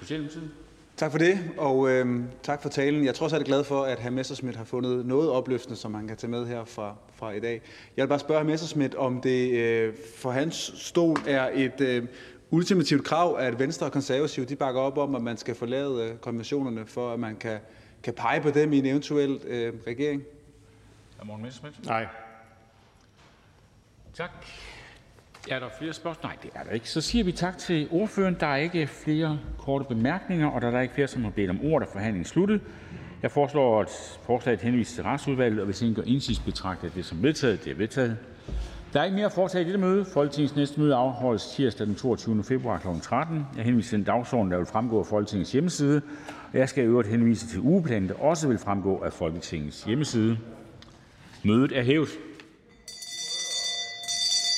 Socialdemokratiet. Tak for det, og øh, tak for talen. Jeg er trods alt glad for, at hr. Messerschmidt har fundet noget opløftende, som han kan tage med her fra, fra i dag. Jeg vil bare spørge hr. Messerschmidt, om det øh, for hans stol er et øh, ultimativt krav, at Venstre og Konservative de bakker op om, at man skal forlade øh, konventionerne, for at man kan, kan pege på dem i en eventuel øh, regering? Hr. Morten Messerschmidt? Nej. Tak. Er der flere spørgsmål? Nej, det er der ikke. Så siger vi tak til ordføreren. Der er ikke flere korte bemærkninger, og der er ikke flere, som har bedt om ordet, er forhandlingen sluttet. Jeg foreslår, at forslaget henvises til retsudvalget, og hvis ingen gør indsigelse, betragter det som vedtaget. Det er vedtaget. Der er ikke mere at foretage i dette møde. Folketingets næste møde afholdes tirsdag den 22. februar kl. 13. Jeg henviser til den dagsorden, der vil fremgå af Folketingets hjemmeside. Jeg skal i øvrigt henvise til ugeplanen, der også vil fremgå af Folketingets hjemmeside. Mødet er hævet.